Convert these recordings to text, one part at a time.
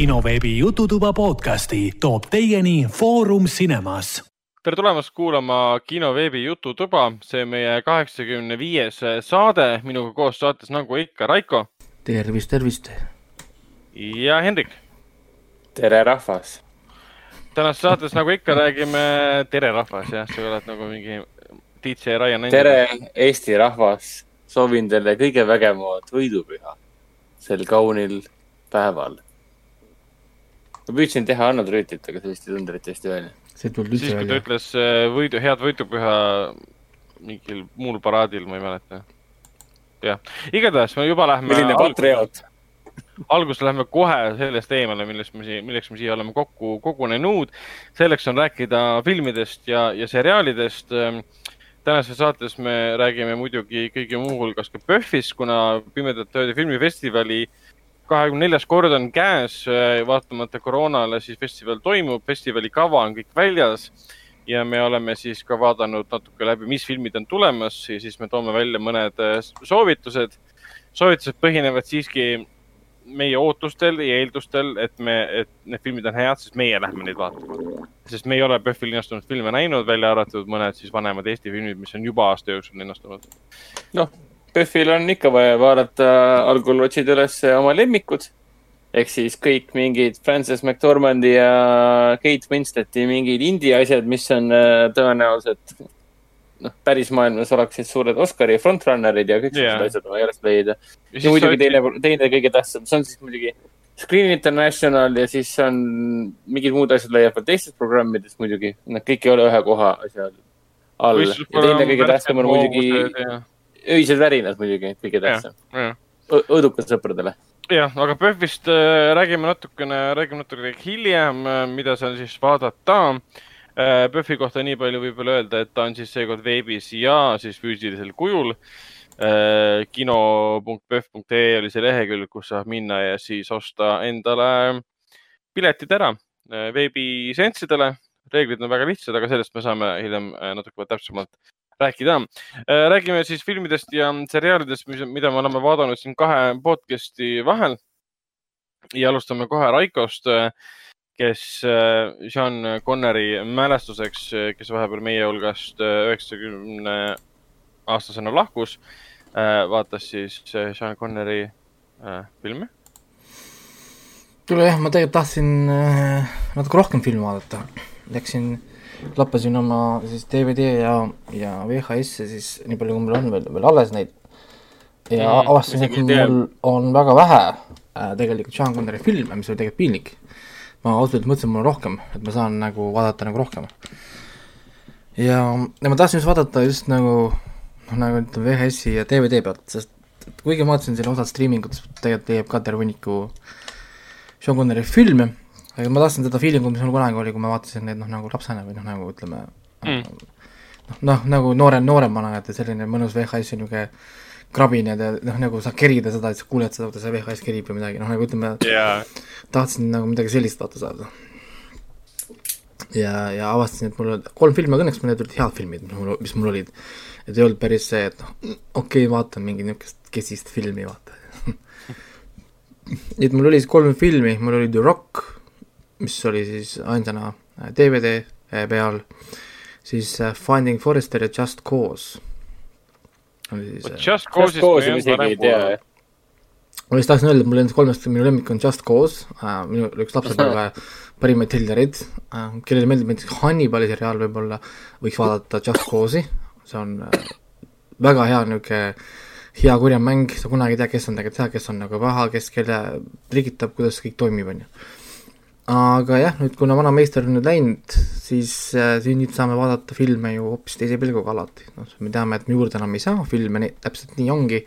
kinoveebi Jututuba podcasti toob teieni Foorum Cinemas. tere tulemast kuulama kinoveebi Jututuba, see on meie kaheksakümne viies saade, minuga koos saates nagu ikka Raiko. tervist, tervist. ja Hendrik. tere, rahvas. tänases saates nagu ikka räägime, tere rahvas, jah, sa oled nagu mingi DJ Ryan. tere, Eesti rahvas. soovin teile kõige vägevamat võidupüha sel kaunil päeval. Ma püüdsin teha Arnold Rüütit, aga see vist ei tulnud eriti hästi välja. see ei tulnud üldse siis, kui ta välja. ütles äh, võidu, head võidupüha mingil muul paraadil, ma ei mäleta. jah, igatahes me juba lähme. milline patrioot. alguses lähme kohe sellest eemale, millest me siia, milleks me siia oleme kokku kogunenud. selleks on rääkida filmidest ja, ja seriaalidest. tänases saates me räägime muidugi kõige muu hulgas ka PÖFFist, kuna Pimedate Ööde filmifestivali kahekümne neljas kord on käes, vaatamata koroonale, siis festival toimub, festivali kava on kõik väljas ja me oleme siis ka vaadanud natuke läbi, mis filmid on tulemas ja siis me toome välja mõned äh, soovitused. soovitused põhinevad siiski meie ootustel ja eeldustel, et me, et need filmid on head, siis meie lähme neid vaatama. sest me ei ole PÖFFil linastunud filme näinud, välja arvatud mõned siis vanemad Eesti filmid, mis on juba aasta jooksul linastunud. noh, PÖFFil on ikka vaja vaadata, algul otsid üles oma lemmikud. ehk siis kõik mingid Frances McDormandi ja Kate Winsleti mingid indie asjad, mis on äh, tõenäoliselt noh, päris maailmas oleksid suured Oscari frontrunnerid ja kõik Jaa. sellised asjad on vaja järjest leida. ja muidugi teine, teine kõige tähtsam, see on siis muidugi Screen International ja siis on mingid muud asjad leiavad teistest programmidest muidugi. Nad kõik ei ole ühe koha asja all. ja teine kõige tähtsam on muidugi öised värinad muidugi, kõige tähtsam. jah, õudukad sõpradele. jah, aga PÖFFist äh, räägime natukene, räägime natuke hiljem, mida seal siis vaadata äh,. PÖFFi kohta nii palju võib-olla öelda, et ta on siis seekord veebis ja siis füüsilisel kujul äh,. kino.pöhv.ee oli see lehekülg, kus saab minna ja siis osta endale piletid ära äh, veebiseanssidele. reeglid on väga lihtsad, aga sellest me saame hiljem äh, natuke täpsemalt rääkida. räägime siis filmidest ja seriaalidest, mida me oleme vaadanud siin kahe podcast'i vahel. ja alustame kohe Raikost, kes äh, Sean Connery mälestuseks, kes vahepeal meie hulgast äh, üheksakümne aastasena lahkus, vaatas siis äh, Sean Connery äh, filme. kuule jah, ma tegelikult tahtsin äh, natuke rohkem filme vaadata. Läksin, lappasin oma siis DVD ja, ja VHS-e siis nii palju, kui mul on veel, veel alles neid. ja Mm, avastasin, et mul on väga vähe äh, tegelikult Sean Connery filme, mis oli tegelikult piinlik. ma ausalt öeldes mõtlesin, et mul on rohkem, et ma saan nagu vaadata nagu rohkem. ja, ja ma tahtsin just vaadata just nagu noh, nagu ütleme VHS-i ja DVD pealt, sest kuigi ma vaatasin siin osad striimingutes, tegelikult leiab ka terve hunniku Sean Connery filme, aga ma tahtsin seda feeling'u, mis mul kunagi oli, kui ma vaatasin neid noh, nagu lapsena või noh, nagu ütleme Mm. noh, noh nagu noore, nooremana, et selline mõnus VHS on niisugune krabine ja noh, nagu saad kerida seda, et sa kuuled seda, kuidas see VHS kerib või midagi, noh nagu ütleme, ja, tahtsin nagu midagi sellist vaata saada. ja, ja avastasin, et mul olid kolm filmi, aga õnneks need olid head filmid, mis mul, mis mul olid. et ei olnud päris see, et noh, okei okay,, vaatan mingi niisugust kesist filmi, vaata. et mul oli siis kolm filmi, mul oli The Rock, mis oli siis ainsana äh, DVD peal, siis äh, Finding Forrester ja Just Cause. äh, Just Cause'ist Cause'i ma isegi ei tea. ma just tahtsin öelda, et mul nendest kolmest minu lemmik on Just Cause äh,, minu üks lapsepõlve parimaid trillereid äh,, kellele meeldib näiteks Hannibali seriaal võib-olla, võiks vaadata Just Cause'i, see on äh, väga hea niisugune hea kurja mäng, sa kunagi ei tea, kes on tegelikult hea, kes on nagu paha, kes kelle trikitab, kuidas kõik toimib, on ju. Aga jah, nüüd kuna vana meister on nüüd läinud, siis äh, siin nüüd saame vaadata filme ju hoopis teise pilguga alati, noh, me teame, et me juurde enam ei saa filme, täpselt nii ongi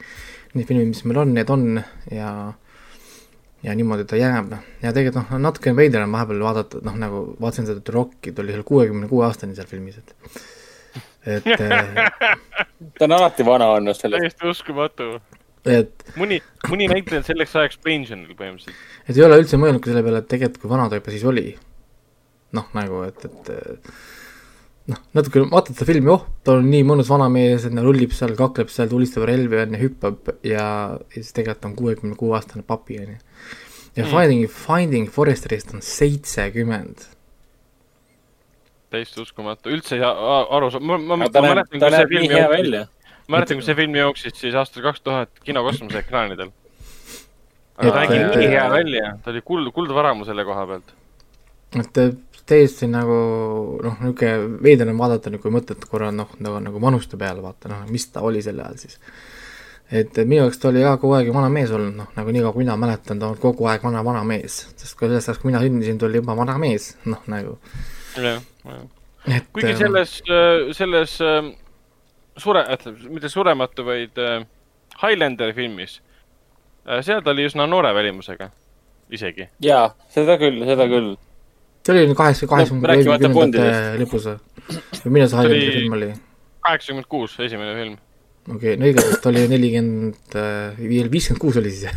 need filmid, mis meil on, need on ja ja niimoodi ta jääb ja tegelikult noh, natuke veider on vahepeal vaadata, noh nagu vaatasin seda Rocki, ta oli seal kuuekümne kuue aastani seal filmis, et et, ta on alati vana olnud sellest. täiesti uskumatu. et, mõni, mõni näitleja selleks ajaks pensionil põhimõtteliselt. et ei ole üldse mõelnud ka selle peale, et tegelikult kui vana ta juba siis oli. noh, nagu, et, et noh, natuke vaatad seda filmi, oh, ta on nii mõnus vanamees, et ta rullib seal, kakleb seal, tulistab relvi on ja hüppab ja, ja siis tegelikult on kuuekümne kuue aastane papi on ju. ja Finding, Finding Foresterist on seitsekümmend. täiesti uskumatu, üldse ei aru saa-, ma, ma, ma mäletan, ta kui see film välja. mäletan, kui see film jooksis siis aastal kaks tuhat kinokosmose ekraanidel. aga Et- ta nägi nii hea välja, ta oli kuld, kuldvaramu selle koha pealt. et äh, täiesti nagu noh, niisugune veider on vaadata nagu mõtet korra noh, nagu, nagu vanuste peale vaata noh, mis ta oli sel ajal siis. et minu jaoks ta oli ka kogu aeg vana mees olnud, noh nagu nii kaua kui mina mäletan, ta on kogu aeg vana, vana mees, sest kui sellest ajast, kui mina sündisin, ta oli juba vana mees, noh nagu, jah, jah. kuigi äh, selles, selles äh, sure, mitte surematu, vaid äh, Highlander filmis, seal ta oli üsna noore välimusega, isegi. jaa, seda küll, seda küll. see oli kaheksa, kaheksakümnenda, rääkimata üheksakümnendate Bondidest. lõpus või millal see Highlandi oli- film oli? kaheksakümmend kuus, esimene film. okei okay,, no igatahes ta oli nelikümmend, viiskümmend kuus oli siis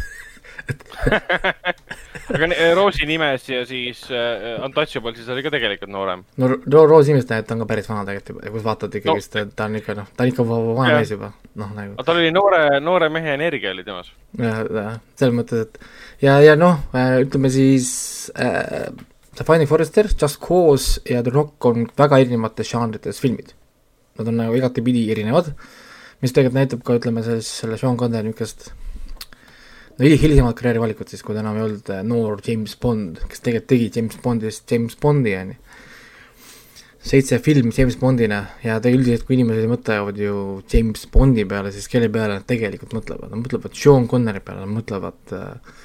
aga ne- Roosi nimes ja siis äh, Untouchable, siis oli ka tegelikult noorem. no Ro- Roos Imest näeb, ta on ka päris vana tegelikult juba, kus vaatad ikkagist no., ta on ikka noh, ta on ikka va- vana Jah. mees juba, noh nagu aga tal oli noore, noore mehe energia oli temas. ja, ja selles mõttes, et ja, ja noh, ütleme siis äh, The Finding Forrester, Just Cause ja The Rock on väga erinevates žanrites filmid. Nad on nagu igatepidi erinevad, mis tegelikult näitab ka, ütleme siis selle Sean Connery niisugust no hil- hilisemat karjäärivalikut siis, kui ta enam ei olnud äh, noor James Bond, kes tegelikult tegi James Bondist James Bondi, on ju. seitse filmi James Bondina ja ta üldiselt, kui inimesed mõtlevad ju James Bondi peale, siis kelle peale nad tegelikult mõtlevad, nad mõtlevad Sean Connery peale, nad mõtlevad äh,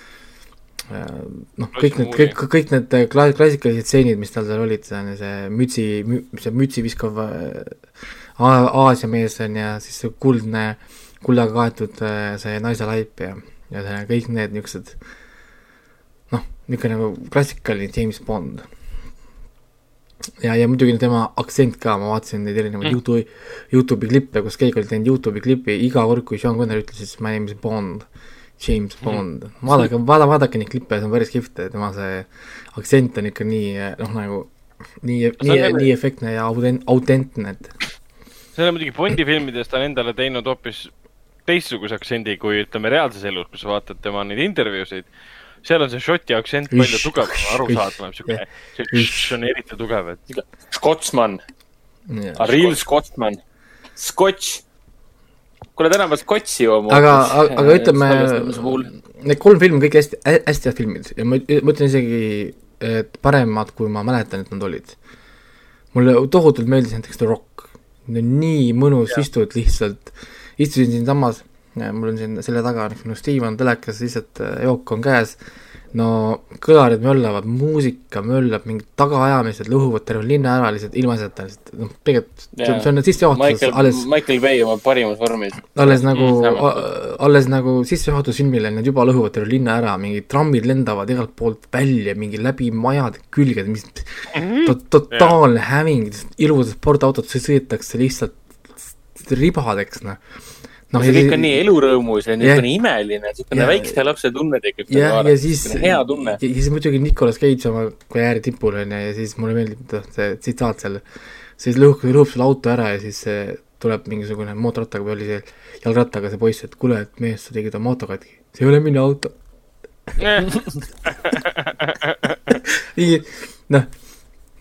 äh, noh, kõik need, kõik, kõik need äh, kla-, klassikalised stseenid, mis tal seal olid, see on see mütsi, see mütsi viskav äh, Aa- Aasia mees on ja siis see kuldne, kullaga kaetud see naise laip ja, ja kõik need niisugused noh, niisugune nagu klassikaline James Bond ja, ja muidugi tema aktsent ka, ma vaatasin neid erinevaid Mm. mm. Youtube, Youtube'i klippe, kus keegi oli teinud Youtube'i klipi, iga kord, kui Sean Connery ütles, siis my name is Bond, James Bond mm., vaadake, vaada, vaadake neid klippe, see on päris kihvt, tema see aktsent on ikka nii noh, nagu nii, nii nii efektne ja autent-, autentne, et see on muidugi Bondi filmides ta on endale teinud hoopis teistsuguse aktsendi kui ütleme reaalses elus, kui sa vaatad tema neid intervjuusid. seal on see šoti aktsent palju tugevam, arusaadavam, siuke, see on eriti tugev, et Scotsman, a real Scotsman, Scotch. kuule, tänapäeval Scotchi jooma. aga, aga ütleme puhul. need kolm filmi on kõik hästi, hästi head filmid ja ma, ma ütlen isegi, et paremad, kui ma mäletan, et nad olid. mulle tohutult meeldis näiteks The Rock, nii mõnus istuda lihtsalt, istusin siinsamas, mul on siin selja taga niisugune Steve on telekas, lihtsalt äh, jook on käes, no kõlarid möllavad, muusika möllab, mingid tagaajamised lõhuvad terve linna ära lihtsalt ilmaasjata lihtsalt, noh, tegelikult see on, see on sissejuhatus Michael, alles Michael Bay oma parimas vormis. alles nagu Mm, mm,, alles nagu sissejuhatusfilmile nad juba lõhuvad terve linna ära, mingid trammid lendavad igalt poolt välja, mingi läbi majade külged, mis to, totaalne häving, ilusad sportautod sõidetakse lihtsalt ribadeks, noh. noh, see kõik on nii elurõõmus ja niisugune imeline, niisugune väikse lapse tunne tekib. ja, ja siis, hea tunne ja. siis muidugi Nicolas Cage oma karjääri tipul on ju, ja siis mulle meeldib see tsitaat seal, siis lõhub, lõhub selle auto ära ja siis see tuleb mingisugune mootorrattaga või oli see jalgrattaga see poiss, et kuule, et mees, sa tegid oma auto katki. see ei ole minu auto. mingi noh,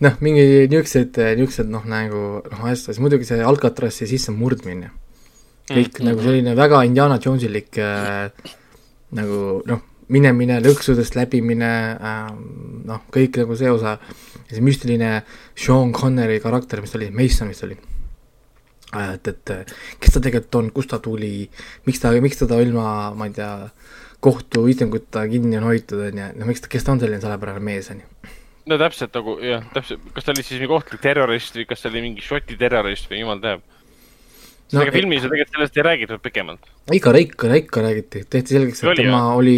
noh, mingi niisugused, niisugused noh, nagu noh, asjad, muidugi see Alcatrazi sissemurdmine. kõik mm, nagu selline väga Indiana Jonesilik äh, nagu noh, minemine, lõksudest läbimine äh,, noh, kõik nagu see osa, see müstiline Sean Connery karakter, mis ta oli, Mason vist oli äh,. et, et kes ta tegelikult on, kust ta tuli, miks ta, miks teda ilma, ma ei tea, kohtuistinguta kinni on hoitud, on ju, no miks ta, kes ta on selline salapärane mees, on ju. No täpselt nagu jah, täpselt, kas ta oli siis mingi ohtlik terrorist või kas ta oli mingi šoti terrorist või jumal teab. No, no, filmis ju tegelikult sellest ei räägitud pikemalt. ikka, ikka, ikka räägiti, tehti selgeks, et Oli, tema jah? oli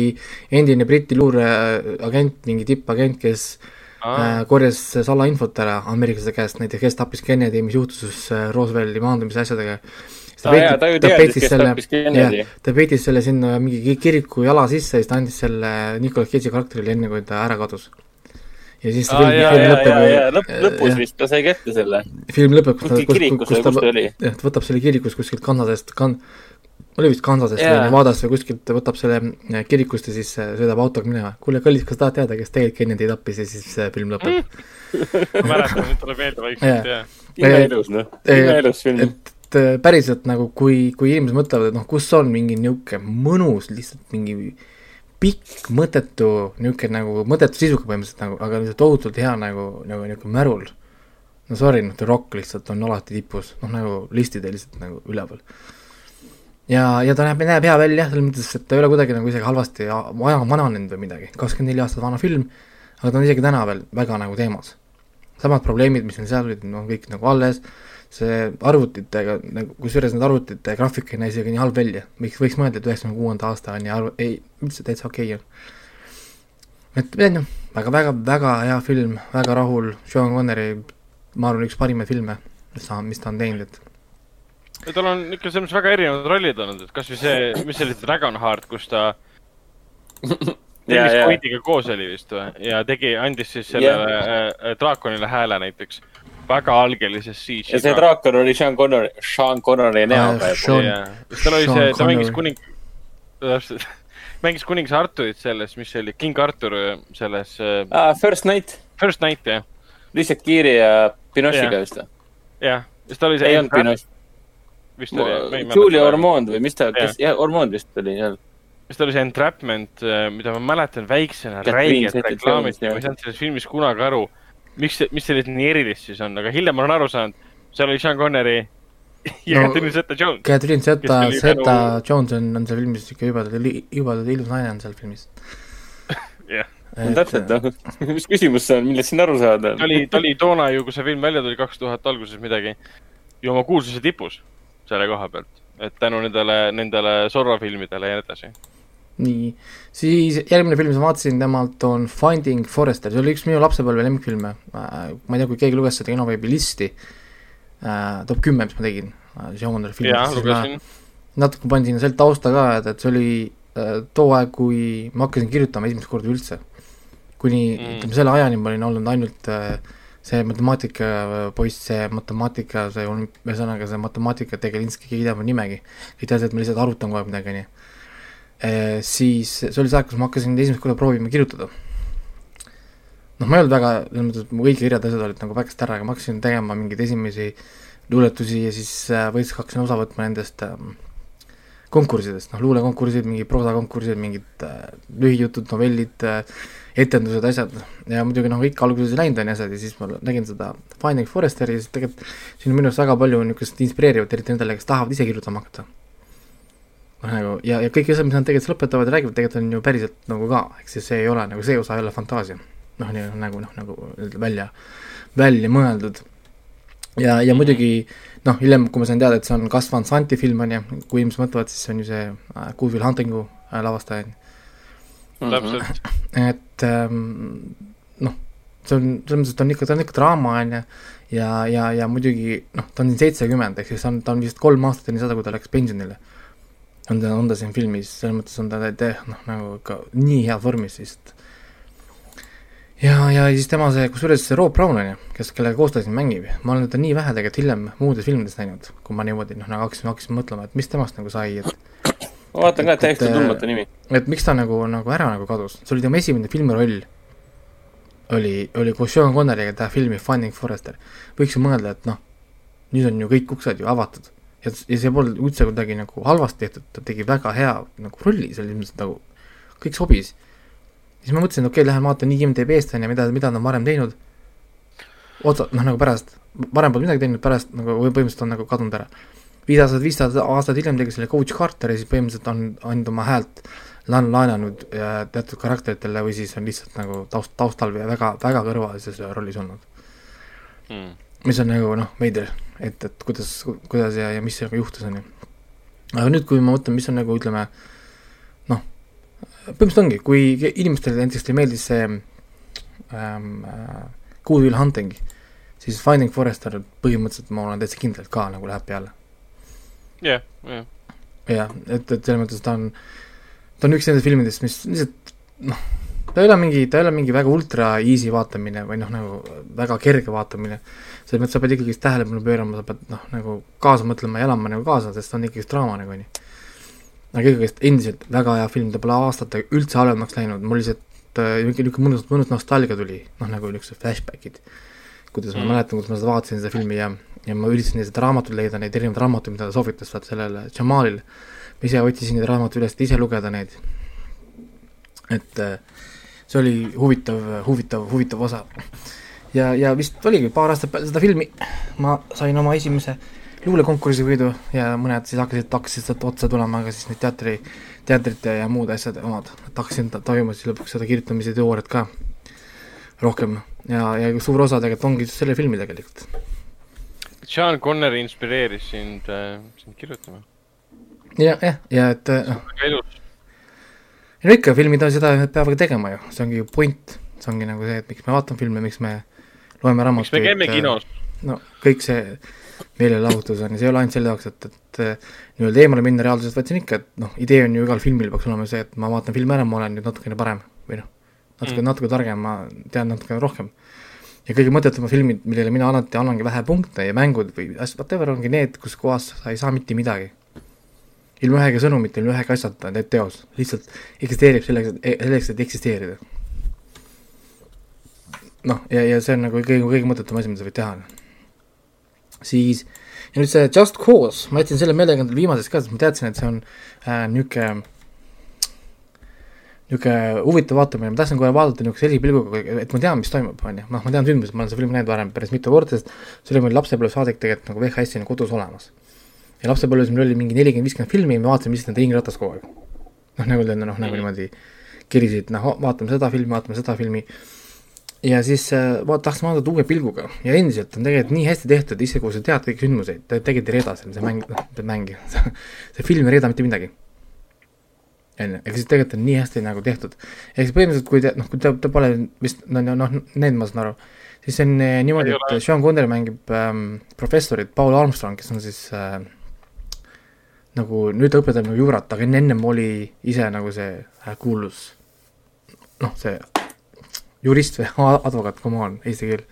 endine Briti luureagent, mingi tippagent, kes äh, korjas salainfot ära ameeriklaste käest, näiteks kes tappis Kennedy, mis juhtus äh, Roosevelti maandumise asjadega. Aa ta ju teadis, kes tappis Kennedy. ta peitis selle sinna mingi ki- kiriku jala sisse ja siis ta andis selle Nicolas Cage'i karakterile enne, kui ta ära kadus. Ja siis Aa, film, jaa, film ja, ja, lõpeb ja lõpp, lõpus jah, vist ta sai kätte selle. film lõpeb, kus ta, kus, kus kus ta oli? jah, ta võtab selle kirikus kuskilt Kanadast, kan-, oli vist Kansasest yeah. või Nevadast või kuskilt võtab selle äh, kirikust ja siis äh, sõidab autoga minema. kuule, kallis, kas tahad teada, kes tegelikult Kennedy tappis ja siis äh, film lõpeb mäletan, nüüd tuleb meelde vaikselt Jaa. ja. imeilus, noh, imeilus film. päriselt nagu, kui, kui inimesed mõtlevad, et noh, kus on mingi niisugune mõnus, lihtsalt mingi pikk, mõttetu, niisugune nagu mõttetu sisuga põhimõtteliselt nagu, aga lihtsalt tohutult hea nagu, nagu niisugune märul. no sorry, noh, The Rock lihtsalt on alati tipus, noh nagu listidel lihtsalt nagu üleval. ja, ja ta näeb, näeb hea välja, selles mõttes, et ta ei ole kuidagi nagu isegi halvasti ja aja vananenud või midagi, kakskümmend neli aastat vana film, aga ta on isegi täna veel väga nagu teemas. samad probleemid, mis neil seal olid, on kõik nagu alles see arvutitega, nagu kusjuures need arvutite graafik ei näe isegi nii halb välja, võiks, võiks mõelda, et üheksakümne kuuenda aasta on ja arv-, ei, üldse täitsa okei okay on. et tead noh, väga, väga, väga hea film, väga rahul, Sean Connery, ma arvan, üks parimaid filme, mis ta, mis ta on teinud, et ja tal on ikka selles mõttes väga erinevad rollid olnud, et kasvõi see, mis see oli, Dragonheart, kus ta Dennis ja, Quaidiga koos oli vist või, ja tegi, andis siis sellele yeah. draakonile hääle näiteks. Väga algelises siege. ja see draakon oli Sean Connor, Sean Connori näoga Ah, tal oli Sean see, ta mängis Connery. kuning, täpselt, mängis kuningas Arturit selles, mis see oli, King Artur selles uh, ah,. First Night, First Night jah, lihtsalt Kiiri ja Pinochiga Jah. vist või? jah, siis ta oli see. ei olnud Pinochet, vist oli. Julia. Ormond või mis ta, kes, jah, Ormond vist oli seal. siis ta oli see Entrapment, mida ma mäletan väiksena, räigelt reklaamiti, ma ei saanud selles filmis kunagi aru, miks, mis sellest nii erilist siis on, aga hiljem olen aru saanud, seal oli Sean Connery ja No- Catherine Zeta-Jones. Catherine Zeta Kes, oli Zeta tänu- Jones on, on seal filmis ikka jubedalt, jubedalt ilus naine on seal filmis. jah, täpselt, noh, mis küsimus see on, millest siin aru saada ta? oli, ta oli toona ju, kui see film välja tuli, kaks tuhat alguses midagi, ju oma kuulsuse tipus selle koha pealt, et tänu nendele, nendele Zorro filmidele ja nii edasi. nii, siis järgmine film, mis ma vaatasin temalt on Finding Forrester, see oli üks minu lapsepõlve lemmikfilme. ma ei tea, kui keegi luges seda kinoveebi listi äh,, top kümme, mis ma tegin äh,, jaa, filmist, lugesin. natuke panin sinna selle tausta ka, et, et see oli äh, too aeg, kui ma hakkasin kirjutama esimest korda üldse. kuni Mm. ütleme selle ajani ma olin olnud ainult äh, see matemaatikapoiss, see matemaatika, see ühesõnaga see matemaatika tegelinski, keegi ei tea mu nimegi. kõik teadsid, et ma lihtsalt arutan kogu aeg midagi, onju. Siis see oli see aeg, kus ma hakkasin esimest korda proovima kirjutada. noh, ma ei olnud väga, selles mõttes, et mu kõik kirjad, asjad olid nagu väikest ära, aga ma hakkasin tegema mingeid esimesi luuletusi ja siis äh, võis, hakkasin osa võtma nendest ähm, konkurssidest, noh, luulekonkursid, mingid proosakonkursid, mingid lühijutud, novellid etendused, asjad ja muidugi noh, kõik alguses ei läinud, on ju asjad ja siis ma nägin seda Finding Foresteri ja siis tegelikult siin on minu arust väga palju niisugust inspireerivat, eriti nendele, kes tahavad ise kirjutama hakata. Nagu ja, ja kõik asjad, mis nad tegelikult lõpetavad ja räägivad, tegelikult on ju päriselt nagu ka, ehk siis see ei ole nagu see osa ei ole fantaasia. noh, nii nagu noh, nagu välja, välja mõeldud. ja, ja muidugi noh, hiljem, kui ma sain teada, et see on Gus Van Santi film on ju, kui inimesed mõtlevad, siis see on ju see äh, Good Will Huntingu äh, lavastaja on ju täpselt, et ähm, noh, see on, selles mõttes, et ta on ikka, ta on ikka draama, on ju, ja, ja, ja muidugi noh, ta on siin seitsekümmend, ehk siis on, ta on vist kolm aastat enne seda, kui ta läks pensionile. On ta, on ta siin filmis, selles mõttes on ta te- noh, nagu ikka nii heas vormis lihtsalt. ja, ja siis tema see, kusjuures see Rob Brown on ju, kes, kellega koos ta siin mängib, ma olen teda nii vähe tegelikult hiljem muudes filmides näinud, kui ma niimoodi noh, nagu hakkasin, hakkasin mõtlema, et mis temast nagu sai, et ma vaatan ka, täiesti et, tundmatu nimi. et miks ta nagu, nagu ära nagu kadus, see oli tema esimene filmiroll. oli, oli koos Sean Connery'ga teha filmi Finding Forrester. võiks ju mõelda, et noh, nüüd on ju kõik uksed ju avatud. ja, ja see polnud üldse kuidagi nagu halvasti tehtud, ta tegi väga hea nagu rolli, selles mõttes nagu kõik sobis. siis ma mõtlesin, okei okay,, lähen vaatan IMDB-st on ju, mida, mida ta on varem teinud. oota, noh nagu pärast, varem pole midagi teinud, pärast nagu põhimõtteliselt on nagu kadunud ära viis aastat, viis aastat, hiljem tegi selle Coach Carteri, siis põhimõtteliselt on andnud oma häält laen-, laenanud äh, teatud karakteritele või siis on lihtsalt nagu taust, taustal väga, väga kõrvalises rollis olnud. Mm. Mis on nagu noh, veider, et, et kuidas, kuidas ja, ja mis sellega juhtus, on ju. aga nüüd, kui ma mõtlen, mis on nagu ütleme noh, põhimõtteliselt ongi, kui inimestele näiteks teile meeldis see ähm, äh, Good Will Hunting, siis Finding Forrester põhimõtteliselt ma olen täitsa kindel, et ka nagu läheb peale jah, jah. jah, et, et selles mõttes ta on, ta on üks nendest filmidest, mis lihtsalt noh, ta ei ole mingi, ta ei ole mingi väga ultra easy vaatamine või noh, nagu väga kerge vaatamine. Selles mõttes sa pead ikkagi tähelepanu pöörama, sa pead noh, nagu kaasa mõtlema ja elama nagu kaasa, sest on ikkagi draama nagu onju. aga ikkagist endiselt väga hea film, ta pole aastatega üldse halvemaks läinud, mul lihtsalt äh, niisugune niisugune mõnus, mõnus nostalgia tuli, noh nagu niisugused flashbackid. kuidas ma Mm. mäletan, kuidas ma seda vaatasin, seda filmi ja, ja ma üritasin seda raamatut leida, neid erinevaid raamatuid, mida ta soovitas vaat sellele Jamalile. ma ise otsisin neid raamatuid üles, et ise lugeda neid. et äh, see oli huvitav, huvitav, huvitav osa. ja, ja vist oligi paar aastat peale seda filmi ma sain oma esimese luulekonkursi võidu ja mõned siis hakkasid, hakkasid sealt otsa tulema ka siis need teatri, teatrite ja muud asjad omad, et hakkasin ta- tajuma siis lõpuks seda kirjutamise teooriat ka rohkem ja, ja suur osa tegelikult ongi just selle filmi tegelikult. Sean Connery inspireeris sind äh,, sind kirjutama. ja, jah, ja et äh, noh, väga ilus. no ikka filmid on seda, nad peavad tegema ju, see ongi ju point, see ongi nagu see, et miks me vaatame filme, miks me loeme raamatuid. me käime kinos? no kõik see meelelahutus on ja see ei ole ainult selle jaoks, et, et eh, nii-öelda eemale minna reaalsusest, vaid see on ikka, et noh, idee on ju igal filmil peaks olema see, et ma vaatan filmi ära, ma olen nüüd natukene parem või noh, natuke mm., natuke targem, ma tean natuke rohkem. ja kõige mõttetumad filmid, millele mina alati annangi vähe punkte ja mängud või whatever ongi need, kus kohas sa ei saa mitte midagi. ilma ühegi sõnumita, ilma ühegi asjata teed teos, lihtsalt eksisteerib selleks, et, selleks, et eksisteerida. noh, ja, ja see on nagu kõige, kõige mõttetum asi, mida sa võid teha siis ja nüüd see Just Cause, ma jätsin selle meelega endale viimaseks ka, sest ma teadsin, et see on äh, niisugune niisugune huvitav vaatamine, ma tahtsin kohe vaadata niisuguse helipilguga, et ma tean, mis toimub, on ju, noh, ma tean sündmusi, ma olen seda filmi näinud varem päris mitu korda, sest see oli mul lapsepõlves saadik tegelikult nagu VHS-ina kodus olemas. ja lapsepõlves meil oli mingi nelikümmend, viiskümmend filmi ja me vaatasime lihtsalt nende ringiratast kogu aeg. noh, nagu öelda, noh, nagu niimoodi kirisid, noh, vaatame seda filmi, vaatame seda filmi ja siis äh, vaat-, tahtsin vaadata uue pilguga. Ja endiselt on tegelikult nii hästi tehtud, isegi kui sa tead kõiki sündmuseid, ta tegelikult ei reeda seal, see mäng, noh, mäng, see film ei reeda mitte midagi. on ju, ega siis tegelikult on nii hästi nagu tehtud. ehk siis põhimõtteliselt, kui te, noh, kui te, te pole vist, no, noh, need ma saan aru, siis see on eh, niimoodi, et Sean Connery mängib ähm, professorit Paul Armstrong, kes on siis äh, nagu nüüd ta õpetab nagu juurat, aga enne, ennem oli ise nagu see äh, kuulus noh, see jurist või advokaat, come on, eesti keel.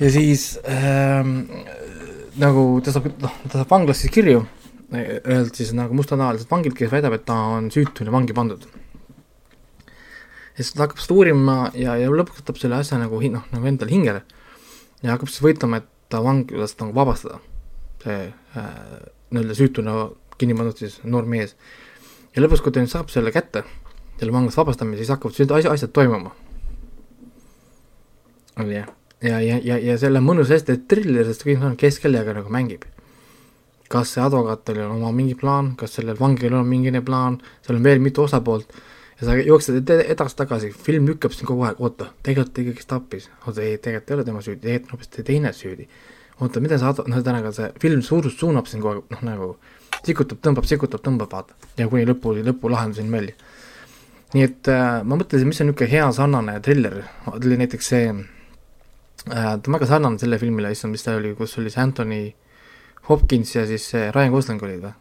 ja siis ähm, nagu ta saab, noh, ta saab vanglas siis kirju, öelnud siis nagu mustanahalised vangilt, kes väidab, et ta on süütuna vangi pandud. ja siis ta hakkab seda uurima ja, ja lõpuks võtab selle asja nagu noh, nagu endale hingele ja hakkab siis võitlema, et ta vanglast nagu vabastada. see äh, nii-öelda süütuna kinni pandud siis noor mees. ja lõpuks, kui ta nüüd saab selle kätte, selle vanglast vabastamise, siis hakkavad sünd- asja, asjad toimuma. oli jah, ja, ja, ja, ja selle mõnus hästi triller, sest küsimus on, kes kellega nagu mängib. kas see advokaatil on oma mingi plaan, kas sellel vangil on mingine plaan, seal on veel mitu osapoolt ja sa jooksed ed- edasi-tagasi, film lükkab sind kogu aeg, oota, tegelikult ta ikkagi tappis, oota ei, tegelikult ei ole tema süüdi, tegelikult on hoopis teine süüdi. oota, mida advo-, noh, ühesõnaga see film suurus suunab sind kogu aeg, noh nagu sikutab, tõmbab, sikutab, tõmbab, vaata. ja kuni lõpu, lõpulahenduseni välja. Nii et äh, ma mõtlesin, mis on niisugune hea sarnane triller, oli näiteks see äh,, ta on väga sarnane selle filmile, issand, mis ta oli, kus oli see Anthony Hopkins ja siis see Ryan Gosling olid või?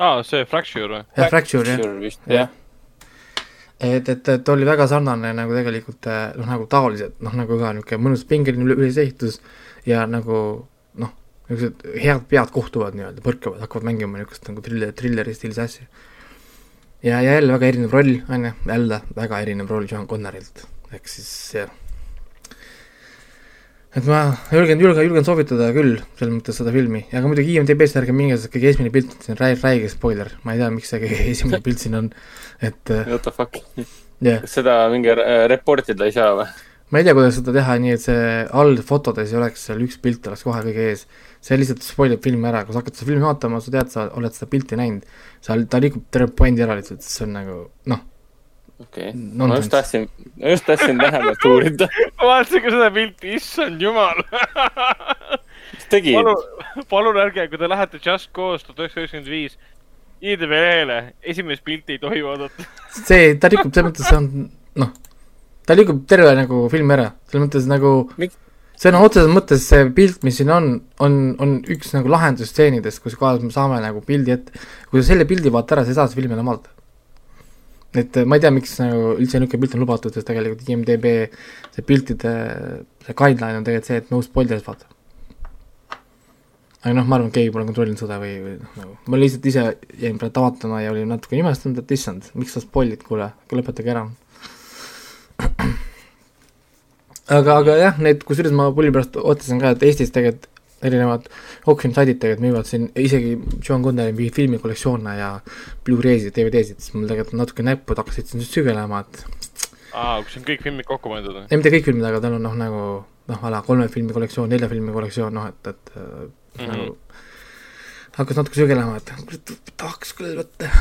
aa, see Fracture või? jah, Fracture jah. jah. et, et, et oli väga sarnane nagu tegelikult äh, noh, nagu taolised, noh nagu ka niisugune mõnus pingeline üle- ülesehitus ja nagu noh, niisugused head pead kohtuvad nii-öelda, põrkavad, hakkavad mängima niisugust nagu triller, trilleri stiilis asja. ja, ja jälle väga erinev roll, on ju, jälle väga erinev roll Sean Connerilt, ehk siis jah. et ma julgen, julgen, julgen soovitada küll selles mõttes seda filmi, aga muidugi IMDB-st ärge minge, sest kõige esimene pilt, on räi-, räige spoiler, ma ei tea, miks see kõige esimene pilt siin on, et äh, What the fuck. kas seda mingi äh, report ida ei saa või? ma ei tea, kuidas seda teha nii, et see all fotodes ei oleks seal üks pilt oleks kohe kõige ees. See lihtsalt spoilib filmi ära, kui sa hakkad seda filmi vaatama, sa tead, sa oled seda pilti näinud, seal ta liigub terve puändi ära lihtsalt, see on nagu noh, okei okay., ma just tahtsin, ma just tahtsin lähemalt uurida. ma vaatasin ka seda pilti, issand jumal. mis tegid? palun, palun ärge, kui te lähete Just Cause tuhat üheksasada üheksakümmend viis, IDV lehele, esimest pilti ei tohi vaadata. see, ta liigub selles mõttes, see on noh, ta liigub terve nagu film ära, selles mõttes nagu Miks- sõna otseses mõttes see pilt, mis siin on, on, on üks nagu lahendusstseenidest, kus kohas me saame nagu pildi ette, kui sa selle pildi vaatad ära, sa ei saa seda filmi enam vaadata. et äh, ma ei tea, miks nagu üldse niisugune pilt on lubatud, sest tegelikult IMDB see piltide, see guideline on tegelikult see, et no spoilers vaata. aga noh, ma arvan, et keegi pole kontrollinud seda või, või noh, nagu ma lihtsalt ise jäin praegu vaatama ja olin natuke imestanud, et issand, miks sa spoil'id, kuule, lõpetage ära. aga, aga jah, need, kusjuures ma pulli pärast ootasin ka, et Eestis tegelikult erinevad auction saidid tegelikult müüvad siin isegi John Connori mingeid filmikollektsioone ja Blu-ray'sid, DVD-sid, siis mul tegelikult natuke näpud hakkasid siin sügelema, et aa, kus on kõik filmid kokku pandud või? ei mitte kõik filmid, aga tal on noh, nagu noh, a la kolme filmi kollektsioon, nelja filmi kollektsioon, noh et, et mm. -hmm. nagu hakkas natuke sügelema, et tahaks küll võtta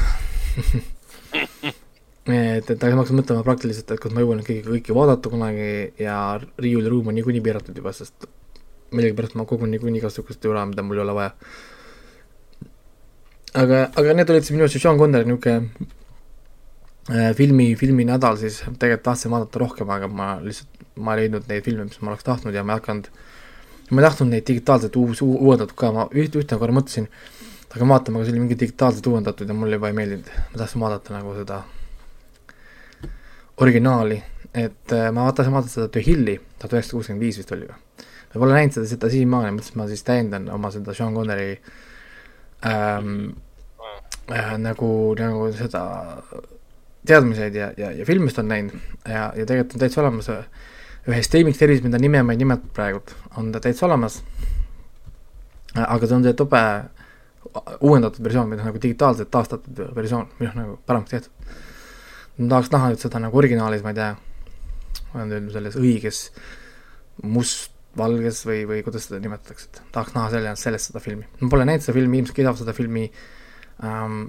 et, et aga ma hakkasin mõtlema praktiliselt, et kas ma jõuan kõiki, kõiki vaadata kunagi ja riiuliruum on niikuinii piiratud juba, sest millegipärast ma kogun niikuinii igasugust jura, mida mul ei ole vaja. aga, aga need olid siis minu arust Sean Connery niisugune äh, filmi, filminädal siis, tegelikult tahtsin vaadata rohkem, aga ma lihtsalt, ma ei leidnud neid filme, mis ma oleks tahtnud ja ma ei hakanud, ma ei tahtnud neid digitaalselt uus, uuendatud ka, ma üht, ühte korra mõtlesin, aga vaatama, aga see oli mingi digitaalselt uuendatud ja mulle juba ei meeldinud, ma tahtsin vaadata nagu seda originaali, et äh, ma vaatasin, vaatasin seda The Hilli, tuhat üheksasada kuuskümmend viis vist oli või? ma pole näinud seda, seda siiamaani, mõtlesin, ma siis täiendan oma seda Sean Connery ähm, äh, nagu, nagu seda teadmiseid ja, ja, ja filmist on näinud ja, ja tegelikult on täitsa olemas äh, ühe streaming service, mida nime ma ei nimeta praegult, on ta täitsa olemas. aga see on see tobe uuendatud versioon, noh, nagu digitaalselt taastatud versioon, noh, nagu paremaks tehtud. Ma tahaks näha nüüd seda nagu originaalis, ma ei tea, on öeldud selles õiges mustvalges või, või kuidas seda nimetatakse, et tahaks näha selle, sellest seda filmi. ma pole näinud seda filmi, ilmselt kiidavad seda filmi ähm,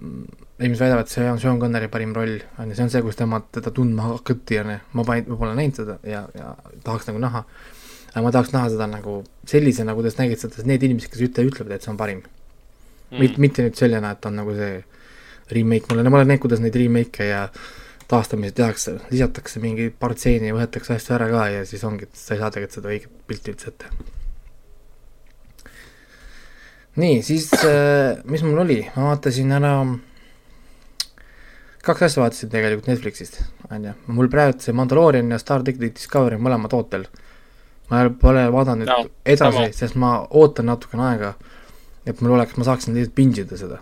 ilmselt väidavad, et see on Sean Connery parim roll, on ju, see on see, kus tema teda tundma hakati, on ju, ma panin, ma pole näinud seda ja, ja tahaks nagu näha. aga ma tahaks näha seda nagu sellisena, kuidas nägid seda need inimesed, kes ütle, ütlevad, et see on parim mm.. mitte, mitte nüüd selline, et on nagu see remake, ma olen, ma olen näinud, kuidas neid remake'e ja taastamisi tehakse, lisatakse mingi paar stseeni ja võetakse asju ära ka ja siis ongi, et sa ei saa tegelikult seda õiget pilti üldse ette. nii, siis äh, mis mul oli, ma vaatasin ära kaks asja vaatasin tegelikult Netflixist, on ju, mul praegu see Mandalorian ja Star Trek Discovery on mõlemad ootel. ma pole vaadanud No, edasi sest ma ootan natukene aega, et mul oleks, ma saaksin lihtsalt binge ida seda.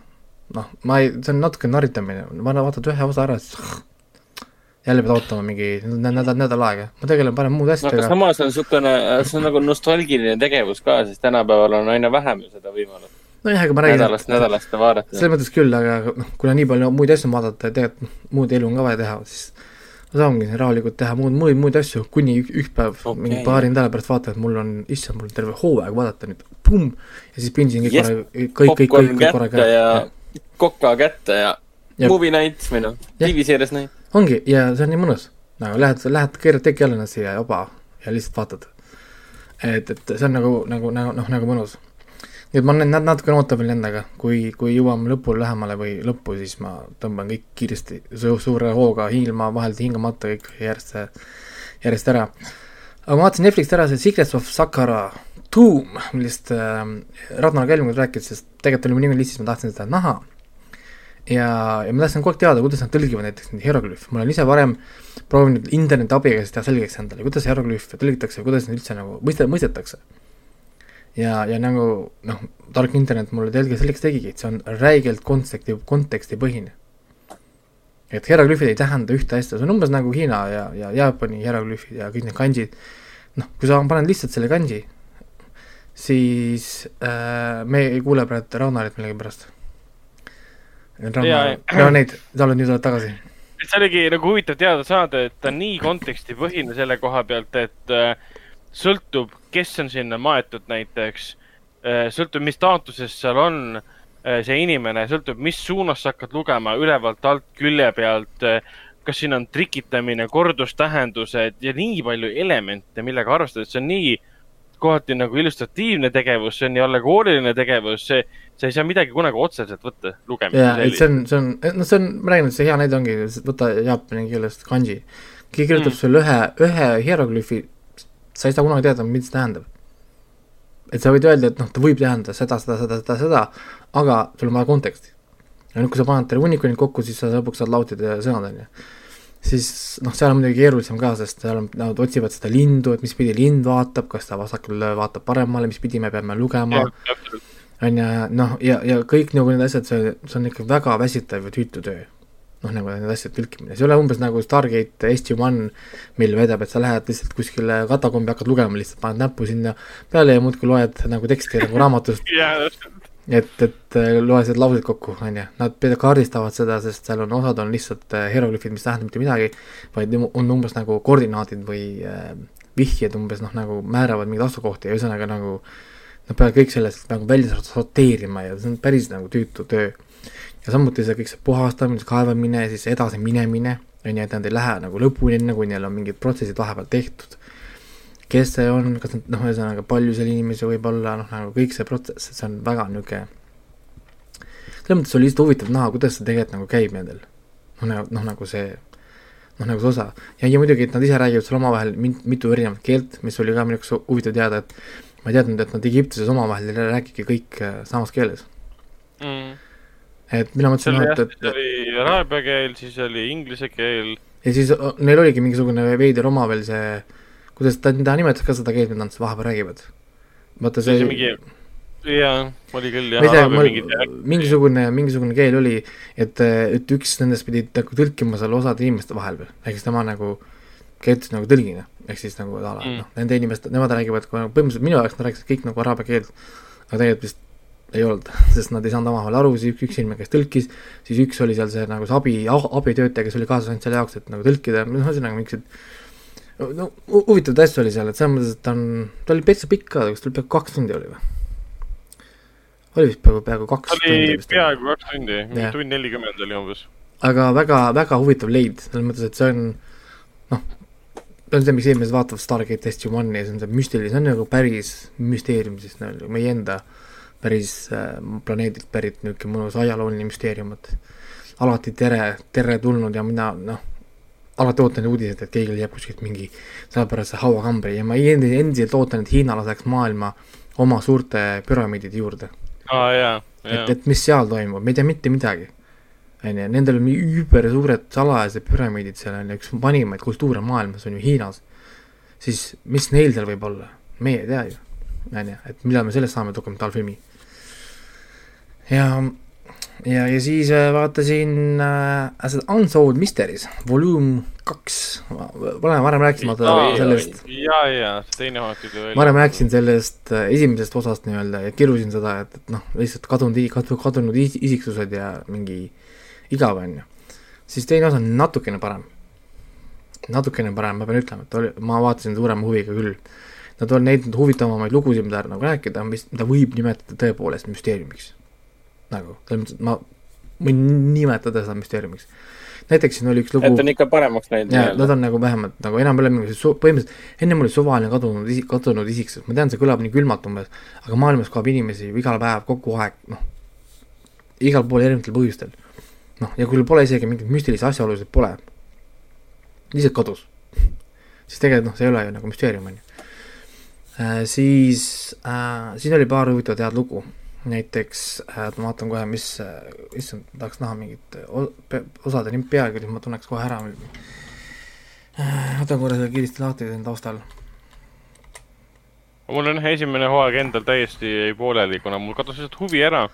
noh, ma ei, see on natuke narritamine, ma vaatad ühe osa ära, siis jälle pead ootama mingi nä- nädal, nädal aega, ma tegelen parem muude no aga asjadega. samas on niisugune, see on nagu nostalgiline tegevus ka, sest tänapäeval on aina vähem ju seda võimalust nojah, aga ma räägin, nädalast nädalast vaadata. selles mõttes küll, aga noh, kuna nii palju muid asju on vaadata ja tegelikult noh, muud elu on ka vaja teha, siis ma saangi rahulikult teha muud, muid, muid asju, kuni ük- üks päev okay. Mingi paari nädala pärast vaatan, et mul on, issand, mul on terve hooaeg vaadata nüüd, pumm, ja siis pindsin kõik Yes. korraga, kõik, kõik, kõik, kõik korraga ja koka kätte ja Jep. movie night või noh. TV-seerias night. ongi, ja see on nii mõnus. nagu lähed, lähed, keerad teki alla ennast siia joba ja lihtsalt vaatad. et, et see on nagu, nagu, nagu noh, nagu mõnus. nii et ma olen nat- natukene ootan veel endaga, kui, kui jõuame lõpule lähemale või lõppu, siis ma tõmban kõik kiiresti su suure hooga ilma vahelt hingamata kõik järjest, järjest ära. aga ma vaatasin Netflixist ära see Secrets of Sakara Tomb, millest äh, Ragnar Kelm rääkis, sest tegelikult oli mul niimoodi lihtsalt, ma tahtsin seda näha ja, ja ma tahtsin kogu aeg teada, kuidas nad tõlgivad näiteks neid hieroglüüfe, ma olen ise varem proovinud interneti abiga teha selgeks endale, kuidas hieroglüüfe tõlgitakse, kuidas neid üldse nagu mõiste, mõistetakse. ja, ja nagu noh, tark internet mulle telge selleks tegigi, et see on räigelt konteksti, kontekstipõhine. et hieroglüüfid ei tähenda ühte asja, see on umbes nagu Hiina ja, ja Jaapani hieroglüüfid ja kõik need kanjid, noh, kui sa paned lihtsalt selle kanji, siis äh, me ei kuule praegu Ragnarit millegipärast. No neid, sa oled nüüd oled tagasi. See oligi nagu huvitav teada saada, et ta on nii kontekstipõhine selle koha pealt, et äh, sõltub, kes on sinna maetud näiteks äh,, sõltub, mis staatuses seal on äh, see inimene, sõltub, mis suunas sa hakkad lugema, ülevalt, alt, külje pealt äh,, kas siin on trikitamine, kordustähendused ja nii palju elemente, millega arvestada, see on nii kohati nagu illustratiivne tegevus, see on nii allegooriline tegevus, see, sa ei saa midagi kunagi otseselt võtta lugemise jaa, et see on, see on, noh, see on, ma räägin, et see hea näide ongi, võta jaapani keelest kanji. keegi kirjutab Mm. sulle ühe, ühe hieroglüüfi, sa ei saa kunagi teada, mida see tähendab. et sa võid öelda, et noh, ta võib tähendada seda, seda, seda, seda, seda, aga sul on vaja konteksti. ja nüüd, kui sa paned terve hunniku neid kokku, siis sa lõpuks saad lautida sõnad, on ju. Siis noh, seal on muidugi keerulisem ka, sest seal on, nad otsivad seda lindu, et mis pidi lind vaatab, kas ta vasakule vaatab paremale, mis pidi me peame lugema. on ju, noh, ja, ja kõik nagu need asjad, see, see on ikka väga väsitav ja tüütu töö. noh, nagu need asjad tõlkimine, see ei ole umbes nagu Stargate SG-1, mil vedab, et sa lähed lihtsalt kuskile katakombi, hakkad lugema lihtsalt, paned näppu sinna peale ja muudkui loed nagu teksti nagu raamatust. et, et äh, loe need laused kokku, on ju, nad kaardistavad seda, sest seal on osad on lihtsalt äh, hieroglüüfid, mis tähendab mitte midagi, vaid on umbes nagu koordinaadid või äh, vihjed umbes noh, nagu määravad mingeid asukohti ja ühesõnaga nagu nad peavad kõik sellest nagu välja sorteerima ja see on päris nagu tüütu töö. ja samuti see kõik see puhastamine, kaevamine, siis edasi minemine, on ju, et nad ei lähe nagu lõpuni, enne kui neil on mingid protsessid vahepeal tehtud kes see on, kas nad noh, ühesõnaga palju seal inimesi võib olla, noh nagu kõik see protsess, see on väga niisugune selles mõttes oli lihtsalt huvitav näha, kuidas see tegelikult nagu käib nendel. noh, nagu, noh nagu see, noh nagu see osa. ja, ja muidugi, et nad ise räägivad seal omavahel mitu erinevat keelt, mis oli ka minu jaoks huvitav teada, et ma ei teadnud, et nad Egiptuses omavahel ei räägigi kõik äh, samas keeles. et mina mõtlesin, noh, jah, et, siis et oli araabia keel, siis oli inglise keel. ja siis o- neil oligi mingisugune veider oma veel see, kuidas ta, ta nimetas ka seda keelt, mida nad vahepeal räägivad. vaata see see mingi, jaa, oli küll ma jah, ei tea, mingid mingisugune, mingisugune keel oli, et, et üks nendest pidi nagu tõlkima seal osade inimeste vahel veel, ehk siis tema nagu käitus nagu tõlgina, ehk siis nagu a la Mm. noh, nende inimeste, nemad räägivad kohe, põhimõtteliselt minu jaoks nad rääkisid kõik nagu araabia keelt, aga tegelikult vist ei olnud, sest nad ei saanud omavahel aru, siis üks, üks inimene, kes tõlkis, siis üks oli seal see nagu see abi, abitöötaja, kes oli kaasas ainult selle jaoks, et nagu tõlkida, noh, ühesõnaga mingisugused no hu- huvitavaid asju oli seal, et selles mõttes, et ta on, ta oli päris pikk ka, kas ta oli peaaegu kaks tundi oli või? oli vist peaaegu, peaaegu kaks tundi oli peaaegu kaks tundi, mingi tund nelikümmend oli umbes. aga väga, väga huvitav leid, selles mõttes, et see on noh, see on see, miks inimesed vaatavad Stargate SG-1-i ja see on see müstiline, see on nagu päris müsteerium siis nagu meie enda päris äh, planeedilt pärit niisugune mõnus ajalooline müsteerium, et alati tere, tere tulnud ja mina noh, alati ootan uudiseid, et keegi leiab kuskilt mingi sellepärase hauakambri ja ma endi- endiselt ootan, et Hiina laseks maailma oma suurte püramiidide juurde aa jaa, et, jaa. et mis seal toimub, me ei tea mitte midagi. on ju, nendel on nii üübersuured salajased püramiidid seal on ju, üks vanimaid kultuure maailmas on ju Hiinas. siis mis neil seal võib olla, meie ei tea ju, on ju, et millal me sellest saame dokumentaalfilmi. ja, ja, ja siis äh, vaatasin äh, seda Unsolved Mysteries, volüüm kaks, varem, varem rääkisime vaata Aa, sellest jaa, see teine hooaeg tuli välja. varem rääkisin sellest äh, esimesest osast nii-öelda ja kirusin seda, et, et noh, lihtsalt kadunud, kadunud is- isiksused ja mingi igav on ju. siis teine osa on natukene parem. natukene parem, ma pean ütlema, et oli, ma vaatasin suurema huviga küll. Nad on neid huvitavamaid lugusid, mida nagu rääkida, mis, mida võib nimetada tõepoolest müsteeriumiks. nagu, selles mõttes, et ma võin nimetada seda müsteeriumiks. näiteks siin oli üks lugu et on ikka paremaks läinud jaa, nad on nagu vähemalt nagu enam ei ole mingi su-, põhimõtteliselt ennem oli suvaline kadunud isik, kadunud isiksus, ma tean, see kõlab nii külmalt umbes, aga maailmas kaob inimesi ju iga päev kogu aeg, noh, igal pool erinevatel põhjustel. noh, ja kui pole isegi mingeid müstilisi asjaolusid pole, lihtsalt kadus, siis tegelikult noh, see ei ole ju nagu müsteerium, on ju. Siis äh, siin oli paar huvitavat head lugu, näiteks äh, ma vaatan kohe, mis äh,, issand, tahaks näha mingit pe- osade nime pealkirja, ma tunneks kohe ära võtan korra selle kiiresti lahti siin taustal. mul on esimene hooaeg endal täiesti jäi pooleli, kuna mul kadus lihtsalt huvi ära.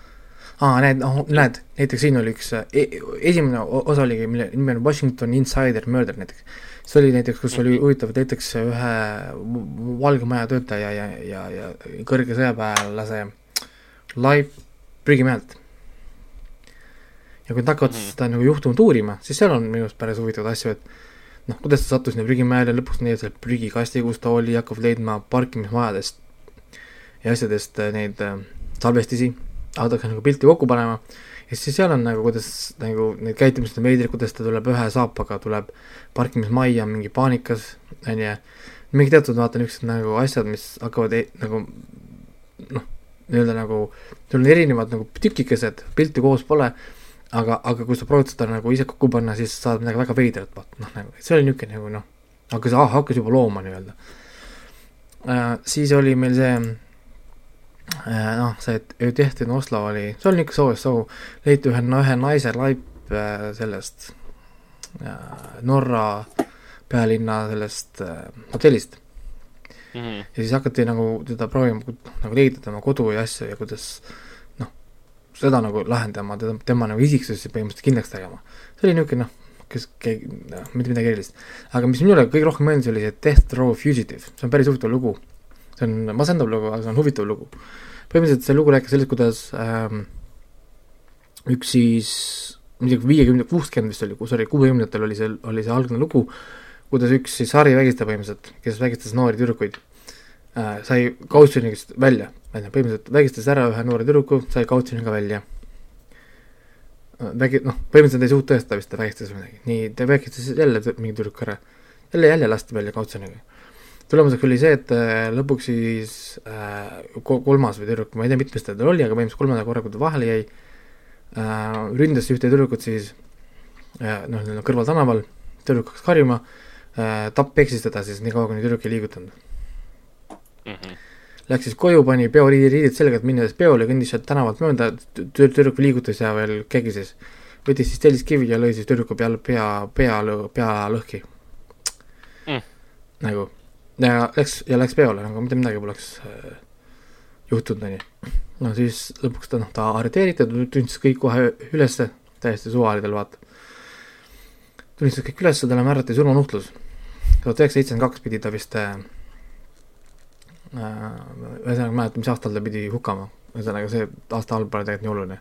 aa, näed, noh, näed, näiteks siin oli üks e, esimene osa oligi, mille nimi on Washington Insider Murder näiteks. see oli näiteks, kus oli huvitav, et näiteks ühe Valge Maja töötaja ja, ja, ja kõrge sõjaväelase Laip prügimäelt. ja kui nad hakkavad mm. -hmm. seda nagu juhtumit uurima, siis seal on minu arust päris huvitavaid asju, et noh, kuidas ta sattus sinna prügimäele, lõpuks leiab selle prügikasti, kus ta oli, hakkab leidma parkimismajadest ja asjadest äh, neid äh, salvestisi, hakatakse nagu pilti kokku panema ja siis seal on nagu, kuidas nagu need käitumised on veidrad, kuidas ta tuleb ühe saapaga, tuleb parkimismajja mingi paanikas, on ju, mingi teatud vaata niisugused nagu asjad, mis hakkavad e nagu noh, nii-öelda nagu, sul on erinevad nagu tükikesed, pilti koos pole, aga, aga kui sa proovid seda nagu ise kokku panna, siis saad midagi väga veidrat, vaata noh, nagu see oli niisugune nagu noh, hakkas ah,, hakkas juba looma nii-öelda äh,. siis oli meil see äh, noh, see et tehti Oslo oli, see oli niisugune soo, soo, leiti ühe, ühe naise laip äh, sellest äh, Norra pealinna sellest äh, hotellist ja siis hakati nagu teda proovima nagu leida tema kodu ja asju ja kuidas seda nagu lahendama, teda, tema nagu isiksust põhimõtteliselt kindlaks tegema. see oli niisugune noh, kes, noh, mitte midagi erilist. aga mis minule kõige rohkem meeldis, oli see Death Row Fugitive, see on päris huvitav lugu. see on masendav lugu, aga see on huvitav lugu. põhimõtteliselt see lugu rääkis sellest, kuidas ähm, üks siis, midagi viiekümne, kuuskümmend vist oli, sorry, kuuekümnendatel oli see, oli see algne lugu, kuidas üks siis sarivägistaja põhimõtteliselt, kes vägistas noori tüdrukuid äh,, sai kautsjonist välja, on ju, põhimõtteliselt vägistas ära ühe noore tüdruku, sai kautsjoniga välja äh, vägi-, noh, põhimõtteliselt ei suutnud tõestada vist, ta vägistas või midagi, nii, ta vägistas jälle mingi tüdruku ära. jälle, jälle lasti välja kautsjoniga. tulemuseks oli see, et äh, lõpuks siis äh, kolmas või tüdruk, ma ei tea, mitmes ta oli, aga põhimõtteliselt kolmanda korra, kui ta vahele jäi äh,, ründas ühte tüdrukut siis äh, noh, nii-öelda kõrvaltänaval, tüdruk hakkas karjuma äh,, tapp eksis teda siis nii kaua, kuni tüdruk ei liigutanud mm. -hmm. Läks siis koju, pani peoriidid selga, et minnes peole, kõndis sealt tänavalt mööda, tüdruk liigutas ja veel kegises. võttis siis telliskivi ja lõi siis tüdruku peal pea, pea, pea lõhki Mm. nagu ja läks, ja läks peole, nagu mitte midagi poleks äh, juhtunud, onju. no siis lõpuks ta, noh, ta arreteeriti, ta tunnistas kõik kohe ülesse, täiesti suvaline tal vaata. tunnistas kõik ülesse, talle määrati surmanuhtlus. Tuhat üheksasada seitsekümmend kaks pidi ta vist äh, ühesõnaga ei mäleta, mis aastal ta pidi hukkama, ühesõnaga see aastaarv pole tegelikult nii oluline.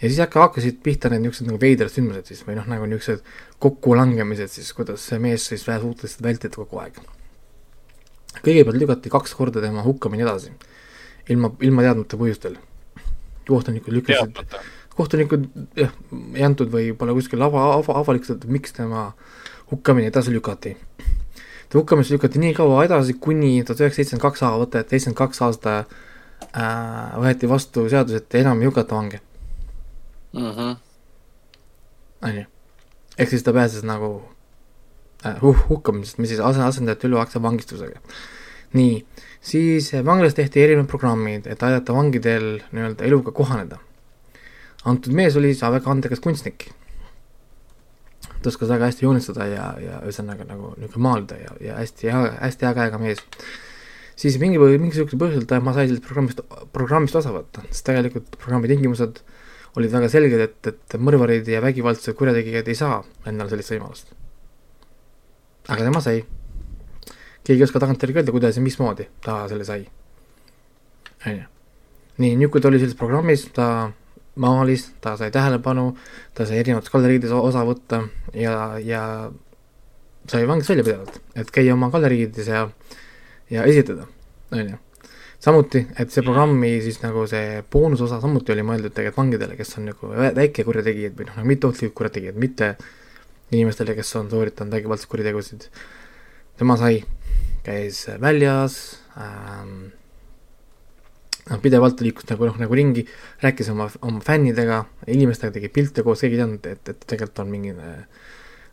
ja siis hakka, hakkasid pihta need niisugused nagu veidrad sündmused siis või noh, nagu niisugused kokkulangemised siis, kuidas see mees siis suutis vältida kogu aeg. kõigepealt lükati kaks korda tema hukkamine edasi, ilma, ilma teadmata põhjustel. kohtunikud lükkasid, kohtunikud jah, ei antud või pole kuskil ava, ava, avalikustatud, miks tema hukkamine edasi lükati ta hukkamist lükati nii kaua edasi, kuni tuhat üheksasada seitsekümmend kaks aastat, vaata et seitsekümmend kaks aasta äh, võeti vastu seadus, et enam ei hukata vange mm -hmm. on ju. ehk siis ta pääses nagu äh, huh, hukkamisest, mis siis ase-, asendati üleaegse vangistusega. nii, siis vanglas tehti erinevad programmid, et aidata vangidel nii-öelda eluga kohaneda. antud mees oli siis väga andekas kunstnik ta oskas väga hästi joonistada ja, ja ühesõnaga nagu niisugune maalida ja, ja hästi hea, hästi hea käega mees. siis mingi, mingisugusel põhjusel ma sain sellest programmist, programmist osa võtta, sest tegelikult programmi tingimused olid väga selged, et, et mõrvarid ja vägivaldsed kurjategijad ei saa endale sellist võimalust. aga tema sai. keegi ei oska tagantjärgi öelda, kuidas ja mismoodi ta selle sai. on ju. nii, kui ta oli selles programmis, ta maalis, ta sai tähelepanu, ta sai erinevates galeriides osa võtta ja, ja sai vangist välja pidevalt, et käia oma galeriides ja, ja esitada, on ju. samuti, et see programmi siis nagu see boonusosa samuti oli mõeldud tegelikult vangidele, kes on nagu väike kurjategijad või noh, nagu mitteohtlikud kurjategijad, mitte inimestele, kes on sooritanud vägivaldseid kuritegusid. tema sai, käis väljas ähm,, noh, pidevalt liikus nagu noh, nagu ringi, rääkis oma, oma fännidega, inimestega, tegi pilte koos, keegi ei teadnud, et, et tegelikult on mingi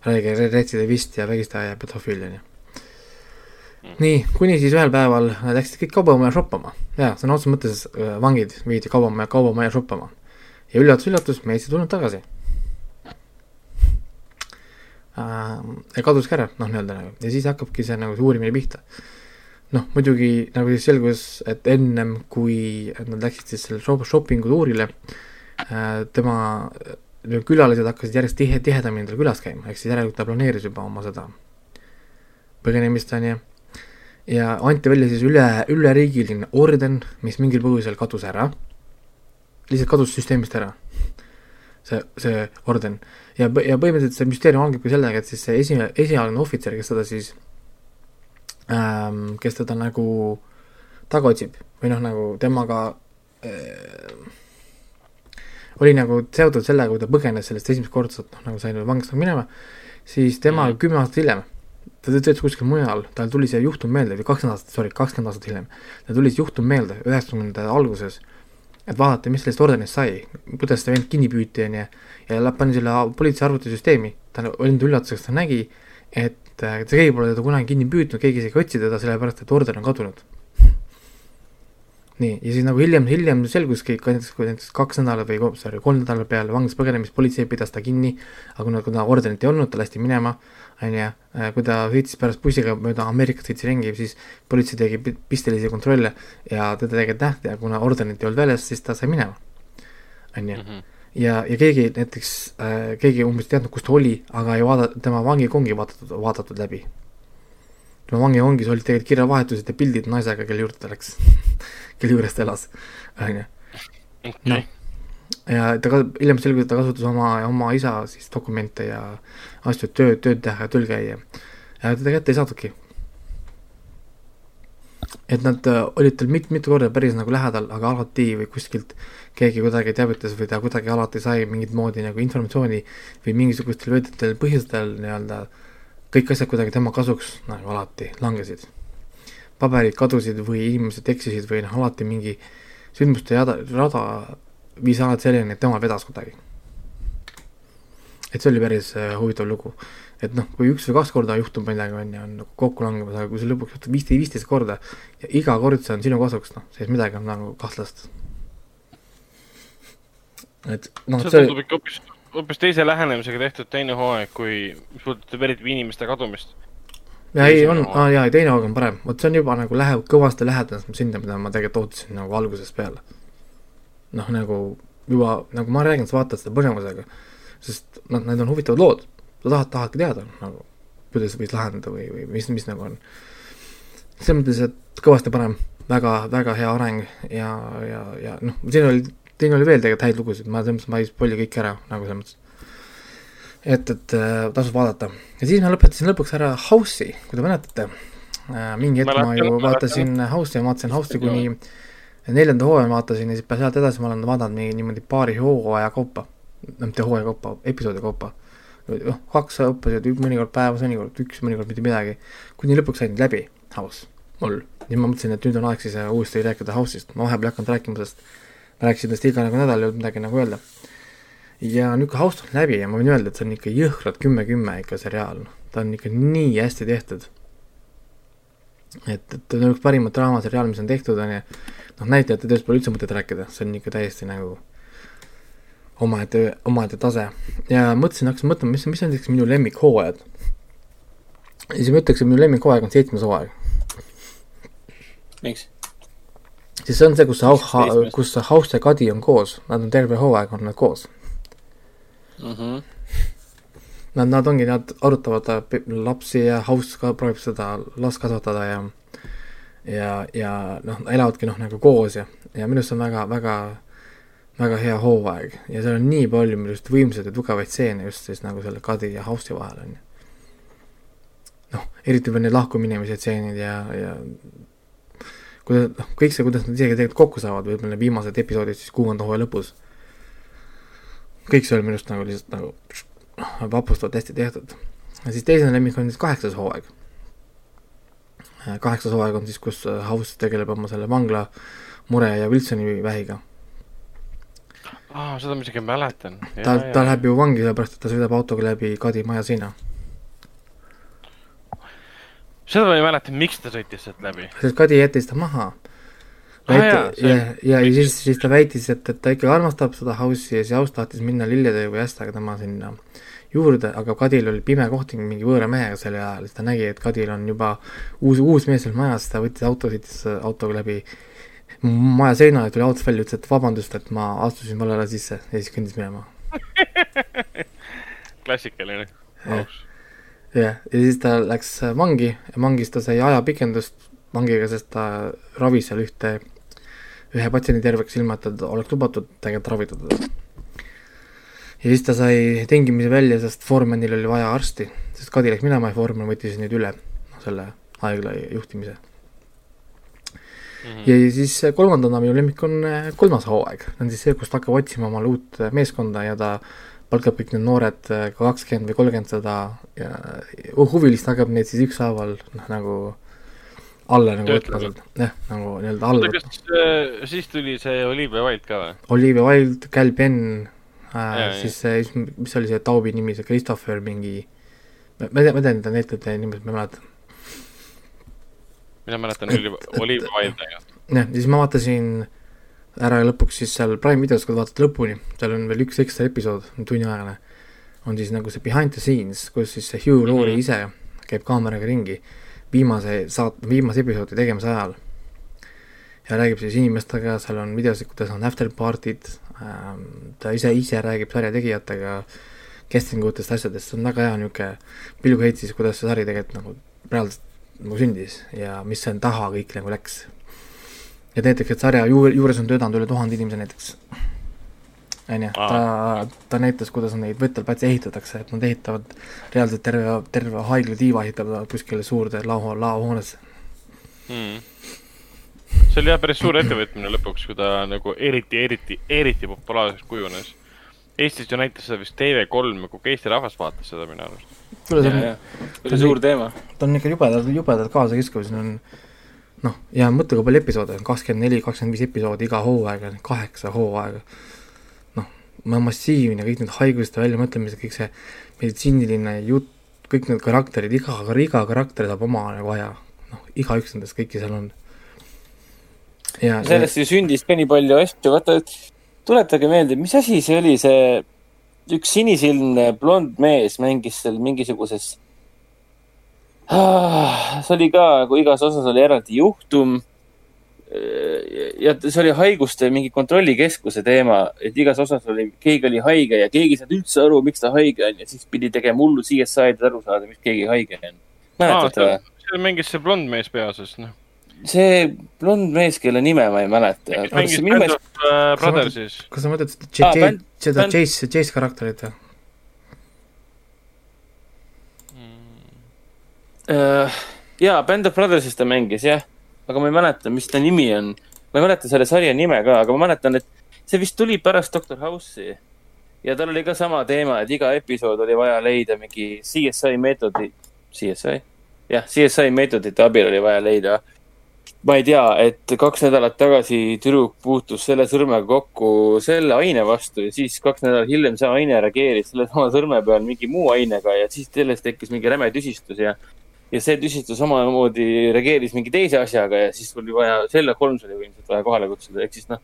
räige retsidivist ja vägistaja ja pedofiil, on ju. nii, kuni siis ühel päeval nad läksid kõik kaubamaja shoppama, jaa, sõna otseses mõttes äh, vangid viidi kaubamaja, kaubamaja shoppama. ja üllatus-üllatus, mees ei tulnud tagasi. Ja kaduski ära, noh, nii-öelda nagu, ja siis hakkabki see nagu see uurimine pihta noh, muidugi nagu siis selgus, et ennem kui nad läksid siis selle shop-, shopping'u tuurile äh,, tema äh, külalised hakkasid järjest tihe, tihedamini tal külas käima, ehk siis järelikult ta planeeris juba oma seda põgenemist, on ju. ja anti välja siis üle, üleriigiline orden, mis mingil põhjusel kadus ära, lihtsalt kadus süsteemist ära, see, see orden. ja, ja põhimõtteliselt see müsteerium algabki sellega, et siis see esi, esialgne ohvitser, kes seda siis ähm,, kes teda nagu taga otsib või noh, nagu temaga äh, oli nagu seotud sellega, kui ta põgenes sellest esimest korda, noh nagu sai vangistada minema, siis tema mm. kümme aastat hiljem, ta töötas kuskil mujal, tal tuli see juhtum meelde, või kakskümmend aastat, sorry, kakskümmend aastat hiljem, tal tuli see juhtum meelde üheksakümnendate alguses, et vaadata, mis sellest ordenist sai, kuidas seda vend kinni püüti, on ju, ja pani selle politsei arvutisüsteemi, ta enda üllatuseks ta nägi, et et keegi pole teda kunagi kinni püüdnud, keegi isegi ei otsi teda, sellepärast et order on kadunud. nii, ja siis nagu hiljem, hiljem selguski, näiteks kui näiteks kaks nädalat või sorry, kolm nädalat peale vanglas põgenemist, politsei pidas ta kinni, aga kuna, kuna ordenit ei olnud, ta lasti minema, on ju, kui ta sõitis pärast bussiga mööda Ameerikat, sõitis ringi, siis politsei tegi pistelisi kontrolle ja teda tegelikult nähti ja kuna ordenit ei olnud väljas, siis ta sai minema. onju. Mhm. ja, ja keegi näiteks äh,, keegi umbes ei teadnud, kus ta oli, aga ei vaada, tema vangikongi vaadatud, vaadatud läbi. tema vangikongis olid tegelikult kirjavahetused ja pildid naisega, kelle juurde ta läks, kelle juures ta elas, onju. noh, ja ta ka, hiljem selgus, et ta kasutas oma, oma isa siis dokumente ja asju, et tööd, tööd teha ja tööl käia. ja teda kätte ei saadudki. et nad äh, olid tal mit-, mitu korda päris nagu lähedal, aga alati või kuskilt keegi kuidagi teavitas või ta kuidagi alati sai mingit moodi nagu informatsiooni või mingisugustel veedetel põhjustel nii-öelda kõik asjad kuidagi tema kasuks nagu alati langesid. paberid kadusid või inimesed eksisid või noh, alati mingi sündmuste jada, rada viis alati selleni, et tema vedas kuidagi. et see oli päris äh, huvitav lugu. et noh, kui üks või kaks korda juhtub midagi, on ju, on nagu kokku langemas, aga kui see lõpuks juhtub viisteist, viisteist korda ja iga kord see on sinu kasuks, noh, siis midagi on nagu kahtlast. Et noh, see tundub ikka hoopis, hoopis teise lähenemisega tehtud teine hooaeg, kui, mis puudutab eriti inimeste kadumist. ja ei, on hooaeg. jaa, teine hooaeg on parem, vot see on juba nagu läheb kõvasti lähedal sinna, mida ma tegelikult ootasin nagu algusest peale. noh, nagu juba, nagu ma räägin, sa vaatad seda põnevusega, sest noh, need on huvitavad lood, sa tahad, tahadki teada nagu, kuidas võis lahendada või, või mis, mis nagu on. selles mõttes, et kõvasti parem, väga, väga hea areng ja, ja, ja noh, siin oli, siin oli veel tegelikult häid lugusid, ma selles mõttes, ma ei spoil'i kõiki ära nagu selles mõttes et, et äh, tasub vaadata. ja siis ma lõpetasin lõpuks ära House'i, kui te mäletate äh,. mingi hetk ma ju vaatasin House'i ja vaatasin House'i kuni neljanda hooaja vaatasin ja siis peale sealt edasi ma olen vaadanud mingi niimoodi paari hooaja kaupa. mitte hooaja kaupa, episoodi kaupa. noh, kaks episoodi, mõnikord päevas, mõnikord üks, mõnikord mitte midagi. kuni lõpuks sain läbi House, mul. siis ma mõtlesin, et nüüd on aeg siis äh, uuesti rääkida House'ist, ma vahepeal ei hakanud rääkima, sest ma rääkisin tast iga nagu nädal, ei olnud midagi nagu öelda ja House on läbi ja ma võin öelda, et see on ikka jõhkralt kümme kümme ikka seriaal, noh, ta on ikka nii hästi tehtud. et, et ta on üks parimaid draamaseriaal, mis on tehtud, on ju, noh, näitlejate tööst pole üldse mõtet rääkida, see on ikka täiesti nagu omaette, omaette tase ja mõtlesin, hakkasin mõtlema, mis, mis on näiteks minu lemmikhooajad. ja siis ma ütleks, et minu lemmikhooaeg on seitsmes hooaeg, miks? Siis see on see, kus House Seitsmes., kus House ja Kadi on koos, nad on terve hooaeg on nad koos Mhm. Nad, nad ongi, nad arutavad äh, lapsi ja House ka proovib seda last kasvatada ja ja, ja noh, elavadki noh, nagu koos ja, ja minu arust see on väga, väga, väga hea hooaeg ja seal on nii palju arust võimsaid ja tugevaid stseene just siis nagu selle Kadi ja House'i vahel on ju. noh, eriti veel need lahkuminemise stseenid ja, ja kuidas, noh, kõik see, kuidas nad isegi tegelikult kokku saavad, võib-olla viimased episoodid siis kuuenda hooaja lõpus. kõik see oli minu arust nagu lihtsalt nagu noh, vapustavalt hästi tehtud. ja siis teine lemmik on siis kaheksas hooaeg. kaheksas hooaeg on siis, kus äh, House tegeleb oma selle vangla mure ja Wilsoni vähiga. aa, seda ma isegi mäletan. ta, ta läheb ju vangi sellepärast, et ta sõidab autoga läbi Kadi maja seina. Seda ma ei mäleta, miks ta sõitis sealt läbi. sest Kadi jättis ta maha. Jaa, ja, see- ja, ja, siis, siis ta väitis, et, et ta ikkagi armastab seda House'i ja siis House tahtis minna lillede või ästaga tema sinna juurde, aga Kadil oli pime kohting mingi võõra mehega sel ajal, siis ta nägi, et Kadil on juba uus, uus mees seal majas, ta võttis auto, sõitis autoga läbi maja seina ja tuli autost välja, ütles, et vabandust, et ma astusin valele sisse ja siis kõndis minema. klassikaline. Jah. jah, ja siis ta läks vangi ja vangis ta sai ajapikendust vangiga, sest ta ravis seal ühte, ühe patsiendi terveks, ilma et ta oleks lubatud tegelikult ravida teda. ja siis ta sai tingimusi välja, sest Foremanil oli vaja arsti, sest Kadi läks minema ja Foreman võttis nüüd üle selle haigla juhtimise. Mhm. ja siis kolmandana minu lemmik on äh, kolmas hooaeg, on siis see, kus ta hakkab otsima omale uut äh, meeskonda ja ta palkab kõik need noored äh, ka kakskümmend või kolmkümmend seda ja huvilist hakkab neid siis ükshaaval noh, nagu alla nagu võtma sealt, jah, nagu nii-öelda alla võtma. kas äh, siis tuli see Olivia Wilde ka või? Olivia Wilde, Cal Penn äh,, siis see, mis oli see Taubi nimi, see Christopher mingi ma ei tea, ma tean nende näitlejate nimesid, ma ei mäleta. mina mäletan Et- Olivia, Wilde'iga. jah, ja siis ma vaatasin ära lõpuks siis seal Prime videos, kui te vaatate lõpuni, seal on veel üks ekstra episood, tunniajane, on siis nagu see behind the scenes, kus siis see Hugh Laurie Mhm. ise käib kaameraga ringi viimase saat-, viimase episoodi tegemise ajal. ja räägib siis inimestega, seal on videosid, kuidas on after party'd ähm,, ta ise, ise räägib sarja tegijatega casting utest asjadest, see on väga hea niisugune pilguheit siis, kuidas see sari tegelikult nagu reaalselt nagu sündis ja mis seal taha kõik nagu läks. Et näiteks, et sarja juur, juures on töötanud üle tuhande inimese näiteks, on ju, ta, ta näitas, kuidas neid võttelplatse ehitatakse, et nad ehitavad reaalselt terve, terve haigla tiiva ehitavad kuskile suurde lao, laohoonesse mm. see oli jah päris suur ettevõtmine lõpuks, kui ta nagu eriti, eriti, eriti populaarseks kujunes. Eestis ju näitas seda vist TV3, kogu Eesti rahvas vaatas seda minu arust. kuule, see on, see oli suur teema. ta on ikka jubedalt, jubedalt kaasakiskuv, siin on noh, ja mõtle, kui palju episoode on, kakskümmend neli, kakskümmend viis episoodi iga hooaeg on, kaheksa hooaega. noh, massiivne, kõik need haiguste väljamõtlemised, kõik see meditsiiniline jutt, kõik need karakterid, iga, iga karakter saab oma nagu aja. noh, igaüks nendest kõiki seal on. ja sellest ju sündis ka nii palju asju, vaata, tuletage meelde, mis asi see oli, see üks sinisilmne blond mees mängis seal mingisuguses. See oli ka, kui igas osas oli eraldi juhtum. ja see oli haiguste mingi kontrollikeskuse teema, et igas osas oli, keegi oli haige ja keegi ei saanud üldse aru, miks ta haige on ja siis pidi tegema hullu CSI-d, et aru saada, miks keegi haige on. mäletate või? seal mängis see blond mees peaosas, noh. see blond mees, kelle nime ma ei mäleta. of uh, Brothersis. kas sa mõtled seda ah, seda. Chase, Chase karakterit või? Jaa, Band of Brothers'is ta mängis jah, aga ma ei mäleta, mis ta nimi on. ma ei mäleta selle sarja nime ka, aga ma mäletan, et see vist tuli pärast Doctor House'i. ja tal oli ka sama teema, et iga episood oli vaja leida mingi CSI meetodi, CSI? jah, CSI meetodite abil oli vaja leida ma ei tea, et kaks nädalat tagasi tüdruk puutus selle sõrmega kokku selle aine vastu ja siis kaks nädalat hiljem see aine reageeris sellesama sõrme peal mingi muu ainega ja siis sellest tekkis mingi räme tüsistus ja ja see tüsistus samamoodi reageeris mingi teise asjaga ja siis oli vaja, Sherlock Holmes oli võimsalt vaja kohale kutsuda, ehk siis noh,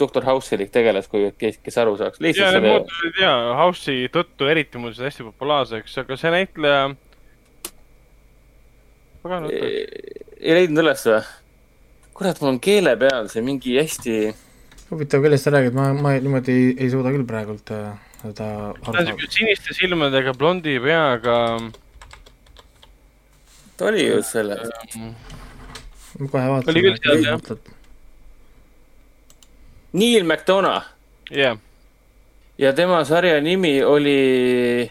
doktor House'ilik tegeles, kui, kes, kes aru saaks. ja, need muutusid ja, House'i tõttu eriti muutusid hästi populaarseks, aga see näitleja. ei leidnud üles või? kurat, mul on keele peal see mingi hästi. huvitav, kellest sa räägid, ma, ma niimoodi ei, ei suuda küll praegult äh, seda ta on siuke siniste silmadega, blondi peaga ta oli ju selles. ma kohe vaatan. oli küll seal jah. Neil McDonough. jah yeah.. ja tema sarja nimi oli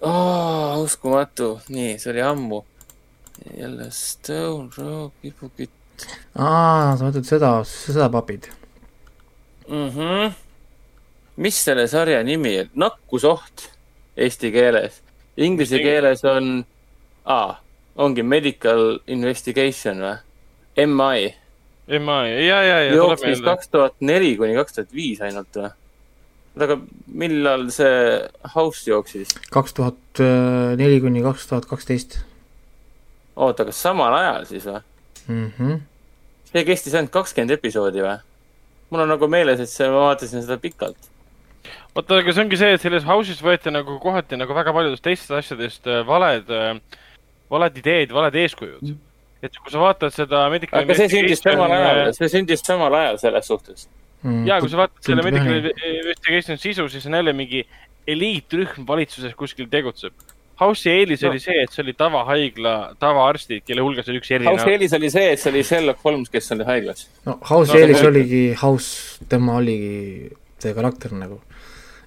oh,. uskumatu, nii, see oli ammu. jälle Stone Rock, kipukütt. aa, sa mõtled seda, seda papid mm? -hmm. mis selle sarja nimi nakkusoht eesti keeles. Inglise keeles on aa, ongi medical investigation või? MI. MI, ja, ja, ja. jooksis kaks tuhat neli kuni kaks tuhat viis ainult või? oota, aga millal see House jooksis? kaks tuhat neli kuni kaks tuhat kaksteist. oota, kas samal ajal siis või mm? -hmm. see kestis ainult kakskümmend episoodi või? mul on nagu meeles, et see, ma vaatasin seda pikalt oota, aga see ongi see, et selles House'is võeti nagu kohati nagu väga paljudest teistest asjadest äh, valed äh, valed ideed, valed eeskujud. et kui sa vaatad seda Medical aga see sündis samal ajal, see sündis samal ajal selles suhtes mm,. ja kui sa vaatad selle Medical Investigation sisu, siis on jälle mingi eliitrühm valitsuses kuskil tegutseb. House'i eelis no. oli see, et see oli tavahaigla tavaarstid, kelle hulgas oli üks erinev. House'i eelis oli see, et see oli Sherlock Holmes, kes oli haiglas. no House'i no, eelis oligi House, tema oligi see karakter nagu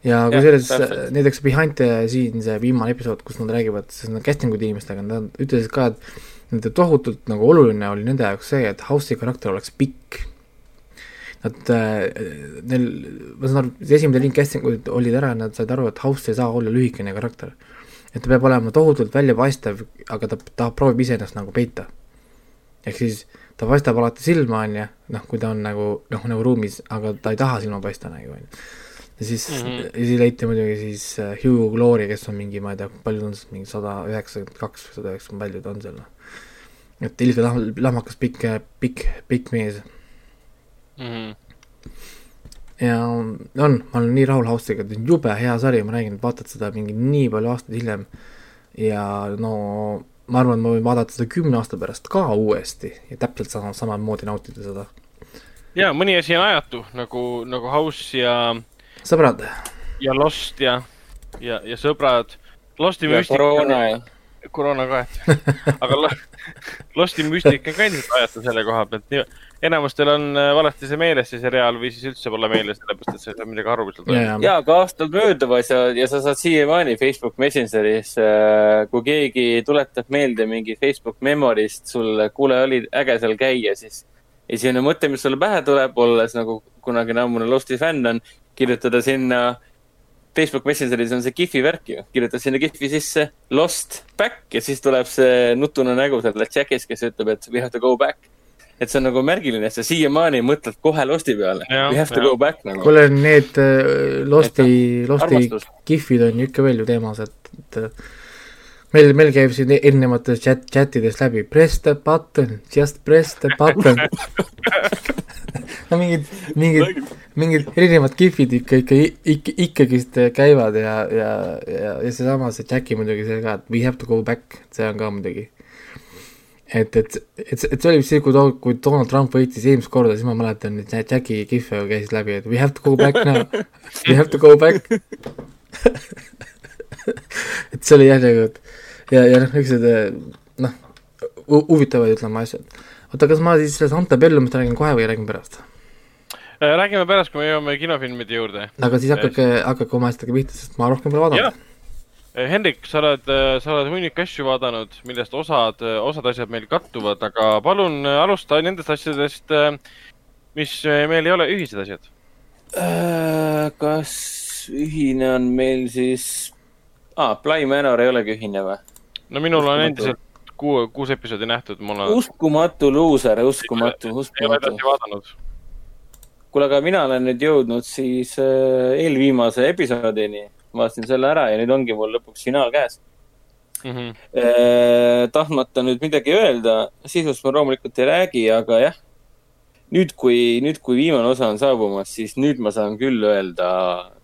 ja kusjuures näiteks Behind the Scene, see viimane episood, kus nad räägivad siis casting'u tiimistega, nad ütlesid ka, et nende tohutult nagu oluline oli nende jaoks see, et House'i karakter oleks pikk. Nad äh,, neil, ma saan aru, esimene ring casting ud olid ära, nad said aru, et House ei saa olla lühikene karakter. et ta peab olema tohutult väljapaistev, aga ta, ta proovib iseennast nagu peita. ehk siis ta paistab alati silma, on ju, noh, kui ta on nagu, noh, nagu ruumis, aga ta ei taha silma paista nagu, on ju ja siis mm, -hmm. ja siis leiti muidugi siis äh, Hugh Glory, kes on mingi, ma ei tea, palju ta on siis, mingi sada üheksakümmend kaks või sada üheksakümmend, palju ta on seal, noh. et ilge lah-, lahmakas pikk, pikk, pikk mees mm. -hmm. ja on, ma olen nii rahul House'iga, on jube hea sari, ma räägin, vaatad seda mingi nii palju aastaid hiljem ja no ma arvan, ma võin vaadata seda kümne aasta pärast ka uuesti ja täpselt sama, samamoodi nautida seda. ja mõni asi on ajatu nagu, nagu House ja, sõbrad, ja Lost ja, ja, ja sõbrad. Losti ja müstika, koroona ja. koroona ka, et, aga Lo- Losti müstika on ka endiselt ajatu selle koha pealt, nii, enamustel on äh, valesti see meeles, see seriaal või siis üldse pole meeles, sellepärast et see on midagi haruldaselt ja, ja, ja aga aastad mööduvad ja, ja sa saad siiamaani Facebook Messengeris, kui keegi tuletab meelde mingi Facebook Memory'st sulle, kuule, oli äge seal käia, siis esimene mõte, mis sulle pähe tuleb, olles nagu kunagine ammune Losti fänn on, kirjutada sinna Facebook Messengeris on see Gif'i värk ju, kirjutad sinna Gif'i sisse Lost back ja siis tuleb see nutune nägu seal Jackis, kes ütleb, et we have to go back. et see on nagu märgiline, et sa siiamaani mõtled kohe Losti peale. We have to jah. go back nagu. kuule, need äh, Losti, Losti armastus. kihvid on ju ikka veel ju teemas, et, et äh, meil, meil käib siin erinevates chat, chattides läbi press the button, just press the button. no mingid, mingid, mingid erinevad kihvid ikka, ikka, ikka, ikkagist käivad ja, ja, ja, ja seesama see Jacki muidugi see ka, et we have to go back, see on ka muidugi. et, et, et, et see oli see, kui too, kui Donald Trump võitis eelmist korda, siis ma mäletan, et Jacki kihve käis läbi, et we have to go back now, we have to go back. et see oli jah nagu, et ja, ja noh, niisugused noh, huvitavad, ütleme asjad. oota, kas ma siis sellest Antebellumist räägin kohe või räägin pärast? Äh, räägime pärast, kui me jõuame kinofilmide juurde. aga siis hakake, hakake oma asjadega pihta, sest ma rohkem pole vaadanud., Hendrik, sa oled, sa oled hunnik asju vaadanud, millest osad, osad asjad meil kattuvad, aga palun äh, alusta nendest asjadest, mis äh, meil ei ole ühised asjad. Äh, kas ühine on meil siis ah,, Bly Manor ei olegi ühine või? No minul on Uskumatu. endiselt kuu, kuus episoodi nähtud, mul on. uskumatu luuser, uskumatu, uskumatu kuule, aga mina olen nüüd jõudnud siis äh, eelviimase episoodini, vaatasin selle ära ja nüüd ongi mul lõpuks finaal käes Mhm. eh,. tahtmata nüüd midagi öelda, sisust ma loomulikult ei räägi, aga jah. nüüd, kui, nüüd, kui viimane osa on saabumas, siis nüüd ma saan küll öelda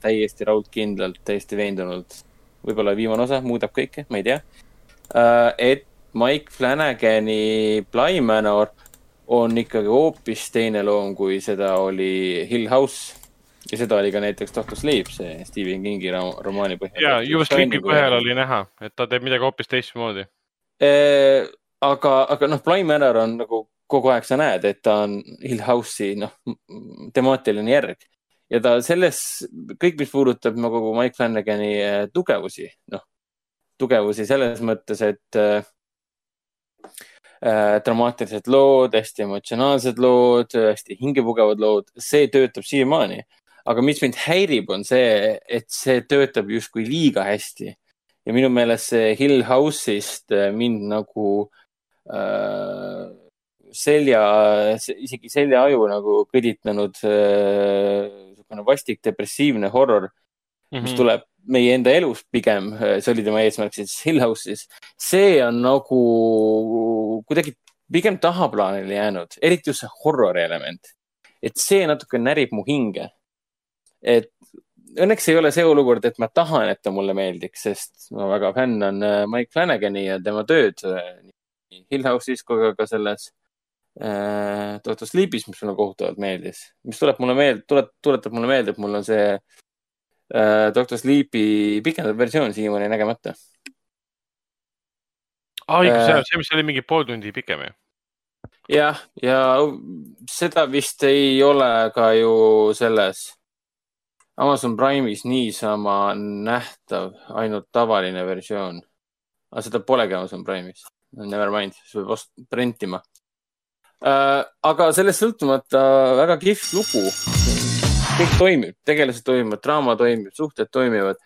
täiesti raudkindlalt, täiesti veendunult. võib-olla viimane osa muudab kõike, ma ei tea. Et Mike Flanagani Bly Manor on ikkagi hoopis teine loom, kui seda oli Hill House. ja seda oli ka näiteks Doctor Sleep, see Stephen Kingi ro- romaani põhjal. ja juba Sleepi põhjal oli näha, et ta teeb midagi hoopis teistmoodi. Eh, aga, aga noh, Bly Manor on nagu kogu aeg sa näed, et ta on Hill House'i noh, temaatiline järg. ja ta selles, kõik, mis puudutab nagu Mike Flanagani eh, tugevusi, noh, tugevusi selles mõttes, et äh, äh, dramaatilised lood, hästi emotsionaalsed lood, hästi hingepugevad lood, see töötab siiamaani. aga mis mind häirib, on see, et see töötab justkui liiga hästi ja minu meelest see Hill House'ist äh, mind nagu äh, selja, isegi seljaaju nagu kõditanud äh, niisugune vastik depressiivne horror, Mhm. mis tuleb meie enda elust pigem, see oli tema eesmärk siis Hill House'is. see on nagu kuidagi pigem tahaplaanile jäänud, eriti just see horrori element. et see natuke närib mu hinge. et õnneks ei ole see olukord, et ma tahan, et ta mulle meeldiks, sest ma väga fänn on äh, Mike Flanagani ja tema tööd äh, nii Hill House'is kui ka, ka selles äh, Doctor Sleep'is, mis mulle kohutavalt meeldis. mis tuleb mulle meelde, tuleb, tuletab mulle meelde, et mul on see äh, Doctor Sleep'i pikendatud versioon siiamaani nägemata. aa, õigus, Äh. see see, mis oli mingi pool tundi pikem ju. jah, ja seda vist ei ole ka ju selles Amazon Prime'is niisama nähtav, ainult tavaline versioon. aga seda polegi Amazon Prime'is. Never mind, siis peab rentima äh,. aga sellest sõltumata väga kihvt lugu. Kõik toimib, tegelased toimivad, draama toimib, suhted toimivad.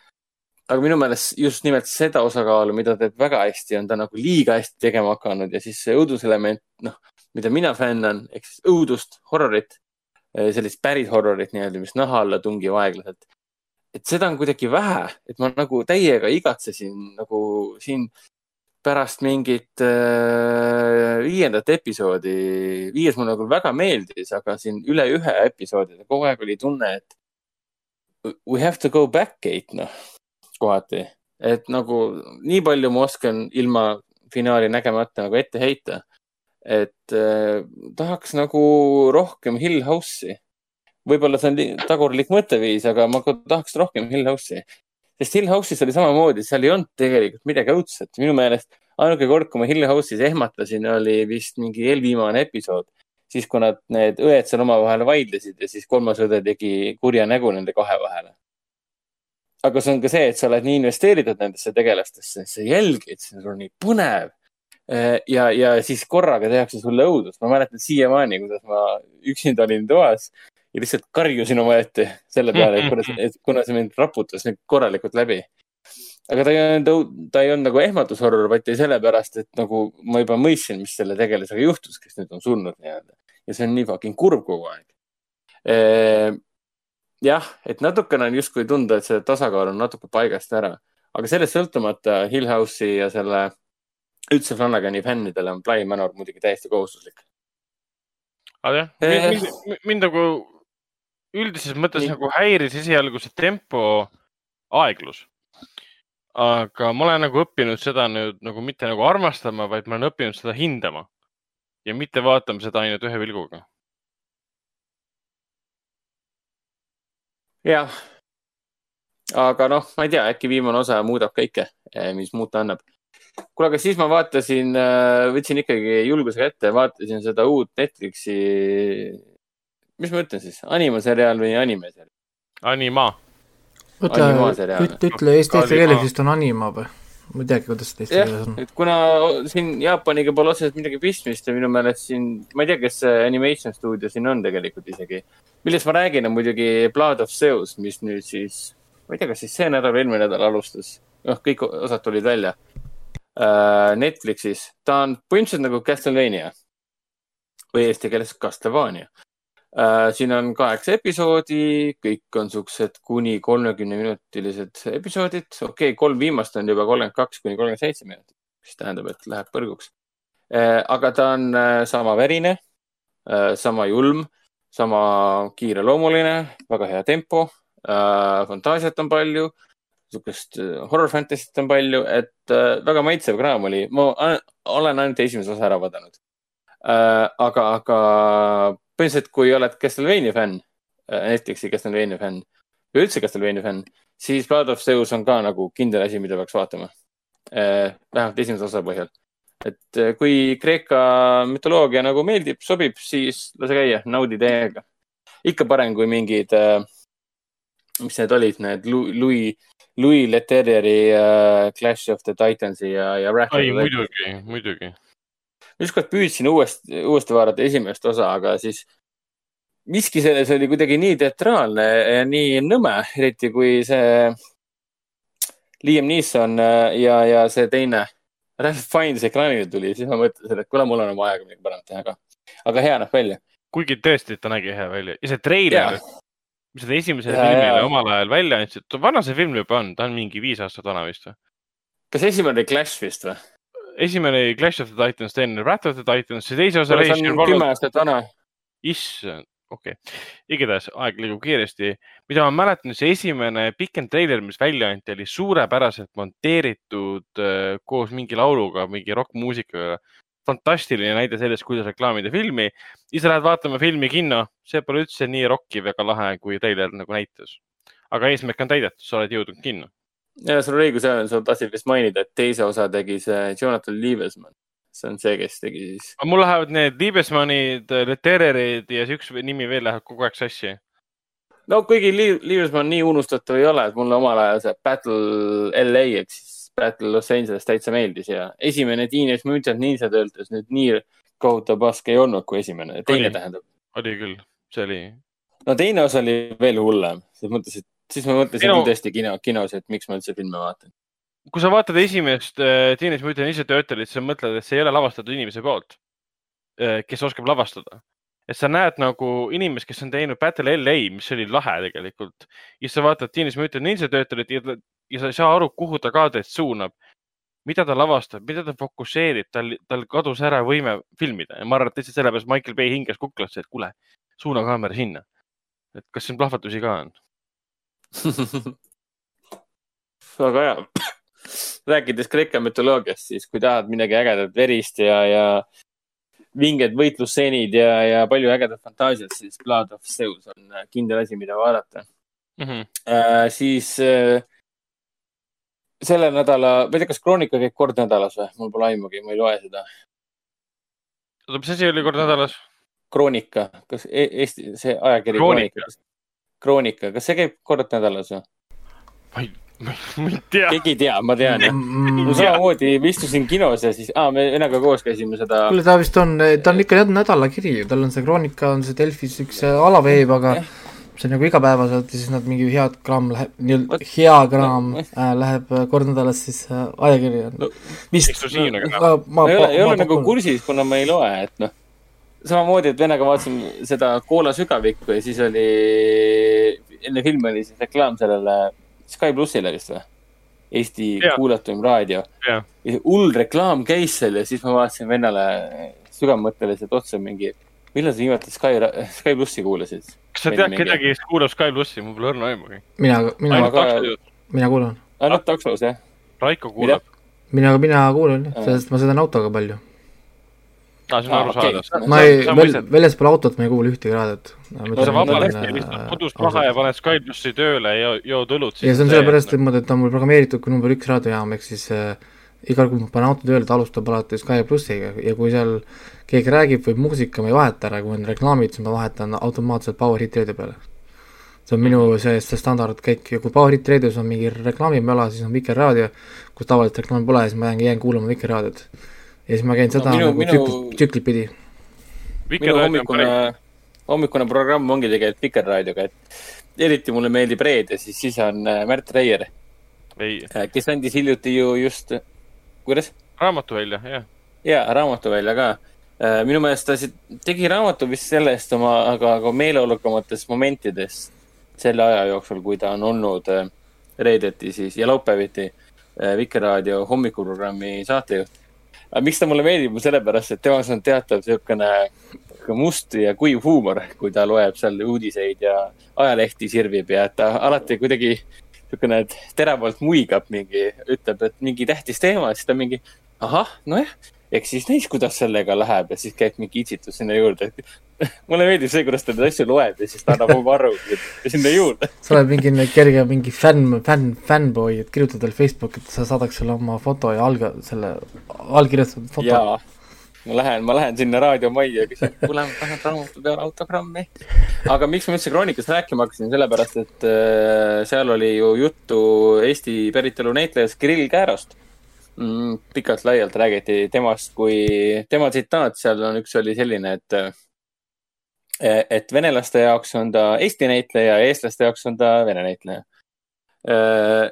aga minu meelest just nimelt seda osakaalu, mida teeb väga hästi, on ta nagu liiga hästi tegema hakanud ja siis see õuduselement, noh, mida mina fännan, ehk siis õudust, horrorit, sellist päris horrorit nii-öelda, mis naha alla tungib aeglaselt. et seda on kuidagi vähe, et ma nagu täiega igatsesin nagu siin pärast mingit äh, viiendat episoodi, viies mulle nagu väga meeldis, aga siin üle ühe episoodide kogu aeg oli tunne, et we have to go back, Kate, noh, kohati. et nagu nii palju ma oskan ilma finaali nägemata nagu ette heita. et äh, tahaks nagu rohkem Hill House'i. võib-olla see on tagurlik mõtteviis, aga ma tahaks rohkem Hill House'i. Sest Hill House'is oli samamoodi, seal ei olnud tegelikult midagi õudset. minu meelest ainuke kord, kui ma Hill House'is ehmatasin, oli vist mingi eelviimane episood siis kui nad, need õed seal omavahel vaidlesid ja siis kolmas õde tegi kurja nägu nende kahe vahele. aga see on ka see, et sa oled nii investeeritud nendesse tegelastesse, sa jälgid, see on nii põnev. Äh, ja, ja siis korraga tehakse sulle õudust. ma mäletan siiamaani, kuidas ma üksinda olin toas ja lihtsalt karjusin omaette selle peale, et kuna, et kuna see mind raputas nüüd korralikult läbi aga ta ei olnud, ta ei olnud nagu ehmatushorror, vaid sellepärast, et nagu ma juba mõistsin, mis selle tegelasega juhtus, kes nüüd on surnud nii-öelda. ja see on nii fucking kurb kogu aeg e,. jah, et natukene on justkui tunda, et see tasakaal on natuke paigast ära, aga sellest sõltumata Hill House'i ja selle üldse Flanagani fännidele on Bly Manor muidugi täiesti kohustuslik. aga jah, mind, mind nagu üldises mõttes nii. nagu häiris esialgu see tempo aeglus aga ma olen nagu õppinud seda nüüd nagu mitte nagu armastama, vaid ma olen õppinud seda hindama ja mitte vaatama seda ainult ühe pilguga. jah, aga noh, ma ei tea, äkki viimane osa muudab kõike, eh, mis muuta annab. kuule, aga siis ma vaatasin, äh, võtsin ikkagi julgusega ette, vaatasin seda uut Netflixi, mis ma ütlen siis, animaseriaal või animeseriaal? Anima ütle, ütle eesti keeles vist on anima või? ma ei teagi, kuidas seda eesti keeles on. et kuna siin Jaapaniga pole otseselt midagi pistmist ja minu meelest siin, ma ei tea, kes see animation stuudio siin on tegelikult isegi. millest ma räägin, on muidugi Blood of Zeus, mis nüüd siis, ma ei tea, kas siis see nädal või eelmine nädal alustas. noh, kõik osad tulid välja uh,. Netflixis, ta on põhimõtteliselt nagu Castlevania või eesti keeles Castlevania siin on kaheksa episoodi, kõik on siuksed kuni kolmekümne minutilised episoodid. okei okay,, kolm viimast on juba kolmkümmend kaks kuni kolmkümmend seitse minutit, mis tähendab, et läheb põrguks. Äh, aga ta on äh, sama verine, sama julm, sama kiireloomuline, väga hea tempo, fantaasiat on palju, sihukest horror fantasy't on palju, et väga maitsev kraam oli. ma olen ainult esimese osa ära vaadanud. aga, aga põhimõtteliselt, kui oled Castlevania fänn, äh, Netflixi Castlevania fänn või üldse Castlevania fänn, siis Blood of Zeus on ka nagu kindel asi, mida peaks vaatama. Äh, vähemalt esimese osa põhjal. et äh, kui Kreeka mütoloogia nagu meeldib, sobib, siis lase käia, naudi täiega. ikka parem kui mingid, mis need olid, need Louis, Louis Leterrieri Clash of the Titansi ja, ja. ei, muidugi, muidugi ükskord püüdsin uuesti, uuesti vaadata esimest osa, aga siis miski selles oli kuidagi nii teatraalne ja nii nõme, eriti kui see Liam Neeson äh, ja, ja see teine Ralph Fiennes ekraanile tuli, siis ma mõtlesin, et kuule, mul on oma aega midagi paremat teha ka. aga hea näeb välja. kuigi tõesti, ta nägi hea välja ja see treiler, mis nad esimesele filmile omal ajal välja andsid, vana see film juba on, ta on mingi viis aastat vana vist või? kas esimene oli Clash vist või? Esimene oli Clash of the Titans, teine Wrath of the Titans, see teise osa. see on kümme aastat vana. issand, okei okay., igatahes aeg liigub kiiresti. mida ma mäletan, see esimene pikem treiler, mis välja anti, oli suurepäraselt monteeritud äh, koos mingi lauluga, mingi rokkmuusikaga. fantastiline näide sellest, kuidas reklaamida filmi. siis lähed vaatama filmi kinno, see pole üldse nii rokkiv ega lahe, kui treiler nagu näitas. aga eesmärk on täidetud, sa oled jõudnud kinno ja sul on õigus, sa tahtsid vist mainida, et teise osa tegi see Jonathan Liivesmann. see on see, kes tegi siis. mul lähevad need Liivesmannid, Lettererid ja see üks nimi veel läheb kogu aeg sassi. no kuigi Liivesmann nii unustatav ei ole, et mulle omal ajal see Battle LA ehk siis Battle Los Angeles täitsa meeldis ja esimene Teenage Mutant Ninja töötas nüüd nii kohutav pask ei olnud kui esimene, teine oli, tähendab. oli küll, see oli. no teine osa oli veel hullem, selles mõttes, et siis ma mõtlesin Minu... tõesti kino, kinos, et miks ma üldse filme vaatan. kui sa vaatad esimest äh, Teenage Mutant Ninja Turtle'it, sa mõtled, et see ei ole lavastatud inimese poolt äh,, kes oskab lavastada. et sa näed nagu inimest, kes on teinud Battle LA, mis oli lahe tegelikult. ja sa vaatad Teenage Mutant Ninja Turtle'it ja, ja sa ei saa aru, kuhu ta kaadrit suunab. mida ta lavastab, mida ta fokusseerib, tal, tal kadus ära võime filmida ja ma arvan, et lihtsalt sellepärast Michael Bay hingas kuklasse, et kuule, suuna kaamera sinna. et kas siin plahvatusi ka on väga hea. rääkides Kreeka mütoloogiast, siis kui tahad midagi ägedat, verist ja, ja vinged võitlusstseenid ja, ja palju ägedat fantaasiat, siis Blood of Zeus on äh, kindel asi, mida vaadata Mhm. äh,. siis äh, selle nädala, ma ei tea, kas Kroonika käib kord nädalas või? mul pole aimugi, ma ei loe seda. oota, mis asi oli kord nädalas? Kroonika, kas e Eesti, see ajakiri Kroonika. Kroonika? Kroonika, kas see käib kord nädalas või? ma ei, ma ei tea. keegi ei tea, ma tean jah. Mm, samamoodi, ma istusin kinos ja siis, aa, me vennaga koos käisime seda. kuule, ta vist on, ta on ikka jah nädalakiri ju, tal on see Kroonika on see Delfis üks äh, alaveeb, aga see on nagu igapäevaselt ja siis nad mingi head kraam läheb, nii-öelda hea kraam vot- äh, läheb äh, kord nädalas siis äh, ajakiri on No, vist. ma, kraam. ma, ma ei ole, ei ole ma nagu kursis, kuna ma ei loe, et noh. samamoodi, et vennaga vaatasin seda Koola sügavikku ja siis oli, enne filmi oli siis reklaam sellele Sky plussile vist või? Eesti Jaa. kuulatuim raadio. See hull reklaam käis seal ja siis ma vaatasin vennale sügavmõtteliselt otsa mingi, millal sa viimati Sky, Sky plussi kuulasid? kas sa tead kedagi, kes kuulab Sky plussi, mul pole õrna aimugi. mina, mina, mina kuulan. ainult taksos jah? Raiko kuulab. mina, mina kuulan sest ma sõidan autoga palju. aa, see on Aa, arusaadav okei. ma ei, väl- väljaspool autot ma ei kuula ühtegi raadiot. kui sa vabalt istud kodus maha ja paned Sky plussi tööle ja jood õlut, siis ja see on sellepärast niimoodi, et ta on mul programmeeritud kui number üks raadiojaam, ehk siis äh, igal kord, kui ma panen auto tööle, ta alustab alati Sky plussiga ja kui seal keegi räägib või muusika, ma ei vaheta ära, kui on reklaamid, siis ma vahetan automaatselt Power Hit Radio peale. see on minu see, see standardkäik ja kui Power Hit Radios on mingi reklaamimöla, siis on Vikerraadio, kus tavaliselt reklaami pole, siis ma jään, jään kuulama Vikerraadiot. Ja siis ma käin seda No minu- nagu minu- tsüklit, tsüklit pidi. minu hommikune, hommikune programm ongi tegelikult Vikerraadioga, et eriti mulle meeldib reede, siis, siis on äh, Märt Reier, ei, kes andis hiljuti ju just, kuidas? raamatu välja, jah. ja raamatu välja ka. minu meelest ta tegi raamatu vist sellest oma, aga, aga meeleolukamatest momentidest selle aja jooksul, kui ta on olnud äh, reedeti siis ja laupäeviti äh, Vikerraadio hommikuprogrammi saatejuht. Miks ta mulle meeldib, sellepärast et temas on teatav niisugune must ja kuiv huumor, kui ta loeb seal uudiseid ja ajalehti sirvib ja ta alati kuidagi niisugune teravalt muigab mingi, ütleb, et mingi tähtis teema, siis ta mingi ahah, nojah, eks siis näis, kuidas sellega läheb ja siis käib mingi itsitus sinna juurde. mulle meeldib see, kuidas ta neid asju loeb ja siis ta annab oma aru sinna juurde. sa oled mingi kerge mingi fänn, fänn, fännboi, et kirjutad talle Facebooki, et sa saadaks sulle oma foto ja alg-, selle allkirjastatud foto. ma lähen, ma lähen sinna raadiomajja ja küsin, kuule, ma tahan raamatu peale autogrammi. aga miks ma üldse Kroonikast rääkima hakkasin, sellepärast et äh, seal oli ju juttu Eesti päritolu näitlejast Kirill Käärost. Pikalt-laialt räägiti temast kui, tema tsitaat seal on, üks oli selline, et äh, et venelaste jaoks on ta Eesti näitleja ja eestlaste jaoks on ta vene näitleja.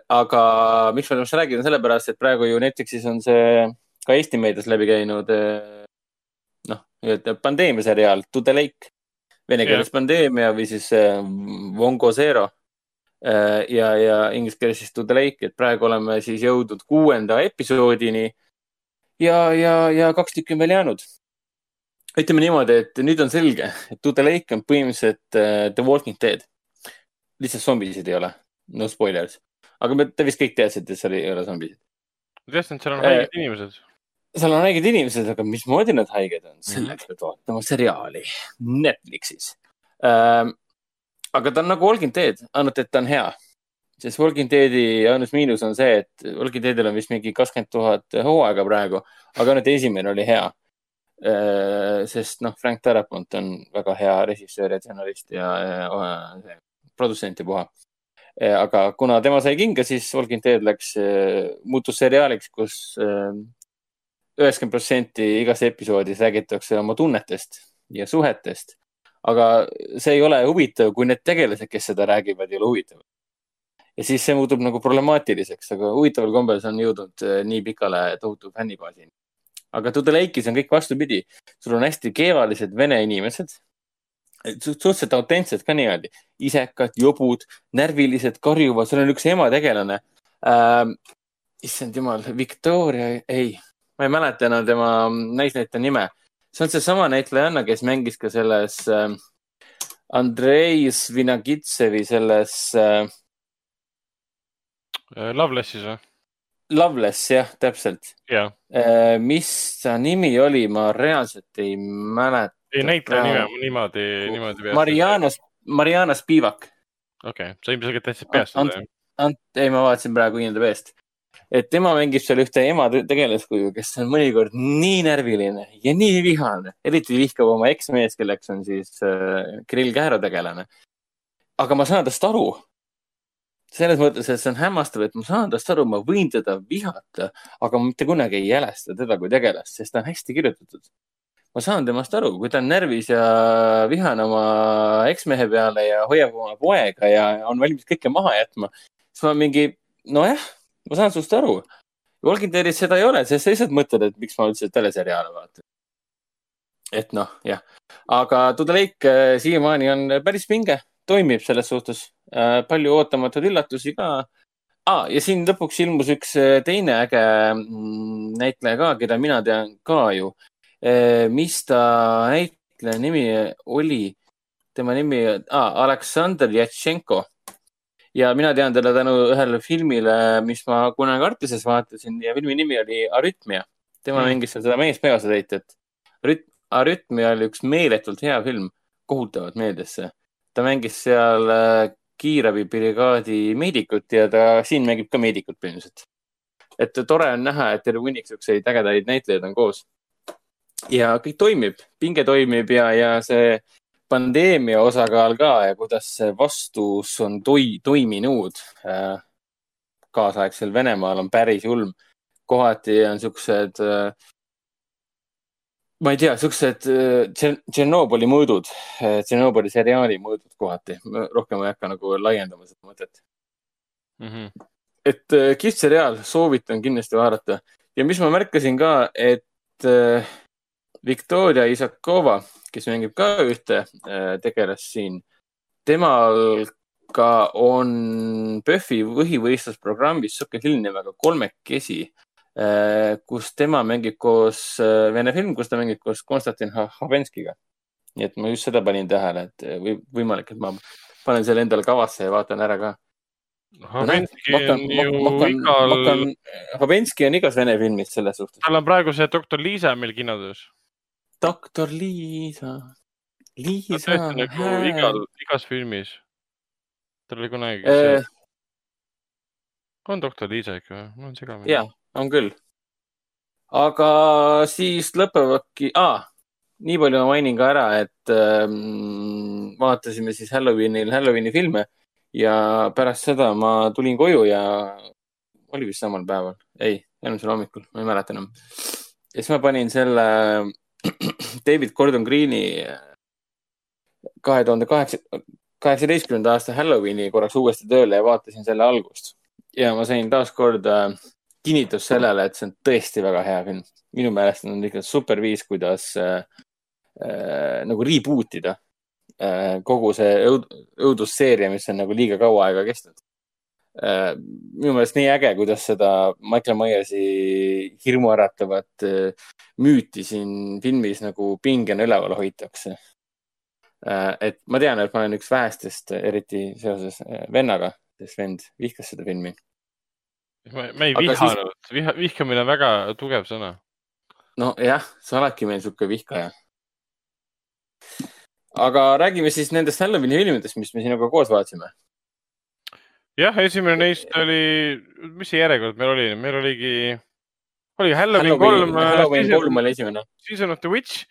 aga miks ma temast räägin, sellepärast et praegu ju Netflixis on see ka Eesti meedias läbi käinud eh, noh, nii-öelda pandeemia seriaal To the Lake. Vene keeles pandeemia või siis eh, Vongo Zero. ja, ja inglise keeles siis To the Lake, et praegu oleme siis jõudnud kuuenda episoodini. ja, ja, ja kaks tükki on veel jäänud. ütleme niimoodi, et nüüd on selge, et To the Lake on põhimõtteliselt eh, The Walking Dead. lihtsalt zombisid ei ole, no spoilers. aga me, te vist kõik teadsite, et seal ei ole zombisid. ma teadsin, et seal on Äh, haiged inimesed. seal on haiged inimesed, aga mismoodi nad haiged on, selleks pead vaatama seriaali Netflixis ähm,. Aga ta on nagu Walking Dead, ainult et ta on hea. sest Walking Deadi ainus miinus on see, et Walking Deadil on vist mingi kakskümmend tuhat hooaega praegu, aga ainult esimene oli hea äh,. sest noh, Frank Darabont on väga hea režissöör ja stsenarist ja äh, produtsent ja puha äh,. aga kuna tema sai kinga, siis Walking Dead läks, muutus seriaaliks, kus äh, üheksakümmend protsenti igas episoodis räägitakse oma tunnetest ja suhetest. Aga see ei ole huvitav, kui need tegelased, kes seda räägivad, ei ole huvitavad. ja siis see muutub nagu problemaatiliseks, aga huvitaval kombel see on jõudnud eh, nii pikale tohutu fännibaasini. aga To the Lake'is on kõik vastupidi. sul on hästi keevalised vene inimesed, suhteliselt autentsed ka niimoodi, isekad, jobud, närvilised, karjuvad, seal on üks emategelane ähm,. issand jumal, Victoria, ei ma ei mäleta enam tema naisnäitleja nime. See on seesama näitlejanna, kes mängis ka selles äh, Andrei Svinagitsevi selles äh, Lovelessis või? Loveless, jah, täpselt. jah, mis ta nimi oli, ma reaalselt ei mäleta. ei näitleja nime ma niimoodi, niimoodi. Mariana, Mariana Spivak. okei, sa ilmselgelt täitsa peast seda. Ant-, ei, ma vaatasin praegu Inda peest. Et tema mängib seal ühte ema te- tegelaskuju, kes on mõnikord nii närviline ja nii vihane, eriti vihkab oma eksmees, kelleks on siis äh, Kirill Kääro tegelane. aga ma saan tast aru. selles mõttes, et see on hämmastav, et ma saan tast aru, ma võin teda vihata, aga ma mitte kunagi ei jälesta teda kui tegelast, sest ta on hästi kirjutatud. ma saan temast aru, kui ta on närvis ja vihane oma eksmehe peale ja hoiab oma poega ja on valmis kõike maha jätma, siis ma mingi, nojah, ma saan sinust aru. Walking Deadis seda ei ole, sest sa lihtsalt mõtled, et miks ma üldse teleseriaale vaatan. et noh, jah, aga To the Lake äh, siiamaani on päris vinge, toimib selles suhtes. palju ootamatuid üllatusi ka ah,. ja siin lõpuks ilmus üks äh, teine äge mm, näitleja ka, keda mina tean ka ju. mis ta näitleja nimi oli? tema nimi ah,, Aleksandr Jatšenko ja mina tean teda tänu ühele filmile, mis ma kunagi Artises vaatasin ja filmi nimi oli Arütmia. tema Mm. mängis seal seda meespeaosatäitjat. Arüt-, Arütmia oli üks meeletult hea film, kohutavalt meeldis see. ta mängis seal äh, kiirabibrigaadi meedikut ja ta siin mängib ka meedikut põhimõtteliselt. et tore on näha, et terve hunnik siukseid ägedaid näitlejaid on koos. ja kõik toimib, pinge toimib ja, ja see pandeemia osakaal ka ja kuidas see vastus on toi, toiminud äh, kaasaegsel Venemaal on päris julm. kohati on siuksed äh,, ma ei tea, siuksed äh, Tšer- Tšernobõli mõõdud, Tšernobõli seriaali mõõdud kohati. rohkem ei hakka nagu laiendama seda mõtet. Mhm. et äh, kihvt seriaal, soovitan kindlasti vaadata. ja mis ma märkasin ka, et Viktoria Isakova, kes mängib ka ühte äh, tegelast siin, temal ka on PÖFFi põhivõistlusprogrammis sihuke film nimega Kolmekesi, kus tema mängib koos, vene film, kus ta mängib koos Konstantin Ha- Havenskiga. nii et ma just seda panin tähele, et või võimalik, et ma panen selle endale kavasse ja vaatan ära ka. Havenski on ju igal, Havenski on igas vene filmis selles suhtes. tal on praegu see doktor Liisa meil kinodes. Doktor Liisa, ta Liisa on tõesti nagu igal, igas filmis. tal oli kunagi Äh, see, on doktor Liisa ikka või? mul on segamini. ja, on küll. aga siis lõpevadki ah,, nii palju ma mainin ka ära, et ähm, vaatasime siis Halloweenil Halloweeni filme ja pärast seda ma tulin koju ja oli vist samal päeval, ei, eelmisel hommikul, ma ei mäleta enam. ja siis ma panin selle David Gordon Green'i kahe tuhande kaheksa, kaheksateistkümnenda aasta Halloweeni korraks uuesti tööle ja vaatasin selle algust ja ma sain taaskord äh, kinnitust sellele, et see on tõesti väga hea film. minu meelest on ikka super viis, kuidas äh, äh, nagu reboot ida äh, kogu see õud, õudusseeria, mis on nagu liiga kaua aega kestnud äh,. Minu meelest nii äge, kuidas seda Michael Myersi hirmuäratavat äh, müüti siin filmis nagu pingena üleval hoitakse äh,. et ma tean, et ma olen üks vähestest, eriti seoses äh, vennaga, sest vend vihkas seda filmi ma ei vihanud siis..., viha, vihkamine on väga tugev sõna. nojah, sa oledki meil sihuke vihkaja. aga räägime siis nendest Halloweeni filmidest, mis me sinuga koos vaatasime. jah, esimene neist oli, mis see järjekord meil oli, meil oligi, oli Halloween kolm, Halloween kolm oli esimene. Season of the Witch.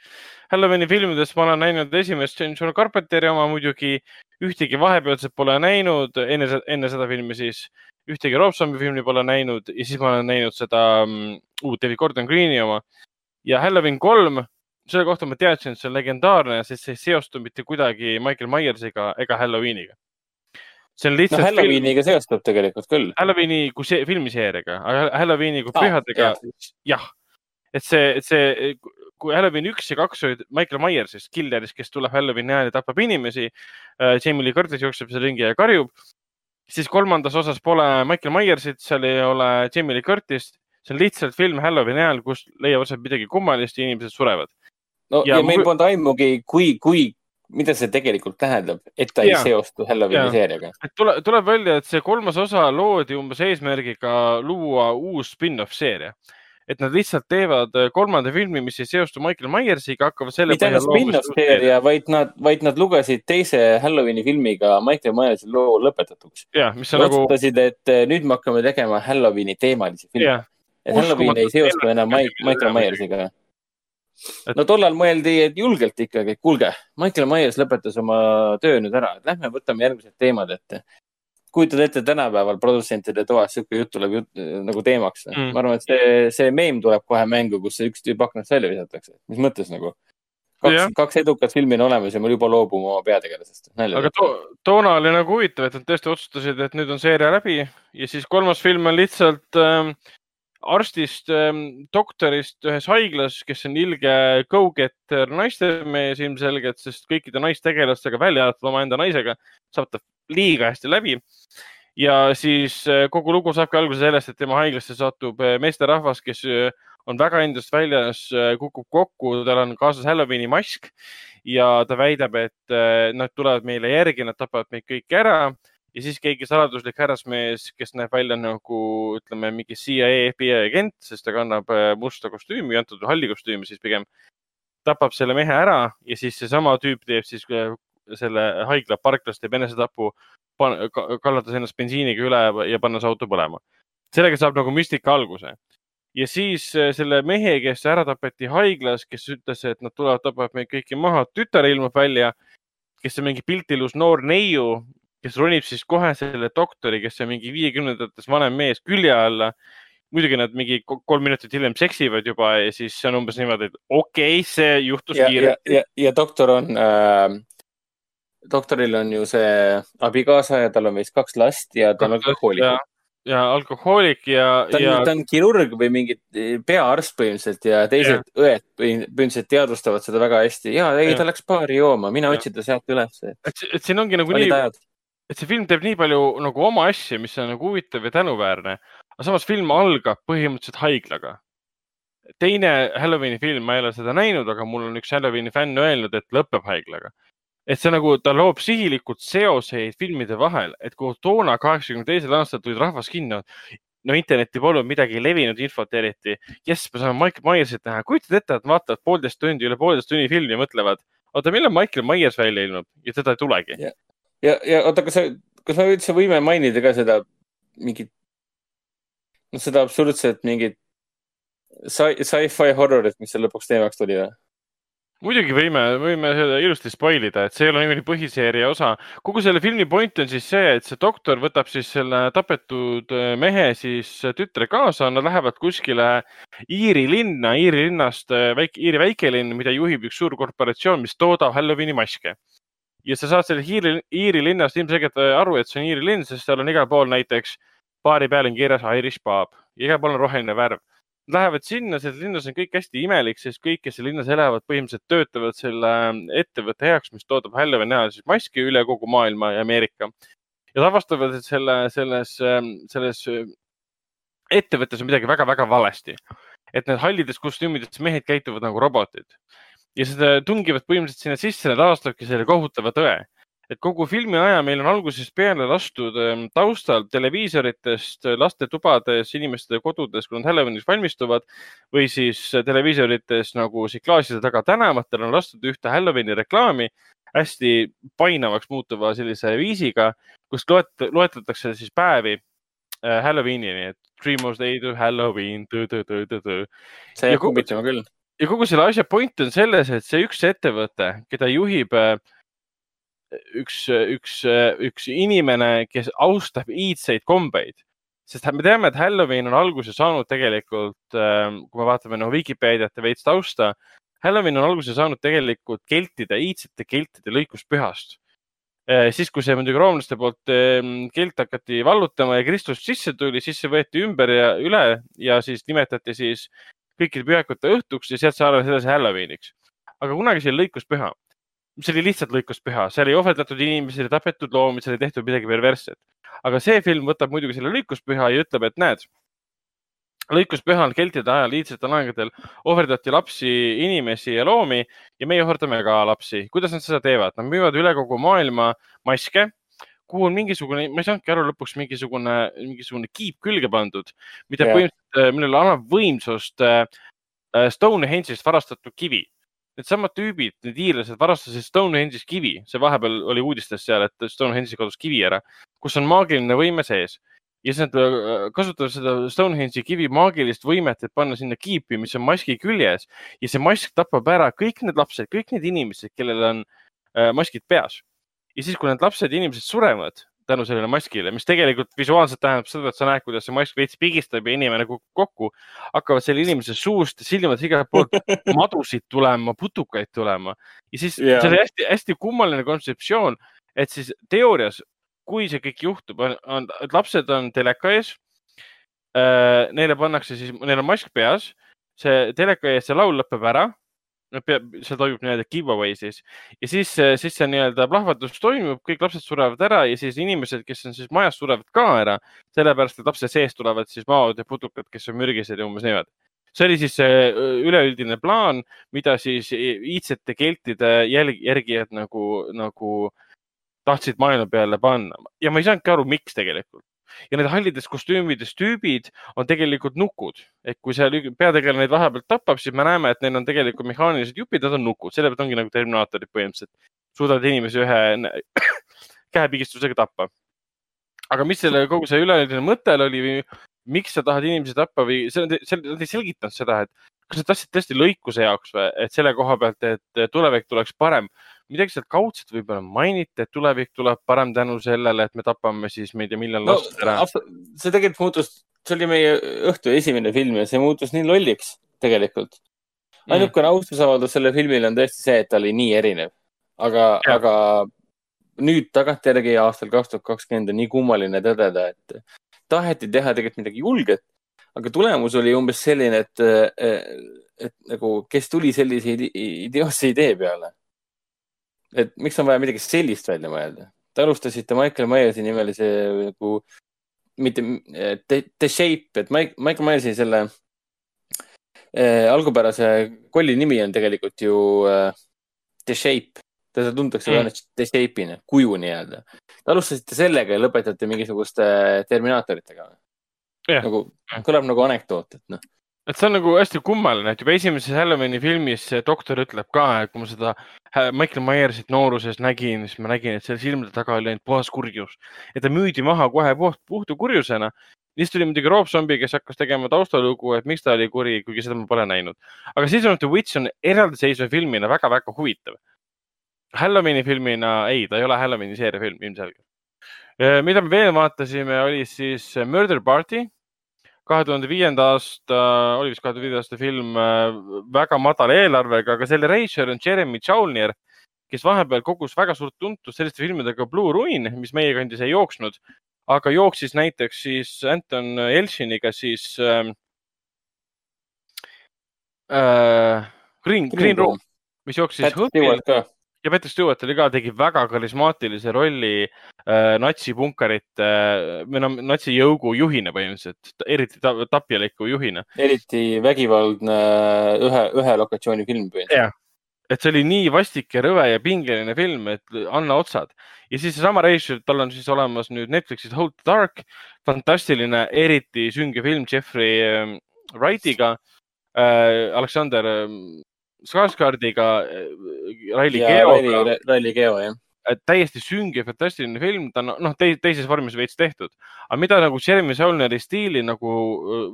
Halloweeni filmidest ma olen näinud esimest John Carpenteri oma muidugi, ühtegi vahepealset pole näinud, enne, enne seda filmi siis, ühtegi Rob Zombie filmi pole näinud ja siis ma olen näinud seda mm, uut David Gordon Green'i oma. ja Halloween kolm, selle kohta ma teadsin, et see on legendaarne, sest see ei seostu mitte kuidagi Michael Myersiga ega Halloweeniga. See on no lihtsalt film Halloweeniga seostub tegelikult küll. Halloweeni kui see filmiseeriaga, aga Halloweeni kui Aa, pühadega jah., jah. et see, et see, kui Halloween üks ja kaks olid Michael Myersist, killerist, kes tuleb Halloweeni ajal ja tapab inimesi äh,. Jamie Lee Curtis jookseb seal ringi ja karjub. siis kolmandas osas pole Michael Myersit, seal ei ole Jamie Lee Curtist. see on lihtsalt film Halloweeni ajal, kus leiab aset midagi kummalist ja inimesed surevad. no Ja ja, ja meil polnud aimugi, kui, kui mida see tegelikult tähendab, et ta ei Jaa. seostu Halloweeni seeriaga. tule, tuleb välja, et see kolmas osa loodi umbes eesmärgiga luua uus spin-off seeria. et nad lihtsalt teevad äh, kolmanda filmi, mis ei seostu Michael Myersiga, hakkavad selle mitte ainult spin-off seeria, vaid nad, vaid nad lugesid teise Halloweeni filmiga Michael Myersi loo lõpetatuks. nagu, otsustasid, et eh, nüüd me hakkame tegema Halloweeni teemalisi filme. et Halloween ei seostu enam Michael Myersiga. No tollal mõeldi, et julgelt ikkagi, et kuulge, Michael Myers lõpetas oma töö nüüd ära, et lähme võtame järgmised teemad ette. kujutad ette, tänapäeval produtsentide toas sihuke jutt tuleb jut, nagu teemaks Mm. ma arvan, et see, see meem tuleb kohe mängu, kus see üks tüüp aknast välja visatakse. mis mõttes nagu? Kaks, kaks edukat filmi on olemas ja me juba loobume oma peategelasest. aga to, toona oli nagu huvitav, et nad tõesti otsustasid, et nüüd on seeria läbi ja siis kolmas film on lihtsalt ähm, arstist ähm,, doktorist ühes haiglas, kes on ilge go-getter naistemees ilmselgelt, sest kõikide naistegelastega, välja arvatud omaenda naisega, saab ta liiga hästi läbi. ja siis äh, kogu lugu saabki alguse sellest, et tema haiglasse satub äh, meesterahvas, kes äh, on väga endast väljas, kukub kokku, tal on kaasas Halloweeni mask ja ta väidab, et nad tulevad meile järgi, nad tapavad meid kõiki ära ja siis keegi saladuslik härrasmees, kes näeb välja nagu ütleme, mingi CIA, FBI agent, sest ta kannab äh, musta kostüümi, antud halli kostüümi siis pigem, tapab selle mehe ära ja siis seesama tüüp teeb siis äh, selle haigla parklas teeb enesetapu, kallates ennast bensiiniga üle ja pannes auto põlema. sellega saab nagu müstika alguse ja siis äh, selle mehe, kes ära tapeti haiglas, kes ütles, et nad tulevad, tapavad meid kõiki maha, tütar ilmub välja, kes on mingi piltilus noor neiu, kes ronib siis kohe selle doktori, kes on mingi viiekümnendates vanem mees külje alla. muidugi nad mingi ko- kolm minutit hiljem seksivad juba ja siis see on umbes niimoodi, et okei okay,, see juhtus ja, ja kiirelt., ja, ja doktor on äh,, doktoril on ju see abikaasa ja tal on vist kaks last ja ta on alkohoolik. ja, alkohoolik ja, ta on ja, ta on kirurg või mingi peaarst põhimõtteliselt ja teised ja. õed põhimõtteliselt teadvustavad seda väga hästi. ja ei, ta läks baari jooma, mina otsin ta sealt üles. et, et siin ongi nagu nii. Et see film teeb nii palju nagu oma asja, mis on nagu huvitav ja tänuväärne, aga samas film algab põhimõtteliselt haiglaga. teine Halloweeni film, ma ei ole seda näinud, aga mul on üks Halloweeni fänn öelnud, et lõpeb haiglaga. et see nagu, ta loob sihilikult seoseid filmide vahel, et kui toona kaheksakümne teisel aastal tulid rahvas kinno, no internetti polnud midagi levinud infot eriti. jess, me saame Michael Myersit näha, kujutad ette, et vaatavad poolteist tundi, üle poolteist tunni filmi ja mõtlevad, oota, millal Michael Myers välja ilmub ja teda ei tulegi. ja, ja oota, kas sa, kas me üldse võime mainida ka seda mingit, noh, seda absurdset mingit sci- sci-fi horrorit, mis seal lõpuks teemaks tuli või? muidugi võime, võime seda ilusti spoil ida, et see ei ole niikuinii põhiseeria osa. kogu selle filmi point on siis see, et see doktor võtab siis selle tapetud äh, mehe siis tütre kaasa, nad lähevad kuskile Iiri linna, Iiri linnast äh, väike, Iiri väikelinn, mida juhib üks suur korporatsioon, mis toodab Halloweeni maske. Ja sa saad sellest Iiri, Iiri linnast ilmselgelt äh, aru, et see on Iiri linn, sest seal on igal pool näiteks baari peal on kirjas Irish pub igal pool on roheline värv. Lähevad sinna, selles linnas on kõik hästi imelik, sest kõik, kes seal linnas elavad, põhimõtteliselt töötavad selle ähm, ettevõtte heaks, mis toodab ajal siis maski üle kogu maailma ja Ameerika. ja nad avastavad, et selle, selles, selles äh, ettevõttes on midagi väga-väga valesti. et need hallides kostüümides mehed käituvad nagu robotid ja seda tungivad põhimõtteliselt sinna sisse, nad avastavadki selle kohutava tõe et kogu filmi aja meil on algusest peale lastud ähm, taustal televiisoritest äh, lastetubades, inimeste kodudes, kui nad Halloweeniks valmistuvad või siis äh, televiisorites nagu siin klaaside taga tänavatel on lastud ühte Halloweeni reklaami hästi painavaks muutuva sellise viisiga, kus loet-, loetletakse siis päevi äh, Halloweenini, et three most day to Halloween, see Ja jääb kummitsema küll. Ja kogu selle asja point on selles, et see üks ettevõte, keda juhib äh, üks, üks, üks inimene, kes austab iidseid kombeid, sest me teame, et Halloween on alguse saanud tegelikult, kui me vaatame nagu Vikipeediat ja veits tausta, Halloween on alguse saanud tegelikult keltide, iidsete keltide lõikuspühast. siis, kui see muidugi roomlaste poolt ähm, kelt hakati vallutama ja Kristus sisse tuli, siis see võeti ümber ja üle ja siis nimetati siis kõikide pühakute õhtuks ja sealt saadakse edasi Halloweeniks. aga kunagi see oli lõikuspüha. see oli lihtsalt lõikuspüha, seal ei ohverdatud inimesi, ei tapetud loomi, seal ei tehtud midagi perversset. aga see film võtab muidugi selle lõikuspüha ja ütleb, et näed, lõikuspühal keltide ajal iidsetel aegadel ohverdati lapsi, inimesi ja loomi ja meie ohverdame ka lapsi. kuidas nad seda teevad? Nad müüvad üle kogu maailma maske, kuhu on mingisugune, ma ei saanudki aru lõpuks mingisugune, mingisugune kiip külge pandud, mida Jah. põhimõtteliselt, millele annab võimsust äh, äh, Stonehenge'ist varastatud kivi. Needsamad tüübid, need iirlased varastasid Stonehenge'is kivi, see vahepeal oli uudistes seal, et Stonehenge'is kadus kivi ära, kus on maagiline võime sees ja siis nad äh, kasutavad seda Stonehenge'i kivi maagilist võimet, et panna sinna kiipi, mis on maski küljes ja see mask tapab ära kõik need lapsed, kõik need inimesed, kellel on äh, maskid peas. Ja siis, kui need lapsed ja inimesed surevad tänu sellele maskile, mis tegelikult visuaalselt tähendab seda, et sa näed, kuidas see mask veits pigistab ja inimene kukub kokku, hakkavad selle inimese suust ja silmadest igalt poolt madusid tulema, putukaid tulema ja siis Jaa. see oli hästi-hästi kummaline kontseptsioon, et siis teoorias kui see kõik juhtub, on, on, et lapsed on teleka ees. Neile pannakse siis, neil on mask peas, see teleka ees, see laul lõpeb ära. See toimub nii-öelda giveaway siis. Ja siis, siis see nii-öelda plahvatus toimub, kõik lapsed surevad ära ja siis inimesed, kes on siis majas, surevad ka ära, sellepärast et lapse seest tulevad siis maod ja putukad, kes on mürgised ja umbes niimoodi. See oli siis see üleüldine plaan, mida siis iidsete keltide jälg, järgijad nagu, nagu tahtsid maailma peale panna. Ja ma ei saanudki aru, miks tegelikult. Ja need hallides kostüümides tüübid on tegelikult nukud, et kui seal peategelane neid vahepeal tapab, siis me näeme, et neil on tegelikult mehaanilised jupid, nad on nukud, sellepärast ongi nagu Terminaatorid põhimõtteliselt. suudavad inimesi ühe käepigistusega tappa. aga mis selle kogu see üleüldine mõte oli või miks sa tahad inimesi tappa või see, see, nad ei selgitanud seda, et kas sa tahtsid tõesti lõikuse jaoks või, et selle koha pealt, et tulevik tuleks parem midagi sealt kaudselt võib-olla mainiti, et tulevik tuleb parem tänu sellele, et me tapame siis, ma ei tea, millal no, last ära. see tegelikult muutus, see oli meie õhtu esimene film ja see muutus nii lolliks tegelikult. ainukene mm. austusavaldus sellele filmile on tõesti see, et ta oli nii erinev. aga, aga nüüd tagantjärgi aastal kaks tuhat kakskümmend on nii kummaline tõdeda, et taheti teha tegelikult midagi julget, aga tulemus oli umbes selline, et, et nagu, kes tuli sellise idiootse idee peale et miks on vaja midagi sellist välja mõelda. Te alustasite Michael Myersi nimelise nagu, mitte The, The Shape, et Mike, Michael Myersi selle äh, algupärase kolli nimi on tegelikult ju äh, The Shape. teda tuntakse mm. The Shape'ina, kuju nii-öelda. Te alustasite sellega ja lõpetate mingisuguste Terminaatoritega. Yeah. nagu, kõlab nagu anekdoot, et noh et see on nagu hästi kummaline, et juba esimeses Halloweeni filmis doktor ütleb ka, et kui ma seda Michael Myersit nooruses nägin, siis ma nägin, et selle silmade taga oli ainult puhas kurjus ja ta müüdi maha kohe puht, puhta kurjusena. siis tuli muidugi Rob Zombie, kes hakkas tegema taustalugu, et miks ta oli kuri, kuigi seda ma pole näinud. aga Season of the Witch on eraldiseisva filmina väga-väga huvitav. Halloweeni filmina, ei, ta ei ole Halloweeni seeriafilm ilmselgelt. mida me veel vaatasime, oli siis Murder Party kahe tuhande viienda aasta, oli vist kahe tuhande viienda aasta film väga madala eelarvega, aga selle reisijal on Jeremy Joulnier, kes vahepeal kogus väga suurt tuntust selliste filmidega Blue Ruin, mis meie kandis ei jooksnud, aga jooksis näiteks siis Anton Elshiniga siis äh, äh, Green, Green Room, mis jooksis Hõbbil ja Patrick Stewart oli ka, tegi väga karismaatilise rolli äh, natsipunkarite äh, või noh, natsijõugu juhina põhimõtteliselt, eriti ta, tapjaliku juhina. eriti vägivaldne ühe, ühe lokatsiooni film põhimõtteliselt. et see oli nii vastik ja rõve ja pingeline film, et anna otsad. ja siis seesama reisijal, tal on siis olemas nüüd Netflixis Hold the Dark, fantastiline, eriti sünge film Jeffrey äh, Wrightiga äh,, Aleksander äh, Skarsgardiga, Raili Geoga. Raili Geo, jah täiesti sünge, fantastiline film, ta on noh te, teises vormis veits tehtud. aga mida nagu Jeremy Saulneri stiili nagu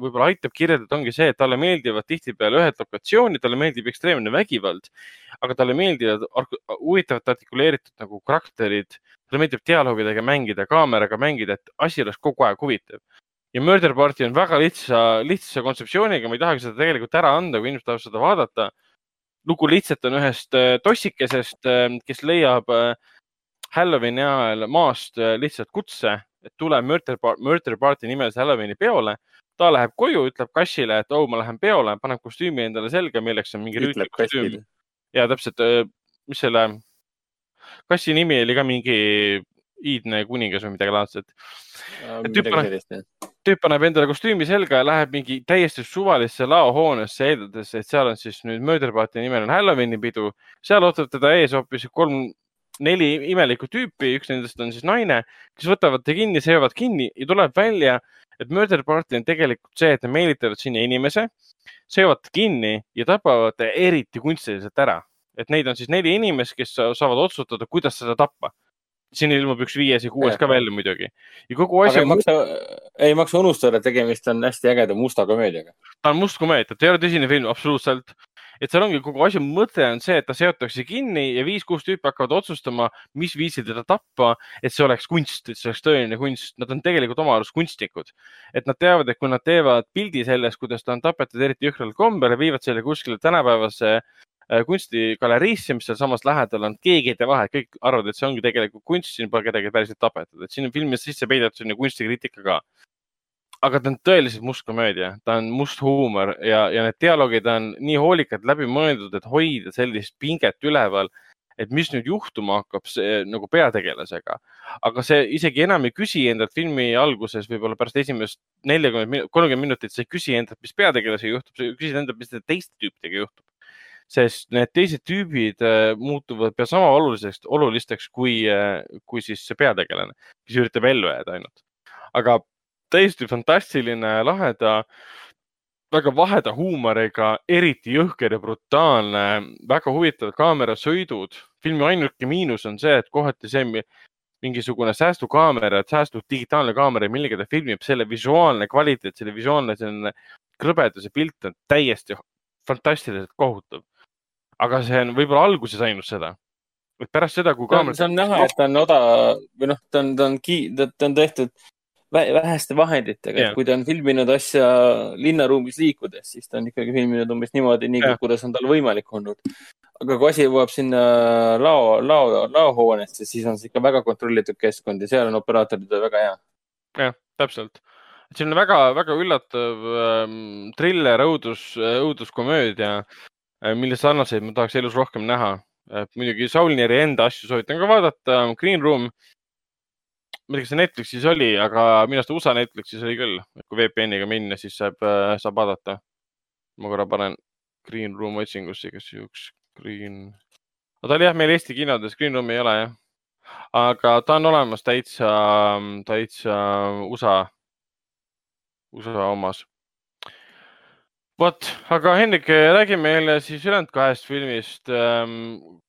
võib-olla aitab kirjeldada, ongi see, et talle meeldivad tihtipeale ühed lokatsioonid, talle meeldib ekstreemne vägivald, aga talle meeldivad huvitavalt artikuleeritud nagu karakterid, talle meeldib dialoogidega mängida, kaameraga mängida, et asi oleks kogu aeg huvitav ja Murder Party on väga lihtsa, lihtsa kontseptsiooniga, ma ei tahagi seda tegelikult ära anda, kui inimesed tahavad seda vaadata lugu lihtsalt on ühest tossikesest, kes leiab Halloweeni ajal maast lihtsalt kutse, et tule Murder, Murder Party nimelise Halloweeni peole. ta läheb koju, ütleb kassile, et oh, ma lähen peole, paneb kostüümi endale selga, milleks on mingi rüütlik kostüüm. ja täpselt, mis selle kassi nimi oli ka mingi iidne kuningas või midagi laadset. tüüp midagi paneb- tüüp paneb endale kostüümi selga ja läheb mingi täiesti suvalisse laohoonesse, eeldades, et seal on siis nüüd Murder Party nimeline Halloweeni pidu. seal ootab teda ees hoopis kolm, neli imelikku tüüpi, üks nendest on siis naine, kes võtavad ta kinni, seovad kinni ja tuleb välja, et Murder Party on tegelikult see, et nad meelitavad sinna inimese, seovad kinni ja tapavad ta eriti kunstiliselt ära. et neid on siis neli inimest, kes sa- saavad otsustada, kuidas seda tappa. Siin ilmub üks viies ja kuues Jah. ka välja muidugi. ja kogu asja ei maksa, ei maksa unustada, et tegemist on hästi ägeda musta komöödiaga. ta on must komöödia, ta ei ole tõsine film, absoluutselt. et seal ongi kogu asja mõte on see, et ta seotakse kinni ja viis-kuus tüüpi hakkavad otsustama, mis viisil teda tappa, et see oleks kunst, et see oleks tõeline kunst. Nad on tegelikult oma arust kunstnikud. et nad teavad, et kui nad teevad pildi sellest, kuidas ta on tapetud eriti jõhkral kombel ja viivad selle kuskile tänapäevase kunstigaleriisse, mis sealsamas lähedal on, keegi ei tee vahet, kõik arvavad, et see ongi tegelikult kunst, siin pole kedagi päriselt tapetud, et siin on filmis sisse peidetud selline kunstikriitika ka aga ta on tõeliselt must komöödia, ta on must huumor ja, ja need dialoogid on nii hoolikalt läbi mõeldud, et hoida sellist pinget üleval, et mis nüüd juhtuma hakkab see, nagu peategelasega. aga see isegi enam ei küsi endalt filmi alguses, võib-olla pärast esimest neljakümmet, kolmkümmend minutit, sa ei küsi endalt, mis peategelasega juhtub, sa küsid endalt, mis teiste tüüpidega juhtub. Sest need teised tüübid äh, muutuvad pea sama oluliseks, olulisteks kui, kui siis see peategelane, kes üritab ellu jääda ainult. aga täiesti fantastiline, laheda, väga vaheda huumoriga, eriti jõhker ja brutaalne, väga huvitavad kaamerasõidud. filmi ainuke miinus on see, et kohati see mi- mingisugune säästukaamera, säästu digitaalne kaamera, millega ta filmib, selle visuaalne kvaliteet, selle visuaalne selline krõbeduse pilt on täiesti fantastiliselt kohutav. Aga see on võib-olla alguses ainult seda. et pärast seda, kui kaamera see on näha, et ta on oda või noh, ta on, ta on ta on tehtud vä- väheste vahenditega yeah., kui ta on filminud asja linnaruumis liikudes, siis ta on ikkagi filminud umbes niimoodi, nii Jah. kuidas on tal võimalik olnud. aga kui asi jõuab sinna lao, lao, laohoonesse, siis on see ikka väga kontrollitud keskkond ja seal on operaatorid väga hea. jah, täpselt. see on väga-väga üllatav ähm, triller, õudus, õuduskomöödia, mille sarnaseid ma tahaks elus rohkem näha. muidugi Saulnieri enda asju soovitan ka vaadata, Green Room. ma ei tea, kas see Netflixis oli, aga minu arust USA Netflixis oli küll, kui VPN-iga minna, siis saab, saab vaadata. ma korra panen Green Room otsingusse, kas üks Green, ta oli jah meil Eesti kinodes, Green Room ei ole jah aga ta on olemas täitsa, täitsa USA, USA omas. vot, aga Hendrik, räägi meile siis ülejäänud kahest filmist.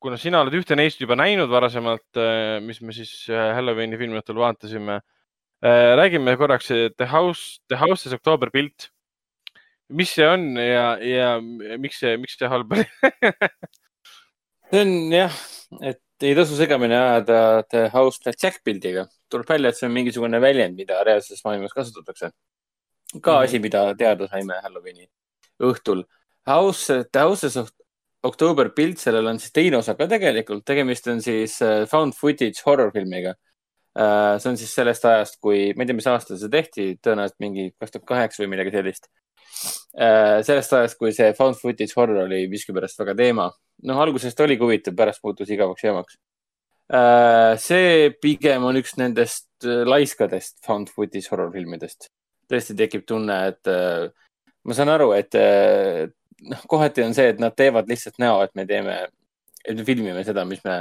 kuna sina oled ühte neist juba näinud varasemalt, mis me siis äh, Halloweeni filmiõhtul vaatasime. räägime korraks The House, The House'is oktoober pilt. mis see on ja, ja miks see, miks see halb oli? see on jah, et ei tasu segamini ajada The House The Jack pildiga. tuleb välja, et see on mingisugune väljend, mida reaalses maailmas kasutatakse. ka Mhm. asi, mida teada saime Halloweeni õhtul. House, The House's of October pilt, sellel on siis teine osa ka tegelikult, tegemist on siis äh, found footage horror filmiga. see on siis sellest ajast, kui, ma ei tea, mis aastal see tehti, tõenäoliselt mingi kaks tuhat kaheksa või midagi sellist. sellest ajast, kui see found footage horror oli miskipärast väga teema. noh, algusest oligi huvitav, pärast muutus igavaks jamaks. see pigem on üks nendest äh, laiskadest found footage horror filmidest. tõesti tekib tunne, et äh, ma saan aru, et äh, noh, kohati on see, et nad teevad lihtsalt näo, et me teeme, et me filmime seda, mis me,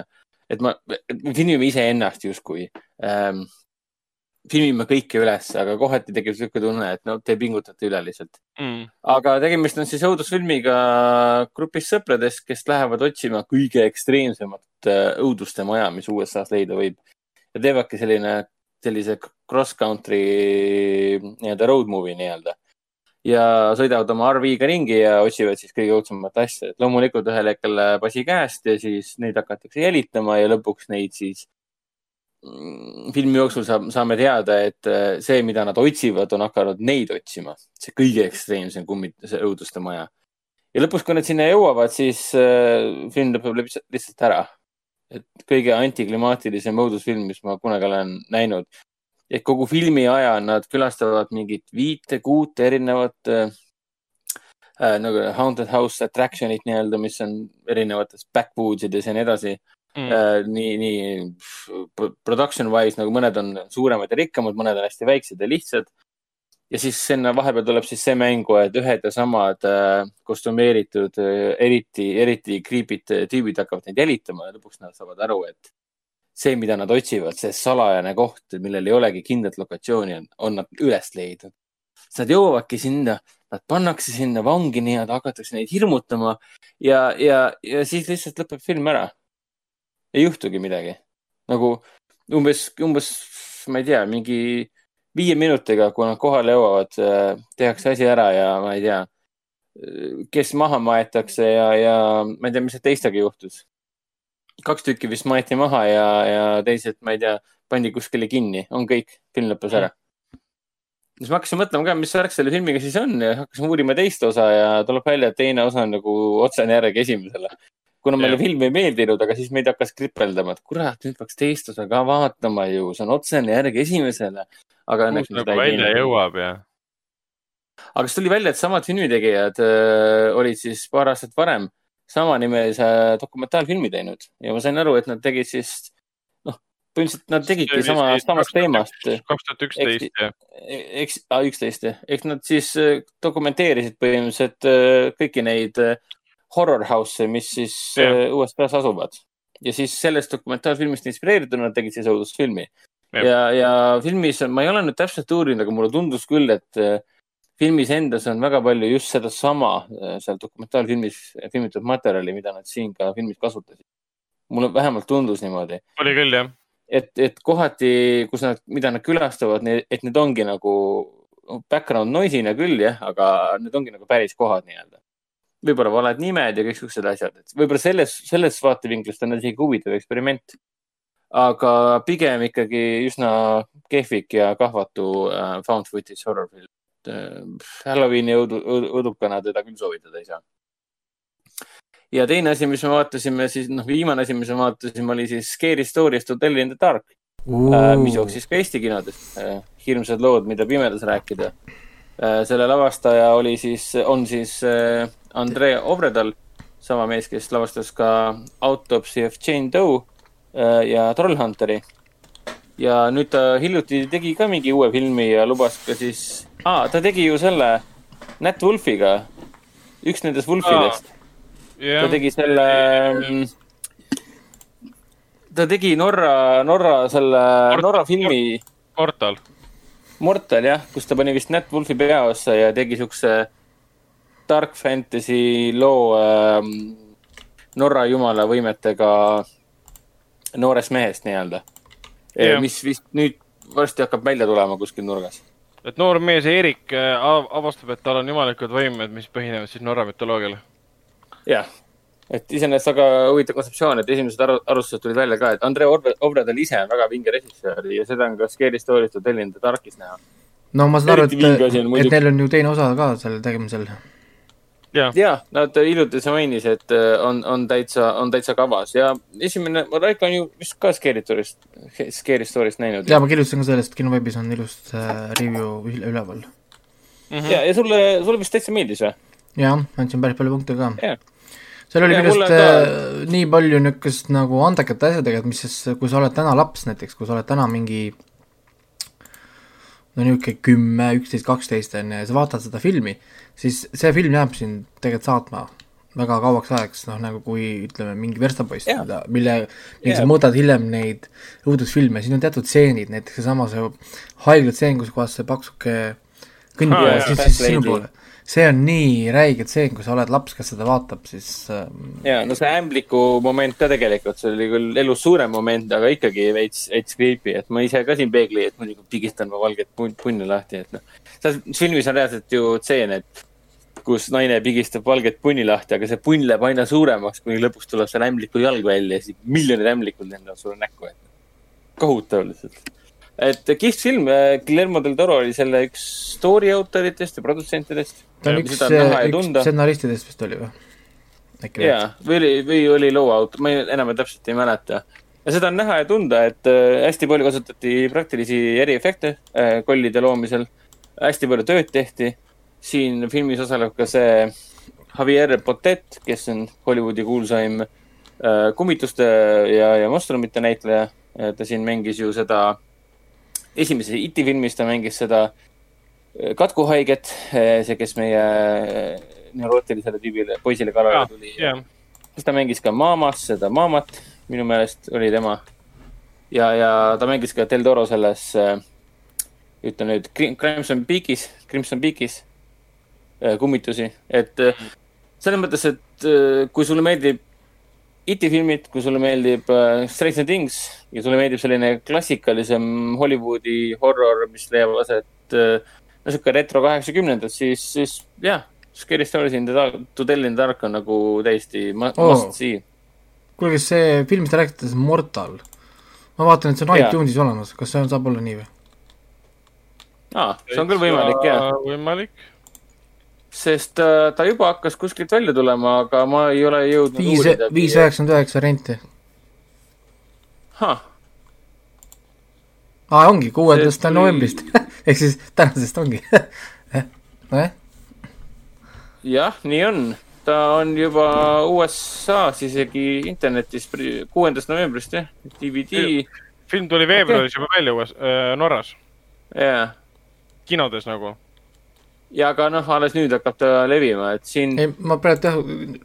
et ma, me filmime iseennast justkui ähm,. filmime kõike üles, aga kohati tekib niisugune tunne, et no te pingutate üle lihtsalt. Mm. aga tegemist on siis õudusfilmiga grupist sõpradest, kes lähevad otsima kõige ekstreemsemat äh, õuduste maja, mis USA-s leida võib. ja teevadki selline, sellise cross-country nii-öelda road movie nii-öelda. Ja sõidavad oma RV-ga ringi ja otsivad siis kõige õudsemat asja, et loomulikult ühel hetkel läheb asi käest ja siis neid hakatakse jälitama ja lõpuks neid siis mm, filmi jooksul saab, saame teada, et äh, see, mida nad otsivad, on hakanud neid otsima. see kõige ekstreemsem kummi, see õuduste maja. ja lõpus, kui nad sinna jõuavad, siis äh, film lõpeb lihtsalt ära. et kõige antiklimaatilisem õudusfilm, mis ma kunagi olen näinud. Et kogu filmi aja nad külastavad mingit viite-kuut erinevat äh, äh, nagu haunted house attraction'it nii-öelda, mis on erinevates backwoods ides ja nii edasi mm.. nii, nii p- production wise nagu mõned on suuremad ja rikkamad, mõned on hästi väiksed ja lihtsad. ja siis sinna vahepeal tuleb siis see mängu, et ühed ja samad äh, kostümeeritud äh,, eriti, eriti creepy'd tüübid hakkavad neid jälitama ja lõpuks nad saavad aru, et see, mida nad otsivad, see salajane koht, millel ei olegi kindlat lokatsiooni, on, on nad üles leidnud. siis nad jõuavadki sinna, nad pannakse sinna vangi nii-öelda, hakatakse neid hirmutama ja, ja, ja siis lihtsalt lõpeb film ära. ei juhtugi midagi. nagu umbes, umbes, ma ei tea, mingi viie minutiga, kui nad kohale jõuavad, tehakse asi ära ja ma ei tea, kes maha maetakse ja, ja ma ei tea, mis teistega juhtus. Kaks tükki vist maeti maha ja, ja teised, ma ei tea, pandi kuskile kinni, on kõik, film lõppes ära. siis ma hakkasin mõtlema ka, mis värk selle filmiga siis on ja hakkasin uurima teist osa ja tuleb välja, et teine osa on nagu otsene järg esimesele. kuna meile film ei meeldinud, aga siis meid hakkas kripeldama, et kurat, nüüd peaks teist osa ka vaatama ju, see on otsene järg esimesele. aga õnneks me nagu seda ei välja teinud. jõuab ja. aga siis tuli välja, et samad filmitegijad äh, olid siis paar aastat varem samanimelise dokumentaalfilmi teinud ja ma sain aru, et nad tegid siis, noh, põhimõtteliselt nad tegidki sama, samast teemast. kaks tuhat üksteist ja. eks, üksteist jah, eks nad siis äh, dokumenteerisid põhimõtteliselt äh, kõiki neid äh, horror house'e, mis siis Jah. äh, USA-s asuvad. ja siis sellest dokumentaalfilmist inspireerituna nad tegid siis õudusfilmi. Jah. ja, ja filmis, ma ei ole nüüd täpselt uurinud, aga mulle tundus küll, et filmis endas on väga palju just sedasama äh, seal dokumentaalfilmis filmitud materjali, mida nad siin ka filmis kasutasid. mulle vähemalt tundus niimoodi oli küll jah. et, et kohati, kus nad, mida nad külastavad, et need ongi nagu background noise'ina küll jah, aga need ongi nagu päris kohad nii-öelda. võib-olla valed nimed ja kõik siuksed asjad, et võib-olla selles, selles vaatevinklist on isegi huvitav eksperiment. aga pigem ikkagi üsna kehvik ja kahvatu äh, found footage horror film. Halloweeni õudu, õudukana teda küll soovitada ei saa. ja teine asi, mis me vaatasime siis, noh, viimane asi, mis me vaatasime, oli siis Scary Stories to tell in the dark uh,, mis jooksis ka Eesti kinodes uh,. hirmsad lood, mida pimedas rääkida selle lavastaja oli siis, on siis Andrei Ovredal, sama mees, kes lavastas ka Autopsy of Jane Doe ja Trollhunteri. Ja nüüd ta hiljuti tegi ka mingi uue filmi ja lubas ka siis ah,, ta tegi ju selle Nat Wolfiga, üks nendest Wolfidest. Ah ta tegi selle, ta tegi Norra, Norra selle, Norra filmi. Portal. Mortal. Jah, kus ta pani vist Nat Wolfi peaossa ja tegi siukse dark fantasy loo äh, Norra jumala võimetega noorest mehest nii-öelda Jah.. mis vist nüüd varsti hakkab välja tulema kuskil nurgas. et noor mees Eerik av- avastab, et tal on jumalikud võimed, mis põhinevad siis Norra mütoloogial. jah, et iseenesest väga huvitav kontseptsioon, et esimesed aru, arvustused tulid välja ka, et Andrei Orve- Ovredal ise on väga vinge režissöör ja seda on ka Scary Stories to tell in the dark'is näha. no ma saan aru, et, et neil on ju teine osa ka selle tegemisel. ja, ja nad hiljuti see mainis, et äh, on, on täitsa, on täitsa kavas ja esimene, Raiko on ju vist ka Scary Story'st, Scary Story'st näinud. ja ma kirjutasin ka sellest, kinoveebis on ilus äh, review üle- üleval. ja, ja sulle, sulle vist täitsa meeldis või? jah, andsin päris palju punkte ka Jah.. seal oli Ja minu arust ka- äh, nii palju niisugust nagu andekate asjadega, et mis siis, kui sa oled täna laps näiteks, kui sa oled täna mingi no niisugune kümme, üksteist, kaksteist on ju, ja sa vaatad seda filmi, siis see film jääb sind tegelikult saatma väga kauaks ajaks, noh nagu kui ütleme, mingi verstapoiss Jaa. yeah., mille, mille sa Jaa. mõõdad hiljem neid õudusfilme, siin on teatud stseenid, näiteks seesama see haiglatseen, kus kohas see paksuke kõnnib Aa, ja siis, siis sinu poole. See on nii räige tseen, kui sa oled laps, kes seda vaatab, siis ähm, ja no see ämbliku moment ka tegelikult, see oli küll elus suurem moment, aga ikkagi veits, veits creepy, et ma ise ka siin peegli ees muidugi pigistan ma valget pun- punni lahti, et noh. selles filmis on reaalselt ju tseen, et kus naine pigistab valget punni lahti, aga see punn läheb aina suuremaks, kuni lõpuks tuleb seal ämbliku jalg välja ja siis miljonid ämblikud lendavad sulle näkku, et kohutav lihtsalt. Et kihvt film, Guillermo del Toro oli selle üks story autoritest ja produtsentidest. ta on üks, ja üks stsenaristidest vist oli või? jaa, või oli, või oli loo auto, ma ei, enam täpselt ei mäleta. ja seda on näha ja tunda, et äh, hästi palju kasutati praktilisi eriefekte äh, kollide loomisel. hästi palju tööd tehti. siin filmis osaleb ka see Javier Botet, kes on Hollywoodi kuulsaim äh, kummituste ja, ja monstrumite näitleja. ta siin mängis ju seda, esimeses IT filmis ta mängis seda äh, katkuhaiget, see, kes meie äh, neurootilisele tüübile, poisile kallale tuli. jah, siis ta mängis ka Mamas, seda Mamat, minu meelest oli tema. ja, ja ta mängis ka Del Toro selles, ütle nüüd, Crimson Peakis, Crimson Peakis äh, kummitusi, et äh, selles mõttes, et äh, kui sulle meeldib IT filmid, kui sulle meeldib äh, Stranger Things ja sulle meeldib selline klassikalisem Hollywoodi horror, mis leiab aset äh, no sihuke retro kaheksakümnendad, siis, siis jah, Scary Stories in the dark, To tell in the dark on nagu täiesti ma- Oo. must see. kuulge, see film, mis te räägite, see Mortal. ma vaatan, et see on iTunesis olemas, kas see on, saab olla nii või? aa, see on küll võimalik jah, võimalik. Sest äh, ta juba hakkas kuskilt välja tulema, aga ma ei ole jõudnud viis, viis. üheksakümmend üheksa renti. ahah, aa, ongi, kuuendast tuli- novembrist. ehk siis tänasest ongi. nojah, jah, nii on. ta on juba USA-s isegi internetis kuuendast novembrist jah, DVD, film tuli veebruaris juba välja uues, Norras, jaa. kinodes nagu. Ja aga noh, alles nüüd hakkab ta levima, et siin ei ma praegu jah,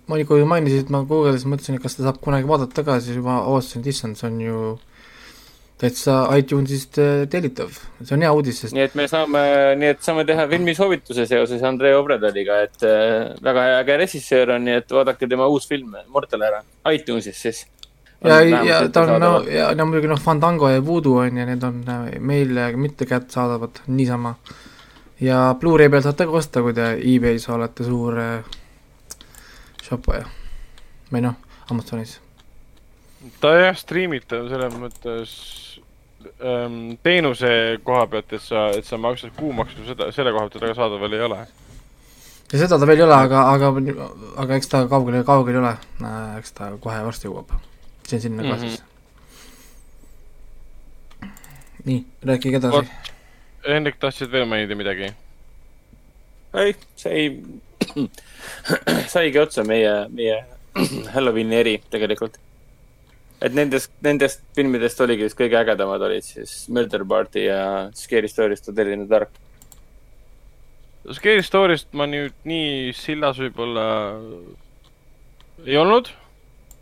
ma kui mainisid, ma guugeldasin, mõtlesin, et kas ta saab kunagi vaadata ka, siis juba avastasin, et issand, see on ju täitsa iTunesist äh, tellitav. see on hea uudis, sest nii et me saame, nii et saame teha filmisoovituse seoses Andrei Obredaliga, et äh, väga äge režissöör on, nii et vaadake tema uus film Mortal ära, iTunesis siis. ja, ja ta on no ja no muidugi noh, Fandango ja Voodoo on ja need on äh, meil mitte kättesaadavad niisama. Ja Blu-ray peal saate ka osta, kui te e-base olete suur äh, shoppaja. või noh, Amazonis. ta jah, striimitav selles mõttes ähm, teenuse koha pealt, et sa, et sa maksad kuumaksu, seda, selle koha pealt ta väga saadaval ei ole. ja seda ta veel ei ole, aga, aga, aga eks ta kaugel, kaugel ei ole. eks ta kohe varsti jõuab. see on sinna ka Mhm. siis. nii, rääkige edasi Vot.. Hendrik, tahtsid veel mainida midagi? ei, ei, saigi otsa meie, meie Halloweeni eri tegelikult. et nendest, nendest filmidest oligi vist kõige ägedamad olid siis Murder Party ja Scary Stories to tell in the dark. Scary Story'st ma nüüd nii sillas võib-olla ei olnud,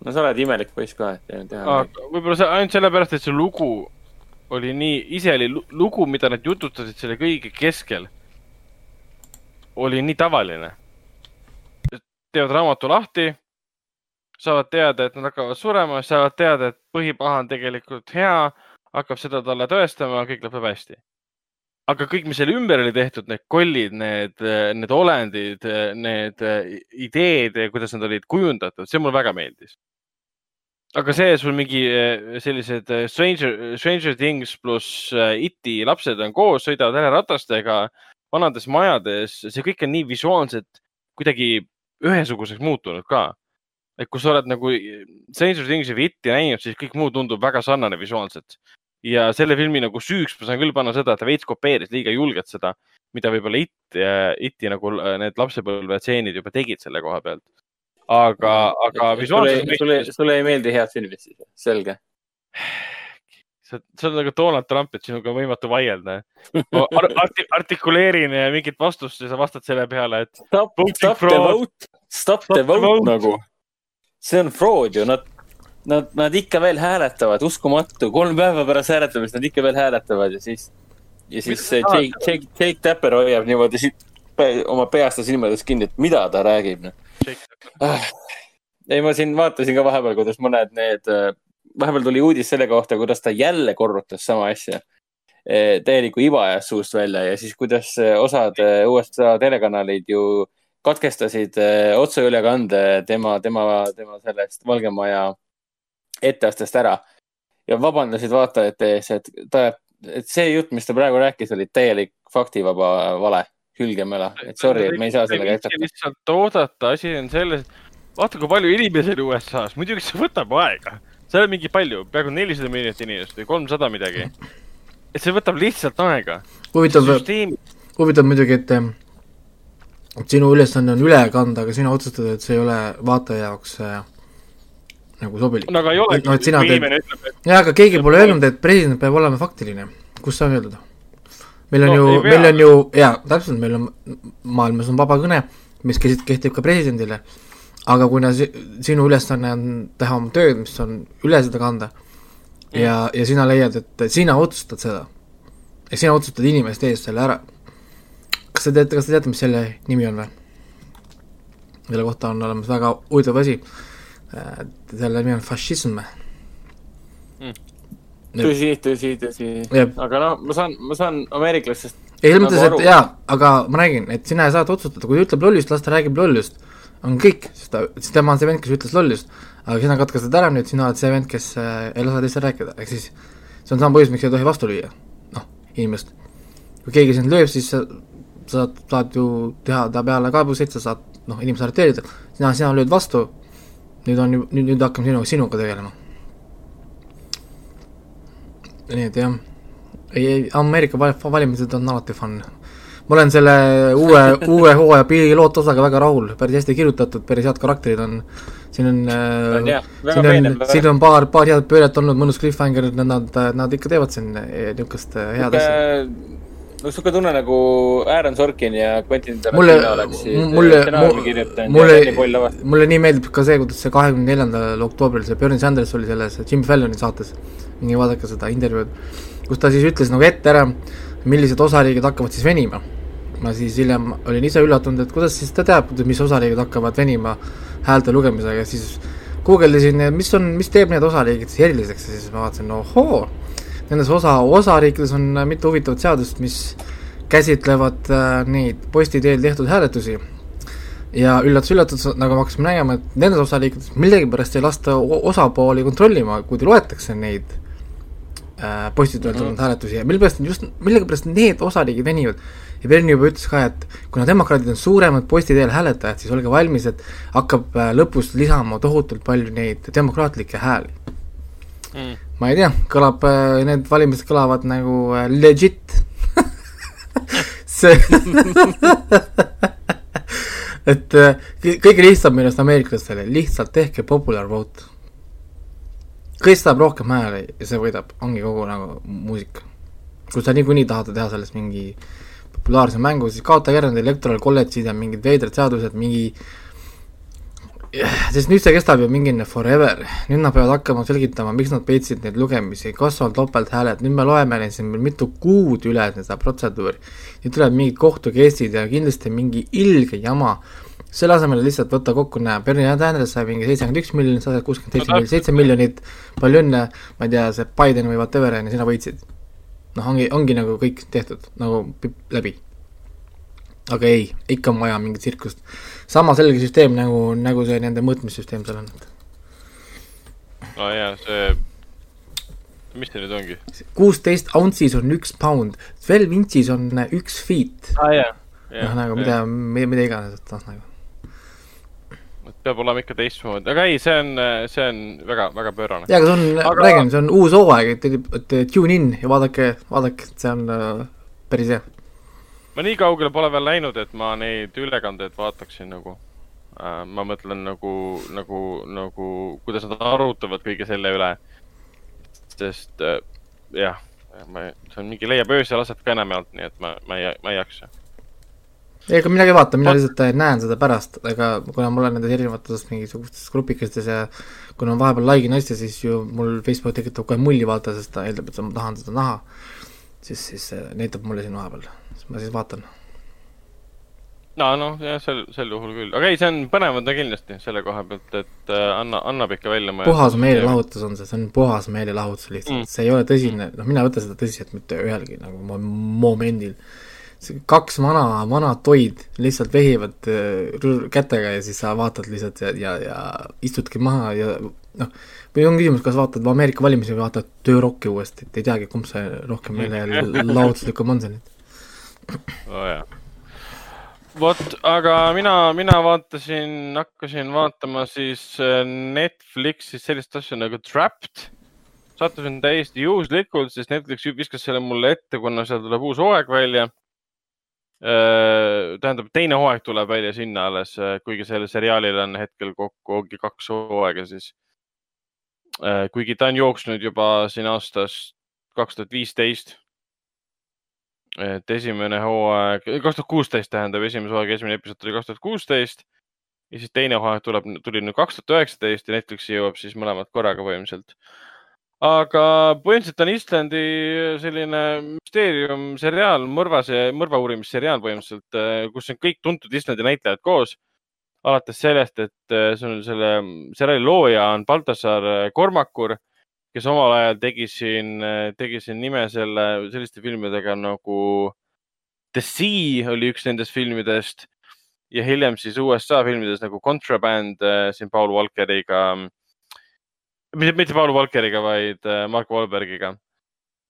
no sa oled imelik poiss ka, et teha. aga võib-olla see ainult sellepärast, et see lugu oli nii, ise oli lu- lugu, mida nad jutustasid selle kõige keskel, oli nii tavaline. teevad raamatu lahti, saavad teada, et nad hakkavad surema, saavad teada, et põhipaha on tegelikult hea, hakkab seda talle tõestama, kõik lõpeb hästi. aga kõik, mis selle ümber oli tehtud, need kollid, need, need olendid, need ideed, kuidas nad olid kujundatud, see mulle väga meeldis aga see, sul mingi eh, sellised eh, Stranger, Stranger Things pluss eh, Iti lapsed on koos, sõidavad jäleratastega vanades majades, see kõik on nii visuaalselt kuidagi ühesuguseks muutunud ka. et kui sa oled nagu Stranger Thingsi või Iti näinud, siis kõik muu tundub väga sarnane visuaalselt. ja selle filmi nagu süüks ma saan küll panna seda, et ta veits kopeeris liiga julgelt seda, mida võib-olla It, Iti nagu need lapsepõlve tseenid juba tegid selle koha pealt. aga, aga visuaalselt sulle, sulle ei meeldi head filmid siis, selge. sa, sa oled nagu Donald Trump, et sinuga on võimatu vaielda. Ar arti artikuleerin eh, mingit vastust ja sa vastad selle peale, et Stop, stop the fraud. vote, stop the the vote vote. nagu. see on fraud ju, nad, nad, nad ikka veel hääletavad, uskumatu, kolm päeva pärast hääletamist nad ikka veel hääletavad ja siis, ja siis see sa Jake, Jake, Jake Tapper hoiab niimoodi siit oma peast ja silmades kinni, et mida ta räägib. Ah. ei, ma siin vaatasin ka vahepeal, kuidas mõned need, vahepeal tuli uudis selle kohta, kuidas ta jälle korrutas sama asja. täieliku iva ajas suust välja ja siis, kuidas eh, osad USA telekanalid ju katkestasid otseülekande tema, tema, tema sellest Valge Maja etteastest ära ja vabandasid vaatajate ees, et ta, et see jutt, mis ta praegu rääkis, oli täielik faktivaba vale, hülgemöla, et sorry, et me ei saa sellega jätkata. lihtsalt oodata, asi on selles, vaata, kui palju inimesi oli USA-s, muidugi see võtab aega. seal on mingi palju, peaaegu nelisada miljonit inimest või kolmsada midagi. et see võtab lihtsalt aega. huvitav, süsteem, huvitav muidugi, et et sinu ülesanne on üle kanda, aga sina otsustad, et see ei ole vaataja jaoks äh, nagu sobilik. no aga ei ole. no et sina teed, inimene ütleb, et jaa, aga keegi pole öelnud, et president peab olema faktiline, kus on öeldud? Meil on No ju meil on ju, jaa, täpselt, meil on, maailmas on vaba kõne, mis kehtib, kehtib ka presidendile, aga kuna si- sinu ülesanne on teha oma tööd, mis on üle seda kanda ja, ja sina leiad, et sina otsustad seda. Ja sina otsustad inimeste ees selle ära, kas te teate, kas te teate, mis selle nimi on või? selle kohta on olemas väga huvitav asi, selle nimi on fašism tõsi, tõsi, tõsi aga noh, ma saan, ma saan ameeriklastest ei, selles mõttes, Nagu et aru. jaa, aga ma räägin, et sina ei saa otsustada, kui ta ütleb lollust, las ta räägib lollust. on kõik, siis ta, siis tema on see vend, kes ütles lollust. aga sina katkestad ära nüüd, sina oled see vend, kes äh, ei lase teistel rääkida, ehk siis see on sama põhjus, miks ei tohi vastu lüüa, noh, inimest. kui keegi sind lööb, siis sa sa saad ju teha ta peale kaebuseid, sa saad noh, inimest arreteerida, sina, sina lööd vastu, nüüd on ju, nüüd, nüüd hakkame sinu, sinuga tegelema. Nii et jah, ei, Ameerika val- valimised on alati fun. ma olen selle uue, uue hooaja pilootosaga väga rahul, päris hästi kirjutatud, päris head karakterid on, siin on äh, siin on, siin on paar, paar head pööret olnud, mõnus cliffhanger, nad, nad ikka teevad siin eh, niisugust eh, head asja. no sihuke tunne nagu Aaron Sorkin ja Quentin mulle Tarantino oleksid, mulle, mulle lavastanud. mulle nii meeldib ka see, kuidas see kahekümne neljandal oktoobril see Bernie Sanders oli selles Jimmy Falloni saates. Minge vaadake seda intervjuud, kus ta siis ütles nagu ette ära, millised osariigid hakkavad siis venima. ma siis hiljem olin ise üllatunud, et kuidas siis ta teab, mis osariigid hakkavad venima häälte lugemisega, siis guugeldasin, mis on, mis teeb need osariigid siis eriliseks ja siis ma vaatasin, ohoo, nendes osa, osariikides on mitu huvitavat seadust, mis käsitlevad äh, neid posti teel tehtud hääletusi ja üllatus-üllatus, nagu me hakkasime nägema, et nendes osariikides millegipärast ei lasta osapooli kontrollima, kui loetakse neid äh, posti teel tulnud hääletusi ja millegipärast just, millegipärast need osariigid venivad. ja Berni juba ütles ka, et kuna demokraadid on suuremad posti teel hääletajad, siis olge valmis, et hakkab äh, lõpus lisama tohutult palju neid demokraatlikke hääli. Mm. ma ei tea, kõlab, need valimised kõlavad nagu äh, legit. see, et äh, kõ- kõige lihtsam minu arust ameeriklastele, lihtsalt tehke popular vote. Kes saab rohkem hääli see võidab, ongi kogu nagu muusika. kui sa niikuinii tahad teha sellest mingi populaarse mängu, siis kaotage ära need electoral college'id ja mingid veidrad seadused, mingi sest nüüd see kestab ju mingi forever, nüüd nad peavad hakkama selgitama, miks nad peitsid neid lugemisi, kas on topelthääled, nüüd me loeme neid siin veel mitu kuud üle seda protseduuri. nüüd tulevad mingid kohtukeisid ja kindlasti mingi ilge jama. Selle asemel lihtsalt võtta kokku, näe, Bernie Sanders sai mingi seitsekümmend üks miljonit, sa saad kuuskümmend seitse miljonit, seitse miljonit, palju õnne, ma ei tea, see Biden või whatever on ju, sina võitsid. noh, ongi, ongi nagu kõik tehtud nagu läbi aga ei, ikka on vaja mingit tsirkust. sama selge süsteem nagu, nagu see nende mõõtmissüsteem seal on. no jaa, see, mis see nüüd ongi? kuusteist ountsis on üks pound, twelve inches on üks feet. aa jaa. noh, nagu mida, mida, mida iganes, et noh nagu. Peab olema ikka teistmoodi, aga ei, see on, see on väga, väga pöörane. jaa, aga see on Aga- räägin, see on uus hooaeg, et, et tune in ja vaadake, vaadake, see on äh, päris hea. ma nii kaugele pole veel läinud, et ma neid ülekandeid vaataksin nagu äh,. ma mõtlen nagu, nagu, nagu, kuidas nad arutavad kõige selle üle. sest äh, jah, ma, see on mingi leiab öösel aset ka enamjaolt, nii et ma, ma ei, ma ei jaksa. ei, ega midagi ei vaata, mina lihtsalt äh, näen seda pärast, aga kuna ma olen nendes erinevates mingisugustes grupikestes ja kuna ma vahepeal likein asja, siis ju mul Facebook tekitab kohe mulli vaata, sest ta eeldab, et ma tahan seda näha. siis, siis see näitab mulle siin vahepeal, siis ma siis vaatan. no noh, jah, sel, sel juhul küll, aga ei, see on põnev on ta kindlasti selle koha pealt, et äh, anna, annab ikka välja. puhas meelelahutus on see, see on puhas meelelahutus lihtsalt Mm. see ei ole tõsine, noh, mina ei võta seda tõsiselt mitte ühelgi nagu mo- momendil. Kaks vana, vana toid lihtsalt vehivad äh, kätega ja siis sa vaatad lihtsalt ja, ja, ja istudki maha ja noh, või on küsimus, kas vaatad Ameerika valimisi või vaatad töörokki uuesti, et ei teagi, kumb see rohkem meelelahutuslikum on see nüüd. oh,. vot, aga mina, mina vaatasin, hakkasin vaatama siis äh, Netflixis sellist asja nagu Trapped. sattusin täiesti juhuslikult, sest Netflix viskas selle mulle ette, kuna seal tuleb uus hooaeg välja. tähendab, teine hooaeg tuleb välja sinna alles, kuigi sellel seriaalil on hetkel kokku ongi kaks hooaega siis. Äh, kuigi ta on jooksnud juba siin aastast kaks tuhat viisteist. et esimene hooaeg, kaks tuhat kuusteist tähendab, esimese hooaega esimene episood tuli kaks tuhat kuusteist ja siis teine hooaeg tuleb, tuli nüüd kaks tuhat üheksateist ja Netflixi jõuab siis mõlemad korraga põhimõtteliselt. Aga põhimõtteliselt on Islandi selline müsteerium seriaal, mõrvas, mõrva uurimisseriaal põhimõtteliselt, kus on kõik tuntud Islandi näitlejad koos alates sellest, et äh, see on selle seriaali looja on Baltasar äh, Kormakur, kes omal ajal tegi siin, tegi siin nime selle, selliste filmidega nagu The Sea oli üks nendest filmidest ja hiljem siis USA filmides nagu Contraband siin Paul Walkeriga. Mitte, mitte Paul Walkeriga, vaid Mark Wahlbergiga.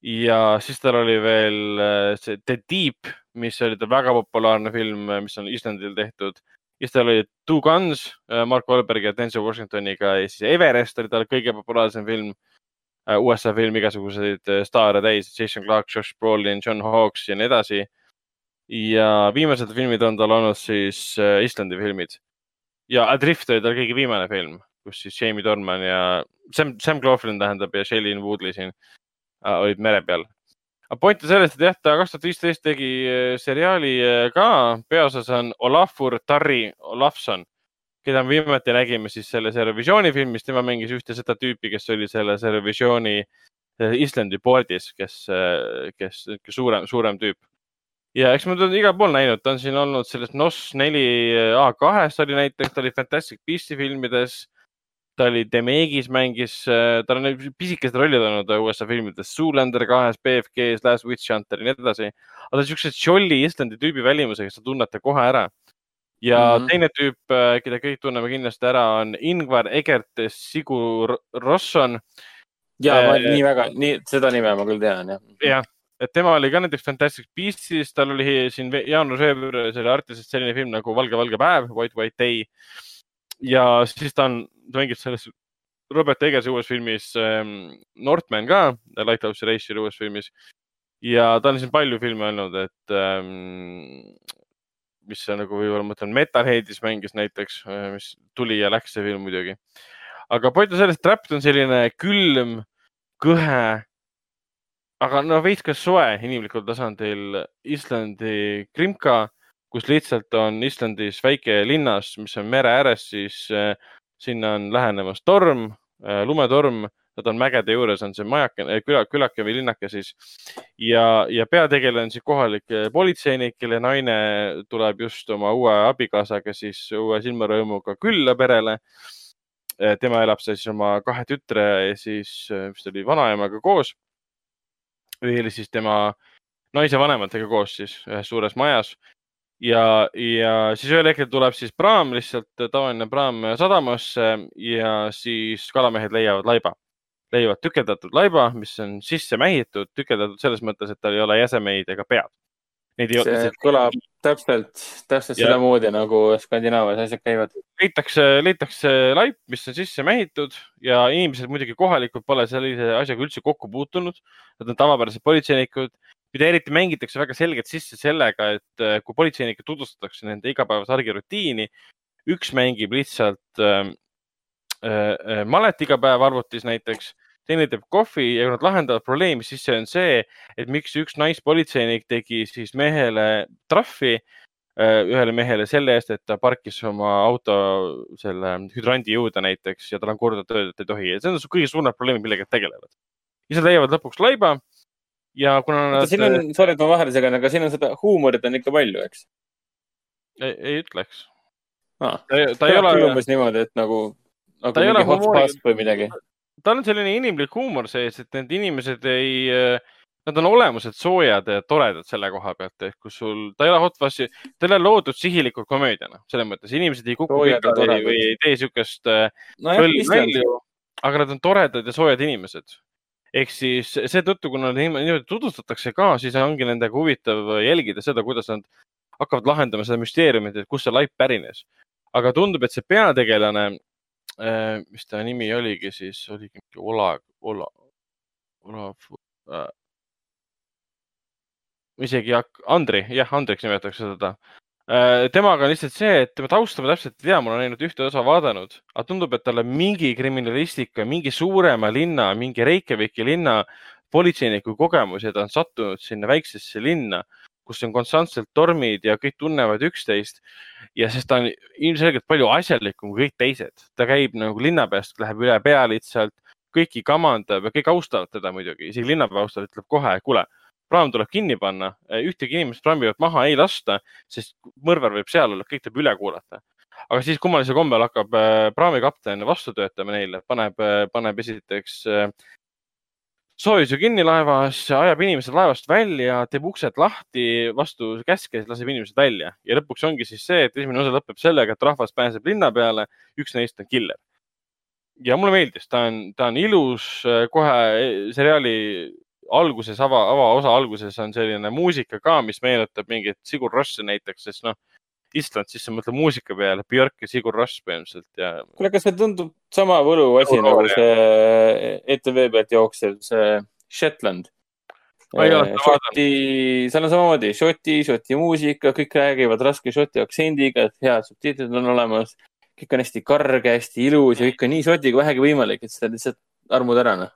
ja siis tal oli veel see The Deep, mis oli ta väga populaarne film, mis on Islandil tehtud siis tal oli Two Guns äh, Mark Wahlbergi ja Denzel Washingtoniga ja siis Everest oli tal kõige populaarsem film. Äh, USA film, igasuguseid äh, staare täis, Jason Clarke, Josh Brolin, John Hawkes ja nii edasi. ja viimased filmid on tal olnud siis Islandi filmid. ja Adrift oli tal kõige viimane film, kus siis Jamie Dornan ja Sam, Sam Claflin tähendab ja Shailene Woodley siin olid mere peal. Aga point on selles, et jah, ta kaks tuhat viisteist tegi äh, seriaali äh, ka, peaosas on Olafur Tarri Olafson, keda me viimati nägime siis selles Eurovisiooni filmis, tema mängis ühte seda tüüpi, kes oli selles Eurovisiooni äh, Islandi board'is, kes, kes suurem, suurem tüüp. ja eks ma teda igal pool näinud, ta on siin olnud selles NOS neli A2-s oli näiteks, ta oli Fantastic Beast'i filmides ta oli Demegis mängis, äh, tal on pisikesed rollid olnud USA filmides, Zoolander kahes, BFG-s, Last Witch Hunter ja nii edasi. aga ta on siukse Jolly Islandi tüübi välimusega, sa tunnete kohe ära. ja mm -hmm. teine tüüp, äh, keda kõik tunneme kindlasti ära, on Ingvar Egert Sigur Rosson. ja äh,, ma nii väga, nii seda nime ma küll tean, jah. jah, et tema oli ka näiteks Fantastic Beastis, tal oli siin jaanuar-veebruaris oli Artises selline film nagu Valge, valge päev, White, White Day ja siis ta on, ta mängib selles Robert Egersi uues filmis ähm, Northman ka, Lighthouse'i Race'i uues filmis. ja ta on siin palju filme olnud, et ähm, mis nagu võib-olla ma mõtlen, Metalheadis mängis näiteks, äh, mis tuli ja läks see film muidugi. aga point on selles, et Trapped on selline külm, kõhe, aga no veits ka soe inimlikul tasandil Islandi krimka kus lihtsalt on Islandis väike linnas, mis on mere ääres, siis äh, sinna on lähenemas torm, äh, lumetorm, nad on mägede juures, on see majake, äh, küla, külake või linnake siis. ja, ja peategelane on siis kohalik politseinik, kelle naine tuleb just oma uue abikaasaga siis uue silmarõõmuga külla perele. tema elab siis oma kahe tütre ja siis, mis ta oli, vanaemaga koos. või siis tema naise vanematega koos siis ühes suures majas ja, ja siis ühel hetkel tuleb siis praam, lihtsalt tavaline praam sadamasse ja siis kalamehed leiavad laiba. leiavad tükeldatud laiba, mis on sisse mähitud, tükeldatud selles mõttes, et tal ei ole jäsemeid ega pead. see lihtsalt... kõlab täpselt, täpselt sedamoodi nagu Skandinaavias asjad käivad. leitakse, leitakse laip, mis on sisse mähitud ja inimesed muidugi kohalikud pole sellise asjaga üldse kokku puutunud. Nad on tavapärased politseinikud mida eriti mängitakse väga selgelt sisse sellega, et äh, kui politseinikke tutvustatakse nende igapäevase argirutiini, üks mängib lihtsalt äh, äh, malet iga päev arvutis näiteks, teine teeb kohvi ja kui nad lahendavad probleemi, siis see on see, et miks üks naispolitseinik tegi siis mehele trahvi äh, ühele mehele selle eest, et ta parkis oma auto selle hüdrandi juurde näiteks ja tal on korda öeldud, et ei tohi ja see on kõige suuremad probleemid, millega tegelevad. siis nad leiavad lõpuks laiba ja kuna nad. siin on, sorry, et ma vahele segan, aga siin on seda huumorit on ikka palju, eks? ei ütleks ah,. ta, ta ei ole. umbes niimoodi, et nagu, nagu mingi hot fast või midagi. tal on selline inimlik huumor sees, et need inimesed ei, nad on olemuselt soojad ja toredad selle koha pealt, et kus sul, ta ei ole hot fast'i, ta ei ole loodud sihilikult komöödiana, selles mõttes inimesed ei kuku või ei tee siukest no nalju, aga nad on toredad ja soojad inimesed ehk siis seetõttu, kuna niimoodi tutvustatakse ka, siis ongi nendega huvitav jälgida seda, kuidas nad hakkavad lahendama seda müsteeriumit, et kust see laip pärines. aga tundub, et see peategelane, äh, mis ta nimi oligi siis, oligi mingi Ola, Ola, Ola äh,, isegi Andri, jah, Andriks nimetatakse teda temaga on lihtsalt see, et tema tausta ma täpselt ei tea, ma olen ainult ühte osa vaadanud, aga tundub, et tal on mingi kriminalistika, mingi suurema linna, mingi Reykjaviki linna politseiniku kogemus ja ta on sattunud sinna väiksesse linna, kus on konstantselt tormid ja kõik tunnevad üksteist. Ja sest ta on ilmselgelt palju asjalikum kui kõik teised, ta käib nagu linnapeast, läheb üle pea lihtsalt, kõiki kamandab ja kõik austavad teda muidugi, isegi linnapea austab, ütleb kohe, kuule, praam tuleb kinni panna, ühtegi inimest praami pealt maha ei lasta, sest mõrvar võib seal olla, kõik tuleb üle kuulata. aga siis kummalisel kombel hakkab äh, praamikapten vastu töötama neile, paneb, paneb esiteks äh, soojuse kinni laevas, ajab inimesed laevast välja, teeb uksed lahti vastu käske, laseb inimesed välja ja lõpuks ongi siis see, et esimene osa lõpeb sellega, et rahvas pääseb linna peale, üks neist on killer. ja mulle meeldis, ta on, ta on ilus, kohe seriaali alguses, ava, avaosa alguses on selline muusika ka, mis meenutab mingit Sigur Rossi näiteks, sest noh, Island, siis sa mõtled muusika peale, Björk ja Sigur Ross põhimõtteliselt ja kuule, kas see tundub sama Võlu, nagu jah. see ETV pealt jooksev, see Shetland? Seda Šoti, seal on samamoodi Šoti, Šoti muusika, kõik räägivad raske Šoti aktsendiga, et head subtiitrid on olemas. kõik on hästi karge, hästi ilus ja kõik on nii Šoti kui vähegi võimalik, et seda lihtsalt armud ära, noh.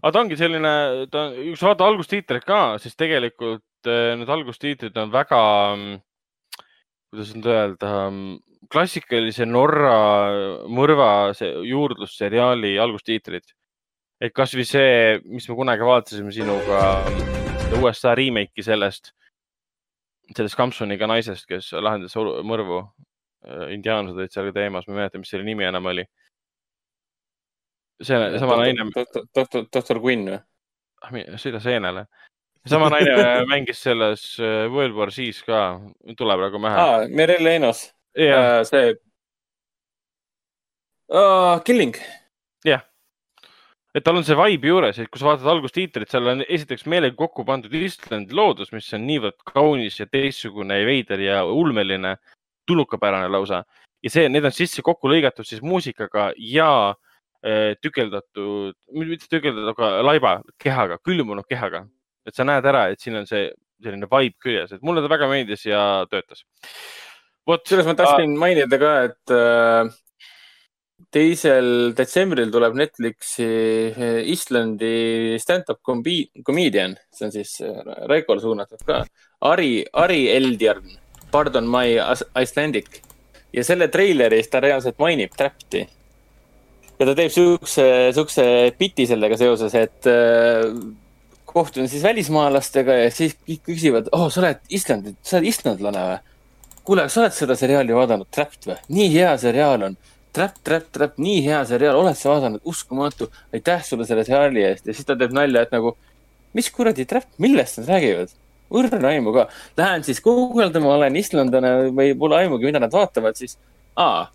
Aga ta ongi selline, ta üks vaata algustiitreid ka, siis tegelikult eh, need algustiitrid on väga, kuidas nüüd öelda, klassikalise Norra mõrva see juurdlusseriaali algustiitrid. et kasvõi see, mis me kunagi vaatasime sinuga, seda USA remake'i sellest, sellest Kamsoniga naisest, kes lahendas mõrvu. indiaanlased olid seal ka teemas, ma ei mäleta, mis selle nimi enam oli. See sama naine, doktor, doktor, Quinn või? ah, sõida seenele. sama naine mängis selles äh, World War Siis ka, tuleb praegu pähe ah.. aa, Merelle Enos, jah, see uh,. Killing, et tal on see vibe juures, et kui sa vaatad algustiitrit, seal on esiteks meelega kokku pandud Islandi loodus, mis on niivõrd kaunis ja teistsugune ja veider ja ulmeline, tulnukapärane lausa ja see, need on sisse kokku lõigatud siis muusikaga ja äh, tükeldatud, mitte tükeldatud, aga laiba kehaga, külmunud kehaga. et sa näed ära, et siin on see selline vibe küljes, et mulle ta väga meeldis ja töötas. vot, kusjuures ma tahtsin mainida ka, et äh, teisel detsembril tuleb Netflixi äh, Islandi stand-up comedian, see on siis äh, Raikole suunatud ka, Ari, Ari Eldjarn, Pardon my Icelandic ja selle treileris ta reaalselt mainib Trapti. Ja ta teeb siukse, siukse biti sellega seoses, et äh, kohtun siis välismaalastega ja siis kõik küsivad, oh, sa oled Islandi, sa oled islandlane või? kuule, sa oled seda seriaali vaadanud, Trapped või? nii hea seriaal on. Trap, Trap, Trap, nii hea seriaal, oled sa vaadanud, uskumatu. aitäh sulle selle seriaali eest ja siis ta teeb nalja, et nagu, mis kuradi Trap, millest nad räägivad? õrna aimu ka. Lähen siis guugeldama, olen islandlane või pole aimugi, mida nad vaatavad, siis aa,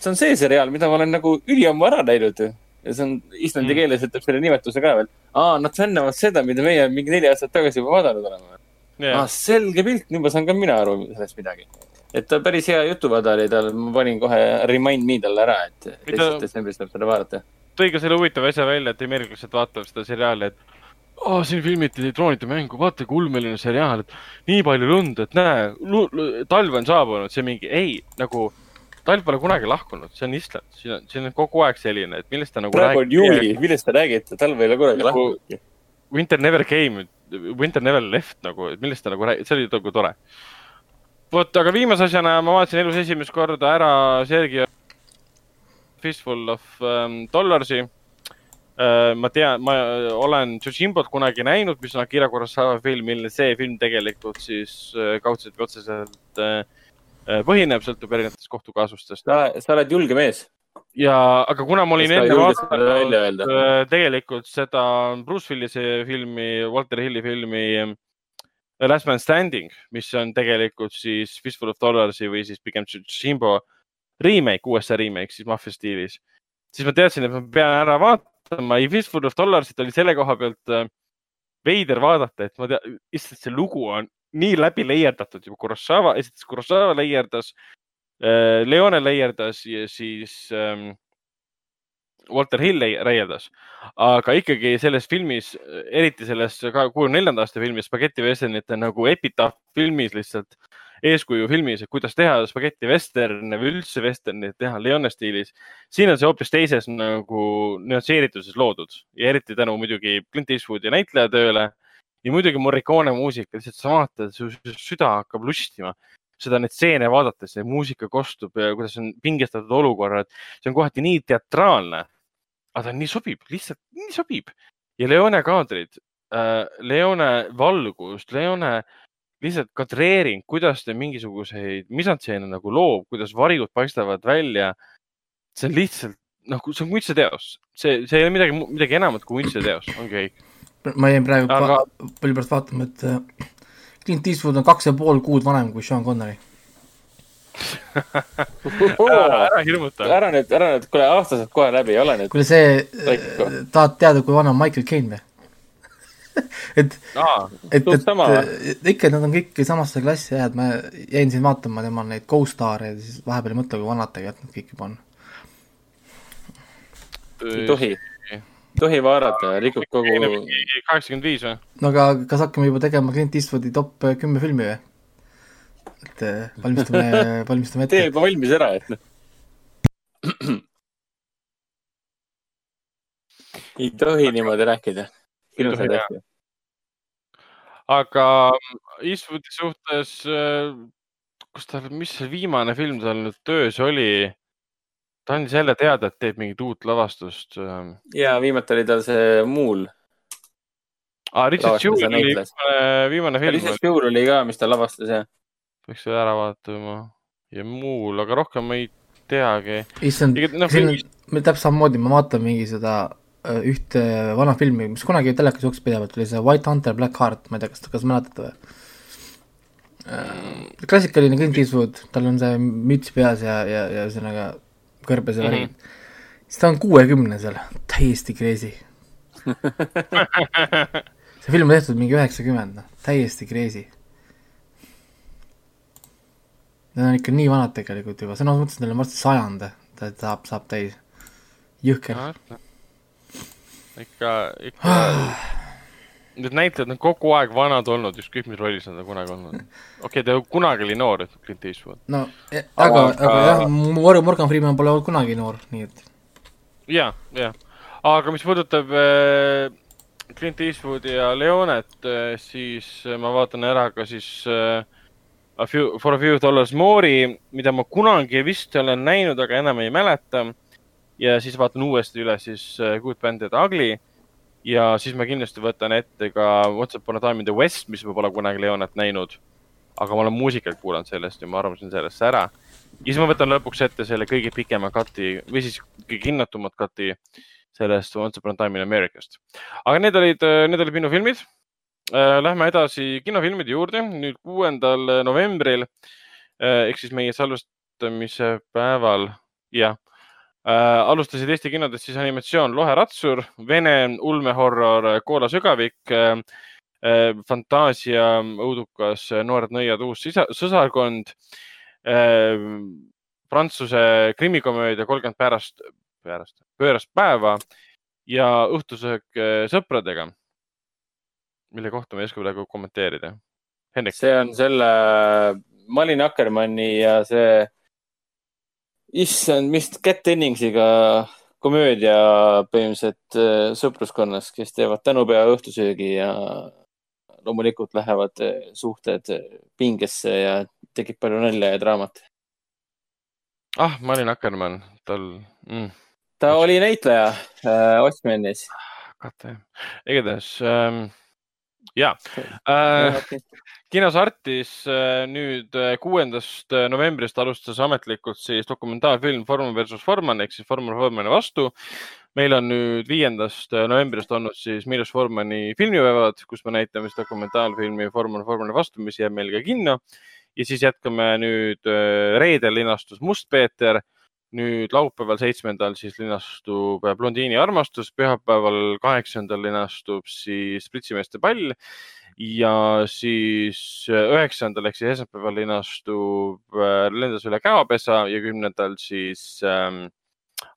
see on see seriaal, mida ma olen nagu üliammu ära näinud ju. ja see on islandi Mm. keeles ütleb selle nimetuse ka veel. aa, nad fännavad seda, mida meie mingi neli aastat tagasi juba vaadanud oleme ah,. selge pilt, nüüd ma saan ka mina aru sellest midagi. et ta päris hea jutuvada oli tal, ma panin kohe remind me talle ära, et teisest detsembrist saab seda vaadata. tõi ka selle huvitava asja välja, et ameeriklased vaatavad seda seriaali, et oh, siin filmiti droonide mängu, vaata kui ulmeline seriaal, et nii palju lund, et näe, talv on saabunud, see mingi, ei, nagu talv pole kunagi lahkunud, see on Island, siin on, siin on kogu aeg selline, et millest ta nagu praegu on juuli, millest te räägite, talv ei ole kunagi Nagu- lahkunud. Winter never came, winter never left nagu, et millest ta nagu räägib, see oli nagu tore. vot, aga viimase asjana ma vaatasin elus esimest korda ära Sergei Fistful of um, Dollarsi uh,. ma tean, ma olen Tsushimbat kunagi näinud, mis on Akira Kurosawa film, mille see film tegelikult siis uh, kaudselt või otseselt uh, põhineb, sõltub erinevatest kohtukaasustest. sa, oled julge mees. ja, aga kuna ma olin enne vaadanud äh, tegelikult seda Bruce Willise filmi, Walter Hilli filmi äh, Last Man Standing, mis on tegelikult siis Fistful of Dollarsi või siis pigem Jimbo remake, USA remake siis maffia stiilis, siis ma teadsin, et ma pean ära vaatama Fistful of Dollarsit oli selle koha pealt äh, veider vaadata, et ma tean, issand, see lugu on nii läbi leierdatud juba Kurosawa, esiteks Kurosawa leierdas, Leone leierdas ja siis ähm, Walter Hill reieldas, aga ikkagi selles filmis, eriti selles kuuekümne neljanda aasta filmis Spaghetti Westernite nagu epitaaf filmis lihtsalt eeskuju filmis, et kuidas teha Spaghetti Westerne või üldse Westernit teha Leone stiilis. siin on see hoopis teises nagu nüansseerituses loodud ja eriti tänu muidugi Clint Eastwoodi näitlejatööle ja muidugi Morricone muusika, lihtsalt sa vaatad, su süda hakkab lustima seda neid stseene vaadates, see muusika kostub ja kuidas on pingestatud olukorrad, see on kohati nii teatraalne. aga ta nii sobib, lihtsalt nii sobib ja Leone kaadrid äh,, Leone valgust, Leone lihtsalt kadreering, kuidas ta mingisuguseid misantseene nagu loob, kuidas varjud paistavad välja. see on lihtsalt nagu, see on kunstiteos, see, see ei ole midagi, midagi enamat kui kunstiteos, ongi kõik. Ma jäin praegu Aga- palju pärast vaatama, et äh, Clint Eastwood on kaks ja pool kuud vanem kui Sean Connery. ära, ära hirmuta. ära nüüd, ära nüüd, kuule, aasta saab kohe läbi, ole nüüd. kuule, see Lõika., tahad teada, kui vana on Michael Caine või? et, aa, et, et et ikka nad on kõik samasse klassi et ma jäin siin vaatama temal neid co-star'e ja siis vahepeal ei mõtle, kui vanad tegelikult kõik juba on. ei tohi, tohi vaadata, rikub kogu, kaheksakümmend viis või? no aga kas hakkame juba tegema Clint Eastwoodi top äh, kümme filmi või? et äh, valmistame, valmistame tee ette. juba valmis ära, et noh. ei tohi niimoodi rääkida. tohi, asjad. aga Eastwoodi suhtes, kus tal, mis see viimane film tal nüüd töös oli? Ta andis jälle teada, et teeb mingit uut lavastust. ja viimati oli tal see Muul. Ah, Richard Jewell oli viimane, viimane film, Richard Jewell oli ka, mis ta lavastas ja. peaks selle ära vaatama ja muul, aga rohkem ma ei teagi. issand on filmis-, täpselt samamoodi, ma vaatan mingi seda äh, ühte vana filmi, mis kunagi telekas jooksis pidevalt, oli see White Hunter Black Heart, ma ei tea, kas, kas mäletate või? klassikaline Clint Eastwood, tal on see müts peas ja, ja, ja ühesõnaga kõrbes ja värgid mm. -hmm. siis ta on kuuekümne seal, täiesti crazy. see film on tehtud mingi üheksakümmend, noh, täiesti crazy. Need on ikka nii vanad tegelikult juba, sõnas mõttes neil on varsti sajand, ta saab, saab täis. jõhker. ikka, ikka Need näitlejad on kogu aeg vanad olnud, ükskõik mis rollis nad on kunagi olnud. okei okay,, ta kunagi oli noor, ütleb Clint Eastwood. no ja- aga, Aga- aga jah, Morgan, Morgan Freeman pole olnud kunagi noor, nii et ja, ja, aga mis puudutab äh, Clint Eastwoodi ja Leonet äh,, siis äh, ma vaatan ära ka siis äh, A few, For a few dollars more'i, mida ma kunagi vist olen näinud, aga enam ei mäleta. ja siis vaatan uuesti üle siis äh, Good Band and Ugly ja siis ma kindlasti võtan ette ka What's Upon a Time in the West, mis ma pole kunagi Leonet näinud. aga ma olen muusikat kuulanud sellest ja ma arvasin sellest ära. ja siis ma võtan lõpuks ette selle kõige pikema cut'i või siis kõige hinnatumat cut'i sellest Once Upon a Time in Americast. aga need olid, need olid minu filmid. Lähme edasi kinofilmide juurde nüüd kuuendal novembril ehk siis meie salvestamise päeval, jah äh,. alustasid Eesti kinodes siis animatsioon Loheratsur, Vene ulmehorror Koola sügavik äh,, äh, fantaasia õudukas Noored nõiad uus sisa- sõsarkond äh,, Prantsuse krimikomöödia kolmkümmend pärast, pärast, pöörast päeva ja õhtusöök äh, sõpradega, mille kohta ma ei oska praegu kommenteerida. Hendrik, see on selle Malin Akkermanni ja see, issand, mis Cat Denningsiga komöödia põhimõtteliselt äh, sõpruskonnas, kes teevad tänupea õhtusöögi ja loomulikult lähevad äh, suhted äh, pingesse ja tekib palju nalja ja draamat. ah, Malin Akkermann, tal mm,, ta oli näitleja äh, Watchmenis kate, igatahes ähm, ja äh,, kinos Artis äh, nüüd äh, kuuendast äh, novembrist alustas ametlikult siis dokumentaalfilm Forman versus Forman ehk siis Forman Formani vastu. meil on nüüd viiendast novembrist olnud siis Milos Formani filmipäevad, kus me näitame siis dokumentaalfilmi Forman Formani vastu, mis jääb meil ka kinno. ja siis jätkame nüüd reedel linastus Must-Peeter nüüd laupäeval, seitsmendal siis linastub Blondiini armastus, pühapäeval, kaheksandal linastub siis Pritsimeeste pall ja siis üheksandal ehk siis esmaspäeval linastub Lendas üle käopesa ja kümnendal siis ähm,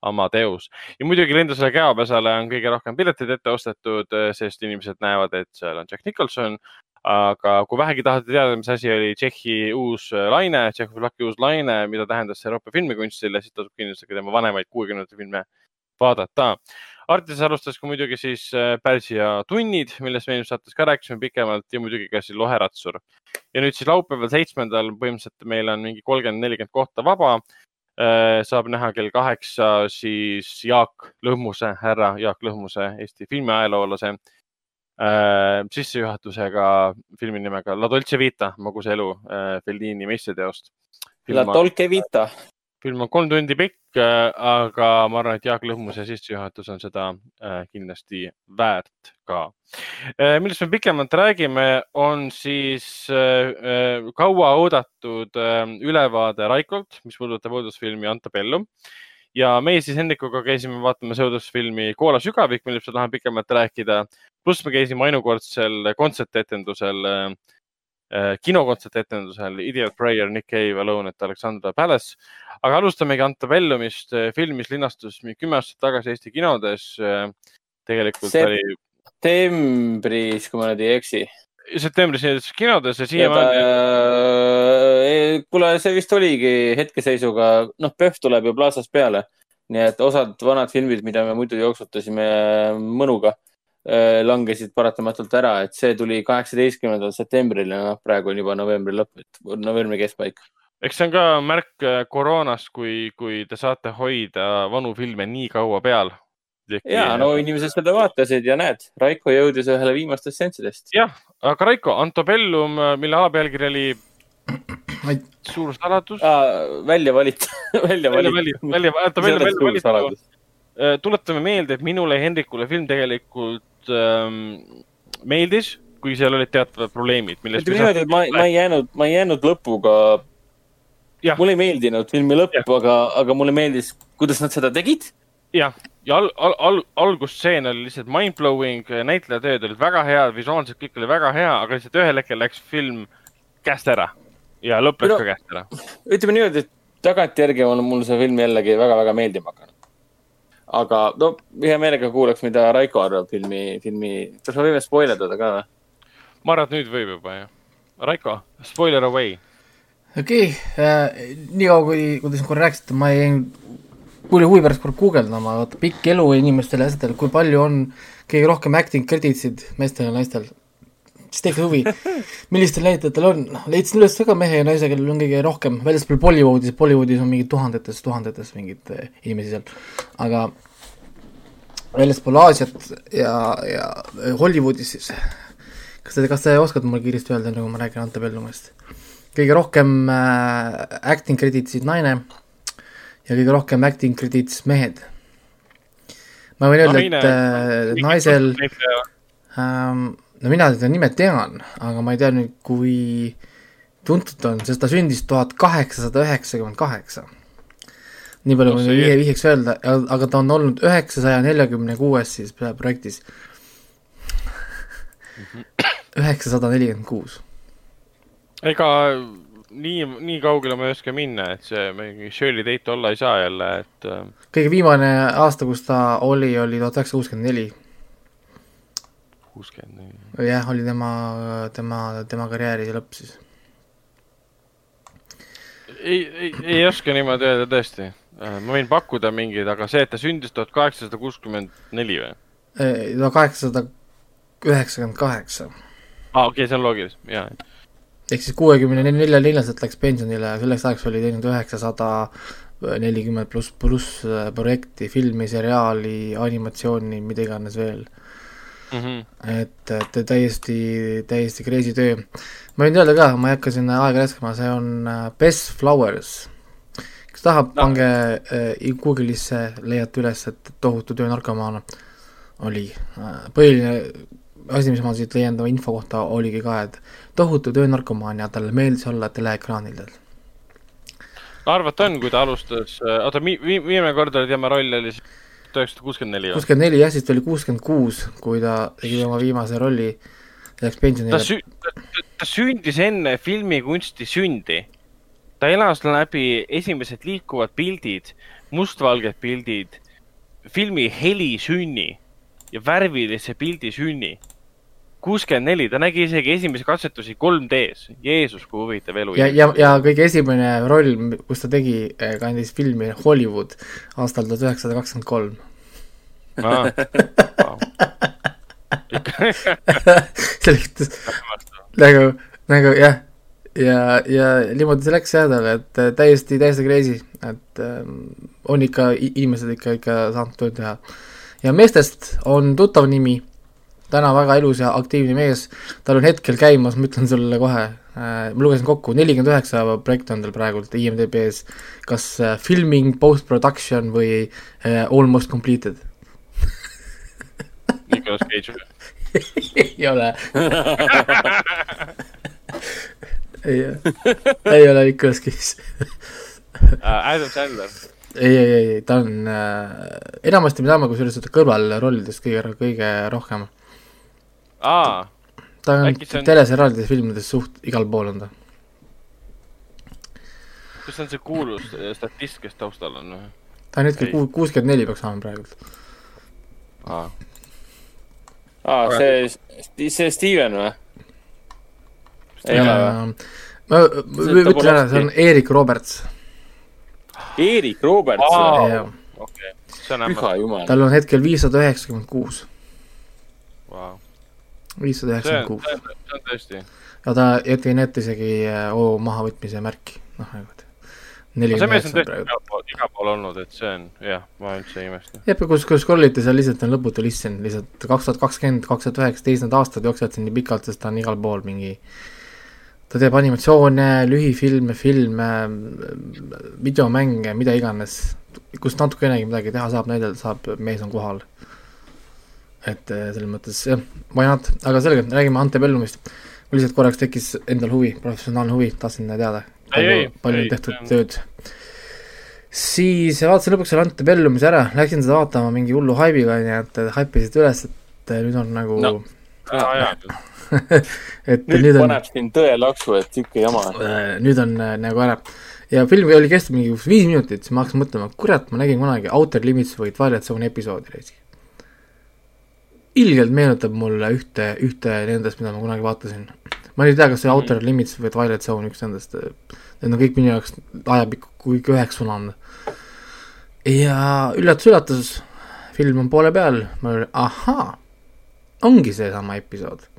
Amadeus ja muidugi lendusele käopesale on kõige rohkem piletid ette ostetud, sest inimesed näevad, et seal on Jack Nicholson. aga kui vähegi tahate teada, mis asi oli Tšehhi uus laine, Tšehhoslovakkia uus laine, mida tähendas see Euroopa filmikunstile, siis tasub kindlasti ka tema vanemaid kuuekümnendate filme vaadata. Artis alustas ka muidugi siis äh, Pärsia tunnid, millest me eelmises saates ka rääkisime pikemalt ja muidugi ka siis Loheratsur. ja nüüd siis laupäeval, seitsmendal põhimõtteliselt meil on mingi kolmkümmend, nelikümmend kohta vaba. Äh, saab näha kell kaheksa siis Jaak Lõhmuse, härra Jaak Lõhmuse, Eesti filmiajaloolase äh, sissejuhatusega filmi nimega La Dolce Vita, magus elu, Fellini meistriteost. La Dolce Vita film on kolm tundi pikk, äh, aga ma arvan, et Jaak Lõhmuse sissejuhatus on seda äh, kindlasti väärt ka. Äh, millest me pikemalt räägime, on siis kauaoodatud ülevaade Raikolt, mis puudutab õudusfilmi Antebellum ja meie siis Hendrikuga käisime vaatamas õudusfilmi Koola sügavik, millest ma tahan pikemalt rääkida. pluss me käisime ainukordsel kontsertetendusel äh, Äh, kinokontsertetendusel Idiot Prayer, Nick Cave, Alone at Alexandra Palace. aga alustamegi Antebellumist, äh, film, mis linastus kümme aastat tagasi Eesti kinodes. Äh, tegelikult See... oli. septembris, kui ma nüüd ei eksi. septembris kinodes ja siiamaani ta... Kuule, see vist oligi hetkeseisuga, noh, PÖFF tuleb ju Plaza's peale. nii et osad vanad filmid, mida me muidu jooksutasime mõnuga langesid paratamatult ära, et see tuli kaheksateistkümnendal septembril ja noh, praegu on juba novembri lõpp, et novembri keskpaik. eks see on ka märk äh, koroonast, kui, kui te saate hoida vanu filme nii kaua peal. ja no inimesed seda vaatasid ja näed, Raiko jõudis ühele viimastest seanssidest. jah, aga Raiko, Antobellum, mille alapealkiri oli suur saladus välja valitud välja valitud. välja, välja, välja, välja valitud. Tuletame meelde, et minule ja Hendrikule film tegelikult ähm, meeldis, kui seal olid teatavad probleemid. ütleme niimoodi, et ma, ma ei jäänud, ma ei jäänud lõpuga. mulle ei meeldinud filmi lõpp, aga, aga mulle meeldis, kuidas nad seda tegid. jah, ja al, al, al, algusstseen oli lihtsalt mind-blowing, näitlejatööd olid väga head, visuaalselt kõik oli väga hea, aga lihtsalt ühel hetkel läks film käest ära ja lõpp läks no, ka käest ära. ütleme niimoodi, et tagantjärgi on mul see film jällegi väga-väga meeldima hakanud aga no hea meelega kuulaks, mida Raiko arvab filmi, filmi, kas me võime spoil ida ka või? ma arvan, et nüüd võib juba jah. Raiko, spoiler away. okei okay, äh,, niikaua kui, kui te siin korra rääkisite, ma jäin, kui oli huvi pärast korra guugeldama, vaata pikk elu inimestele ja asjadele, kui palju on kõige rohkem acting credits'id meestel ja naistel siis tekkis huvi, millistel näitlejatel on, noh, leidsin üles ka mehe ja naise, kellel on kõige rohkem, väljaspool Bollywoodis, Bollywoodis on mingi tuhandetes, tuhandetes mingeid eh, inimesi seal, aga väljaspool Aasiat ja, ja Hollywoodis siis, kas te, kas te oskate mulle kiiresti öelda, kui ma räägin Ante Pellumast? kõige rohkem äh, acting credits'id naine ja kõige rohkem acting credits mehed. ma võin öelda, et äh, naisel ähm, no mina teda nime tean, aga ma ei tea nüüd, kui tuntud ta on, sest ta sündis tuhat kaheksasada üheksakümmend kaheksa. nii palju no, võin viie vihjeks öelda, aga ta on olnud üheksasaja neljakümne kuues siis projektis. üheksasada nelikümmend kuus. ega nii, nii kaugele ma ei oska minna, et see mingi Shirley Tate olla ei saa jälle, et. Äh, kõige viimane aasta, kus ta oli, oli tuhat üheksasada kuuskümmend neli kuuskümmend neli. Jah, oli tema, tema, tema karjääri lõpp siis. ei, ei, ei oska niimoodi öelda tõesti. Äh, ma võin pakkuda mingeid, aga see, et ta sündis tuhat kaheksasada kuuskümmend neli või? tuhat kaheksasada üheksakümmend kaheksa. aa, okei okay,, see on loogiline, jaa. ehk siis kuuekümne neljal neljaselt läks pensionile, selleks ajaks oli teinud üheksasada nelikümmend pluss, pluss äh, projekti, filmi, seriaali, animatsiooni, mida iganes veel mm. -hmm. et, et täiesti, täiesti crazy töö. ma võin öelda ka, ma ei hakka sinna aega raiskama, see on äh, Best Flowers. kes tahab no., pange äh, Google'isse, leiate üles, et tohutu töö narkomaan oli äh,. põhiline asi, mis ma siit leian tema info kohta, oligi ka, et tohutu töö narkomaan ja talle meeldis olla teleekraanidel arvata on, kui ta alustas, äh, oota, viimane kord oli tema roll oli siis tuhat üheksasada kuuskümmend neli. kuuskümmend neli jah, siis ta oli kuuskümmend kuus, kui ta tegi oma viimase rolli, läks pensionile. ta sü-, ta sündis enne filmikunsti sündi. ta elas läbi esimesed liikuvad pildid, mustvalged pildid, filmi helisünni ja värvilise pildi sünni. Kuuskümmend neli, ta nägi isegi esimesi katsetusi 3D-s. Jeesus, kui huvitav elu. ja, ja, ja kõige esimene roll, kus ta tegi, kandis filmi Hollywood aastal tuhat üheksasada kakskümmend kolm. sellepärast nagu, nagu jah, ja, ja niimoodi see läks jah talle, et äh, täiesti, täiesti crazy, et ähm, on ikka, inimesed ikka, ikka saanud tööd teha. ja meestest on tuttav nimi, täna väga ilus ja aktiivne mees, tal on hetkel käimas, ma ütlen sulle kohe äh,, ma lugesin kokku, nelikümmend üheksa projekti on tal praegult IMDB-s, kas äh, filming, post-production või äh, almost completed Nicolas Cage. ei ole. ei, ei ole Nicolas Cage. Adam Sandler. ei, ei, ei, ta on äh,, enamasti me teame kusjuures seda kõrvalrollidest kõige, kõige rohkem. aa, ta on on- teleseriaalides, filmides suht igal pool on ta. kas see on see kuulus äh, statist, kes taustal on või? ta on hetkel Ei. kuu-, kuuskümmend neli peaks olema praegult. aa, aa, see, see Steven või? ei ole või? ma ütlen ära, see on Erik Roberts. Erik Roberts või? okei, see on jumal. tal on hetkel viissada üheksakümmend kuus, Wow. Viissada üheksakümmend kuus. see on, tõesti. ja ta jättis ette isegi äh, oo mahavõtmise märki, noh nagu, see mees on tõesti igal pool, igal pool olnud, et see on, jah, ma üldse ei imesta. jah, kus, kus scroll ite seal lihtsalt on lõputu listsen, lihtsalt kaks tuhat kakskümmend, kaks tuhat üheksateist, need aastad jooksevad siin nii pikalt, sest ta on igal pool mingi ta teeb animatsioone, lühifilme, filme, videomänge, mida iganes, kus natukenegi midagi teha saab, näidata saab, mees on kohal. Et eh, selles mõttes jah, why not, aga selge, räägime Antebellumist. mul lihtsalt korraks tekkis endal huvi, professionaalne huvi, tahtsin teada, Ei, palju ei,, palju ei, on tehtud on- tööd. siis vaatasin lõpuks selle Antebellumise ära, läksin seda vaatama mingi hullu haibiga, onju, et haipisid üles, et nüüd on nagu No. aa jaa, et nüüd nüüd on, paneb siin tõelaksu, et sihuke jama. nüüd on nagu ära. ja film oli kestnud mingi viis minutit, siis ma hakkasin mõtlema, kurat, ma nägin kunagi Outer Limits või Twilight Zone episoodi reisi. Ilgelt meenutab mulle ühte, ühte nendest, mida ma kunagi vaatasin. ma ei tea, kas see Outer mm. Limits või Twilight Zone üks nendest, need on kõik minu jaoks ajapikku kui üheks sulanud. ja üllatus-üllatus, film on poole peal, ma olin, ahaa, ongi seesama episood.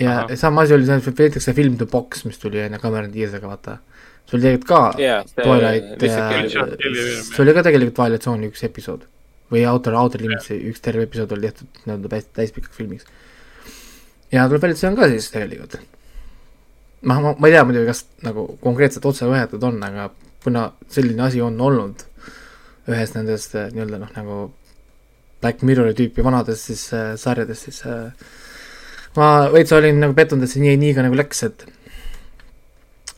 ja Ahah. sama asi oli see, näiteks see film The Box, mis tuli enne Cameron Diaz'ega, vaata. see oli tegelikult ka jaa, Twilight, see oli ka tegelikult Twilight Zone'i üks episood või Outer, Outer Limitsi üks terve episood oli tehtud nii-öelda täis, täispikaks filmiks. ja tuleb välja, et see on ka siis tegelikult. ma, ma, ma ei tea muidugi, kas nagu konkreetselt otse võetud on, aga kuna selline asi on olnud ühes nendest eh, nii-öelda noh, nagu Black Mirrori tüüpi vanadest siis äh, sarjadest, siis äh, ma veits olin nagu pettunud, et see nii, nii ka nagu läks, et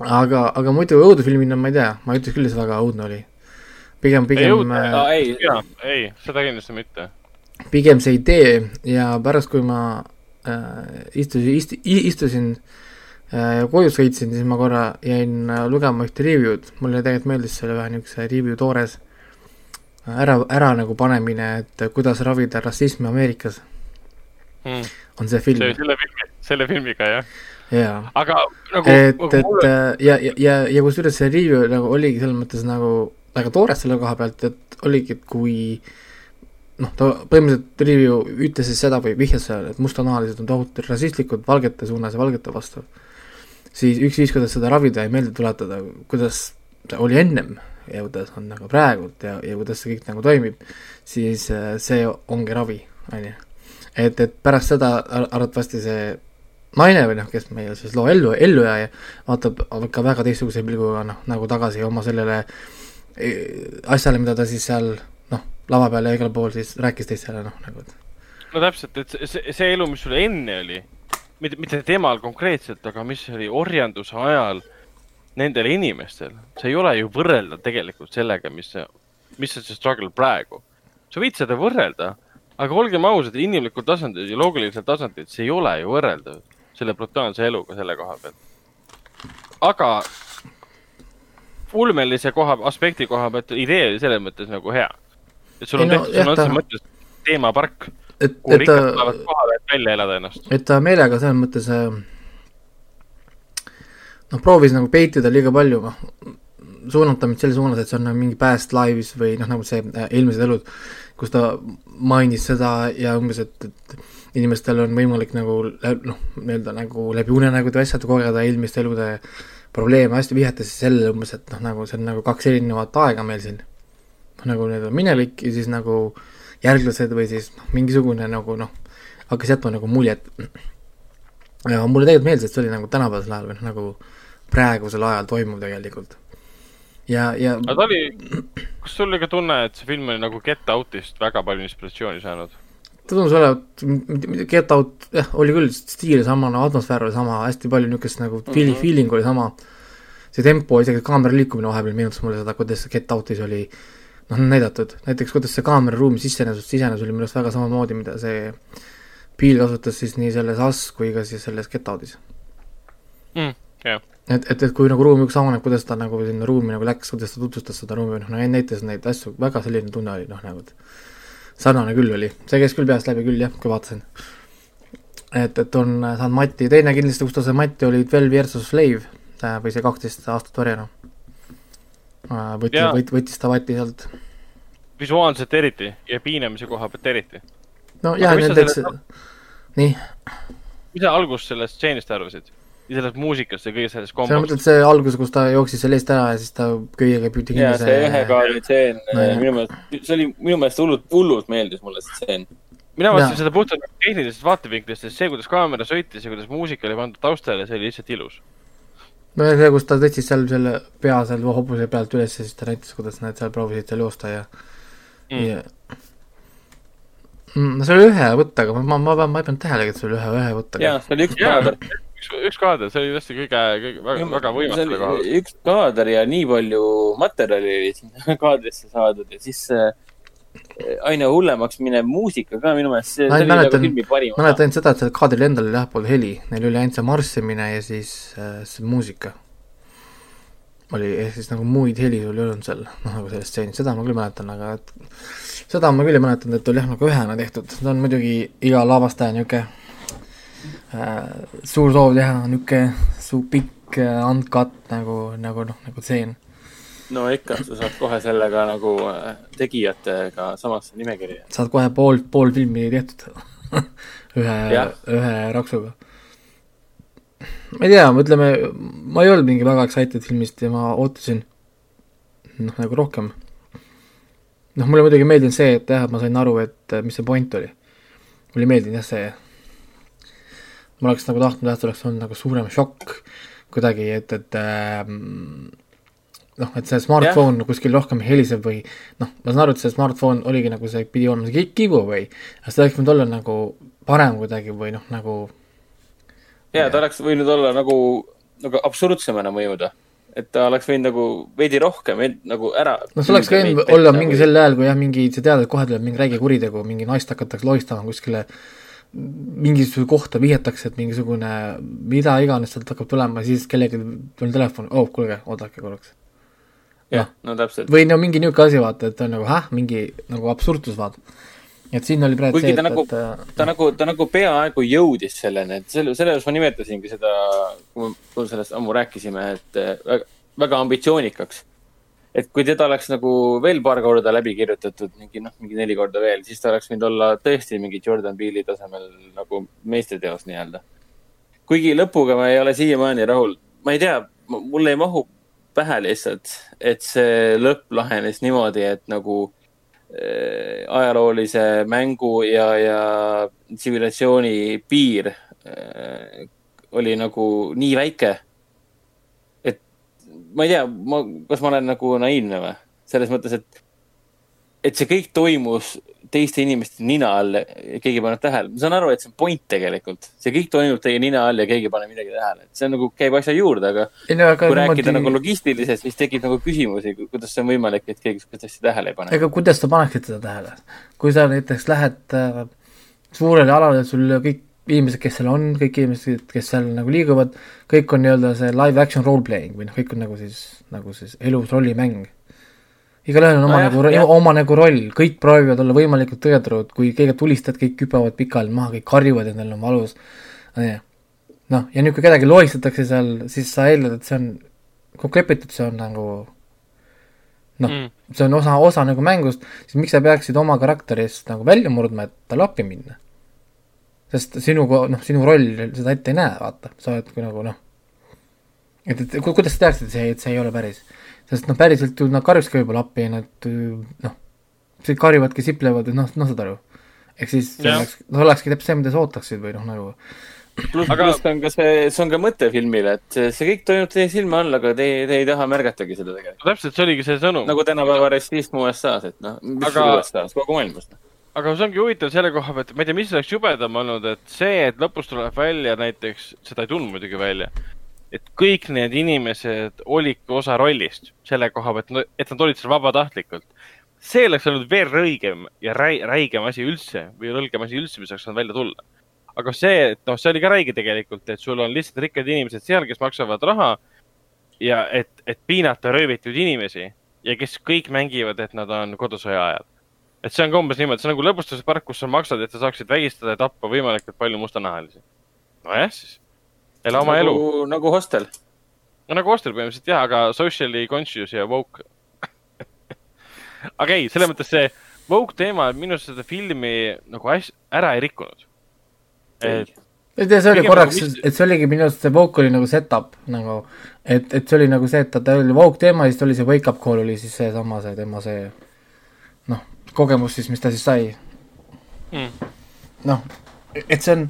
aga, aga muidu õudusfilmina ma ei tea, ma ei ütleks küll, et see väga õudne oli. pigem, pigem äh, ei, ei, seda kindlasti mitte. pigem see idee ja pärast, kui ma äh, istusin, ist-, istusin äh, ja koju sõitsin, siis ma korra jäin äh, lugema ühte review'd, mulle tegelikult meeldis selle ühe niisuguse review toores ära, ära nagu panemine, et kuidas ravida rassismi Ameerikas, Hmm. on see film selle filmi, selle filmiga jah. jaa. aga nagu, et, nagu et mulle, äh, ja, ja, ja, ja kusjuures see review nagu oligi selles mõttes nagu väga toores selle koha pealt, et oligi, et kui noh, ta põhimõtteliselt review ütles siis seda või vihjas sellele, et mustanahalised on tohutult rassistlikud valgete suunas ja valgete vastu. siis üks viis, kuidas seda ravida ja meelde tuletada, kuidas ta oli ennem ja kuidas on nagu praegult ja, ja kuidas see kõik nagu toimib, siis äh, see ongi ravi, on ju. et, et pärast seda ar- arvatavasti see naine või noh, kes meie siis loo ellu, ellujääja, vaatab ka väga teistsuguse pilguga noh, nagu tagasi oma sellele eh, asjale, mida ta siis seal noh, lava peal ja igal pool siis rääkis teistele noh, nagu et no täpselt, et see- see, elu, mis sul enne oli, mitte, mitte temal konkreetselt, aga mis oli orjanduse ajal nendel inimestel, see ei ole ju võrrelda tegelikult sellega, mis mis on see struggle praegu. sa võid seda võrrelda, aga olgem ausad, inimlikul tasandil ja loogilisel tasandil, see ei ole ju võrreldav selle brutaalse eluga selle koha pealt. aga ulmelise koha, aspekti koha pealt idee selles mõttes nagu hea. et sul on no tehtud jah, sõna otseses mõttes teemapark, kuhu rikkad tulevad kohale, et välja elada ennast. et ta meelega selles mõttes äh, noh, proovis nagu peitida liiga palju, noh, suunata mind selle suunas, et see on nagu mingi past lives või noh, nagu see äh, eelmised elud, kus ta mainis seda ja umbes, et, et inimestel on võimalik nagu noh, nii-öelda nagu läbi unenägude ja asjade kogeda eelmiste elude probleeme, hästi vihjates sellele umbes, et noh, nagu see on nagu kaks erinevat aega meil siin. noh, nagu need on minevik ja siis nagu järglased või siis noh, mingisugune nagu noh, hakkas jätma nagu muljet. ja mulle tegelikult meeldis, et see oli nagu tänapäevasel ajal või noh, nagu praegusel ajal toimuv tegelikult. ja, ja aga ta oli, kas sul oli ka tunne, et see film oli nagu Get Out'ist väga palju inspiratsiooni saanud? Ta tundus olevat, Get Out, jah, oli küll stiil sama, no atmosfäär oli sama, hästi palju niisugust nagu feeling mm, -hmm. feeling oli sama. see tempo, isegi kaamera liikumine vahepeal meenutas mulle seda, kuidas Get Out'is oli noh, näidatud, näiteks kuidas see kaamera ruumi sisenes, oli minu arust väga samamoodi, mida see Peel kasutas siis nii selles Us kui ka siis selles Get Out'is. Mm, jah, et, et, et kui nagu ruumi üks avaneb, kuidas ta nagu sinna ruumi nagu läks, kuidas ta tutvustas seda ruumi, noh, näitas neid asju, väga selline tunne oli, noh, nagu et sarnane küll oli, see käis küll peast läbi küll jah, kui vaatasin. et, et on saanud Mati, teine kindlasti, kus ta sai Mati, oli Twelve Years a Slave äh, või see kaksteist aastat varjanu. võttis Jaa., võt-, võttis ta Mati sealt. visuaalselt eriti ja piinamise koha pealt eriti. no näiteks sellest-, nii, mis sa algust sellest stseenist arvasid? Ja sellest muusikast ja kõigest sellest sa kombost? mõtled see algus, kus ta jooksis selle eest ära ja siis ta köiega püüdi ja kinni see ühe kaadri tseen No jah. minu meelest, see oli minu meelest hullult, hullult meeldis mulle see tseen. mina vaatasin Jaa. seda puhtalt nagu tehnilisest vaatevinklist, sest see, kuidas kaamera sõitis ja kuidas muusika oli pandud taustale, see oli lihtsalt ilus. no ja see, kus ta tõstis seal selle pea seal hobuse pealt üles ja siis ta näitas, kuidas nad seal proovisid seal joosta ja Mm. ja Mm, no see oli ühe võttega, ma, ma, ma, ma ei pannud tähelegi, et see oli ühe, ühe võttega jaa, see oli üks Jaa. kaader. üks, üks kaader, see oli tõesti kõige, kõige, väga, väga võimas pealt. üks kaader ja nii palju materjali oli sinna kaadrisse saadud ja siis äh, aina hullemaks minev muusika ka minu meelest, see, Ma see oli mäletan- nagu filmi parim mäletan ainult seda, et sellel kaadril endal oli jah pool heli, neil oli ainult see marssimine ja siis äh, see muusika. oli, ehk siis nagu muid heli sul ei olnud seal, noh nagu selles stseenis, seda ma küll mäletan, aga et seda ma küll ei mäletanud, et oli jah nagu ühena tehtud, see on muidugi iga lavastaja niisugune suur soov teha niisugune su pikk äh, uncut nagu, nagu noh, nagu tseen. no ikka, sa saad kohe sellega nagu äh, tegijatega samasse nimekirja. saad kohe pool, pool filmi tehtud ühe ühe raksuga. ma ei tea, ütleme, ma ei olnud mingi väga excited filmist ja ma ootasin noh, nagu rohkem. noh, mulle muidugi meeldinud see, et jah, et ma sain aru, et äh, mis see point oli. mulle ei meeldinud jah see, ma oleks nagu tahtnud et oleks olnud nagu suurem šokk kuidagi, et, et ähm, noh, et see smartphone yeah. kuskil rohkem heliseb või noh, ma saan aru, et see smartphone oligi nagu see pidi olema see gi- giveaway, aga seda oleks võinud olla nagu parem kuidagi või noh, nagu ja ta oleks võinud olla nagu, nagu absurdsemana mõjuda. et ta oleks võinud nagu veidi rohkem nagu ära. noh, see oleks võinud olla mingi sel ajal, kui jah, mingi, sa tead, et kohe tuleb mingi räige kuritegu, mingi naist hakatakse lohistama kuskile mingisuguse kohta vihjatakse, et mingisugune mida iganes sealt hakkab tulema, siis kellelgi on telefon, oh kuulge, oodake korraks. jah, no täpselt. või no mingi niisugune asi, vaata, et on nagu häh, mingi nagu absurdsus, vaata. et siin oli praegu see, ta et, nagu- et äh, ta nagu, ta nagu peaaegu jõudis selleni, et selle, selle osas ma nimetasingi seda, kui me- kui me sellest ammu rääkisime, et äh, väga, väga ambitsioonikaks. Et kui teda oleks nagu veel paar korda läbi kirjutatud, mingi noh, mingi neli korda veel, siis ta oleks võinud olla tõesti mingi Jordan Peele'i tasemel nagu meistriteos nii-öelda. kuigi lõpuga ma ei ole siiamaani rahul, ma ei tea, mul ei mahu pähe lihtsalt, et see lõpp lahenes niimoodi, et nagu äh, ajaloolise mängu ja, ja tsivilisatsiooni piir äh, oli nagu nii väike. Et ma ei tea, ma, kas ma olen nagu naiivne või? selles mõttes, et, et see kõik toimus teiste inimeste nina all ja keegi ei pannud tähele. ma saan aru, et see on point tegelikult. see kõik toimub teie nina all ja keegi ei pane midagi tähele. see on nagu, käib asja juurde, aga no kui rääkida niimoodi- nagu logistiliselt, siis tekib nagu küsimusi, kuidas see on võimalik, et keegi sihukest asja tähele ei pane. ega kuidas sa paneksid seda tähele? kui sa näiteks lähed äh, suurele alale, sul kõik inimesed, kes seal on, kõik inimesed, kes seal nagu liiguvad, kõik on nii-öelda see live action role playing või noh, kõik on nagu siis, nagu siis elus rollimäng. igalühel on oma Nojah, nagu, oma nagu roll, kõik proovivad olla võimalikult tõetrud, kui keegi tulistad, kõik küpavad pikali maha, kõik karjuvad, et neil on valus. noh, ja nüüd, kui kedagi lohistatakse seal, siis sa eeldad, et see on kokku lepitud, see on nagu noh Mm. see on osa, osa nagu mängust, siis miks sa peaksid oma karakterist nagu välja murdma, et talle appi minna? Sest sinu, noh, sinu roll seda ette ei näe, vaata, sa oled kui nagu noh, et, et ku- kuidas sa teaksid, et see, et see ei ole päris. sest noh, päriselt ju nad karjukski võib-olla appi ja nad noh, karjuvadki, siplevad, noh, noh, saad aru. ehk siis see oleks, see olekski täpselt see, mida sa ootaksid või noh, nagu pluss Aga- aga..., pluss on ka see, see on ka mõte filmile, et see kõik toimub teie silme all, aga te, te ei taha märgatagi seda tegelikult. täpselt, see oligi see sõnum. nagu tänapäeva rassism USA-s, et noh, mis Aga- aga... USA-s, kogu maailmas. Aga see ongi huvitav selle koha pealt, ma ei tea, mis oleks jubedam olnud, et see, et lõpus tuleb välja näiteks, seda ei tulnud muidugi välja, et kõik need inimesed olidki osa rollist selle koha pealt, et nad olid seal vabatahtlikult. see oleks olnud veel rõigem ja räi-, räigem asi üldse või rõlgem asi üldse, mis oleks saanud välja tulla. aga see, et noh, see oli ka räige tegelikult, et sul on lihtsalt rikkad inimesed seal, kes maksavad raha ja et, et piinata röövitud inimesi ja kes kõik mängivad, et nad on kodusõja ajal et see on ka umbes niimoodi, see on nagu lõbustuspark, kus sa maksad, et sa saaksid vägistada ja tappa võimalikult palju mustanahalisi. nojah siis, ela oma elu. nagu, nagu hostel. no nagu Oster põhimõtteliselt jah, aga socially conscious ja woke. aga ei, selles mõttes see woke teema minu arust seda filmi nagu as-, ära ei rikkunud. et ei tea, see oli korraks nagu et see oligi minu arust see Vogue oli nagu set-up nagu, et, et see oli nagu see, et ta, ta oli Vogue teema ja siis ta oli see wake up call oli siis seesama see tema see kogemus siis, mis ta siis sai. mm, noh, et see on,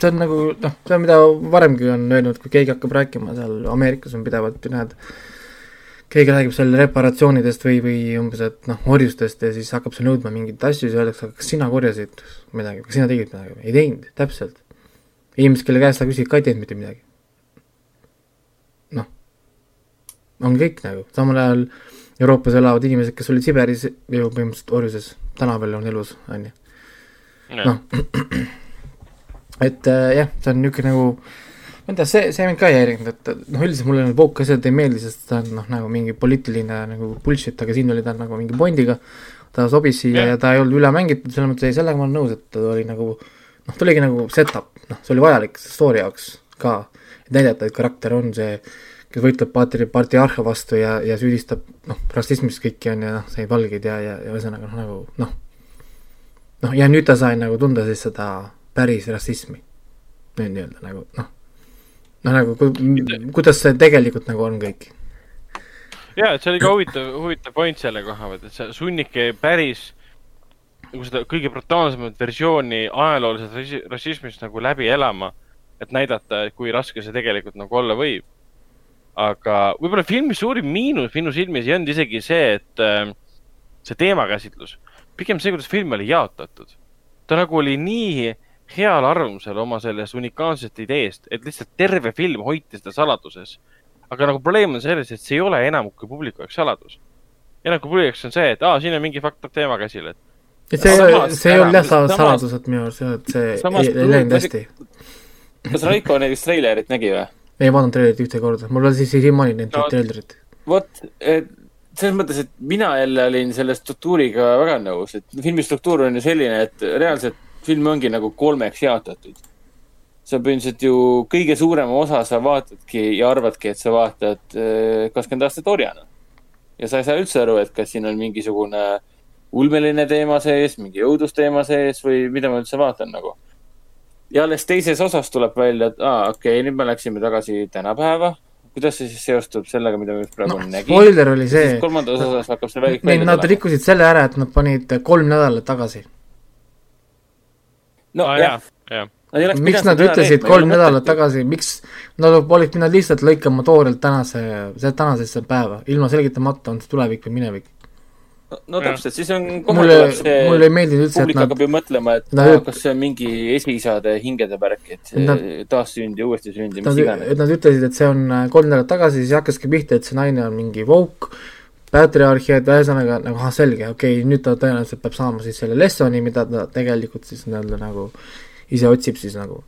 see on nagu noh, see on, mida varemgi on öelnud, kui keegi hakkab rääkima seal Ameerikas on pidevalt ju näed, keegi räägib seal reparatsioonidest või, või umbes, et noh, orjustest ja siis hakkab seal nõudma mingeid asju, siis öeldakse, kas sina korjasid midagi, kas sina tegid midagi, ei teinud, täpselt. inimesed, kelle käest sa küsid, ka ei teinud mitte midagi. noh, on kõik nagu, samal ajal Euroopas elavad inimesed, kes olid Siberis ju põhimõtteliselt orjuses, täna veel on elus, on ju. Noh, et äh, jah, see on niisugune nagu, ma ei tea, see, see mind ka ei häirinud, et noh, üldiselt mulle need woke asjad ei meeldi, sest ta on noh, nagu mingi poliitiline nagu bullshit, aga siin oli ta nagu mingi Bondiga, ta sobis siia Jah. ja ta ei olnud üle mängitud, selles mõttes ei, sellega ma olen nõus, et ta oli nagu noh, ta oligi nagu set-up, noh, see oli vajalik story jaoks ka, et näidata, et karakter on see, kes võitleb paatri, patriarha vastu ja, ja süüdistab noh, rassismis kõiki on ja noh, see valgeid ja, ja, ja ühesõnaga noh, nagu noh, noh, ja nüüd ta sai nagu tunda siis seda päris rassismi. nüüd nii-öelda nagu noh, noh nagu ku, kuidas see tegelikult nagu on kõik. ja, et see oli ka huvitav, huvitav point selle koha pealt, et see sunnibki päris nagu seda kõige brutaalsemat versiooni ajaloolisest rassi- rassismist nagu läbi elama, et näidata, kui raske see tegelikult nagu olla võib. Aga võib-olla filmi suurim miinus minu silmis ei olnud isegi see, et äh, see teemakäsitlus, pigem see, kuidas film oli jaotatud. ta nagu oli nii heal arvamusel oma sellest unikaalsest ideest, et lihtsalt terve film hoiti seda saladuses aga nagu probleem on selles, et see ei ole enamiku publiku jaoks saladus. enamiku publiku jaoks on see, et aa, siin on mingi up teema käsil, et et see see ei olnud jah saladus, et minu arust et see ei, läinud hästi. kas Raiko näiteks treilerit nägi või? Ei vaadanud treilerit ühte korda, mul on siis siiamaani No- no. treilerit. vot, selles mõttes, et mina jälle olin selle struktuuriga väga nõus, et filmi struktuur on ju selline, et reaalselt film ongi nagu kolmeks jaotatud. sa põhimõtteliselt ju kõige suurema osa sa vaatadki ja arvadki, et sa vaatad eh, kakskümmend aastat orjana. ja sa ei saa üldse aru, et kas siin on mingisugune ulmeline teema sees, mingi õudusteema sees või mida ma üldse vaatan nagu. Ja alles teises osas tuleb välja, et aa, okei okay,, nüüd me läksime tagasi tänapäeva. kuidas see siis seostub sellega, mida me just praegu no no, nägime? spoiler oli see, kolmandas osas hakkab see välja nad tulema. rikkusid selle ära, et nad panid kolm nädalat tagasi. no aa jah, jah, jah. miks nad ütlesid kolm nädalat? tagasi, miks nad olid pidanud lihtsalt lõikama toorelt tänase, tänasesse päeva, ilma selgitamata, on see tulevik või minevik. No täpselt, siis on kohe mulle tuleb, see et publik nad hakkab ju mõtlema, et nad- kas see on mingi esiisade hingede värk, et Nad- taassünd ja uuesti sünd ja mis Nad, iganes. nad ütlesid, et see on äh, kolm nädalat tagasi, siis hakkaski pihta, et see naine on mingi woke, patriarh ja et ühesõnaga nagu ahah, selge, okei okay,, nüüd ta tõenäoliselt peab saama siis selle lessoni, mida ta tegelikult siis nii-öelda nagu ise otsib siis nagu.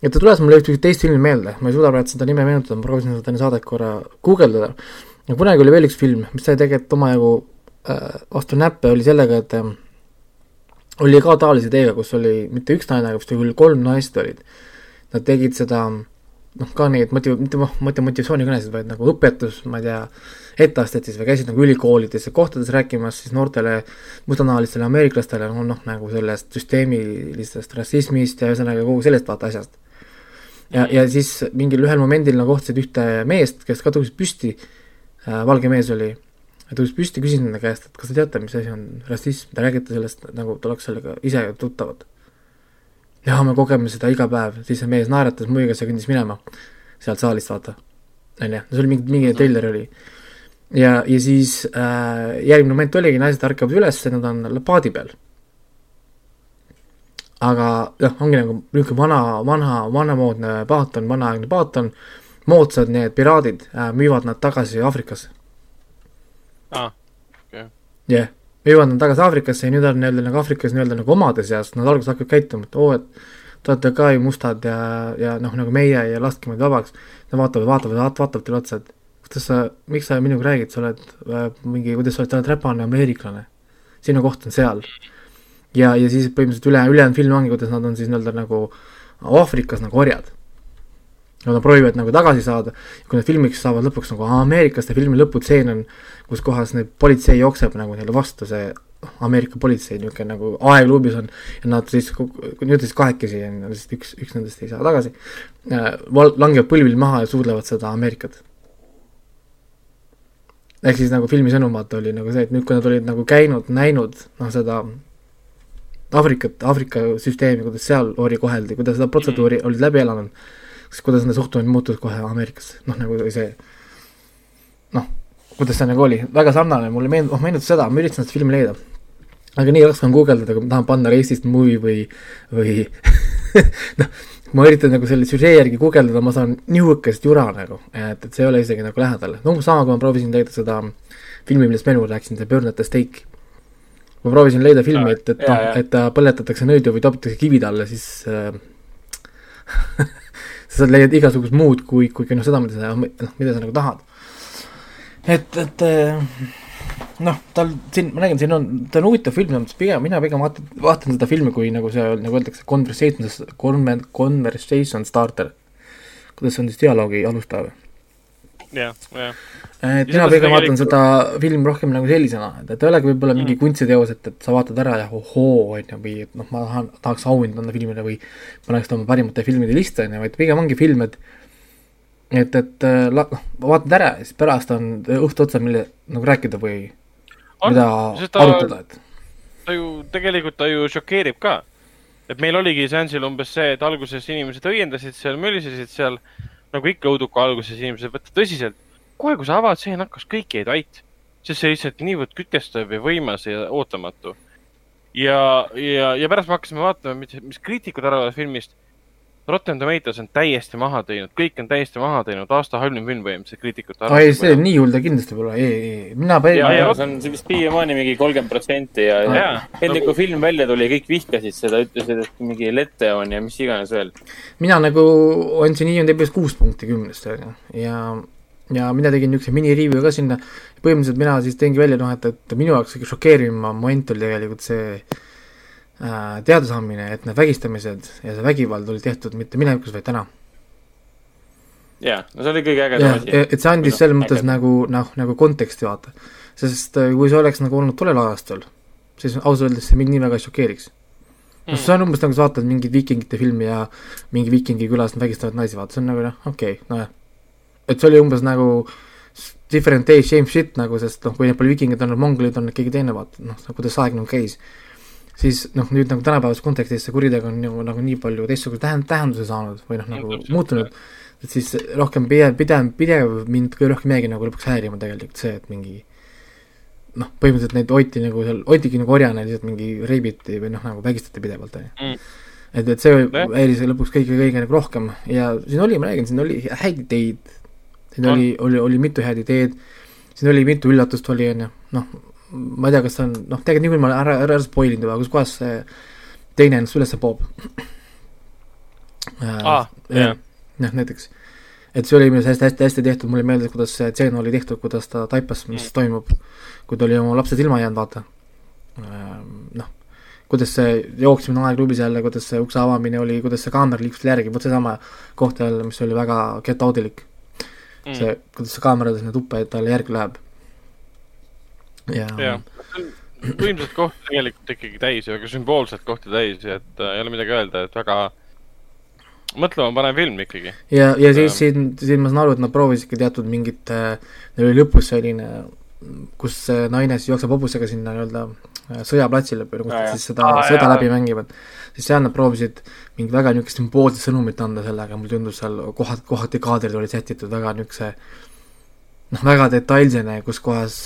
et ta tuletas mulle ühte teist filmi meelde, ma ei suuda praegu seda nime meenutada, ma proovisin seda enne saadet korra guugeldada. ja kunagi oli veel üks film, mis sai tegelikult omajagu vastu näppe, oli sellega, et äh, oli ka taolise ideega, kus oli mitte üks naine, aga vist küll kolm naist olid. Nad tegid seda noh, ka neid motiv-, mitte mitte motivatsioonikõnesid, vaid nagu õpetus, ma ei tea, etteastet siis või käisid nagu ülikoolides ja kohtades rääkimas siis noortele mustanahalistele ameeriklastele no, noh, nagu sellest süsteemilisest rassismist ja ühesõnaga kogu sellest vaata asjast. ja, ja siis mingil ühel momendil nad kohtasid ühte meest, kes ka tõusis püsti äh,, valge mees oli, tõusis püsti, küsis nende käest, et kas te teate, mis asi on rassism, te räägite sellest nagu te oleks sellega ise tuttavad jah, me kogeme seda iga päev, siis see mees naeratas muigas ja kõndis minema sealt saalist, vaata. on ju, see oli mingi, mingi treiler oli. ja, ja siis äh, järgmine moment oligi, naised ärkavad üles, nad on paadi peal. aga noh, ongi nagu niisugune vana, vana, vanamoodne paaton, vanaaegne paaton, moodsad need piraadid äh, müüvad nad tagasi Aafrikasse. Aa ah,, okei okay.. jah yeah jõuavad nad tagasi Aafrikasse ja nüüd on nii-öelda nagu Aafrikas nii-öelda nagu omade seas, nad alguses hakkavad käituma, et oo, et te olete ka ju mustad ja, ja noh, nagu meie ja laske meid vabaks. Nad vaatavad, vaatavad, vaatavad, vaatavad teile otsa, et kuidas sa, miks sa minuga räägid, sa oled äh, mingi, kuidas sa oled, sa oled räpane ameeriklane. sinu koht on seal. ja, ja siis põhimõtteliselt üle, ülejäänud film ongi, kuidas nad on siis nii-öelda nagu Aafrikas nagu orjad ja nad proovivad nagu tagasi saada, kui nad filmiks saavad lõpuks nagu ameeriklaste filmi lõputseen on, kus kohas need politsei jookseb nagu neile vastu, see Ameerika politsei niisugune nagu aegluubis on ja nad siis, nüüd siis kahekesi on, lihtsalt üks, üks nendest ei saa tagasi, val-, langevad põlvil maha ja suudlevad seda Ameerikat. ehk siis nagu filmi sõnum vaata oli nagu see, et nüüd, kui nad olid nagu käinud, näinud noh, seda Aafrikat, Aafrika süsteemi, kuidas seal ori koheldi, kuidas seda protseduuri olid läbi elanud siis kuidas nende suhtumine muutus kohe Ameerikasse, noh nagu see noh, kuidas see nagu oli, väga sarnane, mulle meenub, oh meenutas seda, ma üritasin seda filmi leida. aga nii raske on guugeldada, kui ma tahan panna racist movie või, või noh, ma üritan nagu selle süžee järgi guugeldada, ma saan nihukest jura nagu, et, et see ei ole isegi nagu lähedal. no umbes sama, kui ma proovisin leida seda filmi, millest ma elu rääkisin, see Burn at the Stake. ma proovisin leida filmi, et, et noh, et ta põletatakse nõidu või topitakse kivid alla, siis äh, sa leiad igasugust muud kui, kui noh, seda, mida sa, noh, mida sa nagu tahad. et, et eh, noh, tal siin, ma räägin, siin on, ta on huvitav film, pigem, mina pigem vaatan, vaatan seda filmi kui nagu see, nagu öeldakse, conversation, conversation starter. kuidas see on siis dialoogi alustaja? jah, jah et mina pigem vaatan seda film rohkem nagu sellisena, et, et ei olegi võib-olla mingi mm. kunstiteos, et, et sa vaatad ära ja ohoo, on ju, või et noh, ma tahan, tahaks auhinda anda filmile või paneks ta oma parimate filmide lista, on ju, vaid pigem ongi film, et et, et äh, noh, vaatad ära ja siis pärast on õhtu otsa, mille nagu rääkida või on, mida ta, arutada, et ta ju, tegelikult ta ju šokeerib ka. et meil oligi seansil umbes see, et alguses inimesed õiendasid seal, mölisesid seal, nagu ikka õuduka alguses inimesed võtta tõsiselt kohe, kui sa avad, see nakkas kõik jäid vait, sest see lihtsalt niivõrd kütkestav ja võimas ja ootamatu. ja, ja, ja pärast me hakkasime vaatama, mis, mis kriitikud arvavad filmist. Rotten Tomatoes on täiesti maha teinud, kõik on täiesti maha teinud, aasta halvim film põhimõtteliselt kriitikute arvates. ei, see nii hull ta kindlasti pole, ei, ei, mina. ja, ja see on vist siiamaani mingi kolmkümmend protsenti ja, ja, ja enne kui film välja tuli, kõik vihkasid seda, ütlesid, et mingi lete on ja mis iganes veel. mina nagu andsin IMDB-s kuus punkti kümnest, on ju, ja ja mina tegin niisuguse mini-review ka sinna, põhimõtteliselt mina siis tõingi välja noh, et, et minu jaoks kõige šokeerivam moment oli tegelikult see äh, teadasaamine, et need vägistamised ja see vägivald oli tehtud mitte minevikus, vaid täna. jaa, no see oli kõige ägedam asi. et see andis selles mõttes äged. nagu, noh, nagu konteksti vaata. sest äh, kui see oleks nagu olnud tollel ajastul, siis ausalt öeldes see mind nii väga ei šokeeriks noh, see on umbes nagu sa vaatad mingit viikingite filmi ja mingi viikingi külas vägistavad naisi, vaata, see on nagu noh, okei okay,, nojah et see oli umbes nagu different day, same shit nagu, sest noh, kui need pole vikingid olnud, mongolid on keegi teine, vaata, noh, kuidas aeg nagu käis. siis noh, nüüd nagu tänapäevases kontekstis see kuritegu on nagu, nagu nii palju teistsuguse tähend-, tähenduse saanud või noh, nagu muutunud, et siis rohkem pidev, pidev, pidev mind kõige rohkem jäägi nagu lõpuks häirima tegelikult see, et mingi noh, põhimõtteliselt neid hoiti nagu seal, hoitigi nagu orjana, lihtsalt mingi reibiti või noh, nagu vägistati pidevalt, on ju. Mm. et, et see häiris lõpuks kõige, kõige nagu rohkem. Ja siin oli, ma räägin, siin oli häid ideid siin on. oli, oli, oli mitu head ideed, siin oli mitu üllatust oli, on ju, noh, ma ei tea, kas see on, noh, tegelikult niikuinii ma ära, ära spoil inud juba, kus kohas see teine ennast üles poob. Jah jah., jah, näiteks. et see oli minu arust hästi, hästi, hästi tehtud, mulle meeldis, kuidas see tseen oli tehtud, kuidas ta taipas, mis mm. toimub, kui ta oli oma lapsed ilma jäänud, vaata. noh, kuidas see jooksmine aegklubis jälle, kuidas see ukse avamine oli, kuidas see kaamera liikus järgi, vot seesama koht jälle, mis oli väga get out'ilik mm.. see, kuidas see kaamera sinna tuppa talle järgi läheb. ja, ja. võimsat kohta tegelikult ikkagi täis ja väga sümboolset kohta täis, et äh, ei ole midagi öelda, et väga mõtlema panev film ikkagi. ja, ja siis Ähm. siin, siin ma saan aru, et nad proovisidki teatud mingit, neil oli lõpus selline, kus naine siis jookseb hobusega sinna nii-öelda äh, sõjaplatsile, kus Aa, nad jah. siis seda Aa, sõda jaa. läbi mängivad. siis seal nad proovisid mingit väga niisugust sümboolset sõnumit anda sellega, mulle tundus seal kohad, kohati kaadrid olid sätitud väga niisuguse noh, väga detailsena, kus kohas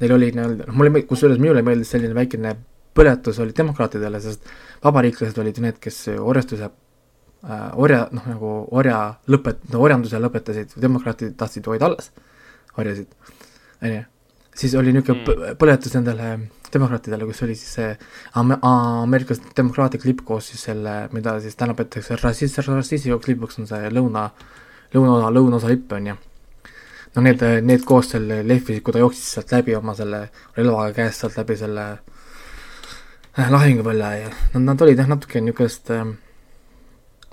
neil oli nii-öelda, noh mulle kusjuures minule meeldis selline väikene põletus oli demokraatidele, sest vabariiklased olid need, kes orjastuse äh, orja, noh nagu orja lõpet-, no orjanduse lõpetasid, demokraatid tahtsid hoida alles orjasid, on ju. Siis oli niisugune mm. põletus nendele demokraatidele, kus oli siis see Am-, Ameerikas demokraatlik lipp koos siis selle, mida siis täna peetakse rassist-, rassistlikuks lipuks on see lõuna, lõunaosa, lõunaosa lipp on ju. no need, need koos selle lehvisid, kui ta jooksis sealt läbi oma selle relvaga käest sealt läbi selle äh, lahingupõlle ja nad, nad olid jah, natuke niisugust äh,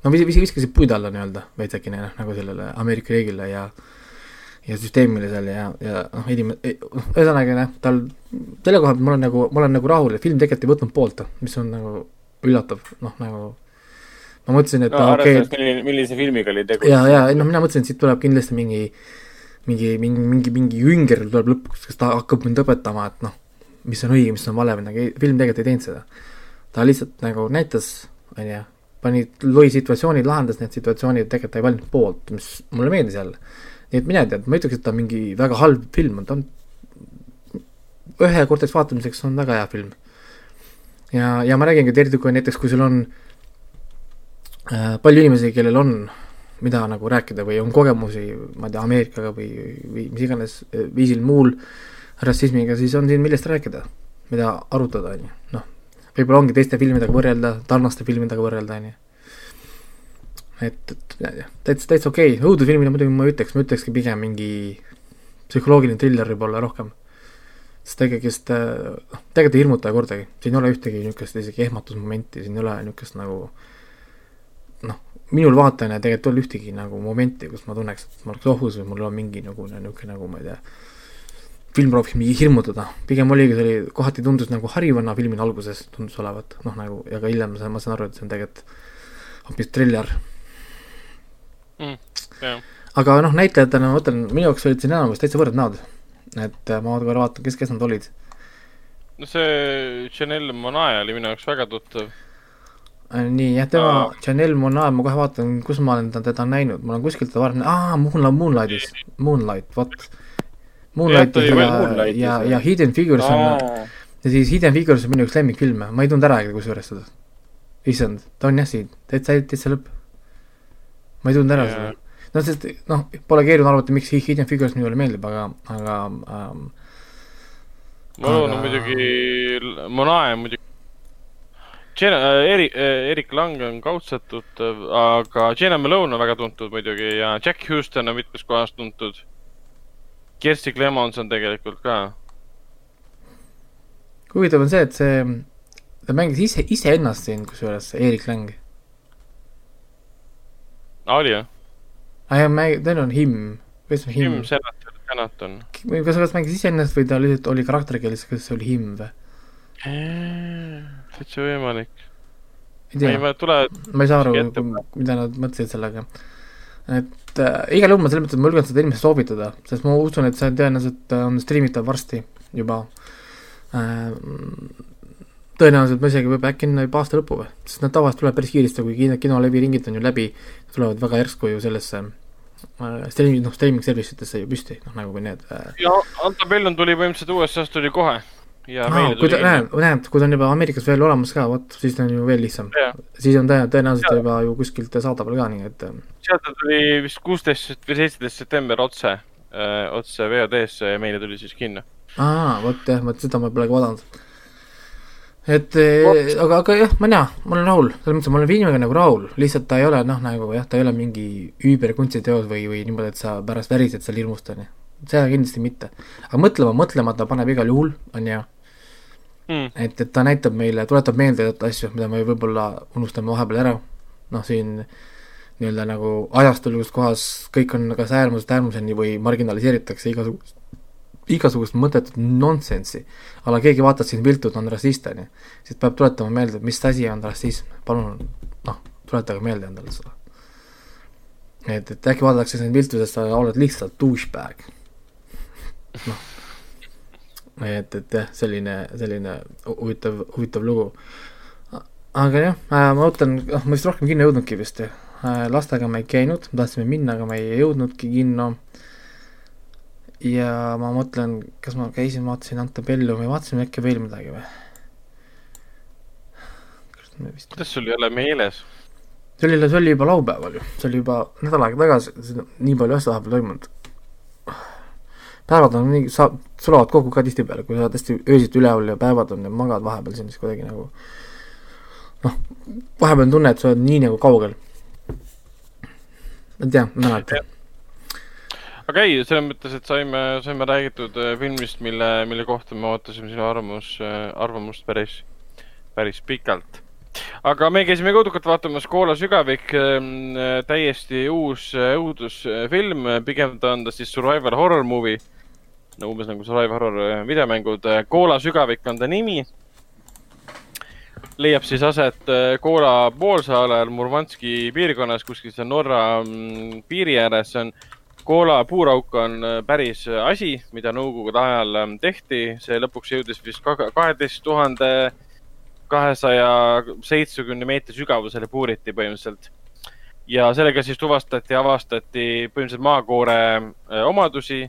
no vis-, vis- viskasid puid alla nii-öelda veidikene noh, nagu sellele Ameerika riigile ja ja süsteemile seal ja, ja noh, inim-, ühesõnaga jah, tal selle koha pealt ma olen nagu, ma olen nagu rahul, et film tegelikult ei võtnud poolt, mis on nagu üllatav, noh nagu ma mõtlesin, et no okei arvestades, milline, millise filmiga oli tegu. ja, ja noh, mina mõtlesin, et siit tuleb kindlasti mingi mingi, mingi, mingi, mingi jünger tuleb lõpuks, kes ta hakkab mind õpetama, et noh, mis on õige, mis on vale nagu film tegelikult ei teinud seda. ta lihtsalt nagu näitas, on ju, pani, lõi situatsioonid, lahendas need situatsioonid, tegelikult ta ei valinud poolt, mis mulle meeldis jälle. Nii et mina ei tea, ma ei ütleks, et ta on mingi väga halb film, ta on ühekordseks vaatamiseks on väga hea film. ja, ja ma räägingi, et eriti kui näiteks, kui sul on äh, palju inimesi, kellel on mida nagu rääkida või on kogemusi, ma ei tea, Ameerikaga või, või mis iganes eh, viisil muul rassismiga, siis on siin millest rääkida, mida arutada, on ju, noh. võib-olla ongi teiste filmidega võrrelda, sarnaste filmidega võrrelda, on ju. et, et täitsa, täitsa okei okay., õudusfilmina muidugi ma ei ütleks, ma ütlekski pigem mingi psühholoogiline triller võib-olla rohkem. sest tegelikult, noh, tegelikult ei hirmuta kordagi, siin ei ole ühtegi niisugust isegi ehmatusmomenti, siin ei ole niisugust nagu noh, minul vaatajana tegelikult ei olnud ühtegi nagu momenti, kus ma tunneks, et ma oleks ohus või mul on mingi nagu niisugune nagu ma ei tea, film prooviks mingi hirmutada, pigem oligi, see oli, kohati tundus nagu harivana filmina alguses tundus olevat, noh nagu ja ka hiljem ma saan aru, et see on tegelikult hoopis triller. Mm, jah, aga noh, näitlejatena ma mõtlen, minu jaoks olid siin enamus täitsa võrrad näod. et äh, ma korra vaatan, kes, kes nad olid. no see Chanel Monae oli minu jaoks väga tuttav. Äh, nii, jah, tema Aa., Chanel Monae, ma kohe vaatan, kus ma olen teda näinud, ma olen kuskilt teda varem, aa, Moonlight, Moonlightis, Moonlight, vot. Moonlight ta oli ja Moonlightis, ja, jah. ja Hidden Figures on, ja siis Hidden Figures on minu üks lemmikfilme, ma ei tundnud ära kusjuures seda. issand, ta on jah siin, täitsa, täitsa lõpp. Ma ei tundnud ära Jaa. seda. no sest noh, pole keeruline arvata, miks Hidden Figures minule meeldib, aga, aga ähm, ma loodan Aga- muidugi, Monae muidugi. Jenna, Erik, Erik Lang on kaudselt tuttav, aga Jenna Malone on väga tuntud muidugi ja Jack Houston on mitmes kohas tuntud. Kersti Clemons on tegelikult ka. huvitav on see, et see, ta mängis ise, iseennast siin, kusjuures Erik Lang. Oli jah? aa jaa, mäng-, teil on him, kes on him, Jim Senator, Senaton. või kas, kas mängis iseennast või ta lihtsalt oli karakterikeeles, kas see oli him või? täitsa võimalik. ei ma ei, tule, ma ei saa aru mida nad mõtlesid sellega. et äh, igal juhul ma selles mõttes, ma julgen seda inimesele soovitada, sest ma usun, et see tõenäoliselt äh, on striimitav varsti juba äh,. Tõenäoliselt ma isegi võib-olla äkki enne juba aasta lõppu või, sest nad tavaliselt tulevad päris kiiresti, kui kino, kinoleviringid on ju läbi, tulevad väga järsku ju sellesse äh, streaming, noh, streaming service itesse ju püsti, noh nagu kui need äh, ja Anto Bellon tuli põhimõtteliselt USA-st tuli kohe ja Aa, meile kui ta, tuli. näed, näed, kui ta on juba Ameerikas veel olemas ka, vot siis on ju veel lihtsam. Jah. siis on tõenäoliselt, tõenäoliselt juba ju kuskilt saadaval ka, nii et äh, sealt ta tuli vist kuusteist või seitseteist september otse, otse VOD-sse ja meile tuli siis kinno. aa, vot jah, vot seda ma polegi vaadanud. Et eh, aga, aga jah, ma ei tea, ma olen rahul, selles mõttes, et ma olen filmiga nagu rahul, lihtsalt ta ei ole noh, nagu jah, ta ei ole mingi üüberkunstiteos või, või niimoodi, et sa pärast värised seal hirmust, on ju. seda kindlasti mitte. aga mõtlema, mõtlema ta paneb igal juhul, on ju, mm.. et, et ta näitab meile, tuletab meelde teatud asju, mida me võib-olla unustame vahepeal ära, noh siin nii-öelda nagu ajastul, kus kohas kõik on kas äärmusest äärmuseni või marginaliseeritakse igasugust, igasugust mõttetut nonsensi. aga keegi vaatab siin viltu, et on rassist, on ju, siis peab tuletama meelde, et mis asi on rassism, palun noh, tuletage meelde endale seda. et, et äkki vaadatakse sind viltu, sest sa oled lihtsalt douchebag. noh, et, et jah, selline, selline hu- huvitav, huvitav lugu. aga jah, ma ootan, noh, ma vist rohkem kinno ei jõudnudki vist ju. lastega me ei käinud, tahtsime minna, aga me ei jõudnudki kinno. Ja ma mõtlen, kas ma käisin, vaatasin Antebellu või vaatasime äkki veel midagi või? vist kuidas sul ei ole meeles? see oli, see oli juba laupäeval ju, see oli juba nädal aega tagasi, nii palju asju vahepeal toimunud. päevad on nii, sa, sulavad kokku ka tihtipeale, kui sa oled hästi öösiti üleval ja päevad on ja magad vahepeal siin, siis kuidagi nagu noh, vahepeal on tunne, et sa oled nii nagu kaugel. ma ei tea, mäletan. Aga ei, selles mõttes, et saime, saime räägitud äh, filmist, mille, mille kohta me ootasime sinu arvamus, arvamust päris, päris pikalt. aga me käisime ka õudukalt vaatamas Koola sügavik, täiesti uus äh, õudusfilm, pigem ta on ta siis survival horror movie. no umbes nagu survival horror äh, videomängud, Koola sügavik on ta nimi. leiab siis aset äh, Koola poolsaarel Murmanski piirkonnas, kuskil seal Norra mm, piiri ääres, see on Koola puurauk on äh, päris äh, asi, mida nõukogude ajal ähm, tehti, see lõpuks jõudis vist kaheteist tuhande kahesaja seitsmekümne meetri sügavusele puuriti põhimõtteliselt. ja sellega siis tuvastati, avastati põhimõtteliselt maakoore äh, omadusi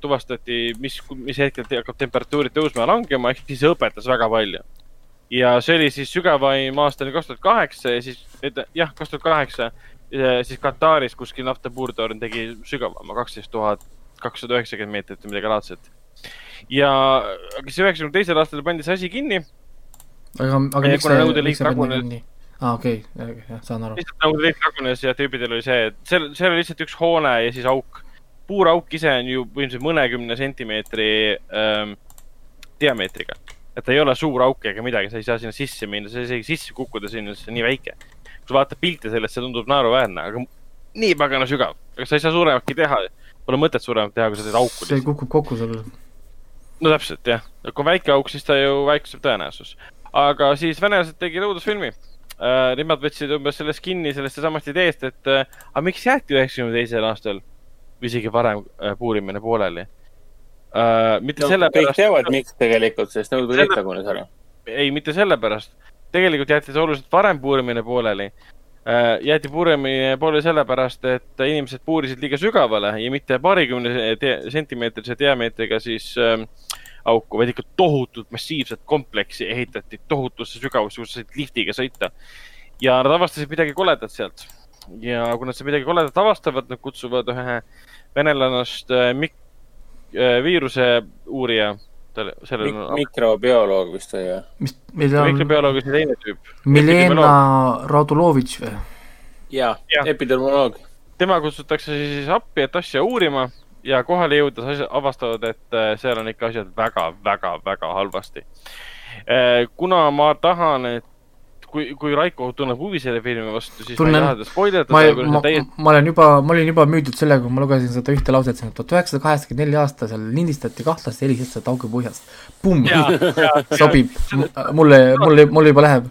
tuvastati, mis, mis hetkel hakkab temperatuurid tõusma ja langema, ehk siis õpetas väga palju. ja see oli siis sügavaim aastani kaks tuhat kaheksa ja siis, jah, kaks tuhat kaheksa, siis Kataris kuskil naftapuurtorn tegi sügavama, kaksteist tuhat kakssada üheksakümmend meetrit või midagi laadset. ja, aga siis üheksakümne teisel aastal pandi see asi kinni aga, aga miks see, Nõukogude miks see Liit pandi kinni? aa, okei, jah, saan aru. lihtsalt nagu kõik lagunes ja tüübidel oli see, et seal, seal oli lihtsalt üks hoone ja siis auk. puurauk ise on ju põhimõtteliselt mõnekümne sentimeetri ähm, diameetriga. et ta ei ole suur auk ega midagi, sa ei saa sinna sisse minna, sa ei saa isegi sisse kukkuda sinna, see on nii väike. Sa vaatad pilte sellest, see tundub naeruväärne, aga nii pagana sügav. aga sa ei saa suurematki teha. Pole mõtet suuremat teha, kui sa teed auku see kukub kokku sul. no täpselt jah, kui väike auk, siis ta ju väiksem tõenäosus. aga siis venelased tegid õudusfilmi äh,. Nemad võtsid umbes sellest kinni, sellest samast ideest, et äh, aga miks jäeti üheksakümne teisel aastal või isegi varem äh, puurimine pooleli äh,. mitte no, kõik sellepärast. teavad, miks tegelikult, sest Nõukogude Liit lagunes ära. ei, mitte sellepärast. Tegelikult jäeti see oluliselt varem puurimine pooleli äh,. jäeti puurimine pooleli sellepärast, et inimesed puurisid liiga sügavale ja mitte paarikümne sentimeetrise diameetriga siis äh, auku, vaid ikka tohutut massiivset kompleksi ehitati tohutusse sügavusse, kus sa said liftiga sõita. ja nad avastasid midagi koledat sealt. ja kui nad seda midagi koledat avastavad, nad kutsuvad ühe venelannast äh, mik- äh, viiruse uurija. Sellel on mikrobioloog vist või? mis, meil on mikrobioloog ja see teine tüüp. Milena Radulovitš või? jaa Jah., epidemioloog. tema kutsutakse siis appi, et asja uurima ja kohale jõudes avastavad, et äh, seal on ikka asjad väga, väga, väga halvasti. kuna ma tahan, et kui, kui Raiko tunneb huvi selle filmi vastu, siis Tunnen. ma ei taha teda spoilerdada ma, ma on, täiesti, ma olen juba, ma olin juba müüdud sellega, kui ma lugesin seda ühte lauset siin, et tuhat üheksasada kaheksakümmend neli aasta seal lindistati kahtlast helistust augupõhjast. pumm, sobib, mulle, mulle, mulle juba läheb.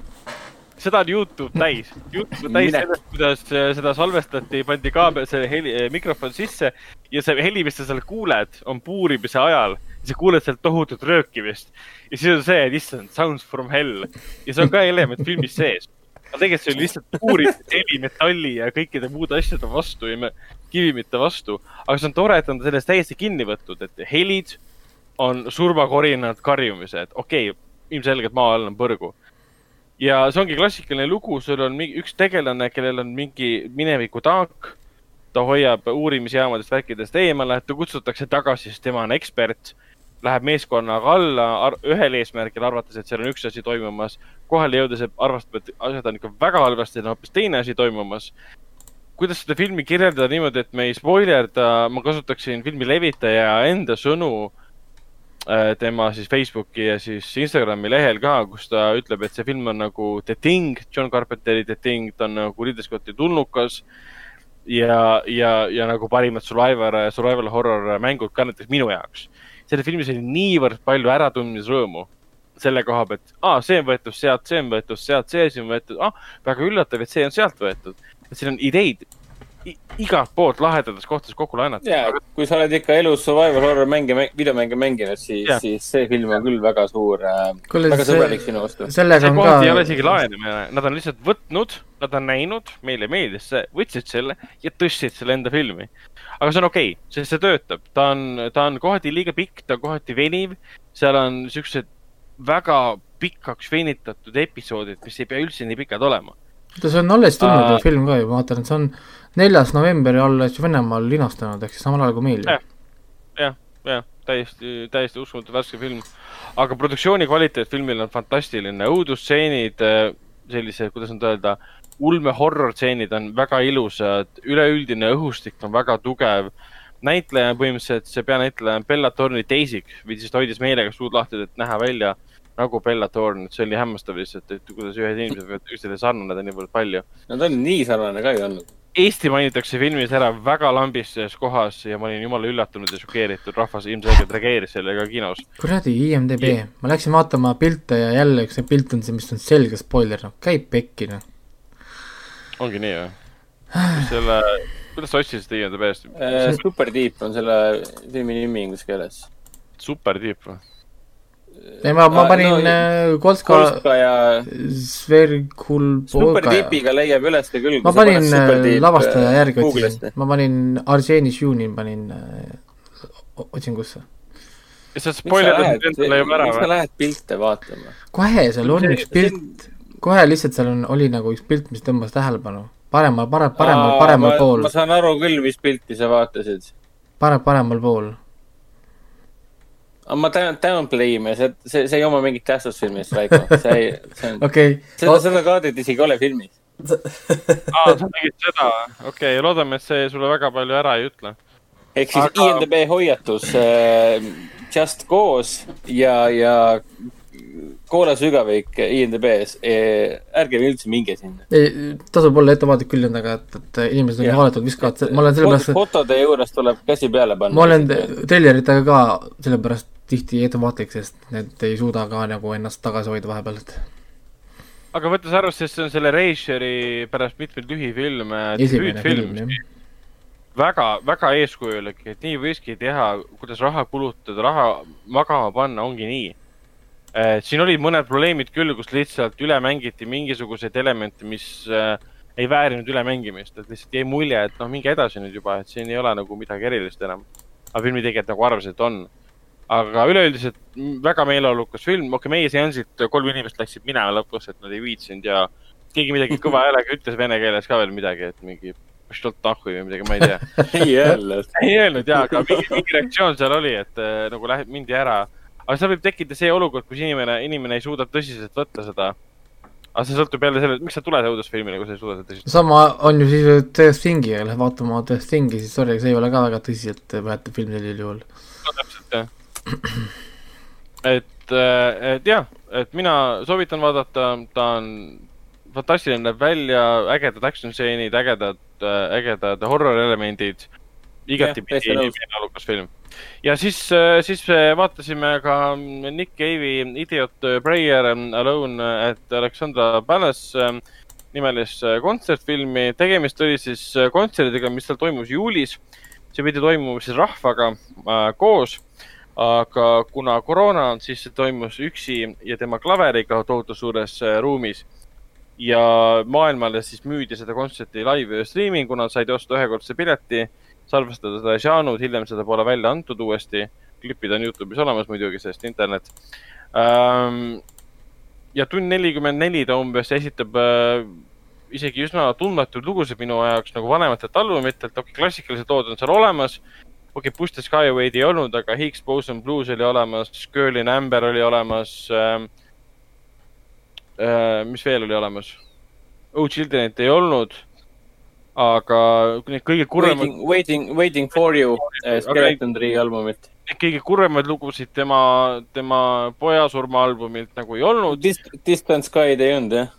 seda on Youtube täis. Youtube on täis sellest, kuidas äh, seda salvestati, pandi kaabel, see heli, mikrofon sisse ja see heli, mis sa seal kuuled, on puurimise ajal. Sa kuuled sealt tohutut röökimist ja siis on see, et issand, sounds from hell ja see on ka element filmis sees. aga tegelikult see oli lihtsalt puurimise heli metalli ja kõikide muude asjade vastu ja kivimite vastu. aga see on tore, et on sellest täiesti kinni võtnud, et helid on surmakorinad, karjumised, okei okay,, ilmselgelt maa all on põrgu ja see ongi klassikaline lugu, sul on mingi üks tegelane, kellel on mingi mineviku taak. ta hoiab uurimisjaamadest, värkidest eemale, ta kutsutakse tagasi, sest tema on ekspert. Läheb meeskonnaga alla ühel eesmärgil, arvates, et seal on üks asi toimumas. kohale jõudes arvestab, et asjad on ikka väga halvasti, on hoopis teine asi toimumas. kuidas seda filmi kirjeldada niimoodi, et me ei spoilerda, ma kasutaksin filmi levitaja enda sõnu äh, tema siis Facebooki ja siis Instagrami lehel ka, kus ta ütleb, et see film on nagu The Thing, John Carpenteri The Thing, ta on nagu Ridley Scotti tulnukas ja, ja, ja nagu parimad survivor, survival horror mängud ka näiteks minu jaoks selles filmis oli niivõrd palju äratundmisrõõmu selle koha pealt, aa, see on võetud sealt, see on võetud sealt, see asi on võetud, ah, väga üllatav, et see on sealt võetud. et siin on ideid igalt poolt lahedates kohtades kokku laenatud. ja, kui sa oled ikka elus survival horror mänge, videomänge mänginud, siis, siis see film on küll väga suur äh,, väga sõbralik sinu vastu. see koht ka... ei ole isegi laenamine, nad on lihtsalt võtnud, nad on näinud, meile meeldis see, võtsid selle ja tõstsid selle enda filmi aga see on okei okay,, sest see töötab, ta on, ta on kohati liiga pikk, ta on kohati veniv, seal on siuksed väga pikaks venitatud episoodid, mis ei pea üldse nii pikad olema. oota, see on alles tulnud uh, film ka ju, ma vaatan, et see on neljas november alles Venemaal linastunud, ehk siis samal ajal kui meil jah, jah, jah, täiesti, täiesti uskumatu värske film. aga produktsiooni kvaliteet filmil on fantastiline, õudusstseenid, sellised, kuidas nüüd öelda ulme horror stseenid on väga ilusad, üleüldine õhustik on väga tugev. näitleja põhimõtteliselt, see peanäitleja on Bella Thorne'i teisik, või siis ta hoidis meelega suud lahti, et näha välja nagu Bella Thorne, et see oli hämmastav lihtsalt, et kuidas ühed inimesed võivad üksteisele sarnaneda niivõrd palju. no ta on nii sarnane ka ju olnud. Eesti mainitakse filmis ära väga lambises kohas ja ma olin jumala üllatunud ja šokeeritud, rahvas ilmselgelt reageeris sellega kinos. kuradi IMDB yeah., ma läksin vaatama pilte ja jälle üks pilt on see, mis on selge spoiler, noh, käib pekki, noh ongi nii või? selle, kuidas sa otsisid IMDB-st äh,? Super Deep on selle filmi nimi inglise keeles. Super Deep või? Ei, ma, ma panin no, äh, Kolska, Kolska ja Svergul Super Deepiga leiab üles küll. ma panin äh, lavastaja äh, järgi otsisin, ma panin Arseni Šunin panin otsingusse. ja sa spoilerdasid endale juba ära või? miks sa lähed pilte vaatama? kohe, seal on üks pilt kohe lihtsalt seal on, oli nagu üks pilt, mis tõmbas tähelepanu. paremal, parem, paremal, paremal ma, pool. ma saan aru küll, mis pilti sa vaatasid. parem, paremal pool. Ma tänan, downplay ime, see, see, see ei oma mingit tähtsust filmis, Raiko, see ei, see on okay. seda, seda kaadrit isegi ei ole filmis aa, sa tegid seda, okei okay,, loodame, et see sulle väga palju ära ei ütle. ehk siis Aga... IMDB hoiatus äh, Just Cause ja, ja Koola sügavik INDB-s, e, ärge üldse minge sinna. ei, tasub olla ettevaatlik küll nendega, et, et inimesed on hooletud, viskavad, ma olen sellepärast fotode juures tuleb käsi peale panna. ma olen teljeritega ka sellepärast tihti ettevaatlik, sest need ei suuda ka nagu ennast tagasi hoida vahepeal, et aga võttes arvesse, et see on selle Reicheri pärast mitmeid lühifilme, debüütfilm, väga, väga eeskujulik, et nii võikski teha, kuidas raha kulutada, raha magama panna, ongi nii siin olid mõned probleemid küll, kus lihtsalt üle mängiti mingisuguseid elemente, mis äh, ei väärinud ülemängimist, et lihtsalt jäi mulje, et noh, minge edasi nüüd juba, et siin ei ole nagu midagi erilist enam. aga filmitegijad nagu arvasid, et on. Aga üleüldiselt väga meeleolukas film, okei okay,, meie seansilt kolm inimest läksid minema lõpus, et nad ei viitsinud ja keegi midagi kõva häälega ütles vene keeles ka veel midagi, et mingi või midagi, ma ei tea ei öelnud. ei öelnud jaa, aga mingi, mingi reaktsioon seal oli, et äh, nagu läheb, mindi ära aga seal võib tekkida see olukord, kus inimene, inimene ei suuda tõsiselt võtta seda. aga see sõltub jälle sellest, miks sa tuled õudusfilmile, kui sa ei suuda seda tõsiselt sama on ju siis Death Thingi, lähed vaatama Death Thingi, siis sorry, see ei ole ka väga tõsiselt võetav film sellisel juhul. no täpselt, jah. Et, äh, et jah, et mina soovitan vaadata, ta on fantastiline, näeb välja, ägedad action stseenid, ägedad, äh, ägedad horror elemendid igatipidi meeleolukas film. ja siis, äh, siis vaatasime ka Nick Cave'i Idiot Prayer Alone at Alexandra Palace ähm, nimelist kontsertfilmi. tegemist oli siis kontserdiga, mis seal toimus juulis. see pidi toimuma siis rahvaga koos, aga kuna koroona, siis see toimus üksi ja tema klaveriga tohutu suures äh, ruumis ja maailmale siis müüdi seda kontserti live streaminguna, said osta ühekordse pileti salvestada seda žanrud, hiljem seda pole välja antud uuesti. klipid on Youtube'is olemas muidugi, sest internet ähm,. ja tund nelikümmend neli ta umbes esitab äh, isegi üsna tundmatuid lugusid minu jaoks nagu vanematelt albumitelt, okei okay,, klassikalised lood on seal olemas. Okei okay,, the Skywave'id ei olnud, aga Higgs Boson Blues oli olemas, Girl in Amber oli olemas ähm,. Äh, mis veel oli olemas? Oh Children'it ei olnud. aga need kõige kurvemad, Waiting, Waiting, Waiting for you, Skeleton Tree albumilt. kõige kurvemaid lugusid tema, tema poja surmaalbumilt nagu ei olnud. Dist-, Distant Sky'd ei olnud jah?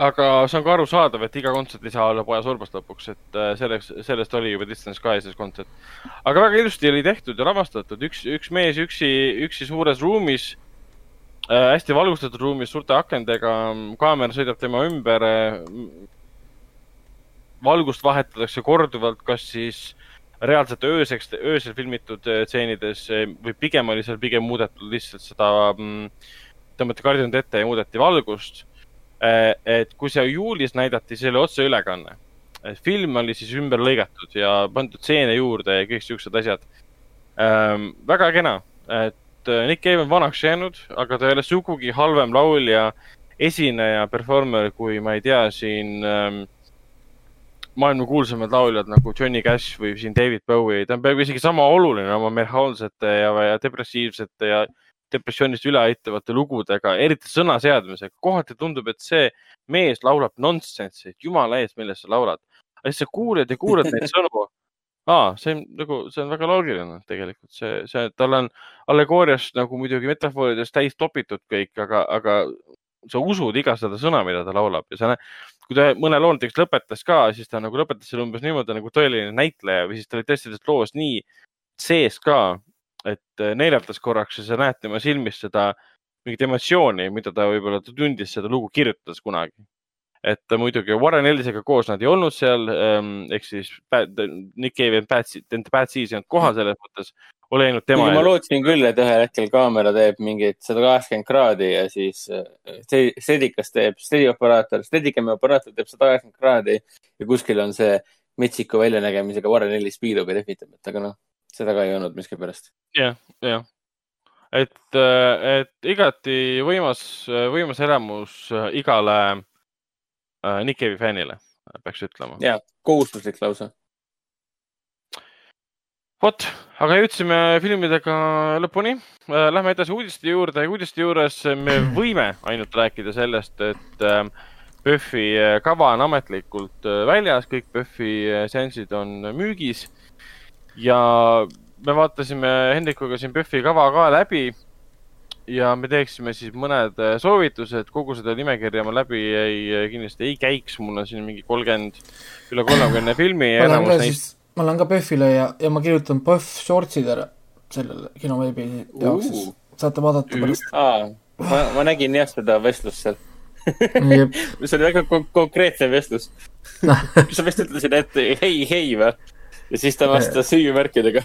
Aga see on ka arusaadav, et iga kontsert ei saa olla poja surmast lõpuks, et äh, selleks, sellest oli juba Distance Skyses kontsert. aga väga ilusti oli tehtud ja lavastatud, üks, üks mees üksi, üksi suures ruumis äh,, hästi valgustatud ruumis suurte akendega, kaamera sõidab tema ümber äh,. valgust vahetatakse korduvalt, kas siis reaalselt ööseks, öösel filmitud äh, stseenides äh, või pigem oli seal pigem muudetud lihtsalt seda mm,, tõmmati kardinad ette ja muudeti valgust et kui see juulis näidati, see oli otseülekanne. film oli siis ümber lõigatud ja pandud stseene juurde ja kõik siuksed asjad ähm,. väga kena, et äh, Nick Cave on vanaks jäänud, aga ta ei ole sugugi halvem laulja, esineja, performer, kui ma ei tea, siin ähm, maailma kuulsamad lauljad nagu Johnny Cash või siin David Bowie, ta on peaaegu isegi sama oluline oma melanhoolsete ja, ja depressiivsete ja depressioonist üle aitavate lugudega, eriti sõnaseadmisega. kohati tundub, et see mees laulab nonsense'i, et jumala eest, millest sa laulad. aga siis sa kuulad ja kuulad neid sõnu. aa, see on nagu, see on väga loogiline tegelikult, see, see, tal on allegooriast nagu muidugi metafooridest täis topitud kõik, aga, aga sa usud iga seda sõna, mida ta laulab ja sa kui ta mõne loo näiteks lõpetas ka, siis ta nagu lõpetas selle umbes niimoodi nagu tõeline näitleja või siis ta oli tõesti selles loos nii sees ka, et neelatas korraks ja sa näed tema silmis seda mingit emotsiooni, mida ta võib-olla tundis seda lugu kirjutades kunagi. et muidugi Warren Ellisega koos nad ei olnud seal ehk siis Bad, Nick Cave ja Bad, Bad Seas ei olnud kohal selles mõttes, oli ainult tema. ma lootsin küll, et ühel hetkel kaamera teeb mingit sada kaheksakümmend kraadi ja siis äh, Stedikas teeb, Stedi operaator, Steadicami operaator teeb sada kaheksakümmend kraadi ja kuskil on see metsiku väljanägemisega Warren Ellis piilub ja lehvitab, et aga noh, seda ka ei olnud miskipärast. jah, jah. et, et igati võimas, võimas elamus äh, igale äh, Nick Cave'i fännile, peaks ütlema. ja kohustuslik lausa. vot, aga jõudsime filmidega lõpuni. Lähme edasi uudiste juurde. uudiste juures me võime ainult rääkida sellest, et äh, PÖFFi kava on ametlikult äh, väljas, kõik PÖFFi äh, seansid on müügis ja me vaatasime Hendrikuga siin PÖFFi kava ka läbi ja me teeksime siis mõned äh, soovitused, kogu seda nimekirja ma läbi ei, kindlasti ei käiks, mul on siin mingi kolmkümmend, üle kolmekümne filmi ja enamus neist siis, ma lähen ka PÖFFile ja, ja ma kirjutan PÖFF shortsid ära sellele kinoveebi jaoks, siis saate vaadata pärast. ma, ma nägin jah seda vestlust seal. see oli väga kon konkreetne vestlus. sa vist ütlesid, et hei, hei või? Ja siis ta vastas hüüumärkidega.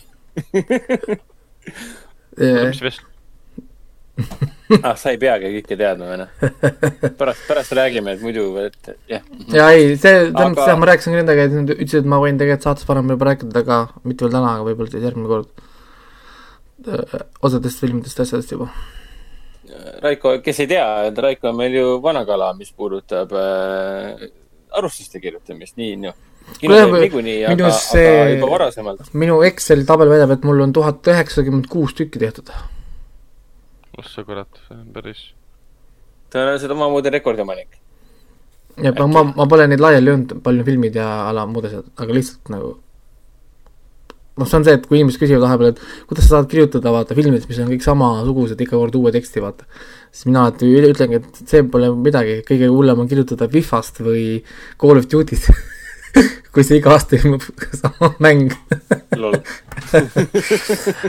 mis vest-, ah, sa ei peagi kõike teadma või noh? pärast, pärast räägime, et muidu, et jah. ja ei, see, tähendab Aga- seda ma rääkisin ka nendega, et nad ütlesid, et ma võin tegelikult saates varem juba rääkida ka, mitte veel täna, aga võib-olla siis järgmine kord. osadest filmidest, asjadest juba. Raiko, kes ei tea, et Raiko on meil ju vana kala, mis puudutab äh, arvustuste kirjutamist, nii Kuule, teeb niikuinii, minu aga, see- aga juba varasemalt. minu Exceli tabel väidab, et mul on tuhat üheksakümmend kuus tükki tehtud. oh sa kurat, see on päris. tõenäoliselt omamoodi rekordiomanik. ja ma, ma, pole neid laiali öelnud, palju on filmid ja ala muud asjad, aga lihtsalt nagu noh, see on see, et kui inimesed küsivad vahepeal, et kuidas sa saad kirjutada, vaata, filmidest, mis on kõik samasugused, iga kord uue teksti, vaata. siis mina alati ütlengi, et see pole midagi, kõige hullem on kirjutada Fifast või Call of Duty't. kui see iga aasta ilmub sama mäng.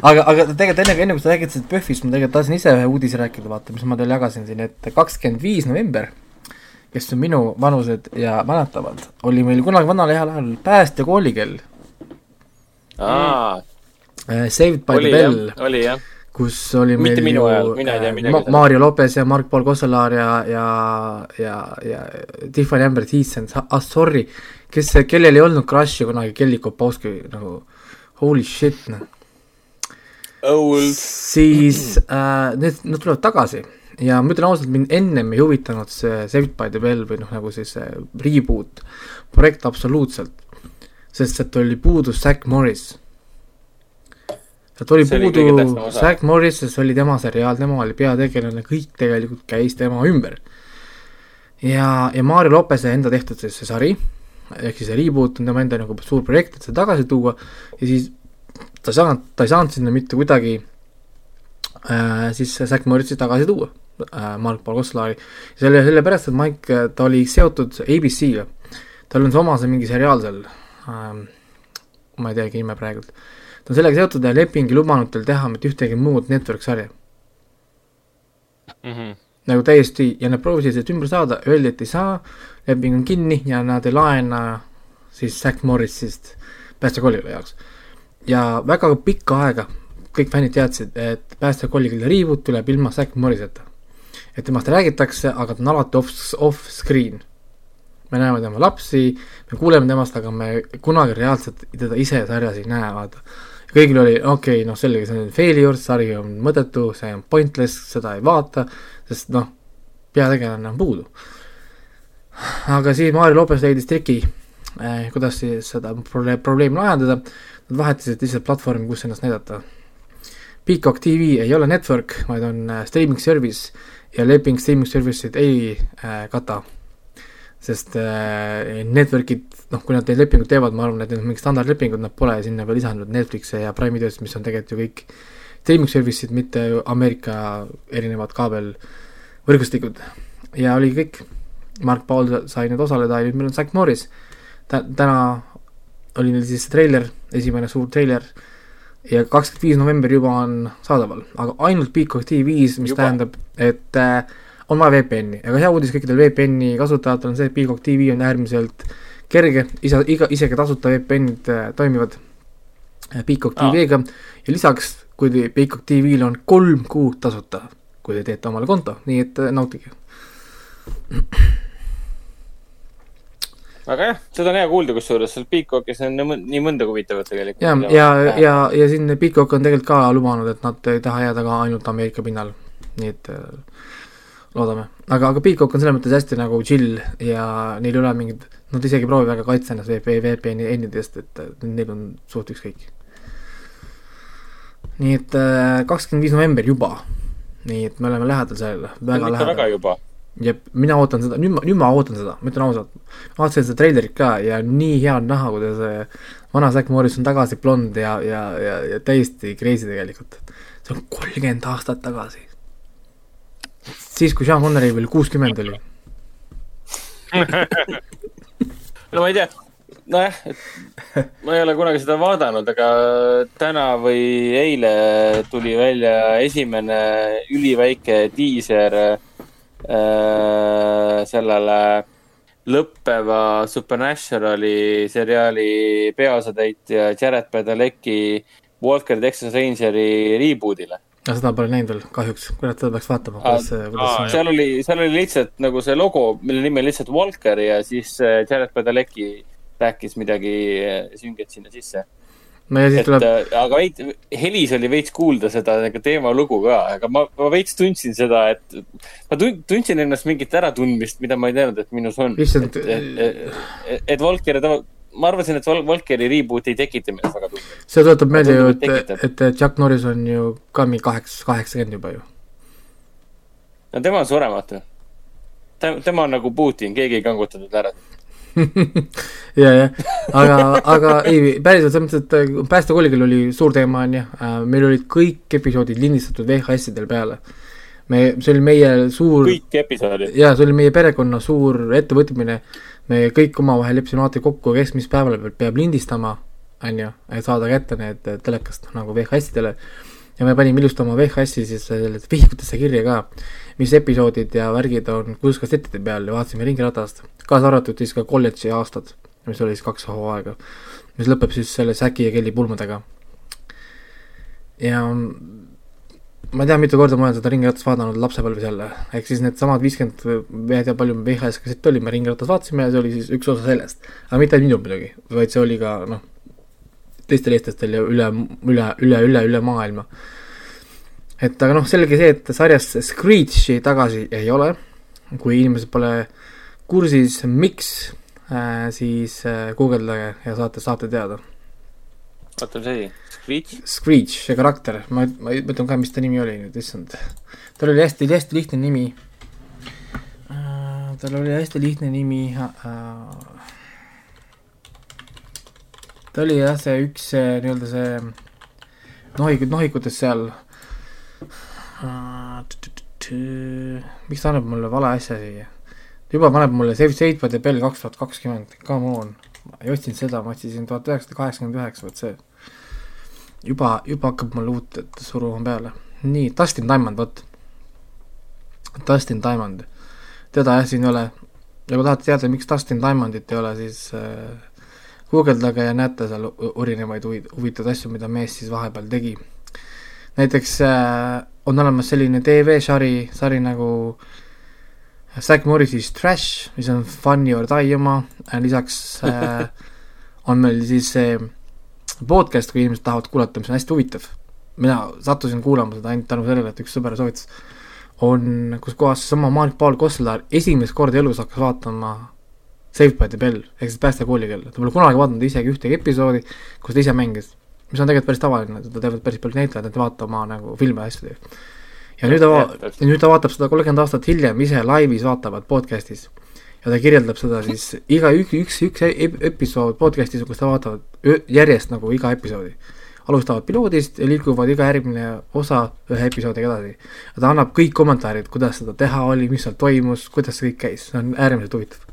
aga, aga tegelikult enne, enne kui sa räägid sellest PÖFFist, ma tegelikult tahtsin ise ühe uudise rääkida, vaata, mis ma teile jagasin siin, et kakskümmend viis november, kes on minu vanused ja mäletavad, oli meil kunagi vanal heal ajal päästja koolikell aa, äh,, Saved by oli the Bell,, oli jah. kus oli Mitte meil minu ju ajal, tea äh, Ma-. Mario Lopez ja Mark-Paul Kosselaar ja, ja, ja, ja Tiffany Amber Thiessen, ah sorry, kes, kellel ei olnud crush'i kunagi Kelly Kopowski nagu holy shit, noh. Siis äh, need, nad tulevad tagasi. Ja ma ütlen ausalt, mind ennem ei huvitanud see Saved by the Bell või noh, nagu siis see reboot. Projekt absoluutselt, sest et oli puudus Zack Morris. sealt oli See oli puudu. Zack Morris, sest see oli tema seriaal, tema oli peategelane, kõik tegelikult käis tema ümber. ja, ja Mario Lopese enda tehtud siis see sari, ehk siis see reboot on tema enda nagu suur projekt, et seda tagasi tuua ja siis ta ei saanud, ta ei saanud sinna mitte kuidagi äh, siis Zack Morrisi tagasi tuua äh,, Mark Paul Gosselaari. selle, sellepärast, et Mike, ta oli seotud ABC-ga. tal on see oma see mingi seriaal seal ma ei teagi nime praegult. ta on sellega seotud ja leping ei lubanud tal teha mitte ühtegi muud network sarja. Mhm. nagu täiesti ja nad proovisid sellest ümber saada, öeldi, et ei saa, leping on kinni ja nad ei laena siis Zack Morrisist päästekollile jaoks. ja väga pikka aega kõik fännid teadsid, et päästekolligile reboot tuleb ilma Zack Morriseta. et temast räägitakse, aga ta on alati off, off-screen. Me näeme tema lapsi, me kuuleme temast, aga me kunagi reaalselt teda ise sarjas ei näe, vaata. kõigil oli okei okay,, noh selge, see on failure, sari on mõttetu, see on pointless, seda ei vaata, sest noh, peategelane on puudu. aga siis Mario Lopez leidis triki eh,, kuidas siis seda probleem, probleemi lahendada. Nad vahetasid lihtsalt platvormi, kus ennast näidata. Peacock TV ei ole network, vaid on eh, streaming service ja leping streaming service'id ei eh, kata. Sest eh, network'id, noh, kui nad neid lepinguid teevad, ma arvan, et need on mingid standardlepingud, nad pole sinna veel lisanud Netflix'e ja Prime'i videosid, mis on tegelikult ju kõik streaming service'id, mitte Ameerika erinevad kaabelvõrgustikud. ja oli kõik, Mark Paul sai nüüd osaleda ja nüüd meil on Zack Morris. tä-, täna oli neil siis treiler, esimene suur treiler ja kakskümmend viis november juba on saadaval, aga ainult Peacock TV-s, mis juba. tähendab, et äh, on vaja VPN-i, aga hea uudis kõikidel VPN-i kasutajatel on see, et Peacock TV on äärmiselt kerge, isa, iga, isegi tasuta VPN-id äh, toimivad äh, Peacock. TV-ga ja lisaks, kui te Peacock TV-l on kolm kuud tasuta, kui te teete omale konto, nii et äh, nautige. aga jah, seda on hea kuulda, kusjuures seal Peacockis on nii mõn- nii mõndagi huvitavat tegelikult. ja, ja, ja, ja siin Peacock on tegelikult ka lubanud, et nad ei taha jääda ka ainult Ameerika pinnal, nii et äh, loodame, aga, aga Peacock on selles mõttes hästi nagu chill ja neil ei ole mingit, nad isegi ei proovi väga kaitsta ennast VP, VPN-i endidest, et neil on suht ükskõik. nii et äh, kakskümmend viis november juba, nii et me oleme lähedal sellele, väga väga, väga lähedal. juba. jep, mina ootan seda, nüüd ma, nüüd ma ootan seda, ma ütlen ausalt. vaatasin seda treilerit ka ja nii hea on näha, kuidas vana Zack Morris on tagasi blond ja, ja, ja, ja täiesti crazy tegelikult. see on kolmkümmend aastat tagasi. siis, kui Sean Connery veel kuuskümmend oli. no ma ei tea, nojah, et ma ei ole kunagi seda vaadanud, aga täna või eile tuli välja esimene üliväike diiser äh, sellele lõppeva Supernaturali seriaali peaosatäitja Jared Padalecki Walker Texas Rangeri reboot'ile. Aga seda pole näinud veel kahjuks, kurat, seda peaks vaatama, Aa, kuidas see, kuidas seal oli, seal oli lihtsalt nagu see logo, mille nimi on lihtsalt Walker ja siis äh, Jared Padalecki rääkis midagi äh, sünget sinna sisse. no ja siis et tuleb, äh, aga veits, helis oli veits kuulda seda nagu teemalugu ka, aga ma, ma veits tundsin seda, et ma tun- tundsin ennast mingit äratundmist, mida ma ei teadnud, et minus on. Et, et, et, et Valkeri, ma arvasin, et Val- Valkeri reboot ei tekita minus väga tundeid. see tuletab meelde ju, et et, Chuck Norris on ju ka mingi kaheksa, kaheksakümmend juba ju. no tema on surematu. tema on nagu Putin, keegi ei kanguta teda ära. ja, jah, aga, aga ei, päriselt selles mõttes, et äh, päästekoligil oli suur teema, on ju, meil olid kõik episoodid lindistatud VHS-idel peale. me, see oli meie suur, kõik episoodid. jaa, see oli meie perekonna suur ettevõtmine, me kõik omavahel leppisime alati kokku, kes mis päeval peab, lindistama, on ju, et saada kätte need telekast nagu VHS-idele ja me panime ilusti oma VHS-i siis vihikutesse kirja ka, mis episoodid ja värgid on kuuskassettide peal ja vaatasime ringiratast, kaasa arvatud siis ka kolledži aastad, mis oli siis kaks hooaega, mis lõpeb siis selle Säki ja Kelly pulmadega. ja ma ei tea, mitu korda ma olen seda ringiratast vaadanud lapsepõlves jälle, ehk siis needsamad viiskümmend, ma ei tea, palju VHS kassett oli, me ringirattas vaatasime ja see oli siis üks osa sellest. aga mitte ainult minul muidugi, vaid see oli ka noh, teistel eestlastel ja üle, üle, üle, üle, üle maailma. et aga noh, selge see, et sarjas Screechi tagasi ei ole, kui inimesed pole kursis, miks äh,, siis äh, guugeldage ja saate, saate teada. oota, mis asi? Screech? Screech, see karakter, ma, ma mõtlen ka, mis ta nimi oli nüüd, issand. tal oli hästi, hästi lihtne nimi. tal oli hästi lihtne nimi äh,. ta oli jah, see üks nii-öelda see nohikud, nohikutes seal äh,. miks ta annab mulle vale asja siia? juba paneb mulle Save, Save by the Bell kaks tuhat kakskümmend, come on. ma ei otsinud seda, ma otsisin tuhat üheksasada kaheksakümmend üheksa, vot see juba, juba hakkab mulle uut suruma peale. nii, Dustin Diamond, vot. Dustin Diamond, teda jah siin ei ole. ja kui tahate teada, miks Dustin Diamondit ei ole, siis äh, guugeldage ja näete seal huvi- huvitavaid asju, mida mees siis vahepeal tegi. näiteks äh, on olemas selline TV-sari, sari nagu Zack Morris's Trash, mis on Funny or Die oma, lisaks äh, on meil siis see podcast, kui inimesed tahavad kuulata, mis on hästi huvitav. mina sattusin kuulama seda ainult tänu sellele, et üks sõber soovitas. on, kus kohas seesama Mark-Paul Koslar esimest korda elus hakkas vaatama Saved by the Bell ehk siis päästekooli kell, ta pole kunagi vaadanud isegi ühtegi episoodi, kus ta ise mängis. mis on tegelikult päris tavaline, seda teevad päris paljud näitlejad, et vaata oma nagu filme ja asju. ja nüüd ta nüüd ta vaatab seda kolmkümmend aastat hiljem ise laivis vaatavad podcast'is ja ta kirjeldab seda siis iga üks, üks, üks ep- episood podcast'is, kus ta vaatavad järjest nagu iga episoodi. alustavad piloodist ja liiguvad iga järgmine osa ühe episoodiga edasi. ta annab kõik kommentaarid, kuidas seda teha oli, mis seal toimus, kuidas see kõik käis, see on äärmiselt huvitav.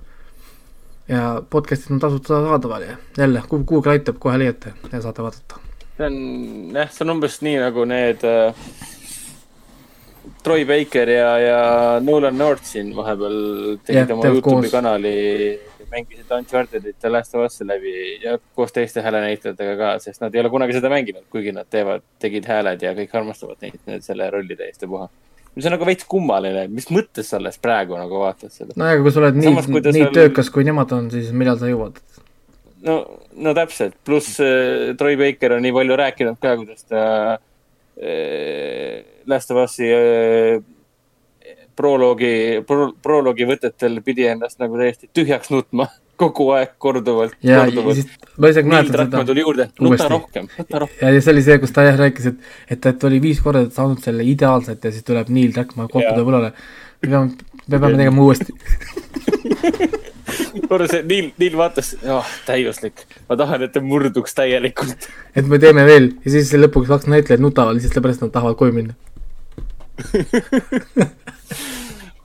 ja podcast'id on tasuta saadaval ja jälle, Google aitab, kohe leiate ja saate vaadata. see on jah, see on umbes nii nagu need äh, Troy Baker ja, ja Nolan North siin vahepeal tegid Jah, oma Youtube'i koos. kanali, mängisid Unchartedit ja Last of Us'i läbi ja koos teiste häälenäitlejatega ka, sest nad ei ole kunagi seda mänginud, kuigi nad teevad, tegid hääled ja kõik armastavad neid nüüd selle rolli täiesti puha. mis on nagu veits kummaline, mis mõttes sa alles praegu nagu vaatad seda? no aga kui sa oled nii nii seal- töökas, kui nemad on, siis millal sa jõuad? no, no täpselt, pluss äh, Troy Baker on nii palju rääkinud ka, kuidas ta äh, Last of Us'i äh, proloogi pro,, proloogi võtetel pidi ennast nagu täiesti tühjaks nutma kogu aeg korduvalt, ja, ja korduvalt. siis ma isegi mäletan seda tuli juurde, nuta rohkem, nuta rohkem. ja, ja see oli see, kus ta jah rääkis, et, et, et oli viis korda saanud selle ideaalselt ja siis tuleb Neil Druckmann koppude Jaa. põllule. me peame, me peame tegema uuesti. korra see Neil, Neil vaatas oh,, täiuslik. ma tahan, et ta murduks täielikult. et me teeme veel ja siis lõpuks kaks näitlejat nutavad lihtsalt sellepärast, et nad tahavad koju minna.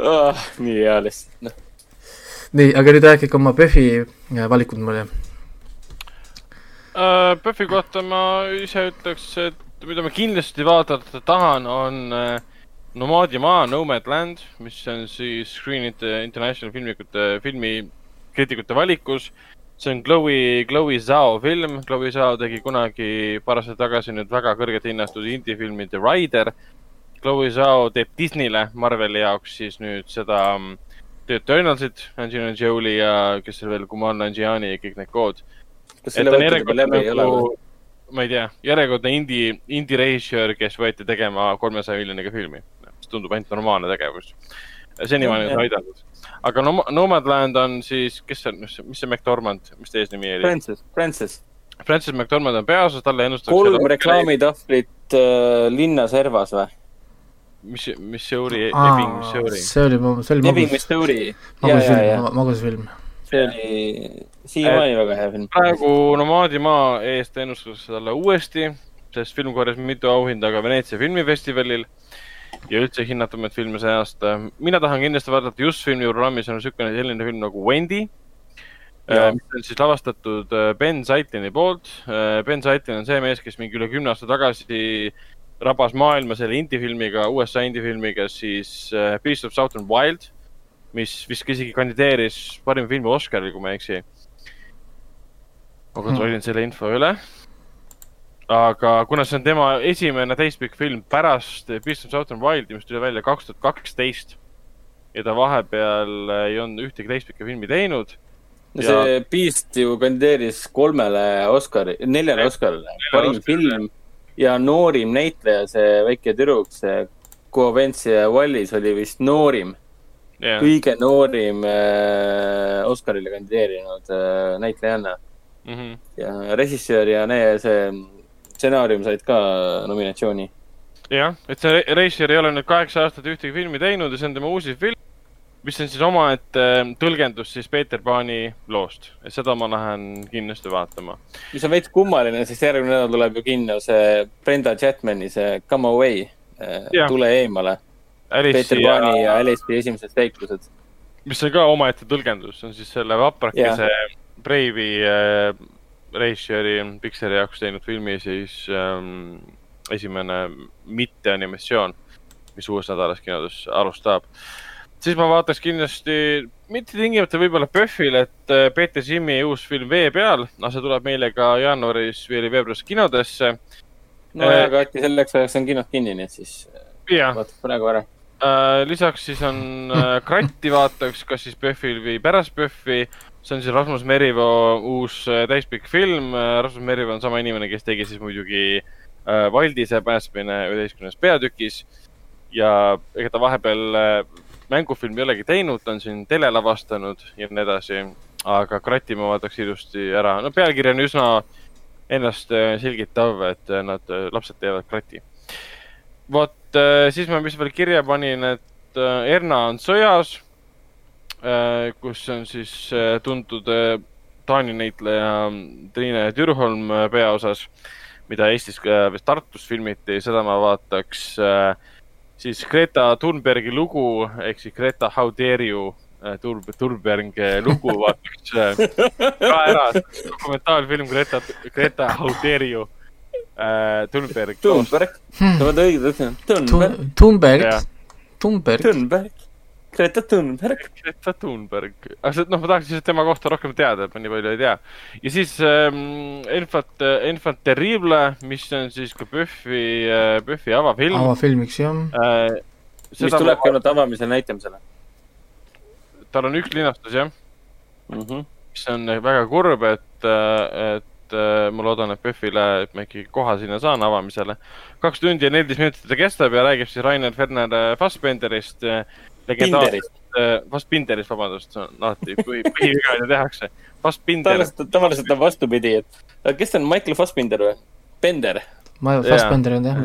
Oh, nii hea lihtsalt, noh. nii, aga nüüd rääkige oma PÖFFi äh, valikud mulle. Uh, Buffy kohta ma ise ütleks, et mida ma kindlasti vaadata tahan, on uh, Nomaadi maa, Nomadland, mis on siis Screen Inter- International filmikute, filmikriitikute valikus. see on Chloe, Chloe Zhao film, Chloe Zhao tegi kunagi paar aastat tagasi nüüd väga kõrgelt hinnatud indie-filmi The Rider. Chloe Zhao teeb Disneyle Marveli jaoks siis nüüd seda um, The Eternalsit, Angelina Jolie ja kes seal veel, Kumal Nanjiani ja kõik need kood kas selle võtad juba läbi ei ole nagu või?, ma ei tea, järjekordne indie, indie režissöör, kes võeti tegema kolmesaja miljoniga filmi. mis tundub ainult normaalne tegevus. senimaani on ta aidanud. aga Nom-, Nomadland on siis, kes see on, mis see, see McDormand, mis ta eesnimi oli? Francis, Francis. Francis McDormand on peaosas, talle ennustatakse. kolm. reklaamitahvlit äh, linnaservas või? mis, Missouri, Ebbing, Missouri. see oli, see oli Ebbing, magus, Missouri. ja, ja, ja magusfilm, magusfilm. see oli siiamaani väga hea film. praegu Nomaadi maa eest ennustatakse talle uuesti, sest film korjas mitu auhinda ka Veneetsia filmifestivalil ja üldse hinnatumaid filme see aasta. mina tahan kindlasti vaadata just filmi programmis on niisugune selline film nagu Wendy, Jaa. mis on siis lavastatud äh, Ben Zeitlini poolt. Ben Zeitlin on see mees, kes mingi üle kümne aasta tagasi rabas maailma selle indie-filmiga, USA indie-filmiga siis äh, Beast of Southern Wild, mis vist isegi kandideeris parima filmi Oscaril, kui ma ei eksi. ma kontrollin selle info üle. aga kuna see on tema esimene täispikk film pärast Beast of Southern Wildi, mis tuli välja kaks tuhat kaksteist ja ta vahepeal ei olnud ühtegi täispikka filmi teinud. no see Beast ju kandideeris kolmele Oscari, neljale Oscarile, parim film ja noorim näitleja, see väike tüdruk, see Covencia Wallis oli vist noorim, jah, kõige noorim äh, Oscarile kandideerinud äh, näitlejanna. -hmm. ja režissöör ja nee, see stsenaarium said ka nominatsiooni jah, et see Reischer ei ole nüüd kaheksa aastat ühtegi filmi teinud ja see on tema uusim film, mis on siis omaette tõlgendus siis Peeter Paani loost. seda ma lähen kindlasti vaatama. mis on veits kummaline, sest järgmine nädal tuleb ju kinno see Brenda Chapmani see Come Away, Tule eemale. Peeter Paani ja Alice'i esimesed veiklused. mis on ka omaette tõlgendus, on siis selle vaprakese Brave'i äh, Reischeri Pixari jaoks teinud filmi siis ähm, esimene mitteanimatsioon, mis uues nädalas kinodes alustab. Siis ma vaataks kindlasti, mitte tingimata võib-olla PÖFFil, et äh, Peeter Simmi uus film Vee peal, aga see tuleb meile ka jaanuaris või veebruaris kinodesse. no ja, aga äkki selleks ajaks on kinod kinni, nii et siis vaatad praegu ära äh, lisaks siis on äh, Kratti vaataks, kas siis PÖFFil või pärast PÖFFi. see on siis Rasmus Merivoo uus täispikk film. Rasmus Merivoo on sama inimene, kes tegi siis muidugi Äh, Valdise päästmine üheteistkümnes peatükis ja ega ta vahepeal äh, mängufilmi ei olegi teinud, ta on siin tele lavastanud ja nii edasi. aga Kratti ma vaataks ilusti ära, no pealkiri on üsna ennast äh, selgitav, et nad, lapsed teevad Kratti. vot siis ma, mis veel kirja panin, et Erna on sõjas, kus on siis tuntud Taani näitleja Triine Türholm peaosas mida Eestis Tartus filmiti, seda ma vaataks äh, siis Greta Thunbergi lugu ehk siis Greta How dare you äh, Turb-, Thunberg lugu vaataks äh, ka ära. dokumentaalfilm Greta, Greta How dare you Thunberg. Thunberg, sa oled õige, Thunberg. Thunberg, Thunberg. Thunberg Greta Thunberg. Greta Thunberg, aga see, noh, ma tahaks lihtsalt tema kohta rohkem teada, et ma nii palju ei tea. ja siis ähm, Enfant, Enfant Terrible, mis on siis ka PÖFFi äh,, PÖFFi avafilm. avafilmiks, jah äh,. mis tulebki ma... ainult avamisel näitamisele. tal on üks linastus, jah mm. -hmm. mis on väga kurb, et, äh, et äh, ma loodan, et PÖFFile, et ma ikkagi koha sinna saan avamisele. kaks tundi ja neliteist minutit ta kestab ja räägib siis Rainer Ferner Fassbenderist Pinderist. vast Pinderist, vabandust, see on alati põhi, põhiviga ju tehakse. vast Pinder. tavaliselt, tavaliselt on vastupidi, et kes ta on, Michael Fassbinder või? Bender. ma, Fassbender on jah.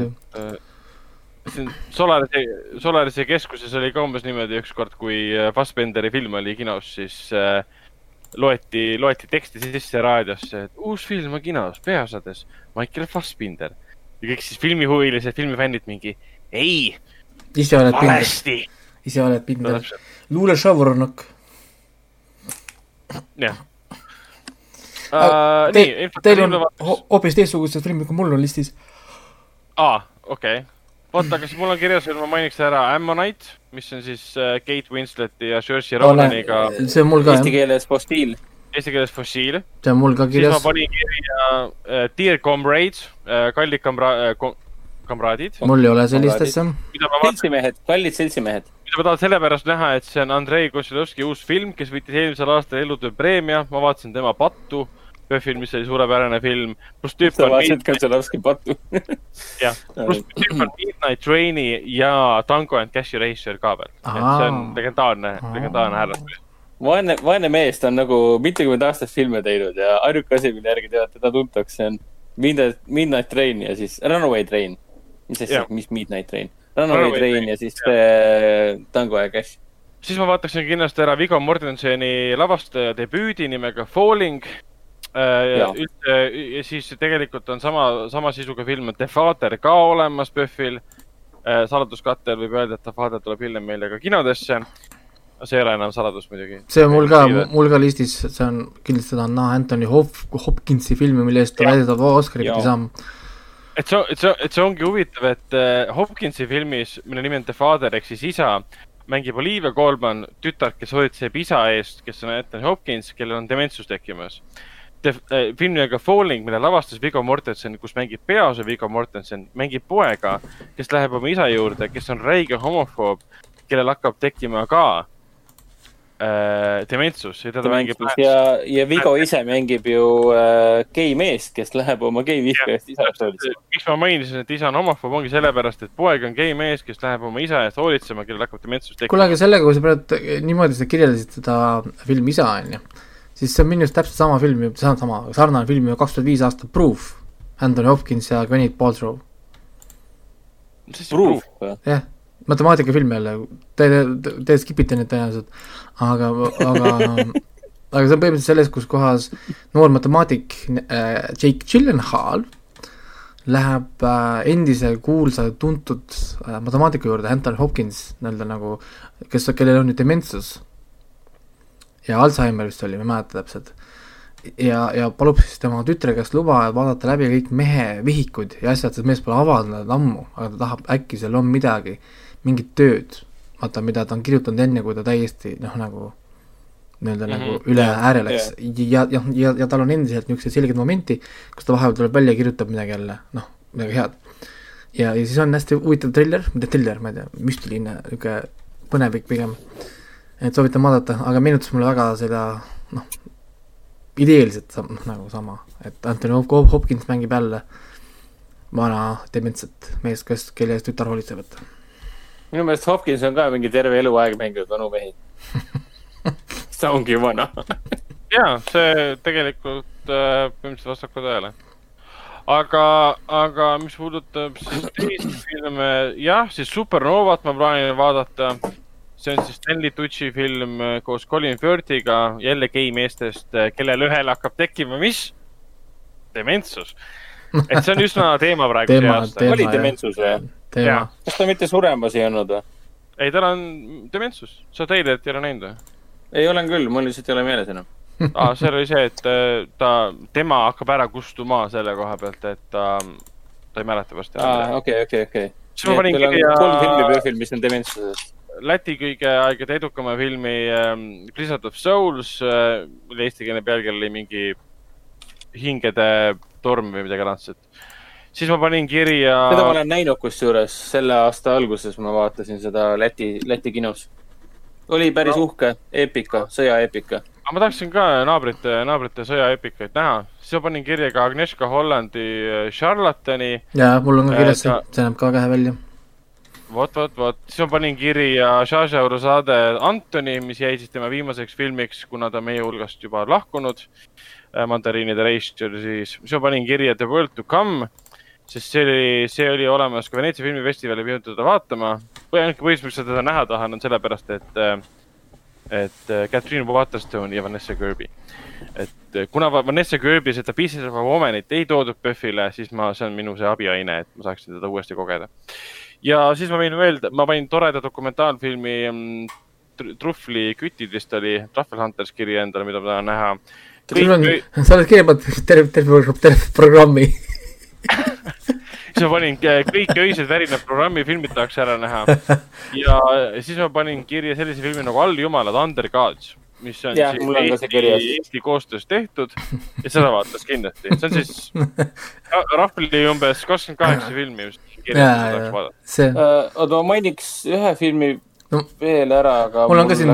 siin Solarise, Solarise keskuses oli ka umbes niimoodi ükskord, kui äh, Fassbenderi film oli kinos, siis äh, loeti, loeti teksti sisse raadiosse, et uus film on kinos, peaosades Michael Fassbinder. ja kõik siis filmihuvilised, filmifännid mingi, ei, valesti ise oled Pinder no,. luule Šavornok. jah uh,. Te, teil on hoopis teistsugused filmid, kui mul on listis. aa, okei okay. oota, aga siis mul on kirjas veel, ma mainiks ära Ammonite, mis on siis uh, Kate Winsleti ja Saoirse Ronaniga see on mul ka. Eesti keeles fossiil. Eesti keeles fossiil. see on mul ka kirjas. siis ma panin kirja uh, Dear Comrades uh,, kallid kamra- uh,, kamraadid. mul ei ole sellist asja. seltsimehed, kallid seltsimehed mida ma tahan sellepärast näha, et see on Andrei Košilovski uus film, kes võitis eelmisel aastal elutöö preemia, ma vaatasin tema Pattu, film, mis oli suurepärane film, pluss tüüp on. sa vaatasid Košilovski Pattu jah, pluss tüüp on Midnight Traini ja Tango and Cash Eraser ka veel. et see on legendaarne, legendaarne härrasmees vaene, vaene mees, ta on nagu mitukümmend aastat filme teinud ja ainuke asi, mille järgi teda, teda tuntakse, on Midnight, Midnight Train ja siis Runaway Train. mis asja, mis Midnight Train? Runaway Train ja siis see Tango ja Cash. siis ma vaataksin kindlasti ära Viggo Mortenseni lavastaja debüüdi nimega Falling. Äh, üldse ja siis tegelikult on sama, sama sisuga film The Father ka olemas PÖFFil. Äh, saladuskattel võib öelda, et The Father tuleb hiljem meile ka kinodesse see ei ole enam saladus muidugi. see on mul ka, mul ka listis, see on kindlasti seda on Anthony Hop-, Hopkinsi filmi, mille eest ta väidetavalt Oscari pidi saama et see, et see, et see ongi huvitav, et uh, Hopkinsi filmis, mille nimi on The Father ehk siis isa, mängib Olivia Colman tütart, kes hoolitseb isa eest, kes on Anthony Hopkins, kellel on dementsus tekkimas. The uh, film nimega Falling, mille lavastas Viggo Mortensen, kus mängib peaosa Viggo Mortensen, mängib poega, kes läheb oma isa juurde, kes on räige homofoob, kellel hakkab tekkima ka äh, Dementsus ja teda mängib. ja, ja Vigo ise mängib ju äh, gei meest, kes läheb oma gei vihka eest isa eest hoolitsema. miks ma mainisin, et isa on homofoob, ongi sellepärast, et poeg on gei mees, kes läheb oma isa eest hoolitsema, kellel hakkab dementsus tekkima. kuule, aga sellega, kui sa praegu niimoodi seda kirjeldasid, seda filmi isa, onju, siis see on minu arust täpselt sama film, see on sama, sarnane film ju kaks tuhat viis aastat Proof, Anthony Hopkins ja Gwyneth Paltrow. mis asi Proof proof? või? jah, matemaatikafilm jälle, te, te, te skip ite neid tõenäoliselt, aga, aga, aga see on põhimõtteliselt selles, kus kohas noor matemaatik äh, Jake Gyllenhaal läheb äh, endise kuulsa tuntud äh, matemaatiku juurde, Anthony Hopkins nii-öelda nagu, kes, kellel on nüüd dementsus. Ja Alžeimer vist oli, ma ei mäleta täpselt. Ja, ja palub siis tema tütre käest luba vaadata läbi kõik mehe vihikud ja asjad, sest mees pole avaldanud ammu, aga ta tahab, äkki seal on midagi, mingit tööd, vaata, mida ta on kirjutanud enne, kui ta täiesti noh, nagu nii-öelda mm Mhm, -hmm, nagu üle jah, ääre läks ja, ja, ja, ja tal on endiselt niisuguseid selgeid momenti, kus ta vahepeal tuleb välja ja kirjutab midagi jälle, noh, midagi head. ja, ja siis on hästi huvitav triller, mitte triller, ma ei tea, müstiline, niisugune põnevik pigem. et soovitan vaadata, aga meenutas mulle väga seda noh, ideeliselt sam- noh nagu sama, et Anthony Hop- Hopkins mängib jälle vana dementset meest, kes, kelle eest tütar hoolitseb, et minu meelest Hopkins on ka mingi terve eluaeg mänginud vanu mehi. ta ongi vana. jaa, see tegelikult äh, põhimõtteliselt vastab ka tõele. aga, aga mis puudutab siis teisi filme, jah, siis Supernovat ma plaanin vaadata. see on siis Stanley Tucci film äh, koos Colin Firthiga, jälle geimeestest, kellel ühel hakkab tekkima, mis? dementsus. et see on üsna teema praegu oli dementsus või? Teema kas ta mitte suremas ei olnud või? ei, tal on dementsus, sa treilerit ei ole näinud või? ei, olen küll, mul lihtsalt ei ole meeles enam. aa, seal oli see, et äh, ta, tema hakkab ära kustuma selle koha pealt, et ta, ta ei mäleta varsti aa, okei, okei, okei. siis ma panin kolm filmi kirja PÖFFil, mis on dementsuses. Läti kõige aegade edukama filmi ähm, Blizzard of Souls äh,, mille eestikeelne pealkiri oli mingi hingede torm või midagi laadset. Siis ma panin kirja. seda ma olen näinud kusjuures selle aasta alguses ma vaatasin seda Läti, Läti kinos. oli päris No. uhke, eepika, sõjaeepika. aga ma tahaksin ka naabrite, naabrite sõjaepikaid näha, siis ma panin kirja ka Agnieszka Hollandi äh, Charlatani jaa, mul on ka kirjas see Äh,, see näeb ka väga hea välja. vot, vot, vot, siis ma panin kirja Žaža Urusade Antoni, mis jäi siis tema viimaseks filmiks, kuna ta meie hulgast juba lahkunud. mandariinide reisijal siis, siis ma panin kirja The World to Come, sest see oli, see oli olemas ka Veneetsia filmifestivalil, pidin teda vaatama. või ainuke põhjus, miks ma teda näha tahan, on sellepärast, et, et äh, Catherine Waterstone ja Vanessa Kirby. et äh, kuna Va- Vanessa Kirby seda Pieces of a Woman'it ei toodud PÖFFile, siis ma, see on minu see abiaine, et ma saaksin teda uuesti kogeda ja siis ma võin öelda, ma panin toreda dokumentaalfilmi mm, Tr- Truffli kütid vist oli, Truffle Hunters kirja endale, mida ma tahan näha. sa oled pannud terve, terve, terve programmi. siis ma panin äh, kõik öised värinad programmi filmid tahaks ära näha. ja siis ma panin kirja sellise filmi nagu Alljumalad, Under Gods, mis on Jah, siis on Eesti. Eesti koostöös tehtud ja seda vaatas kindlasti, see on siis ra- Rahvli umbes kakskümmend kaheksa filmi, mis kirjas tahaks vaadata. see, oota, ma mainiks ühe filmi No, veel ära, aga. mul on ka siin,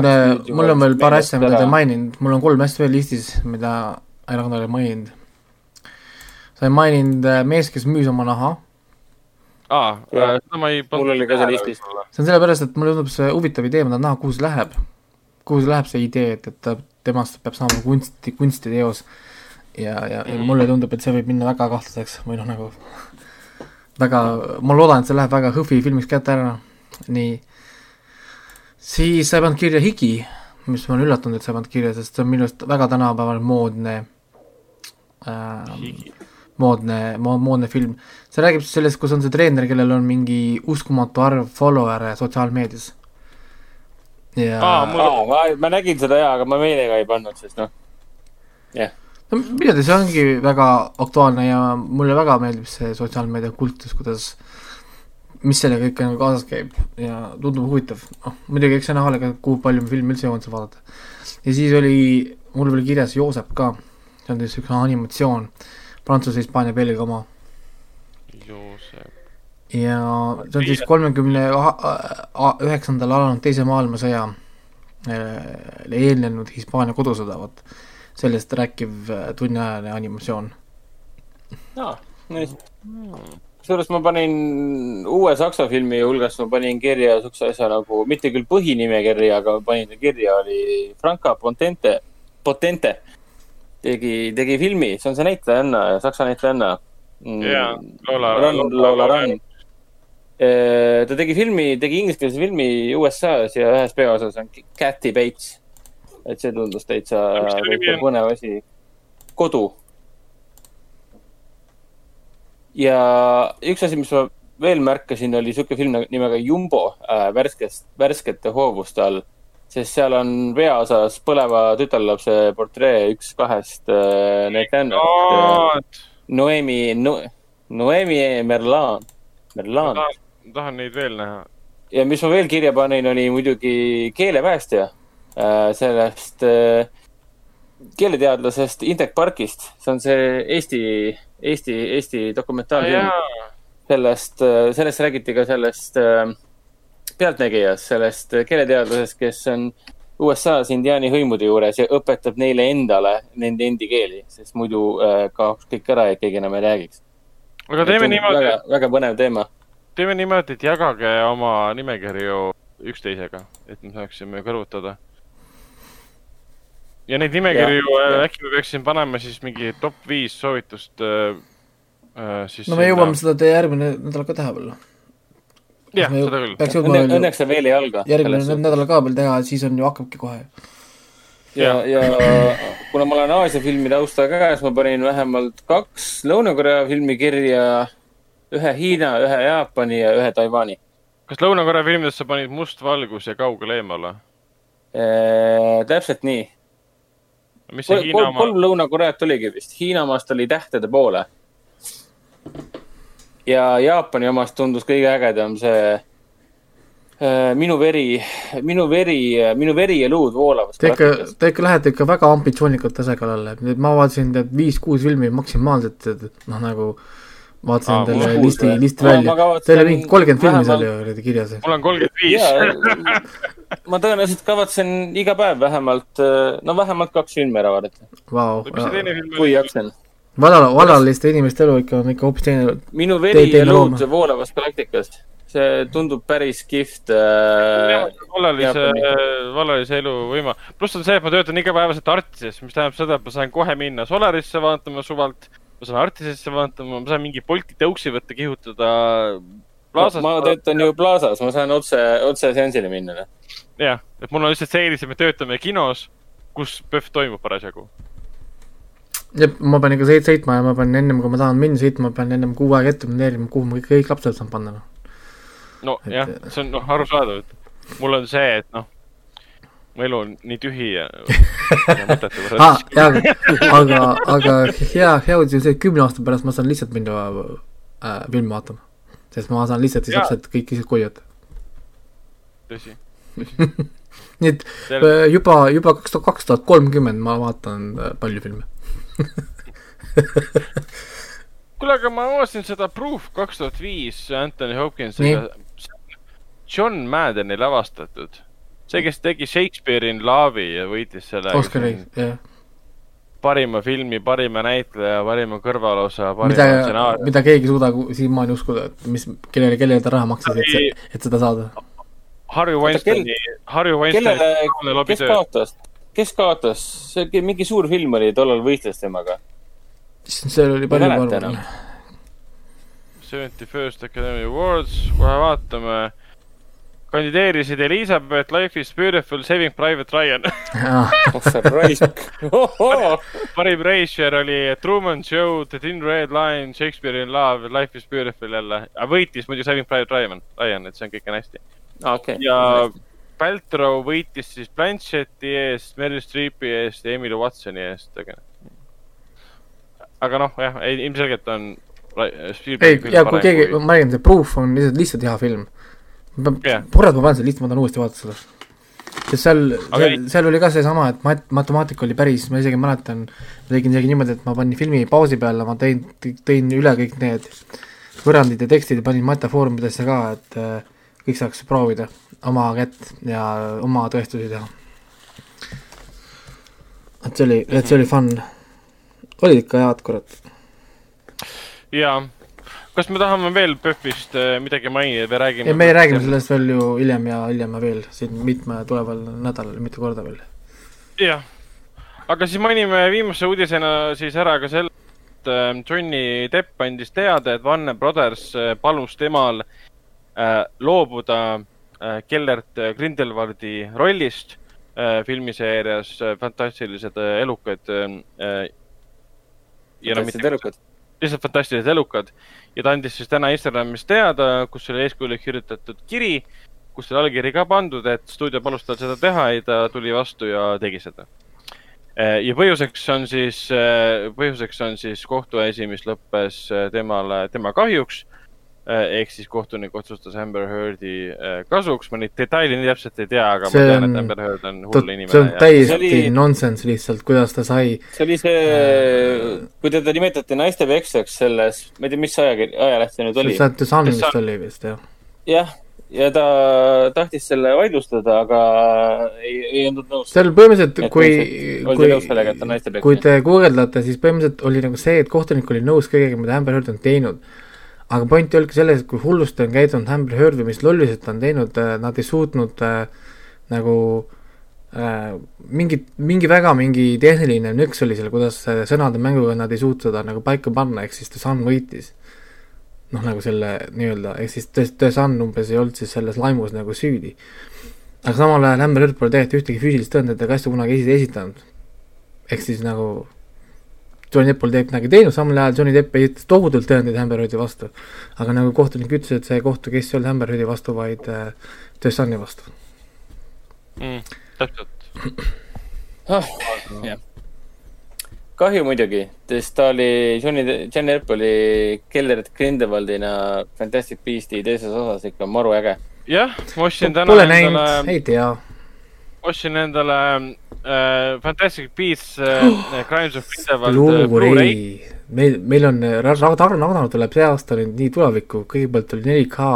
mul on veel paar asja, mida te ei maininud, mul on kolm asja veel listis, mida Ragnar ei maininud. Sa ei maininud äh, mees, kes müüs oma naha, aa, Jah. seda ma ei Mul oli ka see listis. see on sellepärast, et mulle tundub see huvitav idee, ma tahan näha, kuhu see läheb. kuhu see läheb, see idee, et, et temast peab saama kunsti, kunstiteos. ja, ja, ja mulle tundub, et see võib minna väga kahtlaseks või noh, nagu väga, ma loodan, et see läheb väga Hõhvi filmiks kätte ära, nii. siis sa ei pannud kirja Higi, mis ma olen üllatunud, et sa ei pannud kirja, sest see on minu arust väga tänapäeval moodne äh, moodne mo,, moodne film. see räägib siis sellest, kus on see treener, kellel on mingi uskumatu arv follower'e sotsiaalmeedias. ja Aa, mul- aa, ma, ma nägin seda jaa, aga ma meelega ei pannud, sest noh. jah, no minu teada see ongi väga aktuaalne ja mulle väga meeldib see sotsiaalmeedia kultus, kuidas, mis sellega ikka nagu kaasas käib ja tundub huvitav, noh muidugi eks see näha ole ka, kui palju me filmi üldse jõuanud seal vaadata. ja siis oli mul veel kirjas Joosep ka, see on siis üks animatsioon, Prantsuse, Hispaania, Belgia oma Joosep. ja see on siis kolmekümne üheksandal alanud teise maailmasõja äh, eelnenud Hispaania kodusõda, vot sellest rääkiv äh, tunniajane animatsioon. aa, nice. kusjuures ma panin uue saksa filmi hulgas, ma panin kirja siukse asja nagu, mitte küll põhinimekirja, aga ma panin kirja, oli Franca Pontente Potente tegi, tegi filmi, see on see näitlejanna, saksa näitlejanna. Jaa, Lola- Run, Lola- Run. ta tegi filmi, tegi ingliskeelse filmi USA-s ja ühes peaosas on Kathy Bates. et see tundus täitsa põnev asi. kodu. ja üks asi, mis ma veel märkasin, oli sihuke film nimega Jumbo äh, värskest, värskete hoovuste all. Sest seal on peaosas põleva tütarlapse portree üks kahest äh, näitlejannast. Noemi no,, Noemi Merlan, ma Merlan. tahan, tahan neid veel näha. ja mis ma veel kirja panin, oli muidugi keelepäästja äh, sellest äh, keeleteadlasest Indrek Parkist. see on see Eesti, Eesti, Eesti dokumentaalfilm. sellest, sellest räägiti ka sellest äh, Pealtnägijas, sellest keeleteadlasest, kes on USA-s indiaani hõimude juures ja õpetab neile endale nende endi keeli, sest muidu äh, kaoks kõik ära ja keegi enam ei räägiks. aga teeme niimoodi väga,, väga põnev teema. teeme niimoodi, et jagage oma nimekirju üksteisega, et me saaksime kõrvutada. ja neid nimekirju Ja, äh, äkki me peaksime panema siis mingi top viis soovitust äh,. Äh, siis no me jõuame seda teie järgmine nädal ka teha veel. jah, seda küll. peaks jõudma Õnne, õnneks see veel ei alga. järgmine nädal ka veel teha, siis on ju hakkabki kohe. ja, ja kuna ma olen Aasia filmi taustaga ka, siis ma panin vähemalt kaks Lõuna-Korea filmi kirja. ühe Hiina, ühe Jaapani ja ühe Taiwan'i. kas Lõuna-Korea filmides sa panid Must valgus ja Kaugel eemale? täpselt nii. kolm, Hiina kolm, oma, kolm Lõuna-Koreat oligi vist, Hiina omast oli Tähtede poole. Ja Jaapani omast tundus kõige ägedam see äh, Minu veri, minu veri, minu veri ja luud voolavad. Te ikka, te ikka lähete ikka väga ambitsioonikalt tase kallale, nüüd ma vaatasin tead viis-kuus filmi maksimaalselt, et noh, nagu vaatasin Aa, kuus listi listi Ma- välja teil oli mingi kolmkümmend filmi seal vähemalt- ju kuradi kirjas. mul on kolmkümmend viis. ma tõenäoliselt kavatsen iga päev vähemalt, no vähemalt kaks filmi ära vaadata, film kui oli? jaksan. valla, vallaliste inimeste elu ikka on ikka hoopis teine, minu veri ja luud looma. voolavas galaktikas, see tundub päris kihvt äh,. vallalise Jaapani., vallalise elu võima. pluss on see, et ma töötan igapäevaselt Artises, mis tähendab seda, et ma saan kohe minna Solarisse vaatama suvalt. ma saan Artisesse vaatama, ma saan mingi Bolti tõuksi võtta, kihutada Plaza's. ma töötan ju Plaza's, ma saan otse, otse seansile minna. noh. jah, et mul on lihtsalt see eelis, et me töötame kinos, kus PÖFF toimub parasjagu. jep, ma pean ikka sõit-, sõitma ja ma pean ennem, kui ma tahan minna sõitma, ma pean ennem kuu aega ette planeerima, kuhu ma kõik, kõik lapsed saan panna, noh. no Et- jah, see on noh, arusaadav, et mul on see, et noh, mu elu on nii tühi ja, mõttetu ah,. jaa, aga, aga hea, hea uudis on see, et kümne aasta pärast ma saan lihtsalt minna äh, filmi vaatama. sest ma saan lihtsalt siis lapsed kõik lihtsalt koju jätta. tõsi. nii et äh, juba, juba kaks tuhat, kaks tuhat kolmkümmend ma vaatan äh, palju filme. kuule, aga ma vaatasin seda Proof kaks tuhat viis Anthony Hopkinsiga. John Maddeni lavastatud. see, kes tegi Shakespeare in Love'i ja võitis selle. Oscari, jah. parima filmi, parima näitleja, parima kõrvalosa, parima, stsenaariumi. mida keegi ei suuda siiamaani uskuda, et mis, kellele, kellele ta raha maksis, et et seda saada. Harry Weinsteini, Harry kellele Weinsteini, kes kaotas, kes kaotas, see mingi suur film oli, tollal võistles temaga. seal oli palju, ma arvan. Seventy First Academy Awards, kohe vaatame. kandideerisid Elizabeth, Life is beautiful, Saving Private Ryan. oh raisk. parim reisijal oli Truman Show, The Thin Red Line, Shakespeare in Love, Life is beautiful jälle. võitis muidu Saving Private Ryan, Ryan, et see on kõik on hästi. okei. ja Paltrow võitis siis Blanchetti eest, Meryl Streepi eest ja Emily Watsoni eest, aga. aga noh, jah, ilmselgelt on. ei, ja kui keegi, ma räägin, see Proof on lihtsalt, lihtsalt hea film. Jah. kurat, ma panen selle lihtsalt, ma tahan uuesti vaadata seda. sest seal, Aga seal seal oli ka seesama, et mat-, matemaatika oli päris, ma isegi mäletan, tegin isegi niimoodi, et ma panin filmi pausi peale, ma tõin, tõin üle kõik need võrrandid ja tekstid ja panin metafoorumidesse ka, et äh, kõik saaks proovida oma kätt ja oma tõestusi teha. et see oli, et see oli fun. olid ikka head, kurat. ja, kas me tahame veel PÖFFist äh, midagi mainida või räägime? ei, me räägime. sellest veel ju hiljem ja hiljem veel siin mitme tuleval nädalal, mitu korda veel. jah, aga siis mainime viimase uudisena siis ära ka selle, et äh, Johnny Depp andis teada, et Warner Brothers äh, palus temal äh, loobuda äh, Kellert Grindelwaldi rollist äh, filmiseerias äh, Fantastilised äh, elukad äh,. fantastilised elukad. lihtsalt fantastilised elukad ja ta andis siis täna Instagramis teada, kus oli eeskujulik kirjutatud kiri, kus oli allkiri ka pandud, et stuudio palus tal seda teha ja ta tuli vastu ja tegi seda. ja põhjuseks on siis, põhjuseks on siis kohtuasi, mis lõppes äh, temale, tema kahjuks. Ehk siis kohtunik otsustas Amber Heardi äh, kasuks, ma neid detaile nii täpselt ei tea, aga See ma tean, on- et Amber Heard on see hull on inimene. täiesti See oli- nonsense lihtsalt, kuidas ta sai, see oli see, kui teda nimetati naistepeksjaks selles, ma ei tea, mis ajakiri, ajaleht see nüüd oli. see The Sun vist oli vist jah. jah, ja ta tahtis selle vaidlustada, aga ei, ei olnud nõus. seal põhimõtteliselt, kui on naistepeksja. kui te guugeldate, siis põhimõtteliselt oli nagu see, et kohtunik oli nõus kõigega, mida Amber Heard on teinud. Aga point oligi selles, et kui hullusti on käitunud Amber Heard või mis lollused ta on teinud, nad ei suutnud äh, nagu äh, mingit, mingi väga mingi tehniline nõks oli seal, kuidas äh, sõnade mänguga nad ei suutnud seda nagu paika panna, ehk siis The Sun võitis. noh, nagu selle nii-öelda, ehk siis The, The Sun umbes ei olnud siis selles laimus nagu süüdi. aga samal ajal Amber Heard pole tegelikult ühtegi füüsilist tõendit ega asja kunagi esi- esitanud. ehk siis nagu Johnny Depp pole tegelikult midagi teinud, samal ajal Johnny Depp esitas tohutult tõendeid Amber Heardi vastu. aga nagu kohtunik ütles, et see kohtu case ei olnud Amber Heardi vastu, vaid äh, The Suni vastu. mm,. täpselt. ah,. jah. kahju muidugi, sest ta oli, Johnny, Johnny Depp oli Kellert Grindelwaldina Fantastic Beasti teises osas ikka maru äge. jah, ma ostsin täna Pole näinud, endale, ei tea. Ostsin endale äh, Fantastic Beasts äh, Crimes of Grindelwald äh, Blu-ray. Meil, meil on, Ragnar tuleb see aasta nüüd nii tulevikku, kõigepealt oli 4K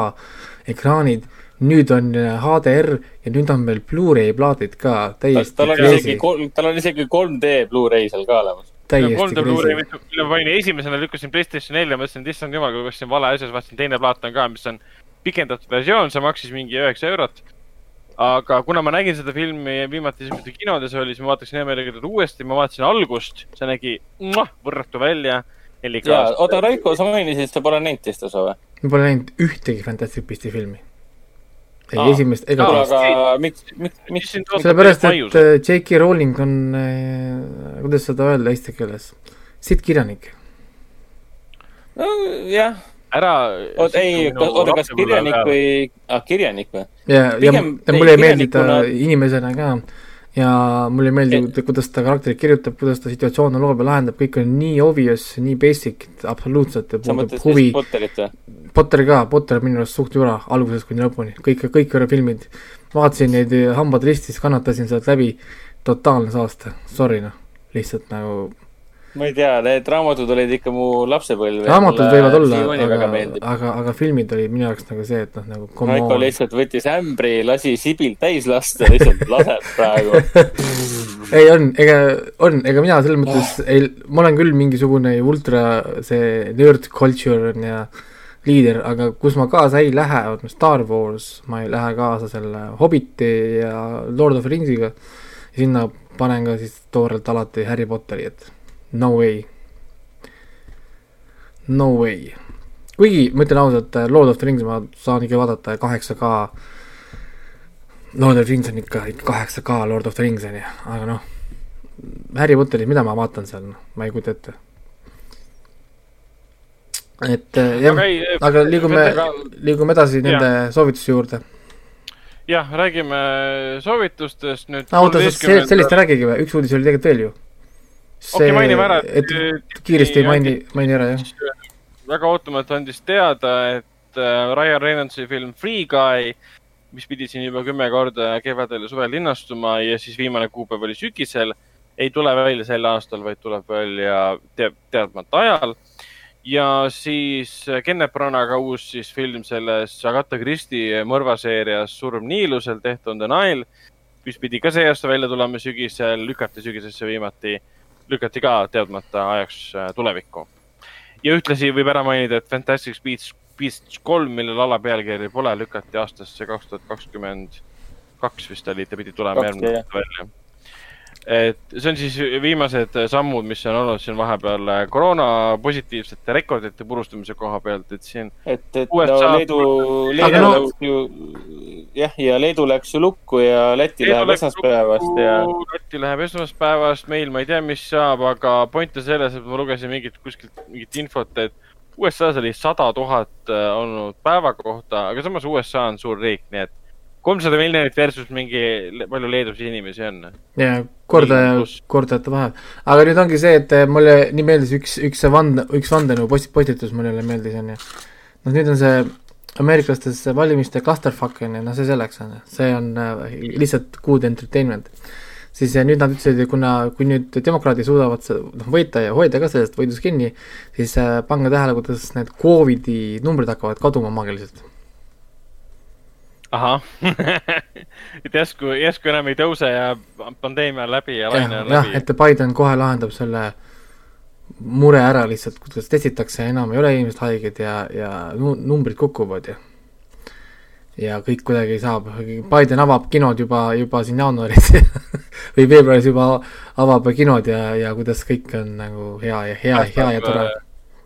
ekraanid, nüüd on äh, HDR ja nüüd on veel Blu-ray plaadid ka, täiesti tal on isegi, kolm, tal on isegi 3D Blu-ray seal ka olemas. täiesti 3D Blu-ray, crazy. mille ma panin esimesena, lükkasin Playstation nelja, mõtlesin, et issand jumal, kui ostsin vale asja, siis vaatasin teine plaat on ka, mis on pikendatud versioon, see maksis mingi üheksa eurot. Aga kuna ma nägin seda filmi viimati esimesel kinodes oli, siis ma vaataksin hea meelega teda uuesti, ma vaatasin algust, see nägi muah, võrratu välja. ja, oota, Raiko, sa mainisid, sa pole näinud teist osa või? ma pole näinud ühtegi Fantastic Beasti filmi. ei Aa. esimest ega teist. aga miks, miks, miks, sellepärast, et äh, J.K. Rowling on äh,, kuidas seda öelda eesti keeles, sitkirjanik. jah, ära. oota, ei, oota, kas kirjanik? või, ah, kirjanik või? ja, ja, ja ei, mulle ei meeldi ta inimesena ka ja mulle ei meeldi, kuidas ta karakterit kirjutab, kuidas ta situatsioone loob ja lahendab, kõik on nii obvious, nii basic, absoluutselt sa puudub mõtled huvi. Potterit või? Potter ka, Potter on minu arust suht jura algusest kuni lõpuni, kõik, kõik filmid. vaatasin neid hambad ristis, kannatasin sealt läbi, totaalne saaste, sorry noh, lihtsalt nagu ma ei tea, need raamatud olid ikka mu lapsepõlv. raamatud võivad olla, aga aga, aga filmid olid minu jaoks nagu see, et noh, nagu on. lihtsalt võttis ämbri, lasi sibilt täis lasta, lihtsalt laseb praegu. ei on, ega on, ega mina selles mõttes ei, ma olen küll mingisugune ultra see nerd culture on ja liider, aga kus ma kaasa ei lähe, on Star Wars, ma ei lähe kaasa selle Hobbiti ja Lord of the Ringsiga. sinna panen ka siis toorelt alati Harry Potteri, et no way. No way. kuigi ma ütlen ausalt, Lord of the Rings ma saan ikka vaadata kaheksa K. Lord of the Rings on ikka, kaheksa K Lord of the Rings on ju, aga noh. Harry Potteris, mida ma vaatan seal, noh, ma ei kujuta ette. et äh, jah, aga liigume, liigume edasi nende soovituste juurde. jah, räägime soovitustest nüüd. oota, sellest ei räägigi või, üks uudis oli tegelikult veel ju. okei, mainime ära, et kiiresti ei maini, maini ära, jah. väga ootamatu andis teada, et äh, Ryan Reynoldsi film Free Guy, mis pidi siin juba kümme korda kevadel ja suvel linnastuma ja siis viimane kuupäev oli sügisel, ei tule välja sel aastal, vaid tuleb välja te teadmata ajal. ja siis Kenneth Branaga uus siis film selles Agatha Christie mõrvaseerias Surm Niilusel, Death on the Nile, mis pidi ka see aasta välja tulema sügisel, lükati sügisesse viimati, lükati ka teadmata ajaks äh, tulevikku ja ühtlasi võib ära mainida, et Fantastic Beasts, Beasts kolm, millel alapealkiri pole, lükati aastasse kaks tuhat kakskümmend kaks vist oli, ta pidi tulema järgmine aasta välja. Et see on siis viimased sammud, mis on olnud siin vahepeal äh, koroona positiivsete rekordite purustamise koha pealt, et siin. et, et USA... no Leedu, Leedu no... läks ju, jah, ja Leedu läks ju lukku ja Läti Leedu läheb esmaspäevast ja. Läti läheb esmaspäevast, meil ma ei tea, mis saab, aga point on selles, et ma lugesin mingit kuskilt mingit infot, et USA-s oli sada tuhat äh, olnud päeva kohta, aga samas USA on suur riik, nii et kolmsada miljonit versus mingi, palju Leedus inimesi on? ja kordaja, kordajate vahel. aga nüüd ongi see, et eh, mulle nii meeldis üks, üks see vand, üks vandenõu post-, postitus mulle jälle meeldis, on ju. noh, nüüd on see ameeriklastes valimiste clusterfuck on ju, noh, see selleks on ju, see on äh, lihtsalt good entertainment. siis ja nüüd nad ütlesid, kuna, kui nüüd demokraadid suudavad noh, võita ja hoida ka sellest võidust kinni, siis äh, pange tähele, kuidas need Covidi numbrid hakkavad kaduma maagiliselt ahah et järsku, järsku enam ei tõuse ja pandeemia läbi ja laine on läbi. jah, et Biden kohe lahendab selle mure ära lihtsalt, kuidas testitakse, enam ei ole inimesed haiged ja, ja numbrid kukuvad ja ja kõik kuidagi saab, Biden avab kinod juba, juba siin jaanuaris või veebruaris juba avab kinod ja, ja kuidas kõik on nagu hea ja hea, hea ja tore.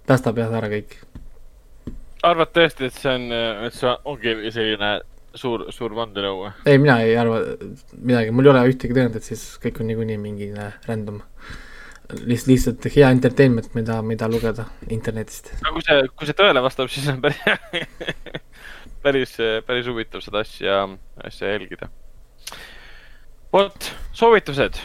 päästab jah ära kõik. arvad tõesti, et see on, et see ongi selline suur, suur vandenõu või? ei, mina ei arva midagi, mul ei ole ühtegi tõendit, siis kõik on niikuinii mingi random. lihtsalt, lihtsalt hea entertainment, mida, mida lugeda internetist. no kui see, kui see tõele vastab, siis on päris päris, päris huvitav seda asja, asja jälgida. vot, soovitused.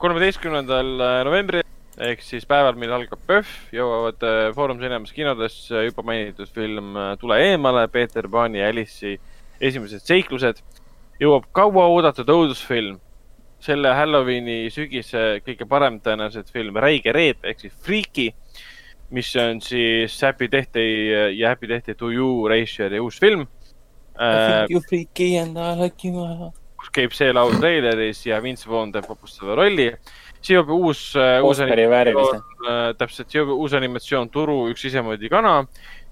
kolmeteistkümnendal novembril ehk siis päeval, mil algab PÖFF, jõuavad Foorum Cinemas kinodesse juba mainitud film Tule eemale, Peeter Paani ja Alice'i esimesed seiklused, jõuab kauaoodatud õudusfilm, selle Halloweeni sügise kõige parem tõenäoliselt film Räige reep ehk siis Freaky, mis on siis Happy Death Day ja Happy Death Day to you režissööri uus film. I think you freaky and I like you. kus käib see laul treileris ja Vince Vaughn teeb vapustava rolli. siis jõuab uus, uus animatsioon, äh, täpselt, jõuab uus animatsioon Turu üks isemoodi kana,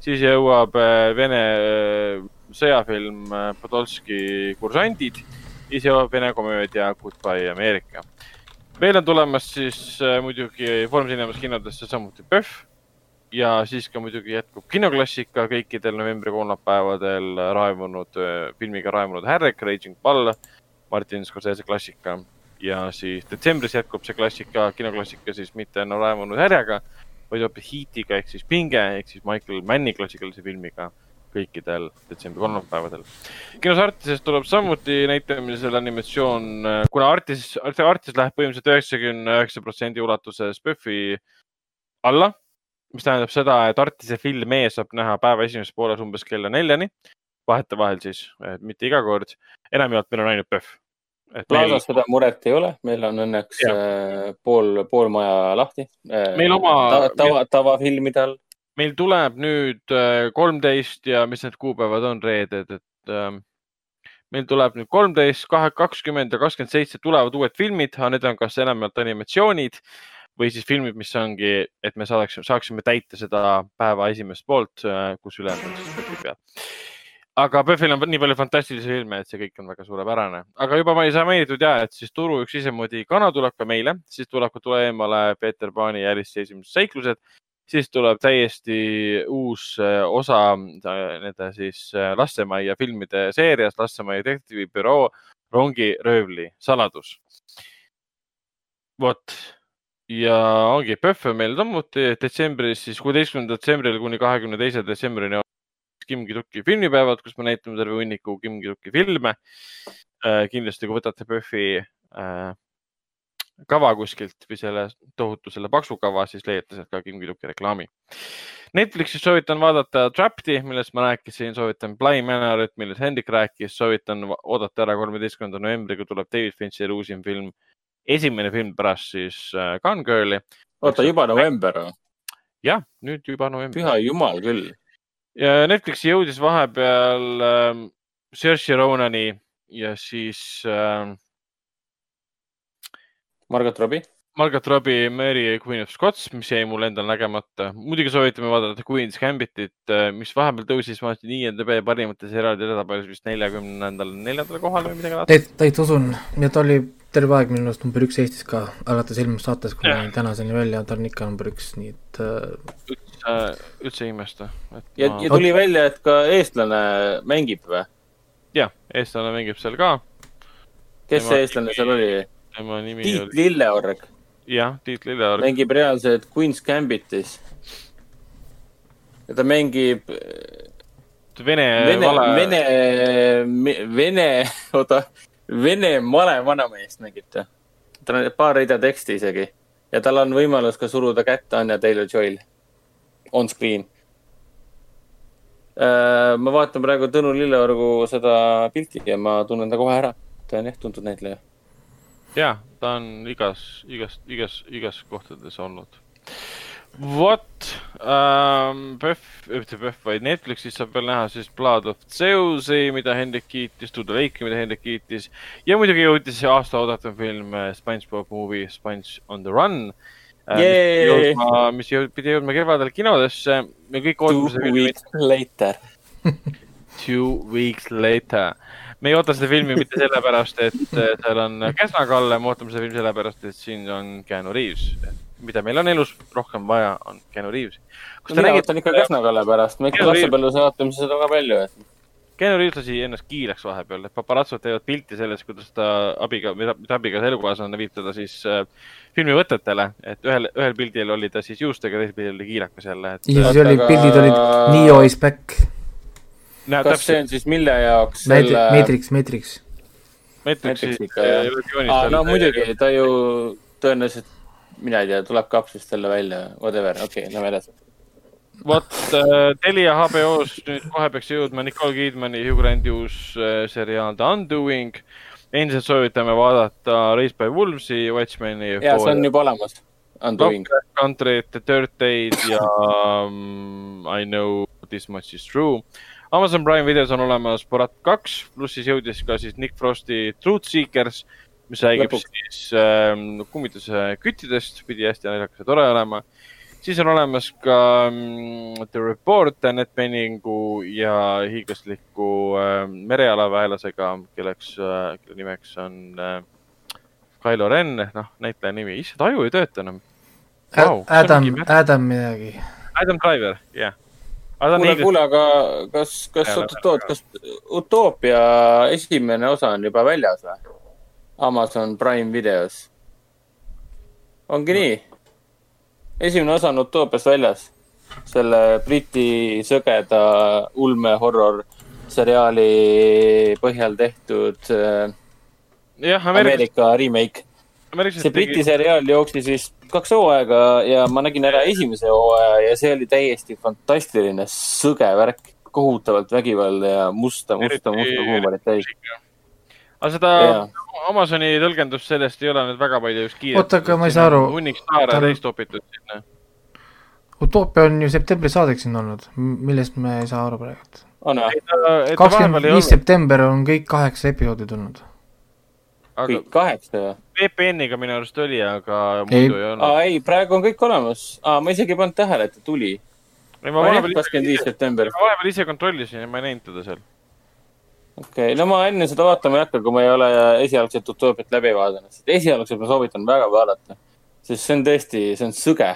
siis jõuab äh, Vene äh, sõjafilm äh, Podolski kursandid, jõuab vene komöödia Goodbye America. veel on tulemas siis äh, muidugi Foorum Cinemas kinodesse samuti PÖFF ja siis ka muidugi jätkub kinoklassika kõikidel novembri kolmapäevadel raevunud, äh, filmiga raevunud Härrek, Raging Bull, Martin Scorsese klassika ja siis detsembris jätkub see klassika, kinoklassika siis mitte enam raevunud härjaga, vaid hoopis Heatiga ehk siis Pinge ehk siis Michael Manni klassikalise filmiga kõikidel detsembri kolmapäevadel. kinos Artises tuleb samuti näitamisele animatsioon, kuna Artis, Artis läheb põhimõtteliselt üheksakümne üheksa protsendi ulatuses PÖFFi alla, mis tähendab seda, et Artise filme saab näha päeva esimeses pooles umbes kella neljani, vahetevahel siis, mitte iga kord. enamjaolt meil on ainult PÖFF. Plaasas meil... seda muret ei ole, meil on õnneks ja. Äh, pool, pool maja lahti. meil oma ta, tava, tavafilmide all meil tuleb nüüd äh, kolmteist ja mis need kuupäevad on, reeded, et ähm, meil tuleb nüüd kolmteist, kakskümmend ja kakskümmend seitse tulevad uued filmid, aga need on kas enamjaolt animatsioonid või siis filmid, mis ongi, et me saaksime, saaksime täita seda päeva esimest poolt, äh, kus ülejäänud on siis PÖFFi peal. aga PÖFFil on nii palju fantastilisi filme, et see kõik on väga suurepärane, aga juba ma ei saa mainitud ja, et siis Turu üks isemoodi kana tuleb ka meile, siis tuleb ka Tule eemale Peeter Paani Alice'i esimesed seiklused siis tuleb täiesti uus äh, osa äh, nende siis äh, Lastemajja filmide seeriast, Lastemajja detektiivibüroo rongiröövli saladus. vot ja ongi PÖFF on meil samuti detsembris, siis kuueteistkümnendal detsembril kuni kahekümne teise detsembrini Kim Ki-Duki filmipäevad, kus me näitame terve hunniku Kim Ki-Duki filme. kindlasti, kui võtate PÖFFi kava kuskilt või selle tohutu selle paksu kava, siis leiate sealt ka Kim Kiduki reklaami. Netflixis soovitan vaadata Trapped'i, millest ma rääkisin, soovitan Bly Manorit, millest Hendrik rääkis, soovitan oodata ära kolmeteistkümnenda novembri, kui tuleb David Fincheri uusim film, esimene film pärast siis äh, Gone Girl'i. oota, juba november või? jah, nüüd juba november. püha jumal küll. ja Netflixi jõudis vahepeal äh, Saoirse Ronani ja siis äh, Margot Robbie. Margot Robbie, Mary Queen of Scots, mis jäi mul endal nägemata. muidugi soovitame vaadata Queen's Gambitit, äh, mis vahepeal tõusis, ma vaatasin IMDB parimate seriaalide edetabelis vist neljakümnendal, neljandal kohal või midagi laadset. täitsa usun, nii et oli terve aeg minu arust number üks Eestis ka, alates eelmisest saatest kuni tänaseni välja, ta on ikka number üks, nii et äh, üldse, üldse ei imesta. ja, ja tuli välja, et ka eestlane mängib või? jah, eestlane mängib seal ka, kes Tema- see eestlane seal oli? Tema nimi Tiit oli, Lilleorg jah, Tiit Lilleorg. mängib reaalselt Queen's Gambitis. ja ta mängib Vene, Vene, vale, Vene, Vene, oota, Vene male vanameest mängib ta. tal on paar rida teksti isegi ja tal on võimalus ka suruda kätte Anja Taylor-Joy'l on screen. ma vaatan praegu Tõnu Lilleorgu seda pilti ja ma tunnen ta kohe ära. ta on jah tuntud näitleja. jah, ta on igas, igas, igas, igas kohtades olnud. vot ähm,, PÖFF, mitte PÖFF, vaid Netflixis saab veel näha siis Blood of Zeus'i, mida Hendrik kiitis, the Lake'i, mida Hendrik kiitis ja muidugi jõudis see aasta oodatav film äh, SpongeBob movie Sponge on the Run. Yay! mis jõud- pidi jõudma kevadel kinodesse, me kõik Two seda filmi weeks later. Two weeks later. Me ei oota seda filmi mitte sellepärast, et äh, seal on Käsna Kalle, me ootame seda filmi sellepärast, et siin on Keanu Reaves. mida meil on elus rohkem vaja, on Keanu Reaves. kas te mina nägite ootan ikka, Käsna-Kalle pärast, me ikka lapsepõlves vaatame seda ka palju, et Keanu Reaves lasi ennast kiileks vahepeal, et paparatsod teevad pilti sellest, kuidas ta abiga, mida, mida abikaasa elukaaslane viib teda siis äh, filmivõtetele, et ühel, ühel pildil oli ta siis juustega, teisel pildil oli kiilakas jälle, et ja siis Oota, oli, aga- pildid olid Neo is back, näeb kas see täpselt on siis mille jaoks Matrix, selle Matrix, Matrix. Matrixi jah. illusioonist aa, no muidugi, ta ju tõenäoliselt, mina ei tea, tuleb kapslist jälle välja, whatever, okei okay,, lähme edasi. vot äh, Telia HBO-s nüüd kohe peaks jõudma Nicole Kidmani, Hugh Granti uus äh, seriaal The Undoing. endiselt soovitame vaadata Raised by Wolves'i, Watchmeni. ja see on juba olemas, Undoing. Country't, The Dirt Days ja um, I know this much is true. Amazon Prime videos on olemas Borat kaks, pluss siis jõudis ka siis Nick Frosti Truth Seekers, mis räägib Lõpuks. siis ähm, kummituse küttidest, pidi hästi naljakas ja tore olema. siis on olemas ka ähm, The Report Annette Beningu ja hiiglasliku ähm, merealaväelasega, kelleks äh,, kelle nimeks on äh, Kylo Ren, noh, näitleja nimi, issand, aju ei tööta enam. On Adam Adam midagi. Adam Driver, jah. on kuule, kuule, aga kas, kas Jaa,, oot-oot, kas Utoopia esimene osa on juba väljas või? Amazon Prime videos. ongi nii? esimene osa on Utoopiast väljas. selle Briti sõgeda ulme-horror seriaali põhjal tehtud äh, jah, Ameerika remake. See Briti seriaal jooksis vist kaks hooaega ja ma nägin ära esimese hooaja ja see oli täiesti fantastiline sõge värk, kohutavalt vägivalda ja musta, musta, musta huumorit täis. aga seda Jaa. Amazoni tõlgendust sellest ei ole nüüd väga palju just kiiret. Oota, aga ma ei saa aru. hunnik staare täis topitud sinna. Utoopia on ju septembri saadeks siin olnud, millest me ei saa aru praegu. kakskümmend viis september on kõik kaheksa episoodi tulnud. Aga kõik kaheksa või? VPN-iga minu arust oli, aga Ei. muidu ei olnud. aa ei, praegu on kõik olemas. aa, ma isegi ei pannud tähele, et ta tuli. ei, ma vahepeal ise, vahepeal ise kontrollisin ja ma ei näinud teda seal. okei okay., no ma enne seda vaatama ei hakka, kui ma ei ole esialgset Utoopiat läbi vaadanud. esialgselt ma soovitan väga vaadata. sest see on tõesti, see on sõge.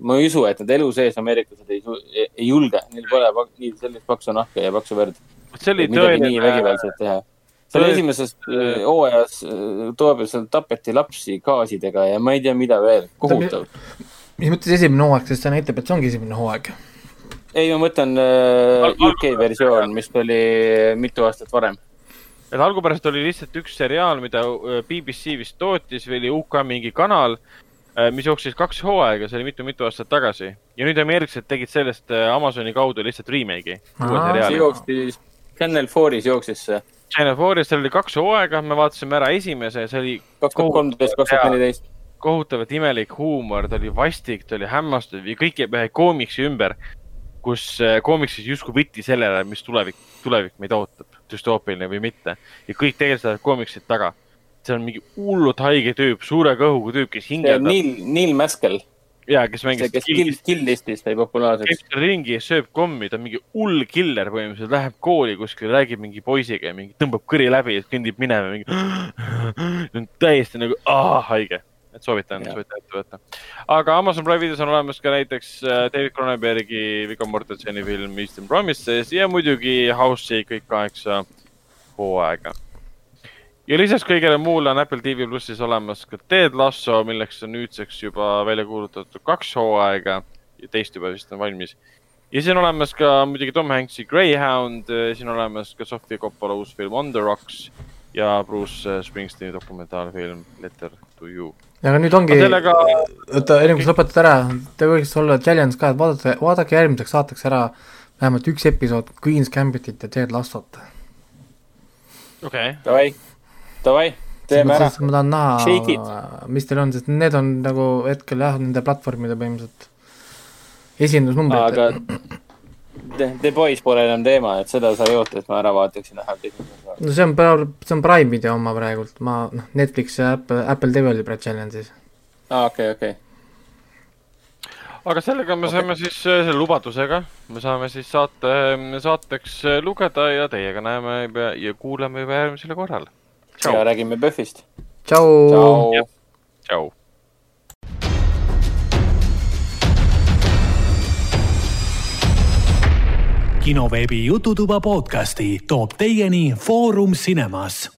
ma ei usu, et nad elu sees ameeriklased ei, ei, ei julge, neil pole nii sellist paksu nahka ja paksu verd. see oli tõeline. Seal esimeses äh, hooajas äh, Utoopias seal tapeti lapsi gaasidega ja ma ei tea, mida veel. kohutav. mis mõttes esimene hooaeg, sest see näitab, et see ongi esimene hooaeg. ei, ma mõtlen äh, UK versioon, mis tuli mitu aastat varem. et algupärast oli lihtsalt üks seriaal, mida äh, BBC vist tootis või oli UK mingi kanal, mis jooksis kaks hooaega, see oli mitu-mitu aastat tagasi. ja nüüd ameeriklased tegid sellest äh, Amazoni kaudu lihtsalt remake'i, see jooksis, Channel 4-is jooksis see, Channel 4-is seal oli kaks hooaega, me vaatasime ära esimese, see oli kaks tuhat kolmteist, kaks tuhat neliteist. kohutavalt imelik huumor, ta oli vastik, ta oli hämmastav ja kõik jääb ühe koomiksi ümber, kus äh, koomiksis justkui võtti sellele, mis tulevik, tulevik meid ootab, düstoopiline või mitte. ja kõik tegelikult lähevad koomiksid taga. see on mingi hullult haige tüüp, suure kõhuga tüüp, kes hingeldab Neil, Neil Maskell, ja kes mängis kes Kill, Kill-listis sai populaarseks. käib seal ringi, sööb kommi, ta on mingi hull killer põhimõtteliselt, läheb kooli kuskil, räägib mingi poisiga ja mingi tõmbab kõri läbi, kõndib minema, mingi täiesti nagu ah, haige, et soovitan, soovitan ette võtta. aga Amazon Prime videos on olemas ka näiteks äh, David Cronenbergi Viggo Mortenseni film Eastern Promises ja muidugi House'i kõik kaheksa hooaega. Ja lisaks kõigele muule on Apple TV plussis olemas ka Ted Lasso, milleks on nüüdseks juba välja kuulutatud kaks hooaega ja teist juba vist on valmis. ja siin on olemas ka muidugi Tom Hanks'i Greyhound, siin on olemas ka Sofia Coppola uus film On the Rocks ja Bruce äh, Springsteeni dokumentaalfilm Letter to you. ja aga nüüd ongi, sellega, oota, enne kui sa lõpetad ära, te võiks olla challenge ka, et vaadata, vaadake järgmiseks saateks ära vähemalt üks episood Queen's Gambitit ja Ted Lassot. okei, Davai, davai, teeme ära. ma tahan näha, mis teil on, sest need on nagu hetkel jah, nende platvormide põhimõtteliselt esindusnumbrid aga The, The Boys pole enam teema, et seda sa ei oota, et ma ära vaataksin vähemalt esimese no see on see on Prime video oma praegult, ma noh, Netflix ja Apple, Apple TV oli praegu challenge'is. aa, okei, okei. aga sellega me saame siis äh, selle lubadusega, me saame siis saate, saateks äh, lugeda ja teiega näeme ja kuuleme juba järgmisel korral. Ja räägime PÖFFist. tšau, tšau. kinoveebi Jututuba podcasti toob teieni Foorum Cinemas.